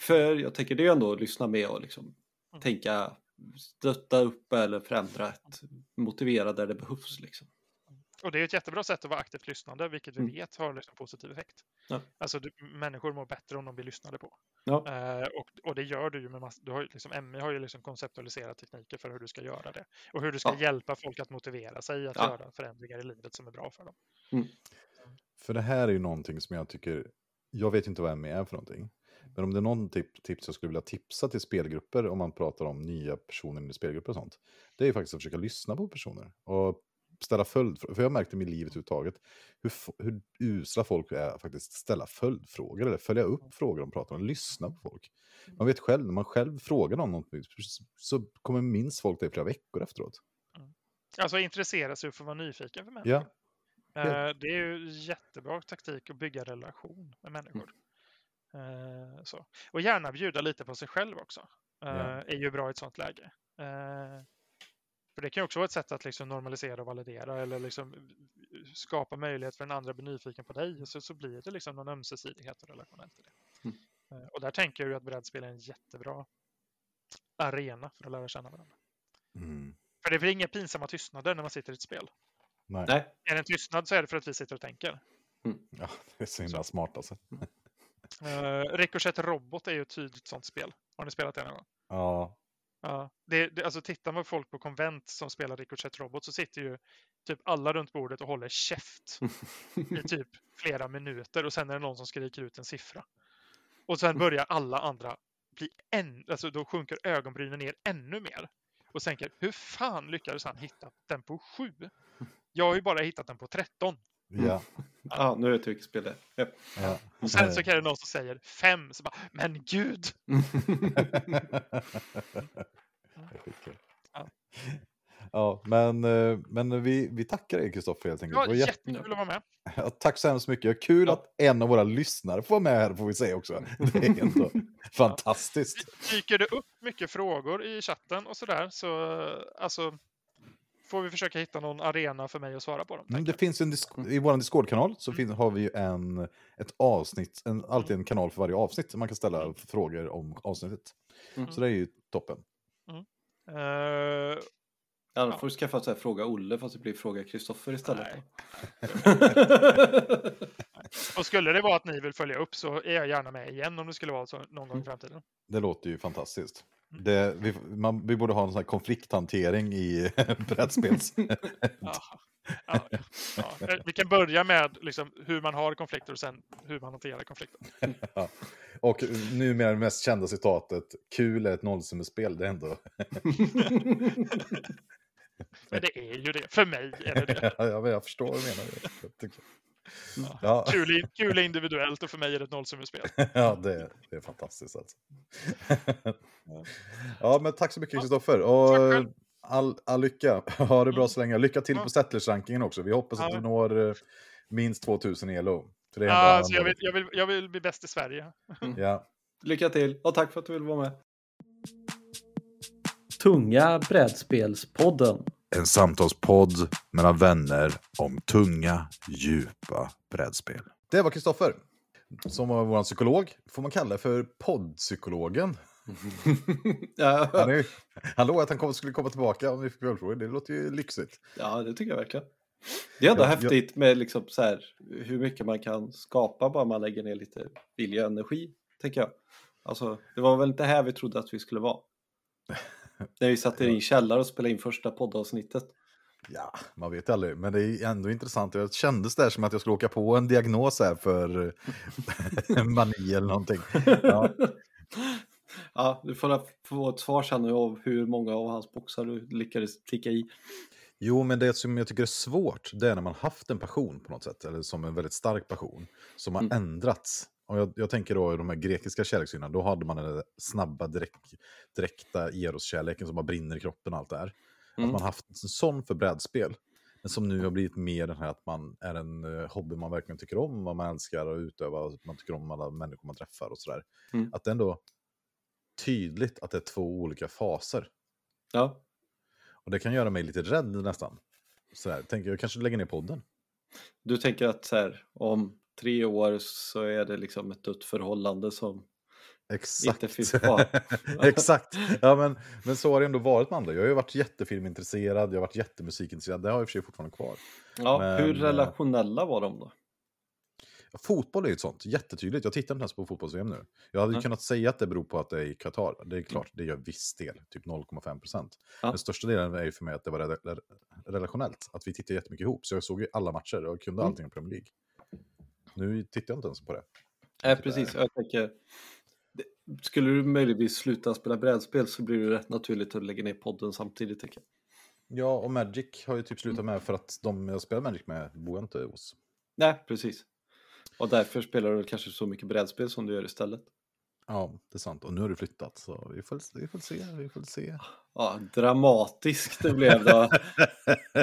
För jag tänker det är ändå att lyssna med och liksom Mm. tänka stötta upp eller förändra ett motivera där det behövs. Liksom. Och det är ett jättebra sätt att vara aktivt lyssnande, vilket vi Mm. vet har liksom positiv effekt. Ja. Alltså du, människor mår bättre om de blir lyssnade på. Ja. Eh, och, och det gör du ju med mass- du har ju liksom, MI har ju liksom konceptualiserat tekniker för hur du ska göra det. Och hur du ska Ja. hjälpa folk att motivera sig att Ja. göra förändringar i livet som är bra för dem. För det här är ju någonting som jag tycker, jag vet inte vad ME är för någonting. Men om det är någon tip, tips jag skulle vilja tipsa till spelgrupper, om man pratar om nya personer i spelgrupper och sånt, det är ju faktiskt att försöka lyssna på personer. Och ställa följdfrågor. För jag har märkt i mitt liv överhuvudtaget hur, hur usla folk är faktiskt ställa följdfrågor, eller följa upp frågor de pratar om, lyssna på folk. Man vet själv, när man själv frågar någon någonting så kommer minst folk det i flera veckor efteråt. Alltså intressera sig för att vara nyfiken för människor. Ja. Eh, Det är ju jättebra taktik att bygga relation med människor. Eh, Så. Och gärna bjuda lite på sig själv också. Ja. är ju bra i ett sånt läge. Eh, För det kan ju också vara ett sätt att liksom normalisera och validera eller liksom skapa möjlighet för den andra att bli nyfiken på dig. Så, så blir det liksom någon ömsesidighet och relationellt i det. Mm. Eh, Och där tänker jag ju att brädspel är en jättebra arena för att lära känna varandra. Mm. För det blir inga pinsamma tystnader när man sitter i ett spel. Nej. Är det en tystnad så är det för att vi sitter och tänker. Ja, det är så himla smart alltså. Uh, Ricochet Robot är ju ett tydligt sånt spel. Har ni spelat det någon gång? Ja, Ja. Det, det, alltså tittar man på folk på konvent som spelar Ricochet Robot så sitter ju typ alla runt bordet och håller käft i typ flera minuter och sen är det någon som skriker ut en siffra. Och sen börjar alla andra bli än, alltså då sjunker ögonbrynen ner ännu mer. Och tänker, hur fan lyckades han hitta den på sju? Jag har ju bara hittat den på 13. ja. Ja, nu vet jag vilket spel det är. Ja. ja. Och sen så kan det någon som säger fem, så bara, men gud! Det är. Ja. Ja, men, eh, men vi, vi tackar dig Kristoffer helt enkelt. Ja, Det var jätte- jättekul att vara med. Ja, tack så hemskt mycket. Kul Ja. att en av våra lyssnare får vara med här får vi säga också. Det är ändå fantastiskt. Dyker det upp mycket frågor i chatten och sådär så alltså får vi försöka hitta någon arena för mig att svara på dem. Tänker det finns en disk- I vår Discord-kanal så finns, har vi ju en, ett avsnitt, en, alltid en kanal för varje avsnitt. Man kan ställa frågor om avsnittet. Mm. Så det är ju toppen. Eh, Ja, då får du skaffa så här, fråga Olle fast det blir fråga Kristoffer istället. och skulle det vara att ni vill följa upp så är jag gärna med igen om det skulle vara så någon Mm. gång i framtiden. Det låter ju fantastiskt. Mm. Det, vi, man, vi borde ha en sån konflikthantering i brädspels... Ja. Ja, ja, ja. Eh, Vi kan börja med liksom, hur man har konflikter och sen hur man hanterar konflikter. Och numera det mest kända citatet, kul är ett nollsummespel, det är ändå... Men det är ju det. För mig är det det. ja, men jag förstår vad du menar. Ja. Kul, är- kul individuellt och för mig är det ett nollsummespel. ja det, det är fantastiskt alltså. Ja, men tack så mycket Kristoffer. Och all, all lycka. Ha det bra Mm. så länge. Lycka till Ja. på Settlers-rankingen också. Vi hoppas att Ja. vi når eh, minst 2000 elo. Ja, alltså, jag, vill, jag, vill, jag vill bli bäst i Sverige. Ja. Lycka till och tack för att du vill vara med. Tunga brädspelspodden. En samtalspodd mellan vänner om tunga, djupa brädspel. Det var Kristoffer. Som var vår psykolog. Får man kalla det för poddpsykologen? ja, Han, är, han lovade att han kom, skulle komma tillbaka om vi fick följdfrågor. Det låter ju lyxigt. ja, det tycker jag verkligen. Det är ändå Ja, jag- häftigt med liksom så här, hur mycket man kan skapa bara man lägger ner lite vilja och energi, tänker jag. Alltså, det var väl inte här vi trodde att vi skulle vara. När vi satt i en källare och spelade in första poddavsnittet. Ja, man vet aldrig. Men det är ändå intressant. Jag kändes där som att jag skulle åka på en diagnos här för eh, mani eller någonting. Ja, Ja, du får få ett svar sen av hur många av hans boxar du lyckades klicka i. Jo, men det som jag tycker är svårt, det är när man haft en passion på något sätt, eller som en väldigt stark passion, som har Mm. ändrats och jag, jag tänker då i de här grekiska kärlekssynderna, då hade man den där snabba, direkt, direkta eroskärleken som bara brinner i kroppen och allt det här. Mm. Att man haft en sån för brädspel. Men som nu har blivit mer den här att man är en uh, hobby man verkligen tycker om, vad man älskar att utöva, och man tycker om alla människor man träffar och sådär. Mm. Att det ändå tydligt att det är två olika faser. Ja, Och det kan göra mig lite rädd nästan. Sådär, tänker jag kanske lägger ner podden. du tänker att så här, om tre år så är det liksom ett dött förhållande som Exakt. inte finns kvar. Exakt. Ja, men, men så har det ändå varit med andra. Jag har ju varit jättefilmintresserad, jag har varit jättemusikintresserad. Det har jag i och för sig fortfarande kvar. Ja, Men, hur eh, relationella var de då? Fotboll är ju ett sånt, jättetydligt. Jag tittar inte ens på fotbolls-VM nu. Jag hade Nej. kunnat säga att det beror på att det är i Qatar. Det är klart, det gör viss del, typ 0,5 procent. Ja. Den största delen är ju för mig att det var re- re- relationellt. Att vi tittar jättemycket ihop. Så jag såg ju alla matcher och kunde Mm. allting om Premier League. Nu tittar jag inte ens på det. Nej, precis. Jag tänker, skulle du möjligtvis sluta spela brädspel så blir det rätt naturligt att lägga ner podden samtidigt. Jag. Ja, och Magic har ju typ slutat med för att de jag spelar Magic med bor inte hos. Nej, precis. Och därför spelar du kanske så mycket brädspel som du gör istället. Ja, det är sant. Och nu har du flyttat, så vi får, vi får se. Vi får se. Ja, dramatiskt det blev då.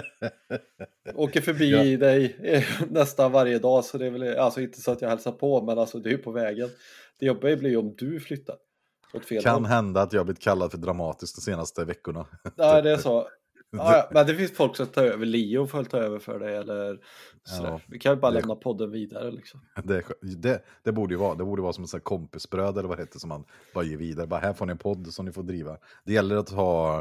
Åker förbi Ja. dig eh, nästan varje dag så det är väl alltså inte så att jag hälsar på men alltså det är ju på vägen. Det jobbiga blir ju om du flyttar Kan håll. hända att jag blivit kallad för dramatisk de senaste veckorna. Ja, det är så. Ja, men det finns folk som tar över. Leo får ta över för dig eller sådär. Ja, Vi kan ju bara det- lämna podden vidare liksom. Det, det, det borde ju vara, det borde vara som en kompisbröd eller vad det heter som man bara ger vidare. Bara här får ni en podd som ni får driva. Det gäller att ha,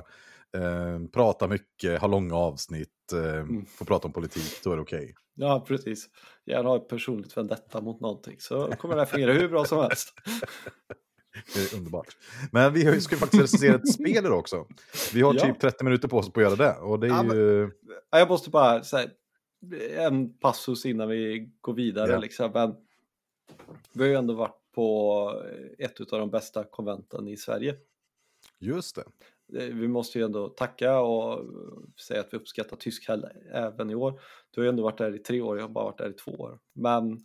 eh, prata mycket, ha långa avsnitt, eh, få prata om politik, då är det okej. Ja, precis. Gärna ha ett personligt vendetta mot någonting så kommer det här fungera hur bra som helst. Det är underbart. Men vi ska faktiskt recensera ett spel idag också. Vi har typ 30 minuter på oss på att göra det. Och det är Ja, men- ju... Ja, Jag måste bara säga en passus innan vi går vidare. Ja. Liksom. Men vi har ju ändå varit på ett av de bästa konventen i Sverige. Just det. Eh, Vi måste ju ändå tacka och säga att vi uppskattar Tyskhäll även i år. Du har ju ändå varit där i tre år, jag har bara varit där i två år. Men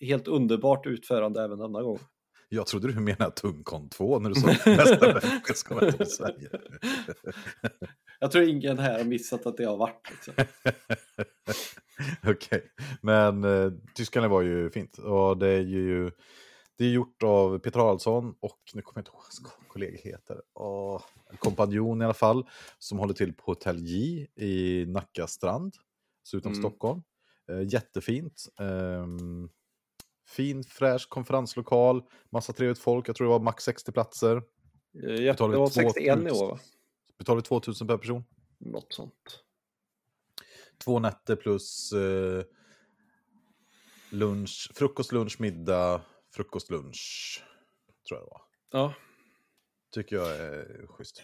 helt underbart utförande även denna gång. Jag trodde du menade Tungkon 2 när du sa bästa vänskapskonventet i Sverige. Jag tror ingen här har missat att det har varit. Liksom. Okej, men eh, Tyskland var ju fint. Och det är ju det är gjort av Peter Haraldsson och nu kommer jag inte ihåg vad hans kollega heter. En kompanjon i alla fall. Som håller till på Hotell J i Nacka strand. Så utanför Mm. Stockholm. Eh, jättefint. Ehm, fin fräsch konferenslokal. Massa trevligt folk. Jag tror det var max 60 platser. Eh, Ja, det var 61 i 2000 år va? Betalar vi 2000 per person. Något sånt. Två nätter plus eh, lunch, frukost, lunch, middag, frukost, lunch. Tror jag det var. Ja, Tycker jag är schysst.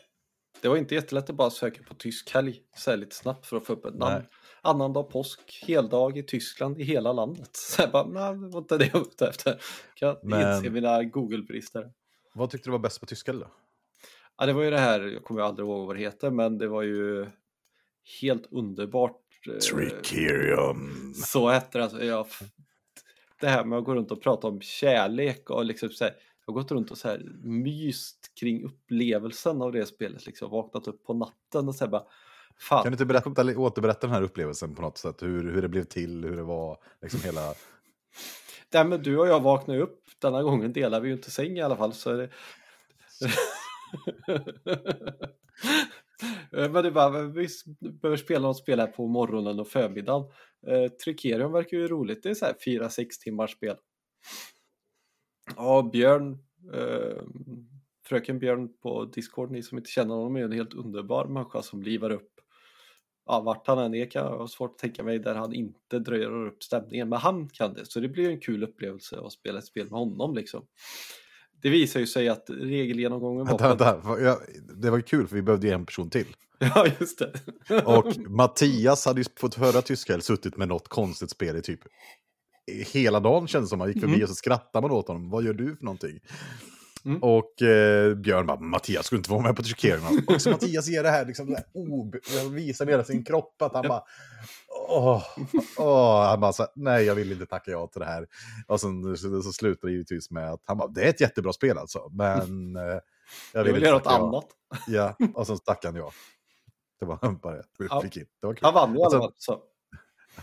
Det var inte jättelätt att bara söka på tysk helg så här lite snabbt för att få upp ett namn. Nej. Annandag påsk, heldag i Tyskland i hela landet. Så jag bara, nej, det var inte det jag var ute efter. Kan Men- inse mina Google-brister. Vad tyckte du var bäst på tyska då? Ja, det var ju det här, jag kommer aldrig ihåg vad det heter, men det var ju helt underbart. eh, Tricerium. Så hette det. Alltså, jag, det här med att gå runt och prata om kärlek och liksom så här, jag har gått runt och så här myst kring upplevelsen av det spelet. Liksom, vaknat upp på natten och så här bara, fan. Kan du inte berätta, återberätta den här upplevelsen på något sätt? Hur, hur det blev till, hur det var, liksom hela... Nej, men du och jag vaknade upp. Denna gången delar vi ju inte säng i alla fall. Så det... men det bara, vi behöver spela något spel här på morgonen och förmiddagen. Eh, Tricerium verkar ju roligt. Det är så här 4-6 timmars spel. Ja, Björn, eh, fröken Björn på Discord, ni som inte känner honom, är en helt underbar människa som livar upp ja, vart han än är kan jag ha svårt att tänka mig där han inte dröjer upp stämningen. Men han kan det, så det blir en kul upplevelse att spela ett spel med honom liksom. Det visar ju sig att regelgenomgången var... Vänta, vänta. Det var kul för vi behövde ju en person till. Ja, just det. Och Mattias hade ju fått höra tyska eller suttit med något konstigt spel i typ hela dagen kändes som. Man gick förbi Mm. och så skrattade man åt honom. Vad gör du för någonting? Mm. Och eh, Björn bara, Mattias skulle inte vara med på Trickerierna. Och så Mattias ger det här, liksom, det här ob- visar hela sin kropp att han bara, Åh, åh, han bara så, nej jag vill inte tacka ja till det här. Och sen så, så slutar det givetvis med att han bara, det är ett jättebra spel alltså, men eh, jag vill vill göra något ja. annat. Ja, och sen tackade han ja. Det var bara det Ja. Det var kul. Han vann ju alla. Så.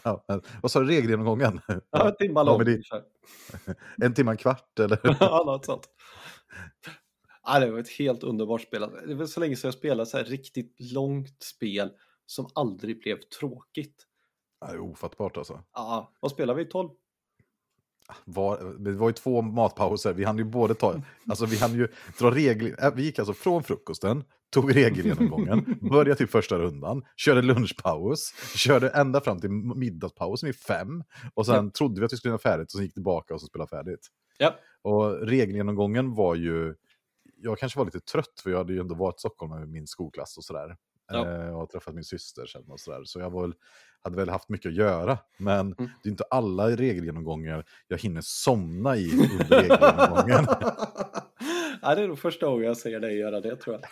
Ja, vad sa du, regelgenomgången? Ja, en timme Ja, lång. men det- En timme, en kvart eller? Ja, något sånt. Ja, det var ett helt underbart spel. Det var så länge sedan jag spelade så här riktigt långt spel som aldrig blev tråkigt. Ja, Det är ofattbart alltså. Ja, vad spelar vi? 12? Var, det var ju två matpauser, vi hann ju både ta, alltså vi hann ju dra regler, äh, vi gick alltså från frukosten, tog regelgenomgången, började typ första rundan, körde lunchpaus, körde ända fram till middagspausen vid fem, och sen trodde vi att vi skulle göra färdigt, och sen gick tillbaka och så spelade färdigt. Ja. Och regelgenomgången var ju, jag kanske var lite trött, för jag hade ju ändå varit i Stockholm med min skolklass och sådär. Ja. Eh, och träffat min syster sen och sådär. Så jag var hade väl haft mycket att göra. Men Mm. det är inte alla regelgenomgångar jag hinner somna i under regelgenomgången. ja, det är nog första gången jag ser dig göra det tror jag.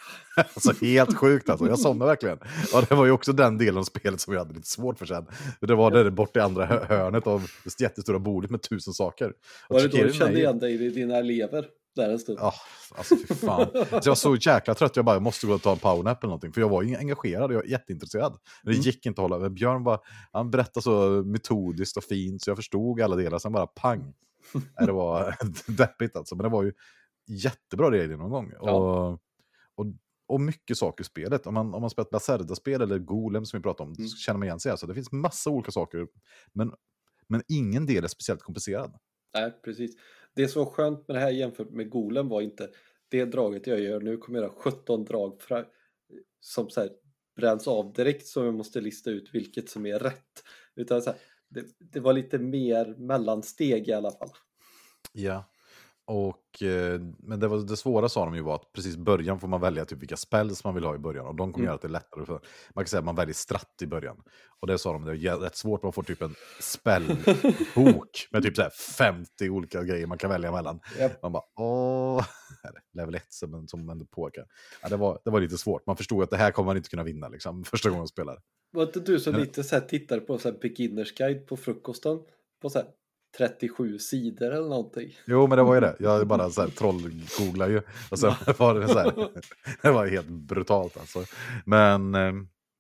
alltså helt sjukt alltså, jag somnade verkligen. Och det var ju också den delen av spelet som jag hade lite svårt för sen. Det var där borta i andra hö- hörnet av det jättestora bordet med tusen saker. Och Var det då du kände igen dig i dina elever där en stund? Ja, alltså fy fan. Så jag var så jäkla trött, jag bara, jag måste gå och ta en powernap eller någonting. För jag var ju engagerad, jag var jätteintresserad. Men det Mm. gick inte att hålla, men Björn bara, han berättade så metodiskt och fint så jag förstod alla delar, sen bara pang. Det var deppigt alltså, men det var ju jättebra regler någon gång. Ja. Och, och, och mycket saker i spelet. Om man, om man spelat Lacerda-spel eller Golem som vi pratade om, Mm. så känner man igen sig. Alltså, det finns massa olika saker, men, men ingen del är speciellt komplicerad. Nej, precis. Det som var skönt med det här jämfört med Golem var inte det draget jag gör nu kommer jag göra 17 drag fra, som så här bränns av direkt så jag måste lista ut vilket som är rätt. Utan så här, det, det var lite mer mellansteg i alla fall. Ja. Och, eh, men det, var, det svåra sa de ju var att precis i början får man välja typ vilka spells man vill ha i början. Och de kommer Mm. göra att det är lättare. För, man kan säga att man väljer stratt i början. Och det sa de, det är rätt svårt. Man får typ en spellbok med typ så här 50 olika grejer man kan välja mellan. Japp. Man bara, åh, level 1 som, som ändå påverkar. Ja, det, var, det var lite svårt. Man förstod att det här kommer man inte kunna vinna liksom, första gången man spelar. Var inte du som lite så här tittade på så här beginners guide på frukosten? På så här 37 sidor eller någonting. Jo, men det var ju det. Jag bara så här trollgooglade ju. Och sen var det så här. Det var helt brutalt alltså. Men, eh,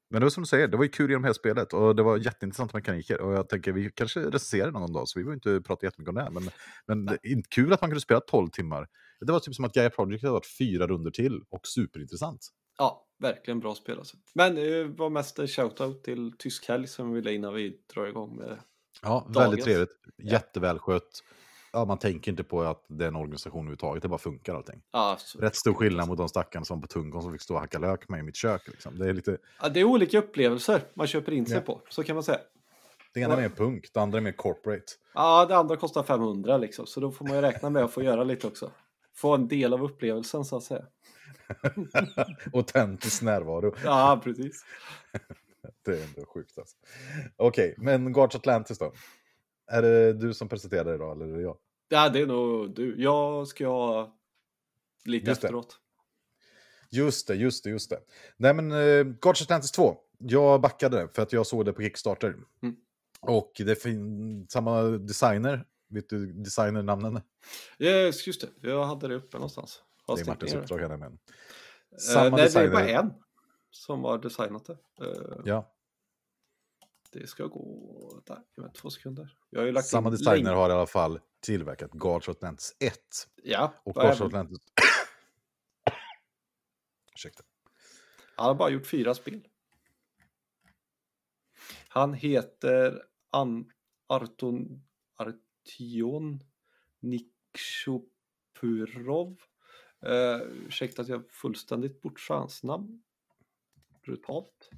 men det var som du säger, det var ju kul genom hela spelet. Och det var jätteintressanta mekaniker. Och jag tänker, vi kanske recenserar någon dag, så vi behöver inte prata jättemycket om det. här, Men, men det kul att man kunde spela 12 timmar. Det var typ som att Gaia Project hade varit fyra runder till och superintressant. Ja, verkligen bra spel alltså. Men det var mest en shoutout till Tysk helg som vi ville innan vi drar igång med Ja, Dagens. väldigt trevligt. Jättevälskött. Ja, man tänker inte på att det är en organisation överhuvudtaget, det bara funkar allting. Ja, Rätt stor skillnad mot de stackarna som på Tungon som fick stå och hacka lök med i mitt kök. Liksom. Det är lite... Ja, det är olika upplevelser man köper in sig Ja. på, så kan man säga. Det ena är mer punk, det andra är mer corporate. Ja, det andra kostar 500 liksom, så då får man ju räkna med att få göra lite också. Få en del av upplevelsen så att säga. Autentisk närvaro. Ja, precis. Det är ändå sjukt alltså. Okej, men Guards Atlantis då? Är det du som presenterar idag eller är det jag? Ja, det är nog du. Jag ska ha lite Just det. efteråt. Just det, just det, just det. Nej men uh, Guards Atlantis 2. Jag backade det för att jag såg det på Kickstarter. Mm. Och det finns samma designer. Vet du designernamnen? Yes, just det. Jag hade det uppe någonstans. Har Det är Martins det. uppdrag här med. Eh, Samma nej, det är designer. bara en som har designat det. Eh, Ja, Det ska gå... Där, två sekunder. Jag har ju lagt samma designer länk- har i alla fall tillverkat Guards Atlantis 1. Ja, Och Guards även, Atlantis... Ursäkta. han har bara gjort fyra spel. Han heter An Arton Artion Nikshopurov. Uh, ursäkta att jag fullständigt bortsade hans namn. Brutalt.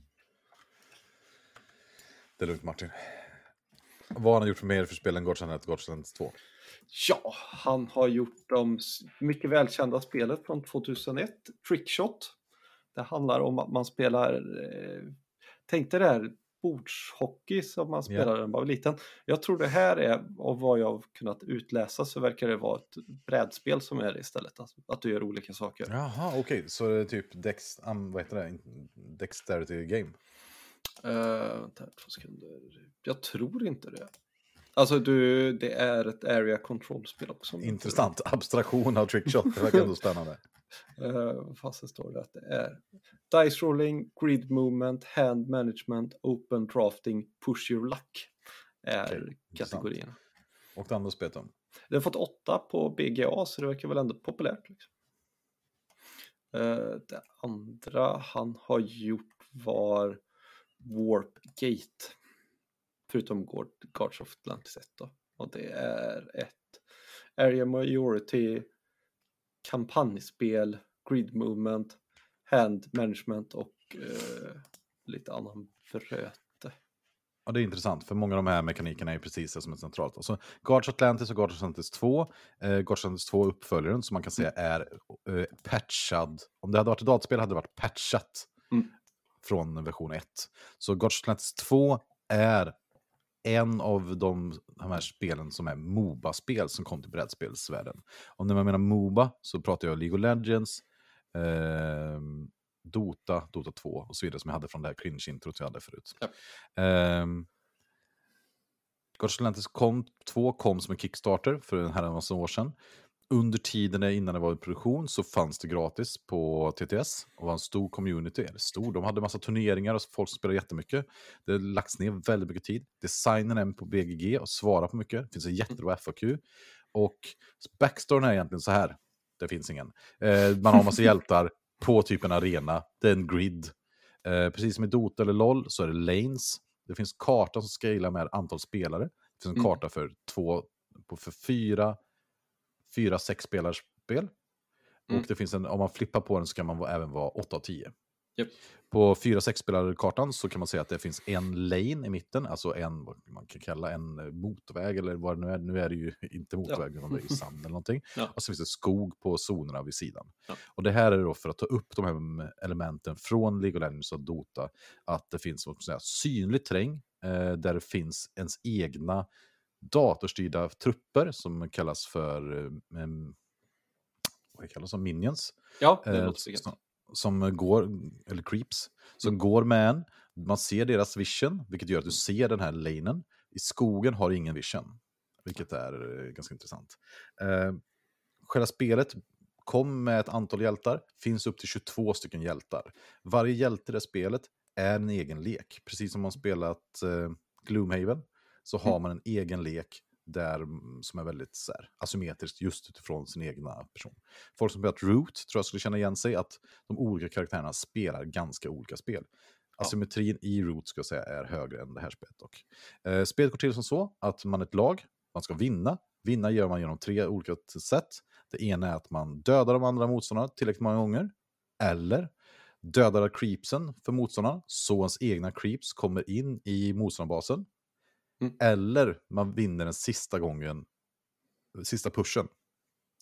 Det är lugnt Martin. Vad har han gjort för mer för spelen Guards Atlantis Guards Atlantis 2? Ja, han har gjort de mycket välkända spelet från 2001, Trickshot. Det handlar om att man spelar, eh, tänk dig det här bordshockey som man spelade när man var liten. Jag tror det här är, av vad jag kunnat utläsa så verkar det vara ett brädspel som är det istället. Alltså, att du gör olika saker. Jaha, okej. Så det är typ Dex, um, vad heter det? Dexterity game? Uh, vänta, två sekunder. Jag tror inte det. Alltså du, det är ett area control-spel också. Intressant. Abstraktion av trickshot. Det verkar ändå spännande. Uh, fast står det att det är Dice rolling, grid movement, hand management, open drafting, push your luck är okay, kategorierna. Och det andra spelet då? Det har fått åtta på BGA så det verkar väl ändå populärt. Liksom. Uh, det andra han har gjort var Warp Gate. Förutom Guards of Atlantis 1 då. Och det är ett Area Majority kampanjspel, grid movement, hand management och uh, lite annan bröte. Ja, det är intressant, för många av de här mekanikerna är precis det som är centralt. Alltså, Guards Atlantis och Guards Atlantis 2, eh, Guards Atlantis 2 uppföljaren som man kan säga är eh, patchad. Om det hade varit ett dataspel hade det varit patchat mm. från version 1. Så Guards Atlantis 2 är en av de, de här spelen som är Moba-spel som kom till brädspelsvärlden. Och när man menar Moba så pratar jag League of Legends, eh, Dota, Dota 2 och så vidare som jag hade från det här cringe-introt jag hade förut. Ja. Eh, Gods kom, 2 kom som en Kickstarter för en herrans år sedan under tiden innan det var i produktion så fanns det gratis på TTS och var en stor community. Eller stor, de hade massa turneringar och folk spelade jättemycket. Det har lagts ner väldigt mycket tid. Designen är på BGG och svarar på mycket. Det finns en jättebra FAQ. Och backstoryn är egentligen så här. Det finns ingen. Eh, man har massa hjältar på typ en arena. Det är en grid. Eh, precis som i Dota eller LOL så är det lanes. Det finns karta som scalar med antal spelare. Det finns en mm. karta för två, för fyra, fyra sexspelars spel. Mm. Och det finns en, om man flippar på den så kan man även vara 8 av 10. Yep. På fyra sexspelarkartan så kan man säga att det finns en lane i mitten, alltså en, vad man kan kalla en eh, motorväg eller vad det nu är. Nu är det ju inte motorväg, ja. det är sand eller någonting. Ja. Och så finns det skog på zonerna vid sidan. Ja. Och det här är då för att ta upp de här elementen från League of Legends och Dota, att det finns vad säga, synlig terräng eh, där det finns ens egna datorstyrda trupper som kallas för eh, vad kallas som minions. Ja, det eh, som, som går, eller creeps, som mm. går med en. Man ser deras vision, vilket gör att du ser den här lanen. I skogen har ingen vision, vilket är eh, ganska intressant. Eh, själva spelet kom med ett antal hjältar, finns upp till 22 stycken hjältar. Varje hjälte i det spelet är en egen lek, precis som man spelat eh, Gloomhaven så har man en egen lek där, mm, som är väldigt så här, asymmetrisk just utifrån sin egna person. Folk som spelat Root tror jag skulle känna igen sig att de olika karaktärerna spelar ganska olika spel. Asymmetrin i Root ska jag säga är högre än det här spelet dock. Eh, spelet går till som så att man är ett lag, man ska vinna. Vinna gör man genom tre olika sätt. Det ena är att man dödar de andra motståndarna tillräckligt många gånger. Eller dödar creepsen för motståndarna så ens egna creeps kommer in i motståndarbasen Mm. Eller man vinner den sista gången, sista pushen.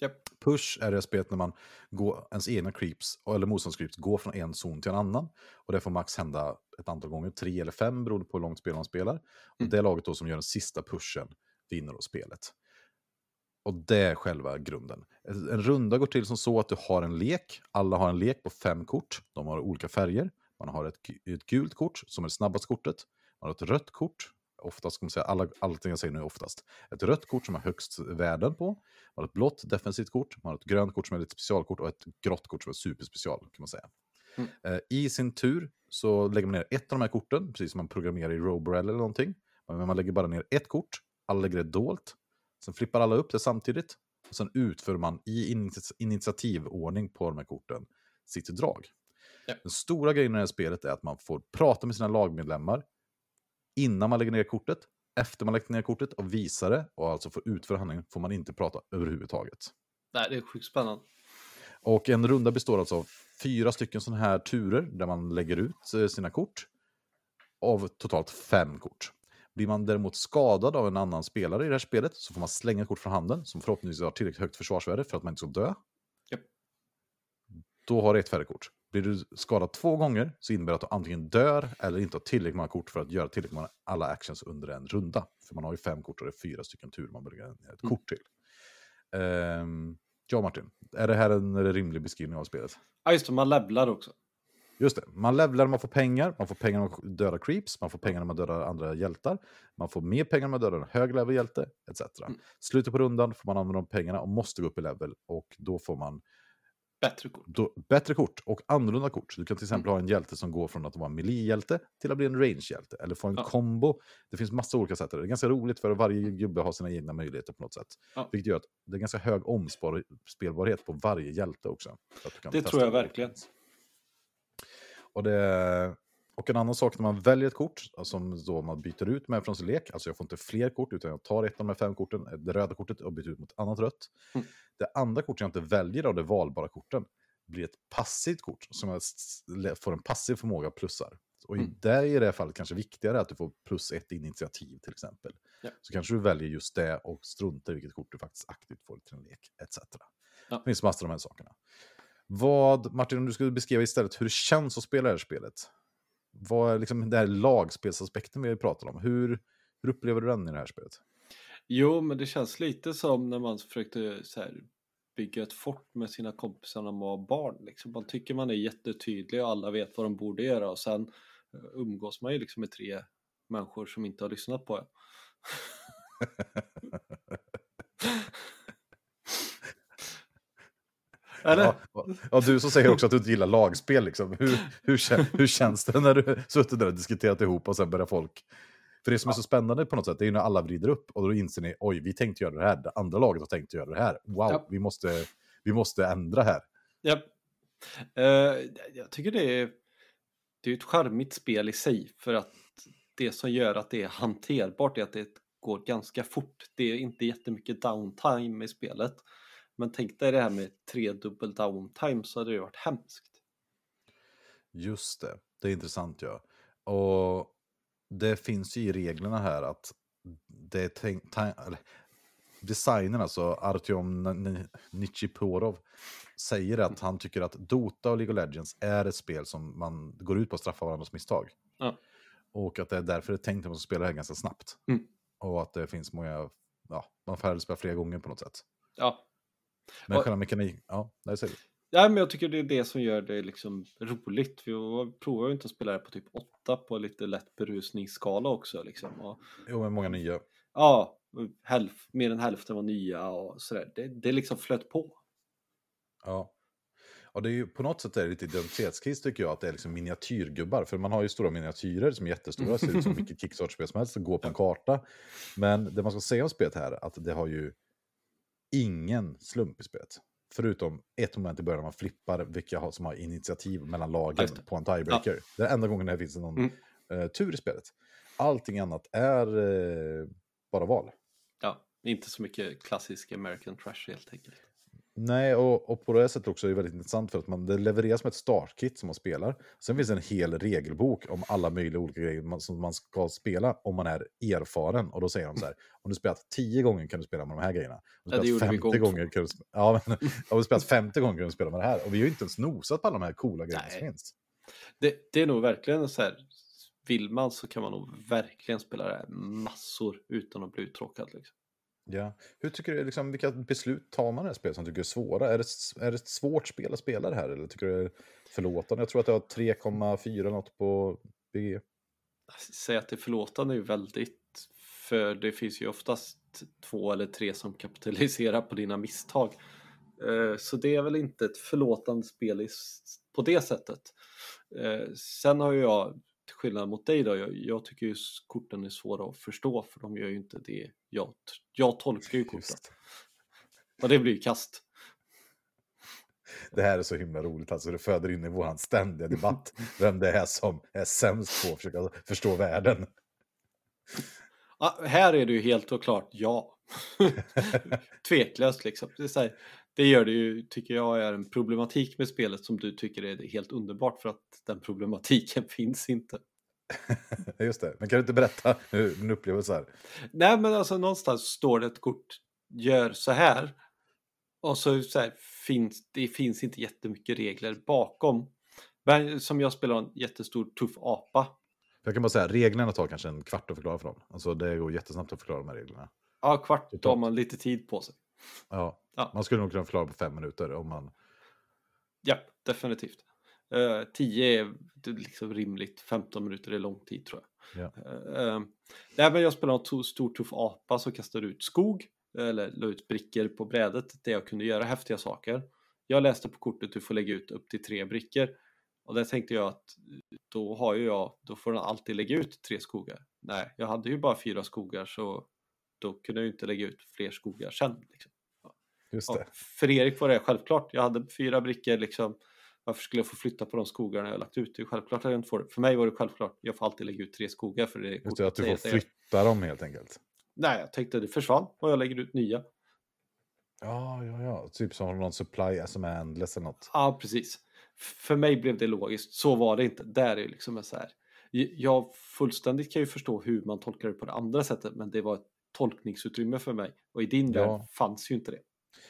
Yep. Push är det spelet när man går, ens egna creeps, eller motståndscreeps, går från en zon till en annan. Och det får max hända ett antal gånger, tre eller fem beroende på hur långt spel man spelar. Mm. Och det laget då som gör den sista pushen vinner då spelet. Och det är själva grunden. En runda går till som så att du har en lek. Alla har en lek på fem kort. De har olika färger. Man har ett, ett gult kort som är det snabbaste kortet. Man har ett rött kort oftast, ska man säga, alla, allting jag säger nu är oftast, ett rött kort som har högst värden på, man har ett blått defensivt kort, man har ett grönt kort som är ett specialkort och ett grått kort som är superspecial kan man säga. Mm. Eh, I sin tur så lägger man ner ett av de här korten, precis som man programmerar i Roborel eller någonting. Men man lägger bara ner ett kort, alla lägger det dolt, sen flippar alla upp det samtidigt, och sen utför man i initiativordning på de här korten sitt drag. Ja. Den stora grejen i det här spelet är att man får prata med sina lagmedlemmar, innan man lägger ner kortet, efter man lagt ner kortet och visar det och alltså får utföra handlingen får man inte prata överhuvudtaget. Nej, det är sjukt spännande. Och en runda består alltså av fyra stycken sådana här turer där man lägger ut eh, sina kort. Av totalt fem kort. Blir man däremot skadad av en annan spelare i det här spelet så får man slänga kort från handen som förhoppningsvis har tillräckligt högt försvarsvärde för att man inte ska dö. Yep. Då har du ett färre kort. Blir du skadad två gånger så innebär det att du antingen dör eller inte har tillräckligt många kort för att göra tillräckligt många alla actions under en runda. För man har ju fem kort och det är fyra stycken tur man börjar ett mm. kort till. Um, ja, Martin. Är det här en rimlig beskrivning av spelet? Ja, just det. Man levlar också. Just det, man levlar när man får pengar, man får pengar när man dödar creeps, man får pengar när man dödar andra hjältar, man får mer pengar när man dödar en hög level hjälte, etc. Mm. Slutet på rundan får man använda de pengarna och måste gå upp i level och då får man Bättre kort. då, bättre kort och annorlunda kort. Du kan till exempel Mm. ha en hjälte som går från att vara en melee-hjälte till att bli en range-hjälte. Eller få en Ja. kombo. Det finns massa olika sätt. Det är ganska roligt för varje gubbe har sina egna möjligheter på något sätt. Ja. Vilket gör att det är ganska hög omspelbarhet på varje hjälte också. Det tror jag verkligen. Och, det, och en annan sak när man väljer ett kort som då man byter ut med från sin lek. Alltså jag får inte fler kort utan jag tar ett av de här fem korten, det röda kortet och byter ut mot ett annat rött. Mm. Det andra kortet jag inte väljer av de valbara korten blir ett passivt kort som jag får en passiv förmåga plussar. Och i Mm. det i det här fallet kanske viktigare att du får plus ett initiativ till exempel. Ja. Så kanske du väljer just det och struntar i vilket kort du faktiskt aktivt får till en lek, etc. Ja. Det finns massor av de här sakerna. Vad, Martin, om du skulle beskriva istället hur det känns att spela det här spelet. Vad är liksom den här lagspelsaspekten vi pratar om? Hur, hur upplever du den i det här spelet? Jo, men det känns lite som när man försökte så här, bygga ett fort med sina kompisar när man var barn. Liksom. Man tycker man är jättetydlig och alla vet vad de borde göra och sen eh, umgås man ju liksom med tre människor som inte har lyssnat på en. Eller? Ja, ja, du som säger också att du inte gillar lagspel, liksom. hur, hur, hur känns det när du suttit där och diskuterat ihop och sen börjar folk... För det som är så spännande på något sätt, det är ju när alla vrider upp och då inser ni, oj, vi tänkte göra det här, det andra laget har tänkt göra det här. Wow, Ja. vi, måste, vi måste ändra här. Ja. Eh, jag tycker det är, det är ett charmigt spel i sig för att det som gör att det är hanterbart är att det går ganska fort. Det är inte jättemycket downtime i spelet. Men tänk dig det här med tredubbel downtime så hade det varit hemskt. Just det, det är intressant ja. Och det finns ju i reglerna här att det är tänkt, designen, alltså Artyom Nichiporov, säger att han tycker att Dota och League of Legends är ett spel som man går ut på att straffa varandras misstag. Ja. Och att det är därför det är tänkt att man ska spela det här ganska snabbt. Mm. Och att det finns många, ja, man får spela flera gånger på något sätt. Ja. Men Och- själva mekanik, ja, det säger du. ja, men jag tycker det är det som gör det liksom roligt. Vi provar ju inte att spela det på typ 8 på lite lätt berusningsskala också liksom. Och, Jo, men många nya. ja, hälf, mer än hälften var nya och sådär. Det, det liksom flöt på. Ja. Och det är ju på något sätt är det lite identitetskris tycker jag, att det är liksom miniatyrgubbar. För man har ju stora miniatyrer som är jättestora, ser ut som vilket Kickstarter-spel som helst, går på en karta. Men det man ska säga om spelet här är att det har ju ingen slump i spelet. Förutom ett moment i början när man flippar vilka som har initiativ mellan lagen på en tiebreaker. Det är enda gången det finns någon Mm. eh, tur i spelet. Allting annat är eh, bara val. Ja, inte så mycket klassisk American Trash helt enkelt. Nej, och, och på det sättet också är det väldigt intressant för att man, det levereras som ett startkit som man spelar. Sen finns det en hel regelbok om alla möjliga olika grejer man, som man ska spela om man är erfaren. Och då säger de så här, om du spelat 10 gånger kan du spela med de här grejerna. Om du Ja, spelat gjorde vi 50 gång gånger kan du, ja, men, om du spelat 50 gånger kan du spela med det här. Och vi har ju inte ens nosat på alla de här coola grejerna som Nej. finns. Det, det är nog verkligen så här, vill man så kan man nog verkligen spela det här massor utan att bli uttråkad. Liksom. Ja. Hur tycker du, liksom, vilka beslut tar man i det här spelet som tycker är svåra? Är det, är det ett svårt spel att spela det här eller tycker du det är förlåtande? Jag tror att det har 3,4 eller något på BG. Säga att det är förlåtande är ju väldigt, för det finns ju oftast två eller tre som kapitaliserar på dina misstag. Eh, så det är väl inte ett förlåtande spel på det sättet. Eh, sen har ju jag, skillnad mot dig då, jag, jag tycker ju korten är svåra att förstå för de gör ju inte det jag, jag tolkar ju korten. Just. Och det blir ju kast. Det här är så himla roligt, alltså det föder in i våran ständiga debatt vem det är som är sämst på att försöka förstå världen. Ja, här är det ju helt och klart ja. Tveklöst liksom. Det, är här, det gör det ju, tycker jag, är en problematik med spelet som du tycker är helt underbart för att den problematiken finns inte. Just det, men kan du inte berätta hur din upplevelse är? Nej men alltså någonstans står det ett kort, gör så här. Och så, så här, finns det finns inte jättemycket regler bakom. Men som jag spelar en jättestor tuff apa. Jag kan bara säga, reglerna tar kanske en kvart att förklara för dem. Alltså det går jättesnabbt att förklara de här reglerna. Ja, kvart, Totalt. man lite tid på sig. Ja, Ja. man skulle nog kunna förklara på fem minuter om man... Ja, definitivt. Uh, 10 är liksom rimligt, 15 minuter är lång tid tror jag. Ja. Uh, nej, men jag spelar en stor tuff apa som kastar ut skog, eller la ut brickor på brädet där jag kunde göra häftiga saker. Jag läste på kortet att du får lägga ut upp till tre brickor. Och där tänkte jag att då har ju jag, då får den alltid lägga ut tre skogar. Nej, jag hade ju bara fyra skogar så då kunde jag ju inte lägga ut fler skogar sen. Liksom. Just det. För Erik var det självklart. Jag hade fyra brickor liksom. Varför skulle jag få flytta på de skogarna jag lagt ut? Det är självklart att jag inte får det. För mig var det självklart. Jag får alltid lägga ut tre skogar för det. Just det, att du får flytta dem helt enkelt. Nej, jag tänkte det försvann och jag lägger ut nya. Ja, ja, ja. Typ som någon supply som är endless eller något. Ja, precis. För mig blev det logiskt. Så var det inte. Där är liksom så här. Jag fullständigt kan ju förstå hur man tolkar det på det andra sättet, men det var ett tolkningsutrymme för mig. Och i din ja. värld fanns ju inte det.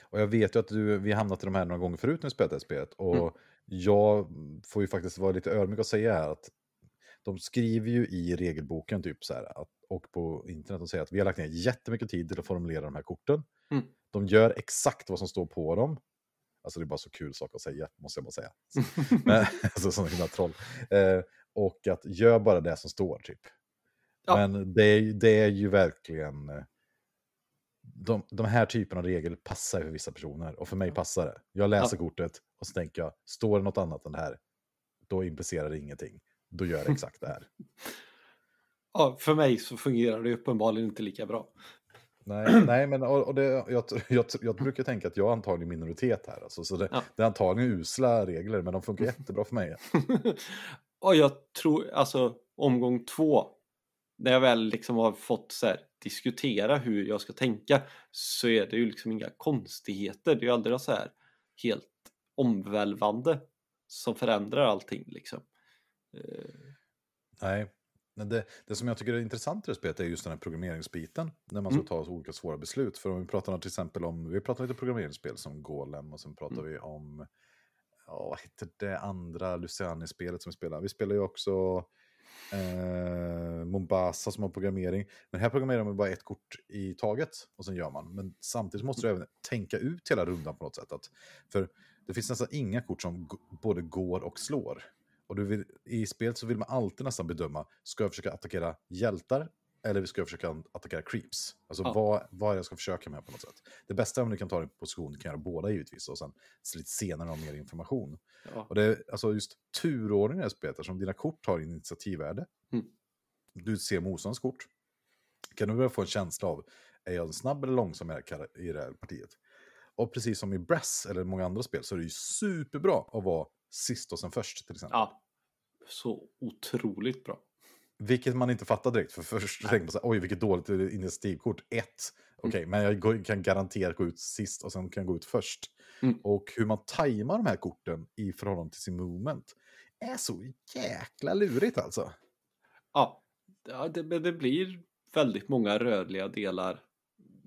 Och jag vet ju att du, vi hamnat i de här några gånger förut när vi spelat det spelet. Och mm. jag får ju faktiskt vara lite ödmjuk och säga här att de skriver ju i regelboken typ så här att, och på internet och säger att vi har lagt ner jättemycket tid till att formulera de här korten. Mm. De gör exakt vad som står på dem. Alltså det är bara så kul sak att säga, måste jag bara säga. Men, alltså sådana himla troll. Eh, och att gör bara det som står typ. Ja. Men det, det är ju verkligen eh, de, de här typerna av regler passar för vissa personer och för mig passar det. Jag läser ja. kortet och så tänker jag, står det något annat än det här, då implicerar det ingenting. Då gör det exakt det här. Ja, för mig så fungerar det uppenbarligen inte lika bra. Nej, nej men och, och det, jag, jag, jag, brukar tänka att jag är antagligen minoritet här. Alltså, så det, ja. det är antagligen usla regler, men de funkar jättebra för mig. och jag tror, alltså omgång två, när jag väl liksom har fått så här, diskutera hur jag ska tänka så är det ju liksom inga konstigheter. Det är ju aldrig så här helt omvälvande som förändrar allting liksom. Nej, men det, det som jag tycker är intressant i det spelet är just den här programmeringsbiten. När man ska mm. ta olika svåra beslut. För om vi pratar till exempel om, vi pratar lite programmeringsspel som Golem och sen pratar mm. vi om, ja, vad heter det andra Luciani-spelet som vi spelar. Vi spelar ju också eh, Mombasa som har programmering. Men här programmerar man bara ett kort i taget och sen gör man. Men samtidigt måste du även tänka ut hela rundan på något sätt. Att, för det finns nästan inga kort som både går och slår. Och du vill, i spelet så vill man alltid nästan bedöma, ska jag försöka attackera hjältar eller ska jag försöka attackera creeps? Alltså ja. vad, vad jag ska försöka med på något sätt. Det bästa är om du kan ta din position, du kan göra båda givetvis och sen lite senare ha mer information. Ja. Och det är alltså just turordningen i det här spelet, som dina kort har initiativvärde. Mm. Du ser motståndarens kort. Kan du börja få en känsla av, är jag snabb eller långsam i det här partiet? Och precis som i Brass eller många andra spel så är det ju superbra att vara sist och sen först till exempel. Ja, så otroligt bra. Vilket man inte fattar direkt, för först tänkte man så här, oj vilket dåligt initiativkort. Ett, okej, okay, mm. men jag kan garanterat gå ut sist och sen kan jag gå ut först. Mm. Och hur man tajmar de här korten i förhållande till sin movement är så jäkla lurigt alltså. Ja, det, det blir väldigt många rörliga delar,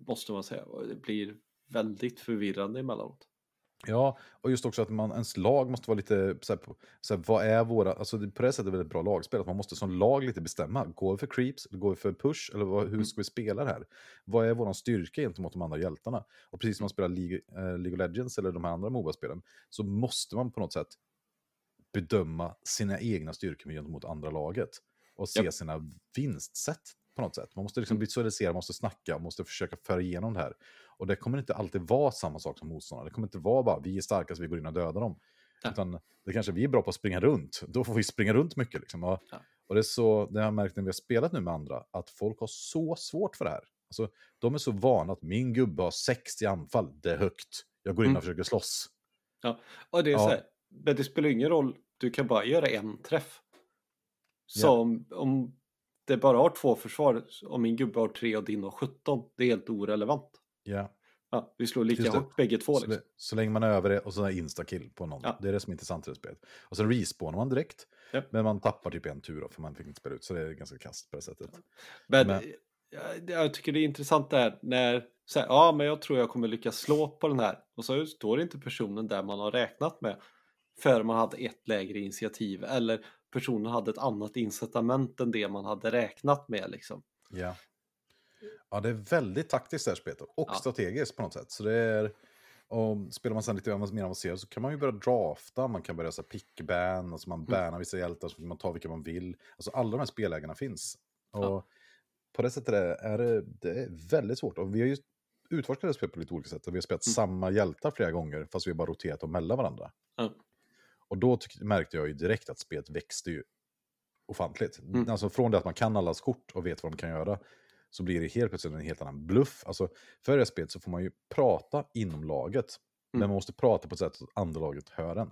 måste man säga. Det blir väldigt förvirrande emellanåt. Ja, och just också att man, ens lag måste vara lite, så här, så här, vad är våra, alltså på det sättet är det väldigt bra lagspel, att man måste som lag lite bestämma, går vi för creeps, går vi för push, eller vad, hur mm. ska vi spela det här? Vad är vår styrka gentemot de andra hjältarna? Och precis som man spelar League, äh, League of Legends eller de här andra Moba-spelen, så måste man på något sätt bedöma sina egna styrkor gentemot andra laget och se yep. sina vinstsätt på något sätt. Man måste liksom mm. visualisera, man måste snacka, man måste försöka föra igenom det här. Och det kommer inte alltid vara samma sak som motståndare. Det kommer inte vara bara vi är starka så vi går in och dödar dem. Ja. Utan det kanske vi är bra på att springa runt. Då får vi springa runt mycket. Liksom. Och, ja. och det är så, det har jag märkt när vi har spelat nu med andra, att folk har så svårt för det här. Alltså, de är så vana att min gubbe har 60 anfall, det är högt. Jag går in mm. och försöker slåss. Ja, och det är ja. så här, men det spelar ingen roll, du kan bara göra en träff. Som ja. om det bara har två försvar, om min gubbe har tre och din har 17, det är helt orelevant. Ja. Ja, vi slår lika hårt bägge två. Liksom. Så, så länge man över det och så är instakill på någon. Ja. Det är det som är intressant i det spelet. Och sen respawnar man direkt. Ja. Men man tappar typ en tur då, för man fick inte spela ut. Så det är ganska kast på det sättet. Men, men... Jag, jag tycker det är intressant där när, så här, ja men jag tror jag kommer lyckas slå på den här. Och så står inte personen där man har räknat med. För man hade ett lägre initiativ. Eller personen hade ett annat incitament än det man hade räknat med. Liksom. Ja. Ja, det är väldigt taktiskt det här spelet och ja. strategiskt på något sätt. Så det är, Och spelar man sen lite mer avancerat så kan man ju börja drafta, man kan börja pickban, alltså man Mm. bannar vissa hjältar så man ta vilka man vill. Alltså alla de här spelägarna finns. Och Ja. på det sättet är det, det, är väldigt svårt. Och vi har ju utforskat det spelet på lite olika sätt. Vi har spelat Mm. samma hjältar flera gånger, fast vi har bara roterat dem mellan varandra. Ja. Och då märkte jag ju direkt att spelet växte ju ofantligt. Mm. Alltså från det att man kan allas kort och vet vad de kan göra, så blir det helt plötsligt en helt annan bluff. Alltså, för det här spelet så får man ju prata inom laget, men Mm. man måste prata på ett sätt så att andra laget hör en.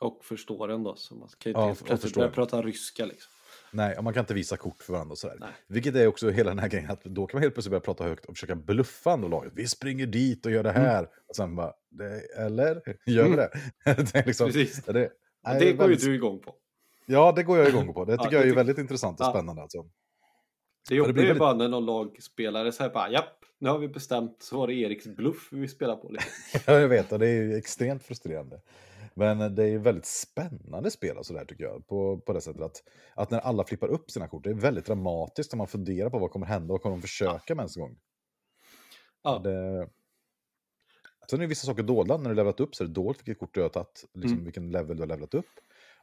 Och förstår den då. Så man kan ju Ja, inte och plötsligt förstår börja prata ryska liksom. Nej, man kan inte visa kort för varandra och sådär. Nej. Vilket är också hela den här grejen, att då kan man helt plötsligt börja prata högt och försöka bluffa andra laget. Vi springer dit och gör det här. Och sen bara, det, eller? Gör vi Mm. det? det är liksom, Precis. det, det, Ja, är det går ju väldigt- du igång på. Ja, det går jag igång på. Det Ja, tycker det jag är tycker- väldigt intressant och Ja. spännande. Alltså. Det jobbiga är ju bara när någon lagspelare säger bara japp, nu har vi bestämt så var det Eriks bluff vi spelar på. Liksom. Ja, jag vet, och det är ju extremt frustrerande. Men det är ju väldigt spännande spel, alltså där, tycker jag. På, på det sättet att, att när alla flippar upp sina kort, det är väldigt dramatiskt när man funderar på vad kommer hända, vad kommer de försöka med ens en gång. Ja. Det... Sen är det vissa saker dolda, när du levlat upp så är det dolt vilket kort du har tagit, liksom Mm. vilken level du har levlat upp.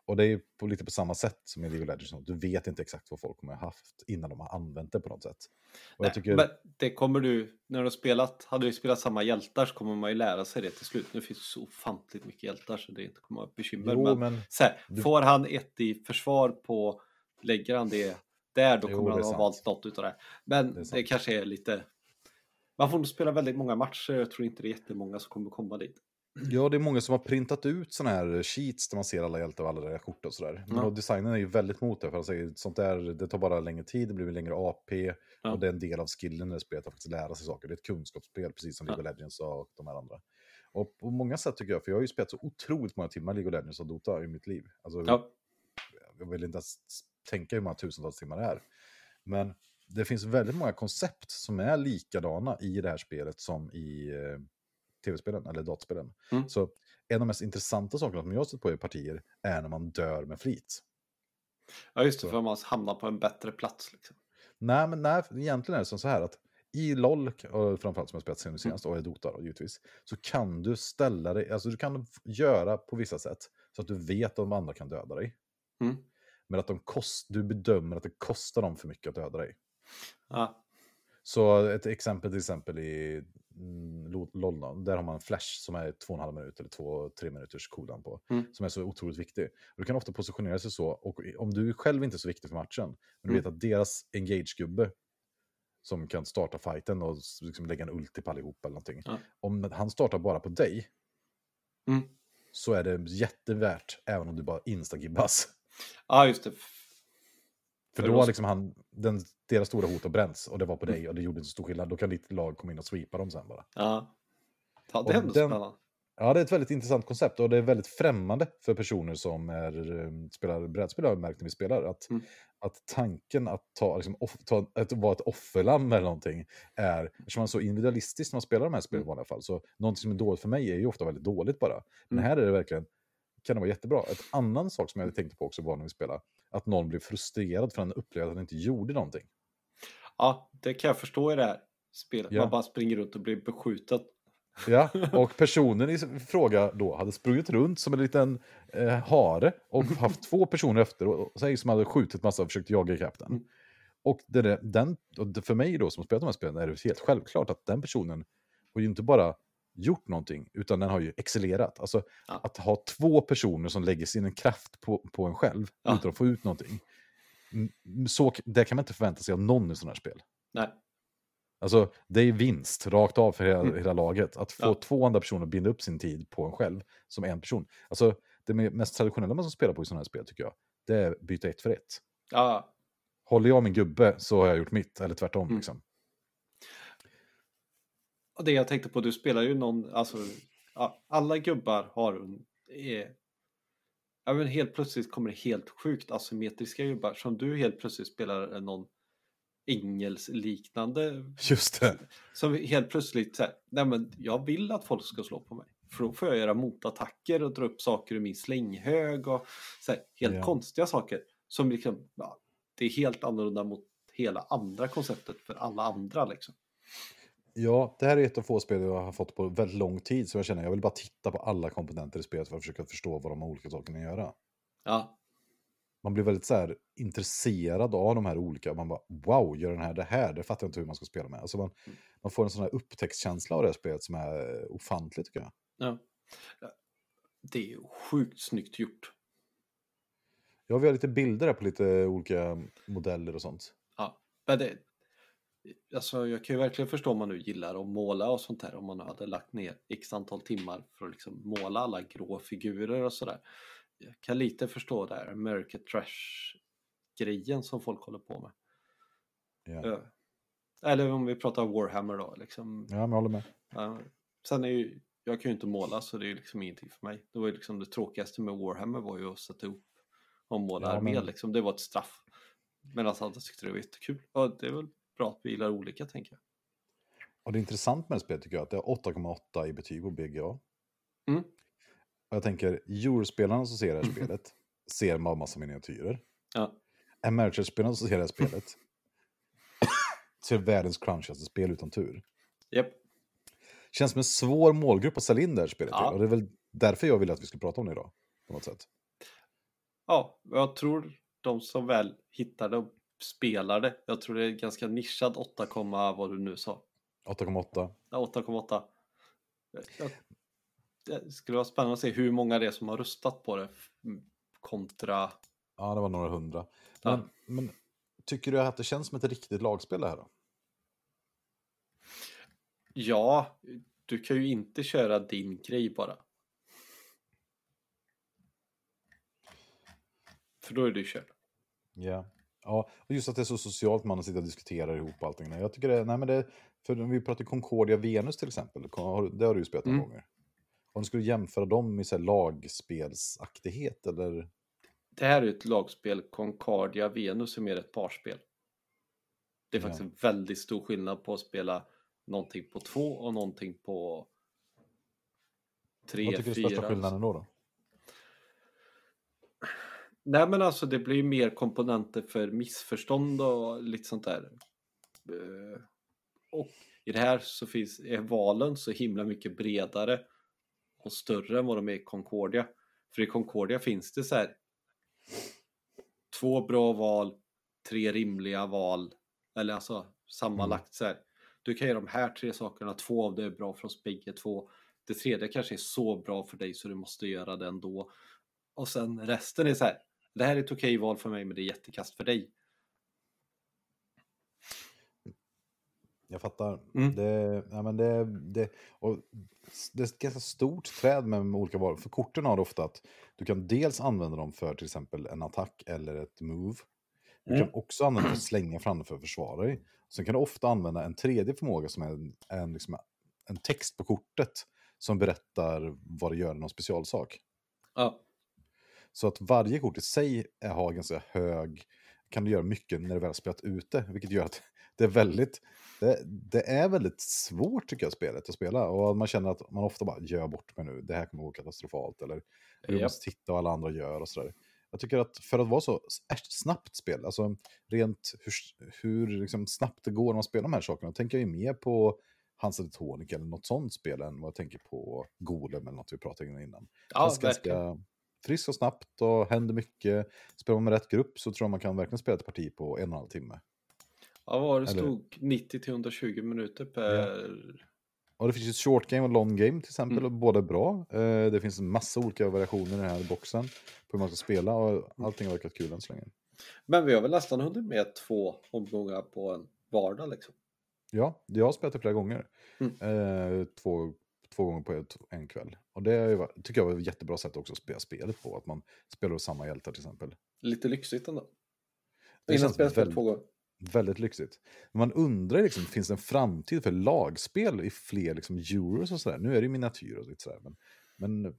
Och det är på, lite på samma sätt som i League of Legends, du vet inte exakt vad folk kommer ha haft innan de har använt det på något sätt. Nej, tycker... Men det kommer du, när du har spelat, hade du spelat samma hjältar så kommer man ju lära sig det till slut. Nu finns det så ofantligt mycket hjältar så det inte kommer att vara ett bekymmer. Jo, men men här, du- får han ett i försvar på, lägger han det där då Jo, kommer är han ha valt något utav det. Men Det är det, kanske är lite, man får nog spela väldigt många matcher, jag tror inte det är jättemånga som kommer komma dit. Ja, det är många som har printat ut sådana här sheets där man ser alla hjältar och alla deras kort och sådär. Men Ja. designen är ju väldigt mot det, för han säger sånt där, det tar bara längre tid, det blir längre AP, Ja. och det är en del av skillen i det spelet att faktiskt lära sig saker. Det är ett kunskapsspel, precis som. League of Legends och de här andra. Och på många sätt tycker jag, för jag har ju spelat så otroligt många timmar League of Legends och Dota i mitt liv. Alltså, Ja, jag vill inte ens tänka hur många tusentals timmar det är. Men det finns väldigt många koncept som är likadana i det här spelet som i eh, tv-spelen eller dataspelen. Mm. Så en av de mest intressanta sakerna som jag har sett på i partier är när man dör med flit. ja just det, Så. för man hamnar på en bättre plats. Liksom. Nej, men nej, egentligen är det som så här att i LOL, och framförallt som jag spelat sen nu senast, och i Dota då, givetvis, så kan du ställa dig, alltså du kan göra på vissa sätt så att du vet de andra kan döda dig. Mm. Men att de kost, du bedömer att det kostar dem för mycket att döda dig. Ja, Så ett exempel till exempel i mm, Lo- LOL, då, där har man en flash som är två och en halv minut eller två, tre minuters cooldown på. Mm. Som är så otroligt viktig. Och du kan ofta positionera sig så, och om du själv inte är så viktig för matchen, men du Mm. vet att deras engage-gubbe som kan starta fighten och liksom lägga en ulti på allihop eller någonting. Ja. Om han startar bara på dig, Mm. så är det jättevärt även om du bara instagibbas. ja just det. För För då har liksom han, den, deras stora hot har bränts och det var på dig och det gjorde inte så stor skillnad. Då kan ditt lag komma in och sweepa dem sen bara. Ja, ja det är ändå den- spännande. Ja, det är ett väldigt intressant koncept och det är väldigt främmande för personer som är, eh, spelar brädspel, har jag märkt när vi spelar. Att, Mm. att tanken att, ta, liksom, off, ta, att vara ett offerlamm eller någonting är, eftersom man är så individualistisk när man spelar de här spelen i Mm. vanliga fall, så någonting som är dåligt för mig är ju ofta väldigt dåligt bara. Men Mm. här är det verkligen, kan det vara jättebra. Ett annan sak som jag tänkte på också var när vi spelade, att någon blev frustrerad för att han upplevde att han inte gjorde någonting. Ja, det kan jag förstå i det här spelet. Ja. Man bara springer runt och blir beskjuten. Ja, och personen i fråga då hade sprungit runt som en liten eh, hare och haft två personer efter och sig som hade skjutit massa och försökt jaga ikapp den. Mm. Och, det, den, och för mig då som spelat de här spelen är det helt självklart att den personen har ju inte bara gjort någonting utan den har ju excellerat. Alltså Ja. att ha två personer som lägger sin kraft på, på en själv Ja. utan att få ut någonting. Så, det kan man inte förvänta sig av någon i sådana här spel. Nej. Alltså, det är vinst rakt av för hela, Mm. hela laget. Att få Ja. två andra personer att binda upp sin tid på en själv som en person. Alltså, det me- mest traditionella man ska spela på i sådana här spel tycker jag, det är byta ett för ett. Ja, Håller jag min gubbe så har jag gjort mitt, eller tvärtom. Mm. Liksom. Och det jag tänkte på, du spelar ju någon, alltså, alla gubbar har är, ja men helt plötsligt kommer det helt sjukt asymmetriska gubbar som du helt plötsligt spelar någon ängelsliknande Just det. som helt plötsligt här, nej men jag vill att folk ska slå på mig. För då får jag göra motattacker och dra upp saker ur min slänghög och så här, helt Ja. konstiga saker. Som liksom, ja, det är helt annorlunda mot hela andra konceptet för alla andra liksom. Ja, det här är ett av få spel jag har fått på väldigt lång tid. Så jag känner jag vill bara titta på alla komponenter i spelet för att försöka förstå vad de olika sakerna göra. Ja, Man blir väldigt så här, intresserad av de här olika. Man bara wow, gör den här det här? Det fattar jag inte hur man ska spela med. Alltså man, Mm. man får en sån här upptäcktskänsla av det här spelet som är eh, ofantlig tycker jag. ja. Det är ju sjukt snyggt gjort. Ja, vi har lite bilder här på lite olika modeller och sånt. Ja, men det, alltså jag kan ju verkligen förstå om man nu gillar att måla och sånt här. Om man hade lagt ner x antal timmar för att liksom måla alla grå figurer och sådär. Jag kan lite förstå det här American Trash-grejen som folk håller på med. Ja, Ja. Eller om vi pratar Warhammer då. Liksom, ja men jag håller med. ja. Sen är ju, jag kan ju inte måla så det är ju liksom ingenting för mig. Det var ju liksom det tråkigaste med Warhammer var ju att sätta ihop och måla Ja, armé men- liksom. Det var ett straff. Medan andra tyckte det var jättekul. Och det är väl gillar olika tänker jag. Och det är intressant med det spelet tycker jag att det har 8,8 i betyg på BGA. Mm. Och jag tänker, Eurospelarna som ser det här spelet ser bara massa miniatyrer. Ja. American-spelarna som ser det här spelet ser världens crunchigaste spel utan tur. Japp. Känns som en svår målgrupp att sälja in det här spelet Ja. till. Och det är väl därför jag vill att vi ska prata om det idag. På något sätt. Ja, jag tror de som väl hittar det och spelar det. Jag tror det är ganska nischad 8, vad du nu sa. 8,8. Ja, 8,8. Jag- Det skulle vara spännande att se hur många det är som har röstat på det kontra... Ja, det var några hundra. Ja. Men, men tycker du att det känns som ett riktigt lagspel det här då? Ja, du kan ju inte köra din grej bara. För då är du körd. Ja. Ja, och just att det är så socialt man sitter och diskuterar ihop allting. Jag tycker det, nej men det, för om vi pratar Concordia Venus till exempel, det har du ju spelat några Mm. gånger. Om du skulle jämföra dem med så här lagspelsaktighet eller? Det här är ett lagspel, Concordia Venus är mer ett parspel. Det är Ja. faktiskt en väldigt stor skillnad på att spela någonting på två och någonting på tre, Vad tycker du är fyra. största skillnaden då? då? Nej men alltså det blir mer komponenter för missförstånd och lite sånt där. Eh, och i det här så finns, är valen så himla mycket bredare och större än vad de är i Concordia. För i Concordia finns det så här två bra val, tre rimliga val, eller alltså sammanlagt så här. Du kan göra de här tre sakerna, två av det är bra för oss bägge två. Det tredje kanske är så bra för dig så du måste göra det ändå. Och sen resten är så här. Det här är ett okej val för mig men det är jättekast för dig. Jag fattar. Mm. Det, ja, men det, det, och det är ett ganska stort träd med olika varor. För korten har ofta att du kan dels använda dem för till exempel en attack eller ett move. Du Mm. kan också använda för att slänga framför för att försvara dig. Sen kan du ofta använda en tredje förmåga som är en, en, liksom, en text på kortet som berättar vad det gör i någon specialsak. Ja, Så att varje kort i sig är- har ganska hög, kan du göra mycket när du väl har spelat ut det, vilket gör att det är väldigt, det, det är väldigt svårt tycker jag spelet att spela och man känner att man ofta bara gör bort mig nu, det här kommer gå katastrofalt eller du Japp. måste titta vad alla andra gör och sådär. Jag tycker att för att vara så snabbt spel, alltså rent hur, hur liksom snabbt det går när man spelar de här sakerna, tänker jag ju mer på Hansa de Tonic eller något sånt spel än vad jag tänker på Golem eller något vi pratade om innan. ja ganska friskt och snabbt och händer mycket. Spelar man med rätt grupp så tror jag man kan verkligen spela ett parti på en och en halv timme. Ja, var det Eller- stod 90 till 120 minuter per... Och det finns ju ett short game och long game till exempel, Mm. och båda är bra. Eh, det finns en massa olika variationer i den här boxen på hur man ska spela och allting har verkat kul än så länge. Men vi har väl nästan hunnit med två omgångar på en vardag liksom. Ja, jag har spelat det flera gånger. Mm. Eh, två, två gånger på ett, en kväll. Och det är tycker jag var ett jättebra sätt också att spela spelet på, att man spelar hos samma hjältar till exempel. Lite lyxigt ändå. Det Innan spelet väldigt- två gånger. Väldigt lyxigt. Men man undrar liksom, finns det en framtid för lagspel i fler liksom, euros och sådär? Nu är det miniatyr och lite sådär, men, men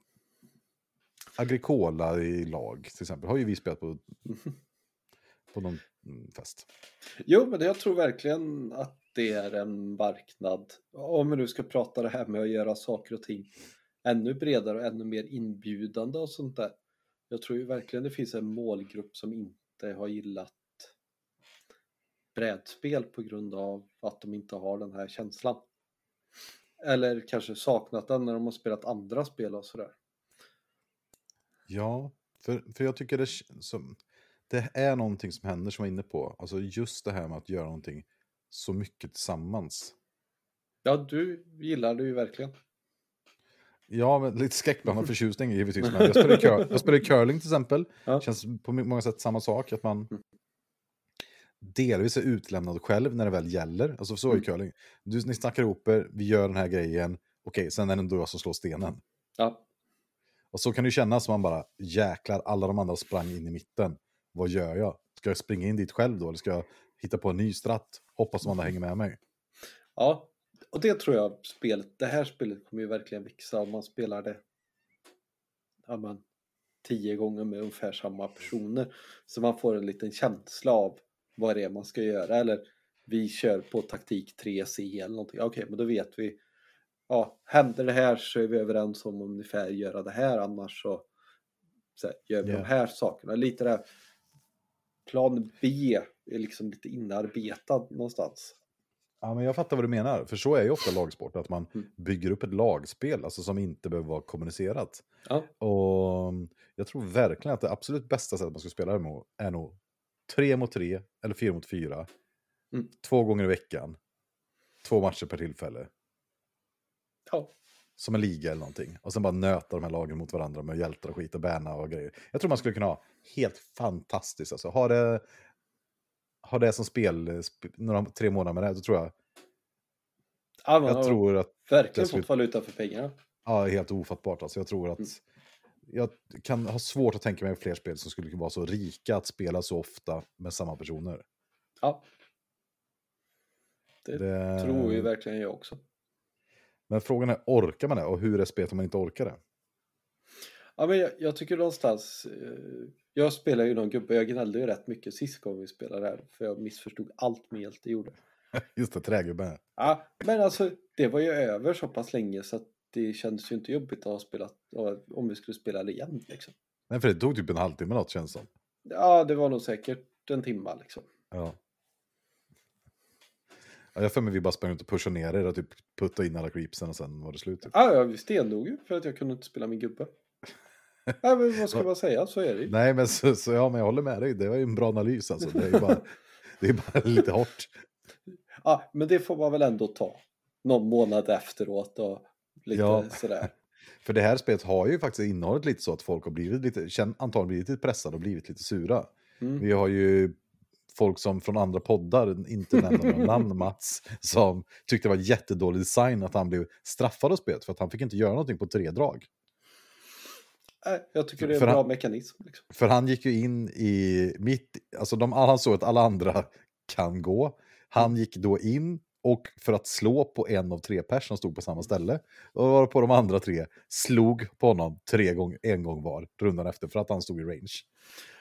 Agricola i lag till exempel har ju vi spelat på, på någon mm, fest. Jo, men jag tror verkligen att det är en marknad. Om vi nu ska prata det här med att göra saker och ting ännu bredare och ännu mer inbjudande och sånt där. Jag tror ju verkligen det finns en målgrupp som inte har gillat brädspel på grund av att de inte har den här känslan. Eller kanske saknat den när de har spelat andra spel och sådär. Ja, för, för jag tycker det, som, det är någonting som händer som jag var inne på. Alltså just det här med att göra någonting så mycket tillsammans. Ja, du gillar det ju verkligen. Ja, men lite skräckblandad förtjusning givetvis. Men jag spelar, cur jag spelar curling till exempel. Ja. Känns på många sätt samma sak. Att man Mm. delvis är utlämnad själv när det väl gäller. Alltså så är Mm. curling. Du, ni snackar ihop er, vi gör den här grejen. Okej, sen är det ändå jag som slår stenen. Ja, Och så kan det kännas som man bara, jäklar, alla de andra sprang in i mitten. Vad gör jag? Ska jag springa in dit själv då? Eller ska jag hitta på en ny stratt? Hoppas de andra hänger med mig. ja. Och det tror jag spelet, det här spelet kommer ju verkligen växa om man spelar det ja, men, tio gånger med ungefär samma personer. Så man får en liten känsla av vad det är man ska göra. Eller vi kör på taktik 3C eller någonting. Okej, men då vet vi. Ja, händer det här så är vi överens om ungefär göra det här. Annars så, så här, gör vi Ja. de här sakerna. Lite det här. Plan B är liksom lite inarbetad någonstans. Ja, men jag fattar vad du menar. För så är ju ofta lagsport, att man Mm. bygger upp ett lagspel alltså som inte behöver vara kommunicerat. Ja. Och jag tror verkligen att det absolut bästa sättet man ska spela det med är nog tre mot tre eller fyra mot fyra. Mm. Två gånger i veckan. Två matcher per tillfälle. Ja, Som en liga eller någonting. Och sen bara nöta de här lagen mot varandra med hjältar och skit och bärna och grejer. Jag tror man skulle kunna ha helt fantastiskt. Alltså, ha, det, ha det som spel sp- några, tre månader med det, då tror jag. ja men, Jag tror att verkligen skulle- fått valuta för pengarna. Ja, helt ofattbart. Alltså, jag tror att Mm. jag kan ha svårt att tänka mig fler spel som skulle vara så rika att spela så ofta med samma personer. Ja, Det Det... tror ju verkligen jag också. Men frågan är, orkar man det? Och hur är spelet om man inte orkar det? Ja, men jag, jag tycker någonstans, eh, jag spelar ju någon gubbe, jag gnällde ju rätt mycket sist gång vi spelade här, för jag missförstod allt med Hjälte gjorde. Just det, trägubben. Ja, men alltså det var ju över så pass länge så att det kändes ju inte jobbigt att ha spelat, om vi skulle spela det igen liksom. Nej, för det tog typ en halvtimme något känns som. Ja, det var nog säkert en timma liksom. Ja. Ja, jag för mig vi bara sprang ut och pushade ner er och typ puttade in alla creepsen och sen var det slut. Typ. Ja, jag stendog ju för att jag kunde inte spela min gubbe. Ja, men vad ska man säga, så är det ju. Nej, men, så, så, ja, men jag håller med dig. Det var ju en bra analys alltså. Det är ju bara, det är bara lite hårt. Ja, men det får man väl ändå ta. Någon månad efteråt och lite Ja. sådär. För det här spelet har ju faktiskt innehållit lite så att folk har blivit lite, antagligen blivit lite pressade och blivit lite sura. Mm. Vi har ju folk som från andra poddar, inte nämner några namn, Mats, som tyckte det var jättedålig design att han blev straffad av spelet för att han fick inte göra någonting på tre drag. Jag tycker det är en bra han- mekanism. Liksom. För han gick ju in i mitt, alltså de, han såg att alla andra kan gå. Han gick då in och för att slå på en av tre personer som stod på samma ställe. Och var på de andra tre slog på honom tre gånger, en gång var rundan efter för att han stod i range.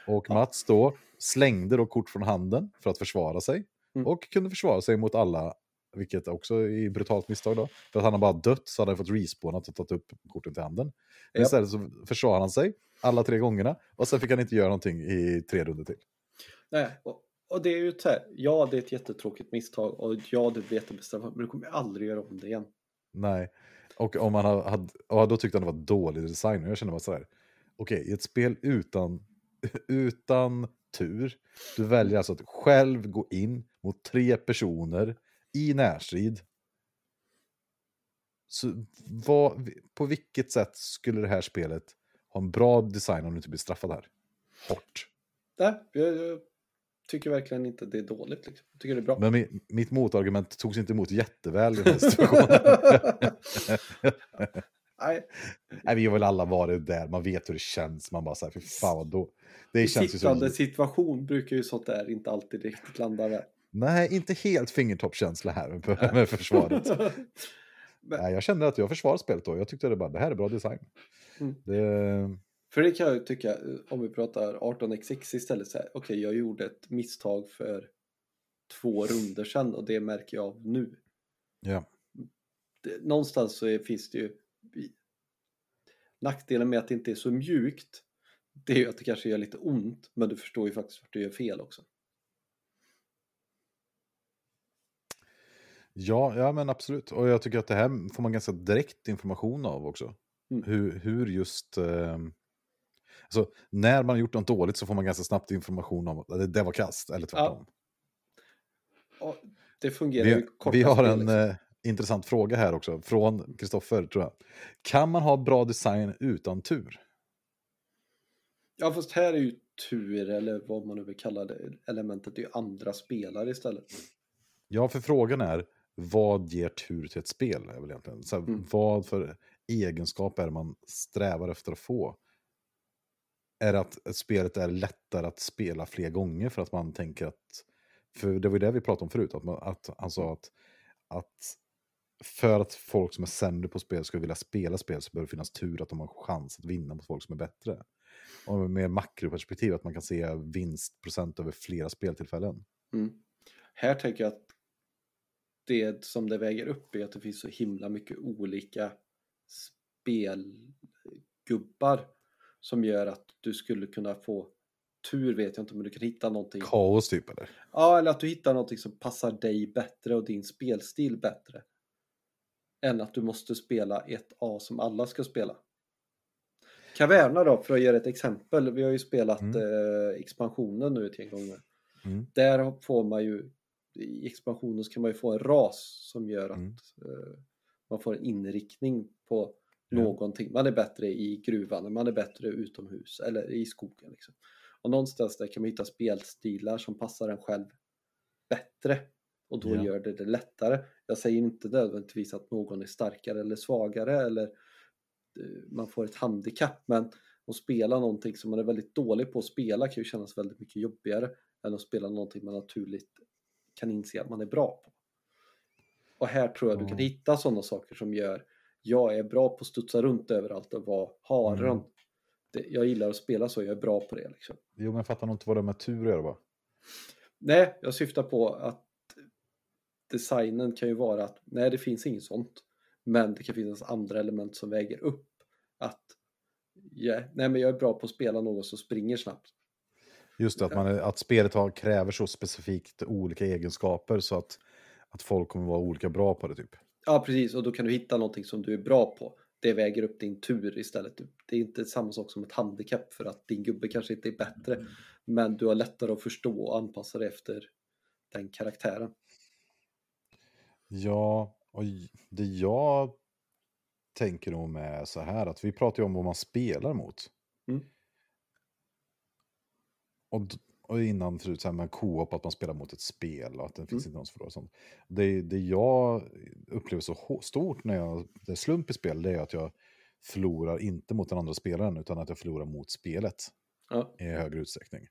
Och Mats då slängde då kort från handen för att försvara sig. Mm. Och kunde försvara sig mot alla, vilket också är brutalt misstag då. För att han har bara dött så hade han fått respawnat och tagit upp korten till handen. Men Japp. istället så försvarade han sig alla tre gångerna och sen fick han inte göra någonting i tre runder till. Nej, och, och det är ju så här, ja det är ett jättetråkigt misstag och ja det blir jättebestraffat men du kommer aldrig göra om det igen. Nej. Och om man hade, ja, då tyckte han det var dålig design. Och jag kände bara så här, okej, i ett spel utan, utan tur, du väljer alltså att själv gå in mot tre personer i närstrid. Så vad, på vilket sätt skulle det här spelet ha en bra design om du inte blir straffad här? Hårt. Nej, jag, jag tycker verkligen inte det är dåligt. Liksom. Jag tycker det är bra. Men mi- mitt motargument togs inte emot jätteväl i den här situationen. Nej, Nej, vi har väl alla varit där, man vet hur det känns. Man bara så här, fy fan vad då. Det i känns sittande så... situation brukar ju sånt där inte alltid riktigt landa där. Nej, inte helt fingertoppskänsla här med, med försvaret. Men- Nej, jag kände att jag försvarade spelet då. Jag tyckte det bara, det här är bra design. Mm. Det, För det kan jag ju tycka, eh, om vi pratar 18xx istället, så här, okej jag gjorde ett misstag för två runder sedan och det märker jag av nu. ja. Det, någonstans så är, finns det ju nackdelen med att det inte är så mjukt, det är ju att det kanske gör lite ont, men du förstår ju faktiskt vart du gör fel också. Ja, ja, men absolut. Och jag tycker att det här får man ganska direkt information av också. Mm. Hur, hur just... Eh, alltså, när man har gjort något dåligt så får man ganska snabbt information om att det, det var kast, eller tvärtom. Ja, det fungerar Vi, ju vi har en liksom. eh, intressant fråga här också, från Kristoffer tror jag. Kan man ha bra design utan tur? Ja, fast här är ju tur, eller vad man nu vill kalla det, elementet är ju andra spelare istället. Ja, för frågan är, vad ger tur till ett spel? Är väl egentligen. Så här, Mm. Vad för egenskaper är det man strävar efter att få? Är det att spelet är lättare att spela fler gånger för att man tänker att... För det var ju det vi pratade om förut, att, man, att han sa att, att för att folk som är sämre på spel ska vilja spela spel så bör det finnas tur att de har chans att vinna mot folk som är bättre. Och med makroperspektiv, att man kan se vinstprocent över flera speltillfällen. Mm. Här tänker jag att det som det väger upp är att det finns så himla mycket olika spelgubbar som gör att du skulle kunna få tur vet jag inte men du kan hitta någonting. Kaos typ eller? Ja, eller att du hittar någonting som passar dig bättre och din spelstil bättre. Än att du måste spela ett A som alla ska spela. Caverna då, för att ge ett exempel. Vi har ju spelat Mm. eh, expansionen nu ett gäng gånger. Mm. Där får man ju, i expansionen så kan man ju få en ras som gör att Mm. eh, man får en inriktning på Ja. någonting. Man är bättre i gruvan, man är bättre utomhus eller i skogen. Liksom. Och någonstans där kan man hitta spelstilar som passar en själv bättre. Och då Ja. gör det det lättare. Jag säger inte nödvändigtvis att någon är starkare eller svagare eller eh, man får ett handikapp. Men att spela någonting som man är väldigt dålig på att spela kan ju kännas väldigt mycket jobbigare än att spela någonting man naturligt kan inse att man är bra på. Och här tror jag du kan Ja. hitta sådana saker som gör jag är bra på att studsa runt överallt och vara haren. Mm. Jag gillar att spela så, jag är bra på det. Liksom. Jo, men jag fattar nog inte vad det har med tur att göra va? Nej, jag syftar på att designen kan ju vara att nej, det finns inget sånt. Men det kan finnas andra element som väger upp att ja, nej, men jag är bra på att spela något som springer snabbt. Just det, att, man att spelet har, kräver så specifikt olika egenskaper så att, att folk kommer vara olika bra på det typ. Ja, precis. Och då kan du hitta någonting som du är bra på. Det väger upp din tur istället. Det är inte samma sak som ett handikapp för att din gubbe kanske inte är bättre. Men du har lättare att förstå och anpassa dig efter den karaktären. Ja, och det jag tänker nog med så här att vi pratar ju om vad man spelar mot. Mm. Och, och innan förut så här med co-op, att man spelar mot ett spel och att det finns Mm. inte någon som förlorar och sånt. Det, det jag upplever så stort när jag, det är slump i spel, det är att jag förlorar inte mot den andra spelaren utan att jag förlorar mot spelet Ja, i högre utsträckning.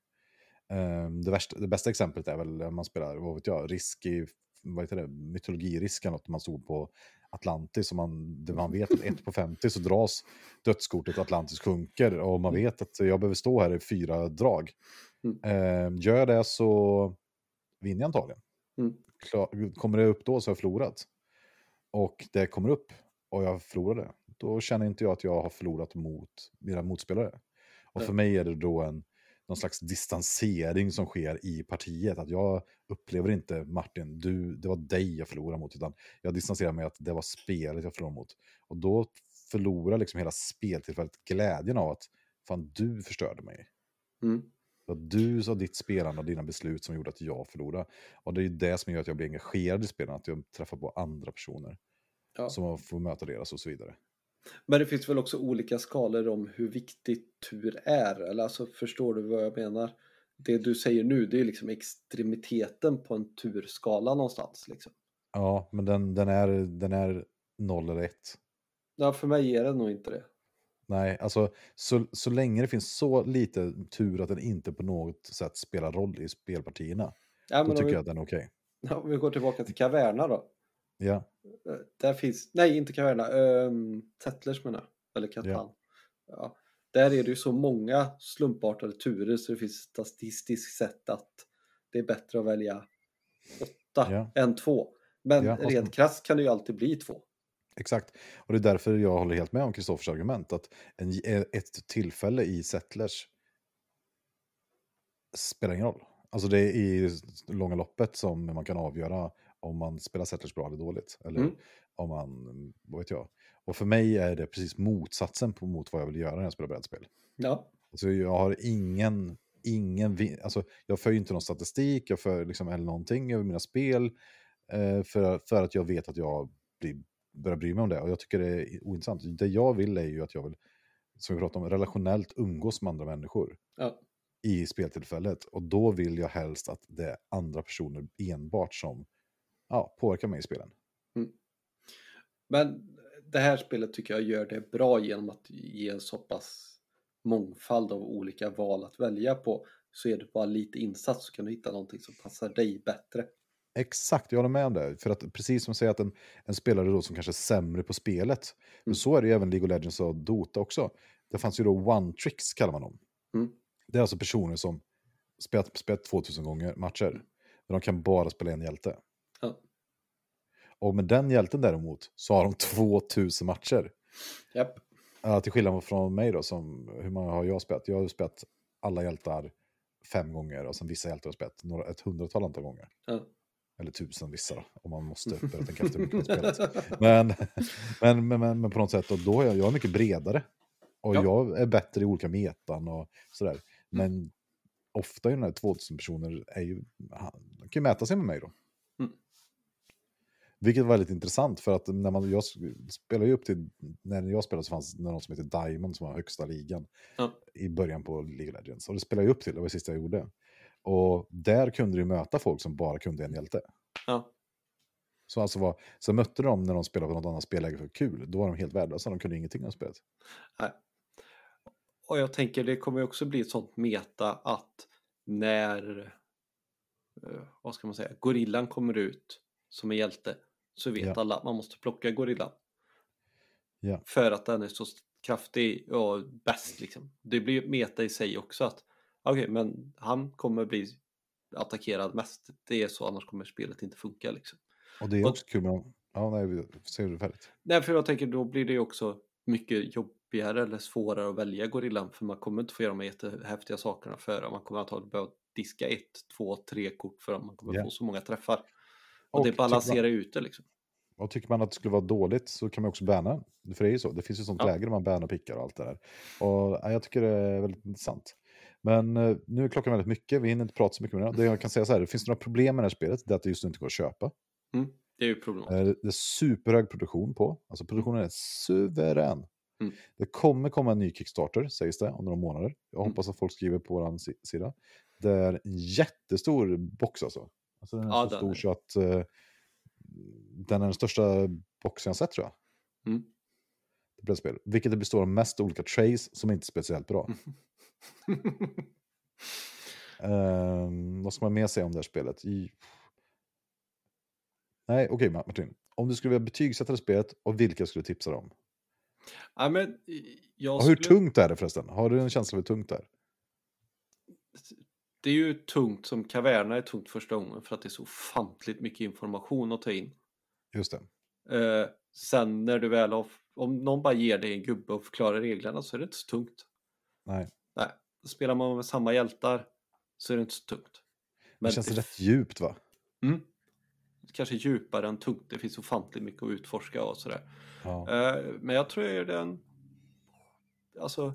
Ehm, det, värsta, det bästa exemplet är väl när man spelar, vad vet jag, risk i, vad heter det, mytologirisk eller något, man stod på Atlantis och man, man vet att 1 på 50 så dras dödskortet Atlantis sjunker och man vet att jag behöver stå här i fyra drag. Mm. Ehm, gör jag det så vinner jag antagligen. Mm. Klar, kommer det upp då så har jag förlorat. Och det kommer upp och jag förlorade. Då känner inte jag att jag har förlorat mot mina motspelare. Och för mig är det då en, någon slags distansering som sker i partiet. Att jag upplever inte Martin, du, det var dig jag förlorade mot, utan jag distanserar mig att det var spelet jag förlorade mot. Och då förlorar liksom hela speltillfället glädjen av att fan du förstörde mig. mm. Det du och ditt spelande och dina beslut som gjorde att jag förlorade. Och det är ju det som gör att jag blir engagerad i spelen, att jag träffar på andra personer. Ja. Som får möta deras och så vidare. Men det finns väl också olika skalor om hur viktigt tur är. Eller alltså förstår du vad jag menar? Det du säger nu det är liksom extremiteten på en turskala någonstans. Liksom. Ja, men den, den, är, den är noll eller ett. Ja, för mig är det nog inte det. Nej, alltså så, så länge det finns så lite tur att den inte på något sätt spelar roll i spelpartierna, Ja, då tycker vi, jag att den är okej. om vi går tillbaka till Caverna då. Ja, Eh, Där finns, nej inte Caverna, um, Settlers menar. Eller Catan. Ja. Ja. Där är det ju så många slumpartade turer så det finns statistiskt sett att det är bättre att välja åtta Ja. än två. Men Ja, rent krasst kan det ju alltid bli två. exakt. Och det är därför jag håller helt med om Kristoffers argument, att en, ett tillfälle i Settlers spelar ingen roll. Alltså det är i långa loppet som man kan avgöra om man spelar Settlers bra eller dåligt. Eller Mm. om man, vad vet jag. Och för mig är det precis motsatsen på, mot vad jag vill göra när jag spelar brädspel. Ja. Alltså jag har ingen, ingen, alltså jag för ju inte någon statistik, jag för liksom eller någonting över mina spel. Eh, för, för att jag vet att jag blir, börjar bry mig om det. Och jag tycker det är ointressant. Det jag vill är ju att jag vill, som vi pratade om, relationellt umgås med andra människor ja. i speltillfället. Och då vill jag helst att det är andra personer enbart som ja, påverkar mig i spelen. Men det här spelet tycker jag gör det bra genom att ge en så pass mångfald av olika val att välja på. Så är det bara lite insats så kan du hitta någonting som passar dig bättre. Exakt, jag håller med om det. För att precis som du säger att en, en spelare då som kanske är sämre på spelet, men Mm. så är det ju även League of Legends och Dota också. Det fanns ju då one tricks kallar man dem. Mm. Det är alltså personer som spelat, spelat 2000 gånger matcher, men de kan bara spela en hjälte. Och med den hjälten däremot så har de 2000 matcher. Japp. Ja, till skillnad från mig då, som, hur många har jag spelat? Jag har spelat alla hjältar fem gånger och sen vissa hjältar har spelat några, ett hundratal antal gånger. Ja. Eller tusen vissa då, om man måste börja tänka efter hur mycket man spelat. Men, men, men, men, men på något sätt, och då är jag, jag är mycket bredare. Och Ja. jag är bättre i olika metan och sådär. Men ofta är den här 2000 personer, är ju, han- kan ju mäta sig med mig då. Vilket var väldigt intressant för att när man, jag spelar ju upp till, när jag spelade så fanns det någon som heter Diamond som var högsta ligan Ja. i början på League of Legends. Och det spelade jag upp till, det var det sista jag gjorde. Och där kunde du möta folk som bara kunde en hjälte. Ja. Så alltså var, så mötte de när de spelade på något annat spelläge för kul, då var de helt värdelösa, de kunde ingenting om spelet. Nej. Och jag tänker det kommer ju också bli ett sånt meta att när eh, vad ska man säga, gorillan kommer ut som en hjälte så vet Ja. alla att man måste plocka gorillan. Ja. För att den är så kraftig och bäst liksom. Det blir ju meta i sig också att okej, men han kommer bli attackerad mest. Det är så, annars kommer spelet inte funka liksom. Och det är Och- också kul med... Ja, nej, ser du färdigt? Nej, för jag tänker då blir det ju också mycket jobbigare eller svårare att välja gorillan för man kommer inte få göra de här jättehäftiga sakerna före. Man kommer att behöva diska ett, två, tre kort för att man kommer Ja. få så många träffar. Och, Och det balanserar ut det liksom. Och tycker man att det skulle vara dåligt så kan man också banna. För det är ju så, det finns ju sånt Ja. läge där man bannar och pickar och allt det där. Och ja, jag tycker det är väldigt intressant. Men eh, nu är klockan väldigt mycket, vi hinner inte prata så mycket med det. Det jag kan säga så här, det finns några problem med det här spelet, det är att det just nu inte går att köpa. Mm. Det är ju problemet. Eh, Det är superhög produktion på, alltså produktionen är suverän. Mm. Det kommer komma en ny Kickstarter, sägs det, om några månader. Jag Mm. hoppas att folk skriver på vår sida. Det är en jättestor box alltså. Alltså den är Ja, så den stor är- så att eh, den är den största boxen jag sett tror jag. Mm. Det brädspel. Vilket det består av mest olika trays som inte är speciellt bra. Ehm, vad ska man mer säga om det här spelet? I... Nej, okej Martin. Om du skulle vilja betygsätta det spelet och vilka skulle du tipsa dig om? ja, men jag Och hur skulle- tungt är det förresten? Har du en känsla av hur tungt det är? Det är ju tungt som Caverna är tungt första gången för att det är så ofantligt mycket information att ta in. Just det. Eh, sen när du väl har, om någon bara ger dig en gubbe och förklarar reglerna så är det inte så tungt. Nej. Nej, spelar man med samma hjältar så är det inte så tungt. Det känns rätt djupt va? Mm. Kanske djupare än tungt, det finns ofantligt mycket att utforska och sådär. Ja. Eh, men jag tror är den, alltså,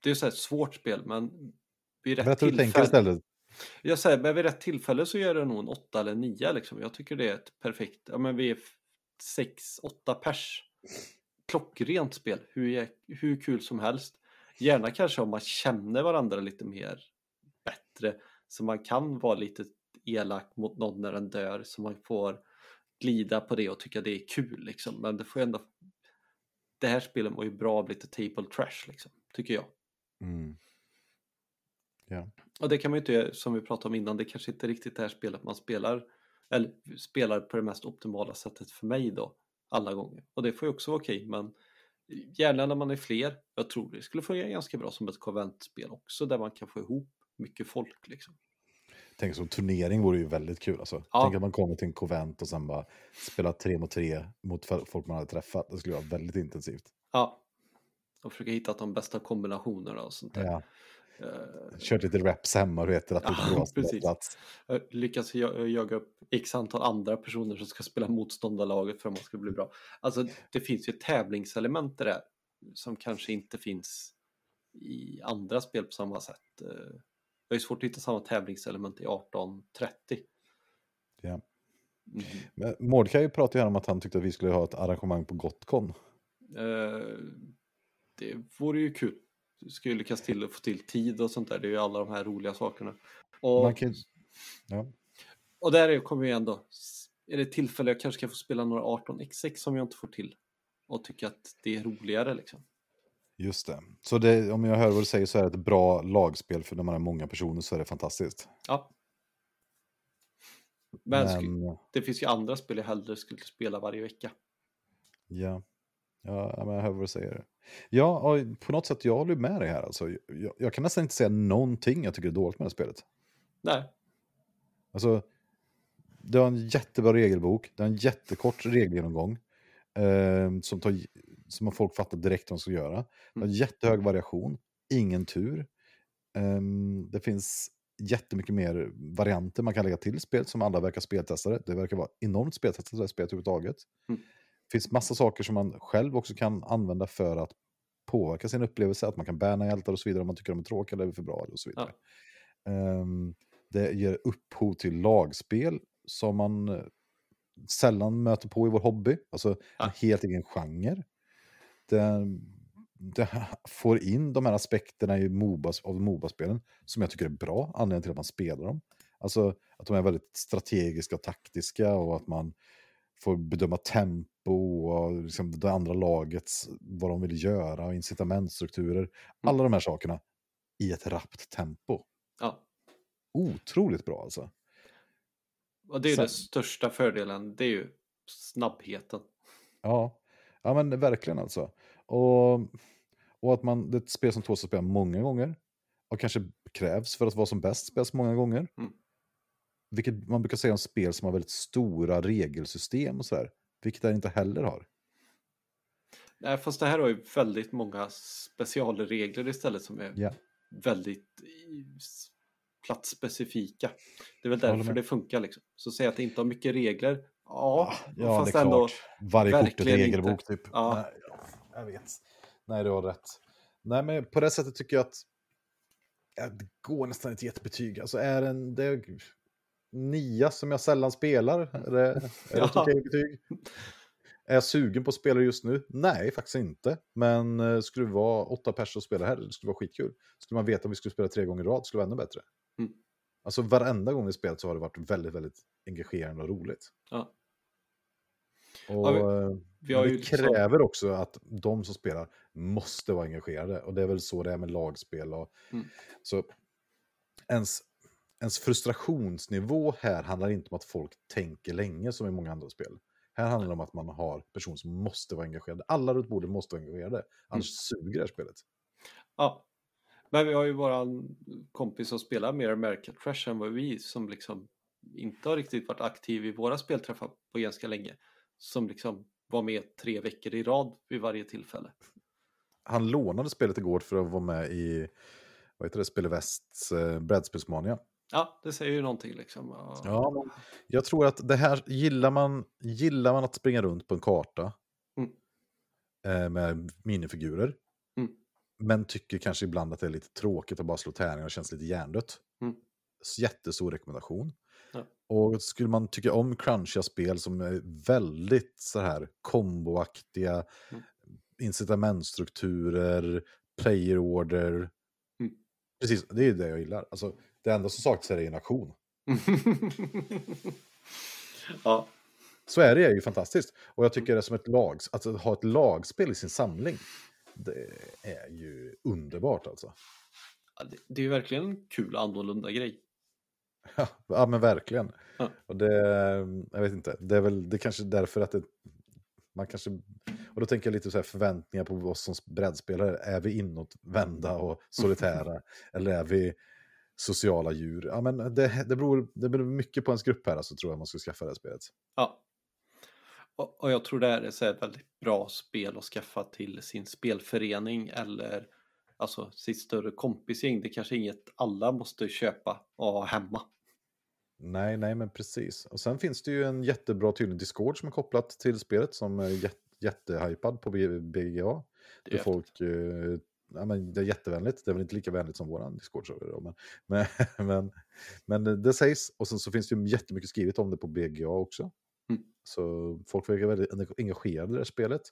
det är så här ett svårt spel men vid rätt Berätta hur du tänker tillfälle, jag säger, men vid rätt tillfälle så gör det nog en åtta eller nio liksom. Jag tycker det är ett perfekt, ja men vi är sex, åtta pers. Klockrent spel, hur, hur kul som helst. Gärna kanske om man känner varandra lite mer bättre. Så man kan vara lite elak mot någon när den dör. Så man får glida på det och tycka det är kul liksom. Men det får ändå... Det här spelet mår ju bra av lite table trash liksom, tycker jag. Mm. Ja. Och det kan man ju inte, som vi pratade om innan, det kanske inte är riktigt här spelet man spelar, eller spelar på det mest optimala sättet för mig då, alla gånger. Och det får ju också vara okej, men gärna när man är fler. Jag tror det skulle fungera ganska bra som ett konventspel också, där man kan få ihop mycket folk liksom. Tänk som turnering vore ju väldigt kul alltså. Ja. Tänk att man kommer till en konvent och sen bara spelar tre mot tre mot folk man hade träffat. Det skulle vara väldigt intensivt. Ja, och försöka hitta de bästa kombinationerna och sånt där. Ja. Eh, Kört lite reps hemma, du vet, att Ja, du bra precis. plats. eh, lyckas jag- jaga upp x antal andra personer som ska spela motståndarlaget för att man ska bli bra. Alltså det finns ju tävlingselement i det här som kanske inte finns i andra spel på samma sätt. Eh, Det är svårt att hitta samma tävlingselement i 1830. Ja. Mm. Men Mordecai pratade ju här om att han tyckte att vi skulle ha ett arrangemang på Gotcon. Eh, Det vore ju kul. Ska ju lyckas till att få till tid och sånt där. Det är ju alla de här roliga sakerna. Och, kan ja. och där är- kommer ju ändå, är det tillfälle jag kanske kan få spela några 18x6 som jag inte får till. Och tycka att det är roligare liksom. Just det. Så det, om jag hör vad du säger så är det ett bra lagspel för när man är många personer så är det fantastiskt. Ja. Men, Men, det finns ju andra spel jag hellre skulle spela varje vecka. ja. Ja, jag hör vad du säger. Ja, på något sätt, jag håller med dig här. Alltså, jag, jag kan nästan inte säga någonting jag tycker är dåligt med det här spelet. Nej, Alltså, det har en jättebra regelbok, det har en jättekort regelgenomgång. Eh, som, tar, som folk fattar direkt vad de ska göra. Det har Mm. jättehög variation, ingen tur. Ehm, det finns jättemycket mer varianter man kan lägga till spelet som alla verkar speltestade. Det verkar vara enormt speltestat det här spelet överhuvudtaget. Mm. Det finns massa saker som man själv också kan använda för att påverka sin upplevelse. Att man kan bärna hjältar och så vidare om man tycker de är tråkiga eller för bra och så vidare. Ehm, det ger upphov till lagspel som man eh, sällan möter på i vår hobby. Alltså en Ja. helt egen genre. Det, det får in de här aspekterna i MOBAs, av Moba-spelen som jag tycker är bra, anledningen till att man spelar dem. Alltså att de är väldigt strategiska och taktiska och att man får bedöma tempo och liksom det andra lagets, vad de vill göra och incitamentstrukturer. Alla de här sakerna i ett rappt tempo. ja. Otroligt bra alltså. Och det är Sen- den största fördelen, det är ju snabbheten. Ja, ja men verkligen alltså. Och, och att man, det är ett spel som tål att spela många gånger. Och kanske krävs för att vara som bäst spelas många gånger. Mm. Vilket man brukar säga om spel som har väldigt stora regelsystem och sådär. Vilket det inte heller har. Nej, fast det här har ju väldigt många specialregler istället som är Ja. väldigt platsspecifika. Det är väl därför det funkar liksom. Så säga att det inte har mycket regler, ja, Ja, fast det är ändå, klart. Varje kort är ett verkligen regelbok inte. typ. Ja. Nej, jag vet. Nej, du har rätt. Nej, men på det sättet tycker jag att det går nästan ett jättebetyg. Alltså är en, det nia som jag sällan spelar. Är det, är det ett Ja. okej betyg? Är jag sugen på att spela just nu? Nej, faktiskt inte. Men eh, skulle det vara åtta personer och spela här, det skulle vara skitkul. Skulle man veta om vi skulle spela tre gånger i rad, skulle det vara ännu bättre. Mm. Alltså varenda gång vi spelat så har det varit väldigt, väldigt engagerande och roligt. Ja. Och, vi- eh, vi har det liksom- kräver också att de som spelar måste vara engagerade. Och det är väl så det är med lagspel. Och, Mm. Så ens, ens frustrationsnivå här handlar inte om att folk tänker länge som i många andra spel. Här handlar det om att man har personer som måste vara engagerade. Alla runt bordet måste vara engagerade. Annars suger det här spelet. ja. Men vi har ju våran kompis som spelar mer American Trash än vad vi som liksom inte har riktigt varit aktiv i våra spelträffar på ganska länge. Som liksom var med tre veckor i rad vid varje tillfälle. Han lånade spelet igår för att vara med i vad heter det, Spelevästs eh, brädspelsmania. Ja, det säger ju någonting liksom. Ja. Jag tror att det här, gillar man, gillar man att springa runt på en karta Mm. eh, med minifigurer, Mm. men tycker kanske ibland att det är lite tråkigt att bara slå tärningar och känns lite hjärndött. Mm. Jättestor rekommendation. Ja. Och skulle man tycka om crunchiga spel som är väldigt så här komboaktiga, Mm. incitamentstrukturer, player order. Mm. Precis, det är det jag gillar. Alltså, det enda som saknas är en aktion. ja, Så är det är ju fantastiskt. Och jag tycker det är som ett lag, att ha ett lagspel i sin samling, det är ju underbart alltså. Ja, det, det är ju verkligen en kul annorlunda grej. Ja, men verkligen. Ja. Och det, jag vet inte, det är väl det är kanske därför att det, man kanske, och då tänker jag lite så här förväntningar på oss som brädspelare. Är vi inåtvända och solitära? eller är vi sociala djur? Ja, men det, det, beror, det beror mycket på ens grupp här, alltså, tror jag man ska skaffa det här spelet. Ja. Och, och jag tror det här är ett väldigt bra spel att skaffa till sin spelförening eller alltså sitt större kompisgäng. Det är kanske inget alla måste köpa och ha hemma. Nej, nej, men precis. Och sen finns det ju en jättebra tydlig Discord som är kopplat till spelet som är jätte, jättehypad på BGA. Där är folk, eh, ja, men det är jättevänligt, det är väl inte lika vänligt som våran Discord-server men, men, men, men det- sägs, och sen så finns det ju jättemycket skrivet om det på BGA också. Mm. Så folk verkar väldigt engagerade i det här spelet.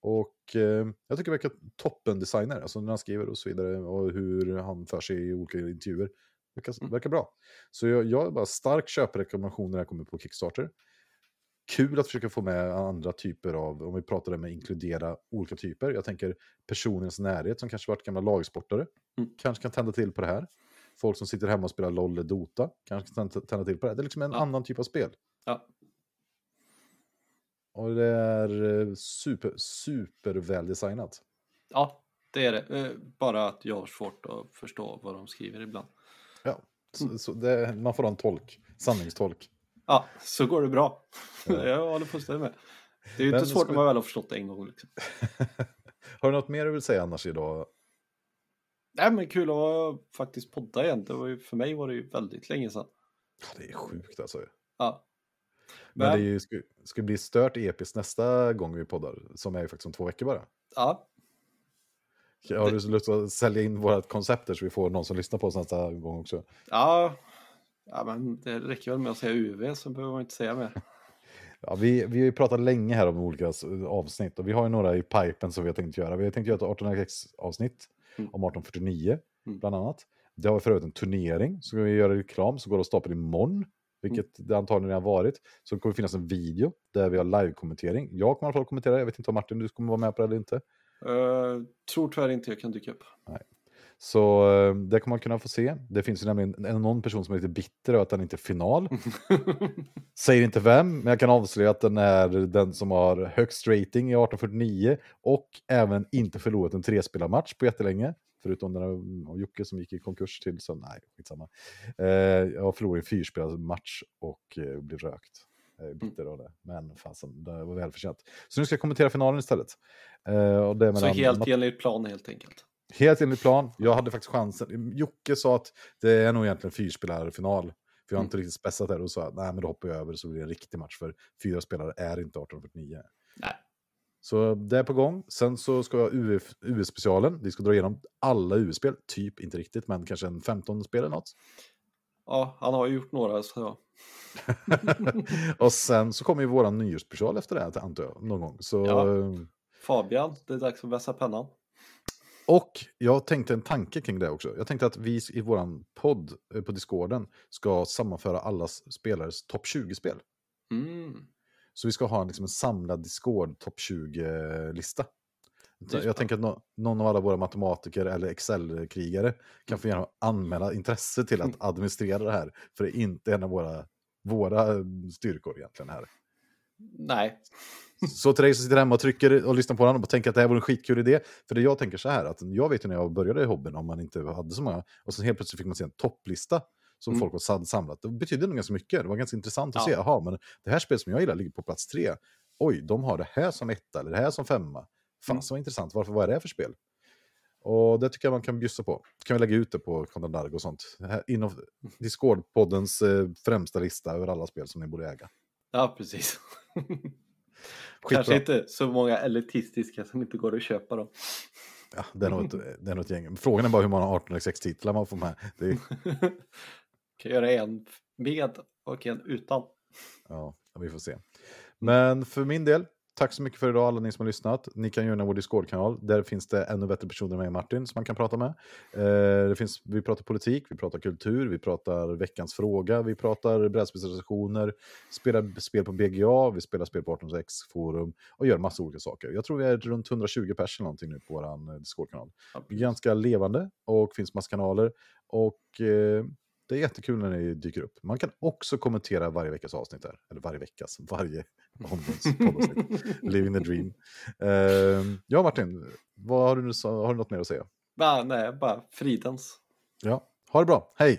Och eh, jag tycker det verkar toppen designer, alltså när han skriver och så vidare, och hur han för sig i olika intervjuer. Verkar, Mm. verkar bra. Så jag, jag är bara stark köprekommendation när det kommer på Kickstarter. Kul att försöka få med andra typer av, om vi pratar om att inkludera olika typer. Jag tänker personens närhet som kanske varit gamla lagsportare. Mm. Kanske kan tända till på det här. Folk som sitter hemma och spelar LOL eller Dota. Kanske kan tända- till på det här. Det är liksom en Ja. annan typ av spel. Ja. Och det är eh, super, super väldesignat. Ja, det är det. Eh, Bara att jag har svårt att förstå vad de skriver ibland. Ja, så, så det, man får ha en tolk, sanningstolk. Ja, så går det bra. Ja. jag håller fullständigt med. Det är ju inte svårt ska om man väl har förstått det en gång. Liksom. Har du något mer du vill säga annars idag? Nej, men kul att faktiskt podda igen. Det var ju, för mig var det ju väldigt länge sedan. Ja, Det är sjukt alltså. Ja. Men, Men, det ju, ska, ska bli stört episkt nästa gång vi poddar, som är ju faktiskt om två veckor bara. ja, Har du lust att sälja in vårt koncept så vi får någon som lyssnar på oss nästa gång också? ja, ja, men det räcker väl med att säga UV så behöver man inte säga mer. Ja, vi, vi har ju pratat länge här om olika avsnitt och vi har ju några i pipen som vi har tänkt göra. Vi har tänkt göra ett 18x-avsnitt Mm. om 1849 Mm. bland annat. Det har vi förut en turnering, så ska vi göra reklam som går att stapla imorgon, vilket Mm. det antagligen har varit. Så det kommer finnas en video där vi har live-kommentering. Jag kommer i alla fall kommentera, jag vet inte om Martin du kommer vara med på det eller inte. Uh, tror tyvärr inte jag kan dyka upp. Så eh, det kommer man kunna få se. Det finns ju nämligen en, någon person som är lite bitter över att den inte är final. Säger inte vem, men jag kan avslöja att den är den som har högst rating i 1849 och även inte förlorat en trespelarmatch på jättelänge. Förutom den och Jocke som gick i konkurs till, så nej, skitsamma. Eh, jag har förlorat en fyrspelarmatch och eh, blev rökt. Jag är bitter av det, men fasen, det var välförtjänt. Så nu ska jag kommentera finalen istället. Eh, och det så helt enligt plan helt enkelt. Helt enligt plan. Jag hade faktiskt chansen. Jocke sa att det är nog egentligen fyrspelarfinal. För jag har Mm. inte riktigt spessat det. Och sa nej men då hoppar jag över så blir det en riktig match. För fyra spelare är inte 1849. Nej. Så det är på gång. Sen så ska jag US-specialen. Vi ska dra igenom alla US-spel. Typ, inte riktigt, men kanske en 15 spel eller något. Ja, han har ju gjort några så ja. och sen så kommer ju våran nyårsspecial efter det, här, antar jag, någon gång. Så, Ja. eh, Fabian, det är dags att vässa pennan. Och jag tänkte en tanke kring det också. Jag tänkte att vi i våran podd eh, på Discorden ska sammanföra alla spelares topp 20-spel. Mm. Så vi ska ha liksom en samlad Discord topp 20-lista. Det är Jag tänker att nå- någon av alla våra matematiker eller Excel-krigare kan få gärna anmäla intresse till att administrera det här. För det är inte en av våra, våra eh, styrkor egentligen här. Nej, Så till dig som sitter hemma och trycker och lyssnar på den och tänker att det här vore en skitkul idé. För det jag tänker så här, att jag vet ju när jag började i hobbyn om man inte hade så många. Och sen helt plötsligt fick man se en topplista som Mm. folk har sad- samlat. Det betydde nog ganska mycket. Det var ganska intressant att Ja. se. Jaha, men det här spelet som jag gillar ligger på plats tre. Oj, de har det här som etta eller det här som femma. Fan, Mm. så intressant. Varför, vad är det för spel? Och det tycker jag man kan bjussa på. kan vi lägga ut det på Content och sånt. Inom Discord-poddens eh, främsta lista över alla spel som ni borde äga. ja precis. Kanske inte så många elitistiska som inte går att köpa dem. Ja, det är nog ett, det är nog ett gäng. Frågan är bara hur många 18x6-titlar man får med. Det är, kan göra en med och en utan. ja, vi får se. Men för min del, tack så mycket för idag alla ni som har lyssnat. Ni kan joina vår Discord-kanal. Där finns det ännu bättre personer med Martin som man kan prata med. Eh, det finns, vi pratar politik, vi pratar kultur, vi pratar veckans fråga, vi pratar brädspelsrecensioner, spelar spel på BGA, vi spelar spel på 18x forum och gör massa olika saker. Jag tror vi är runt 120 pers eller någonting nu på vår eh, Discord-kanal. Ganska levande och finns massa kanaler. Och eh, det är jättekul när ni dyker upp. Man kan också kommentera varje veckas avsnitt där. Eller varje veckas, varje omgångs. Living the dream. Eh, ja, Martin, vad har, du, har du något mer att säga? Bara, nej, bara fridens. Ja, ha det bra. Hej!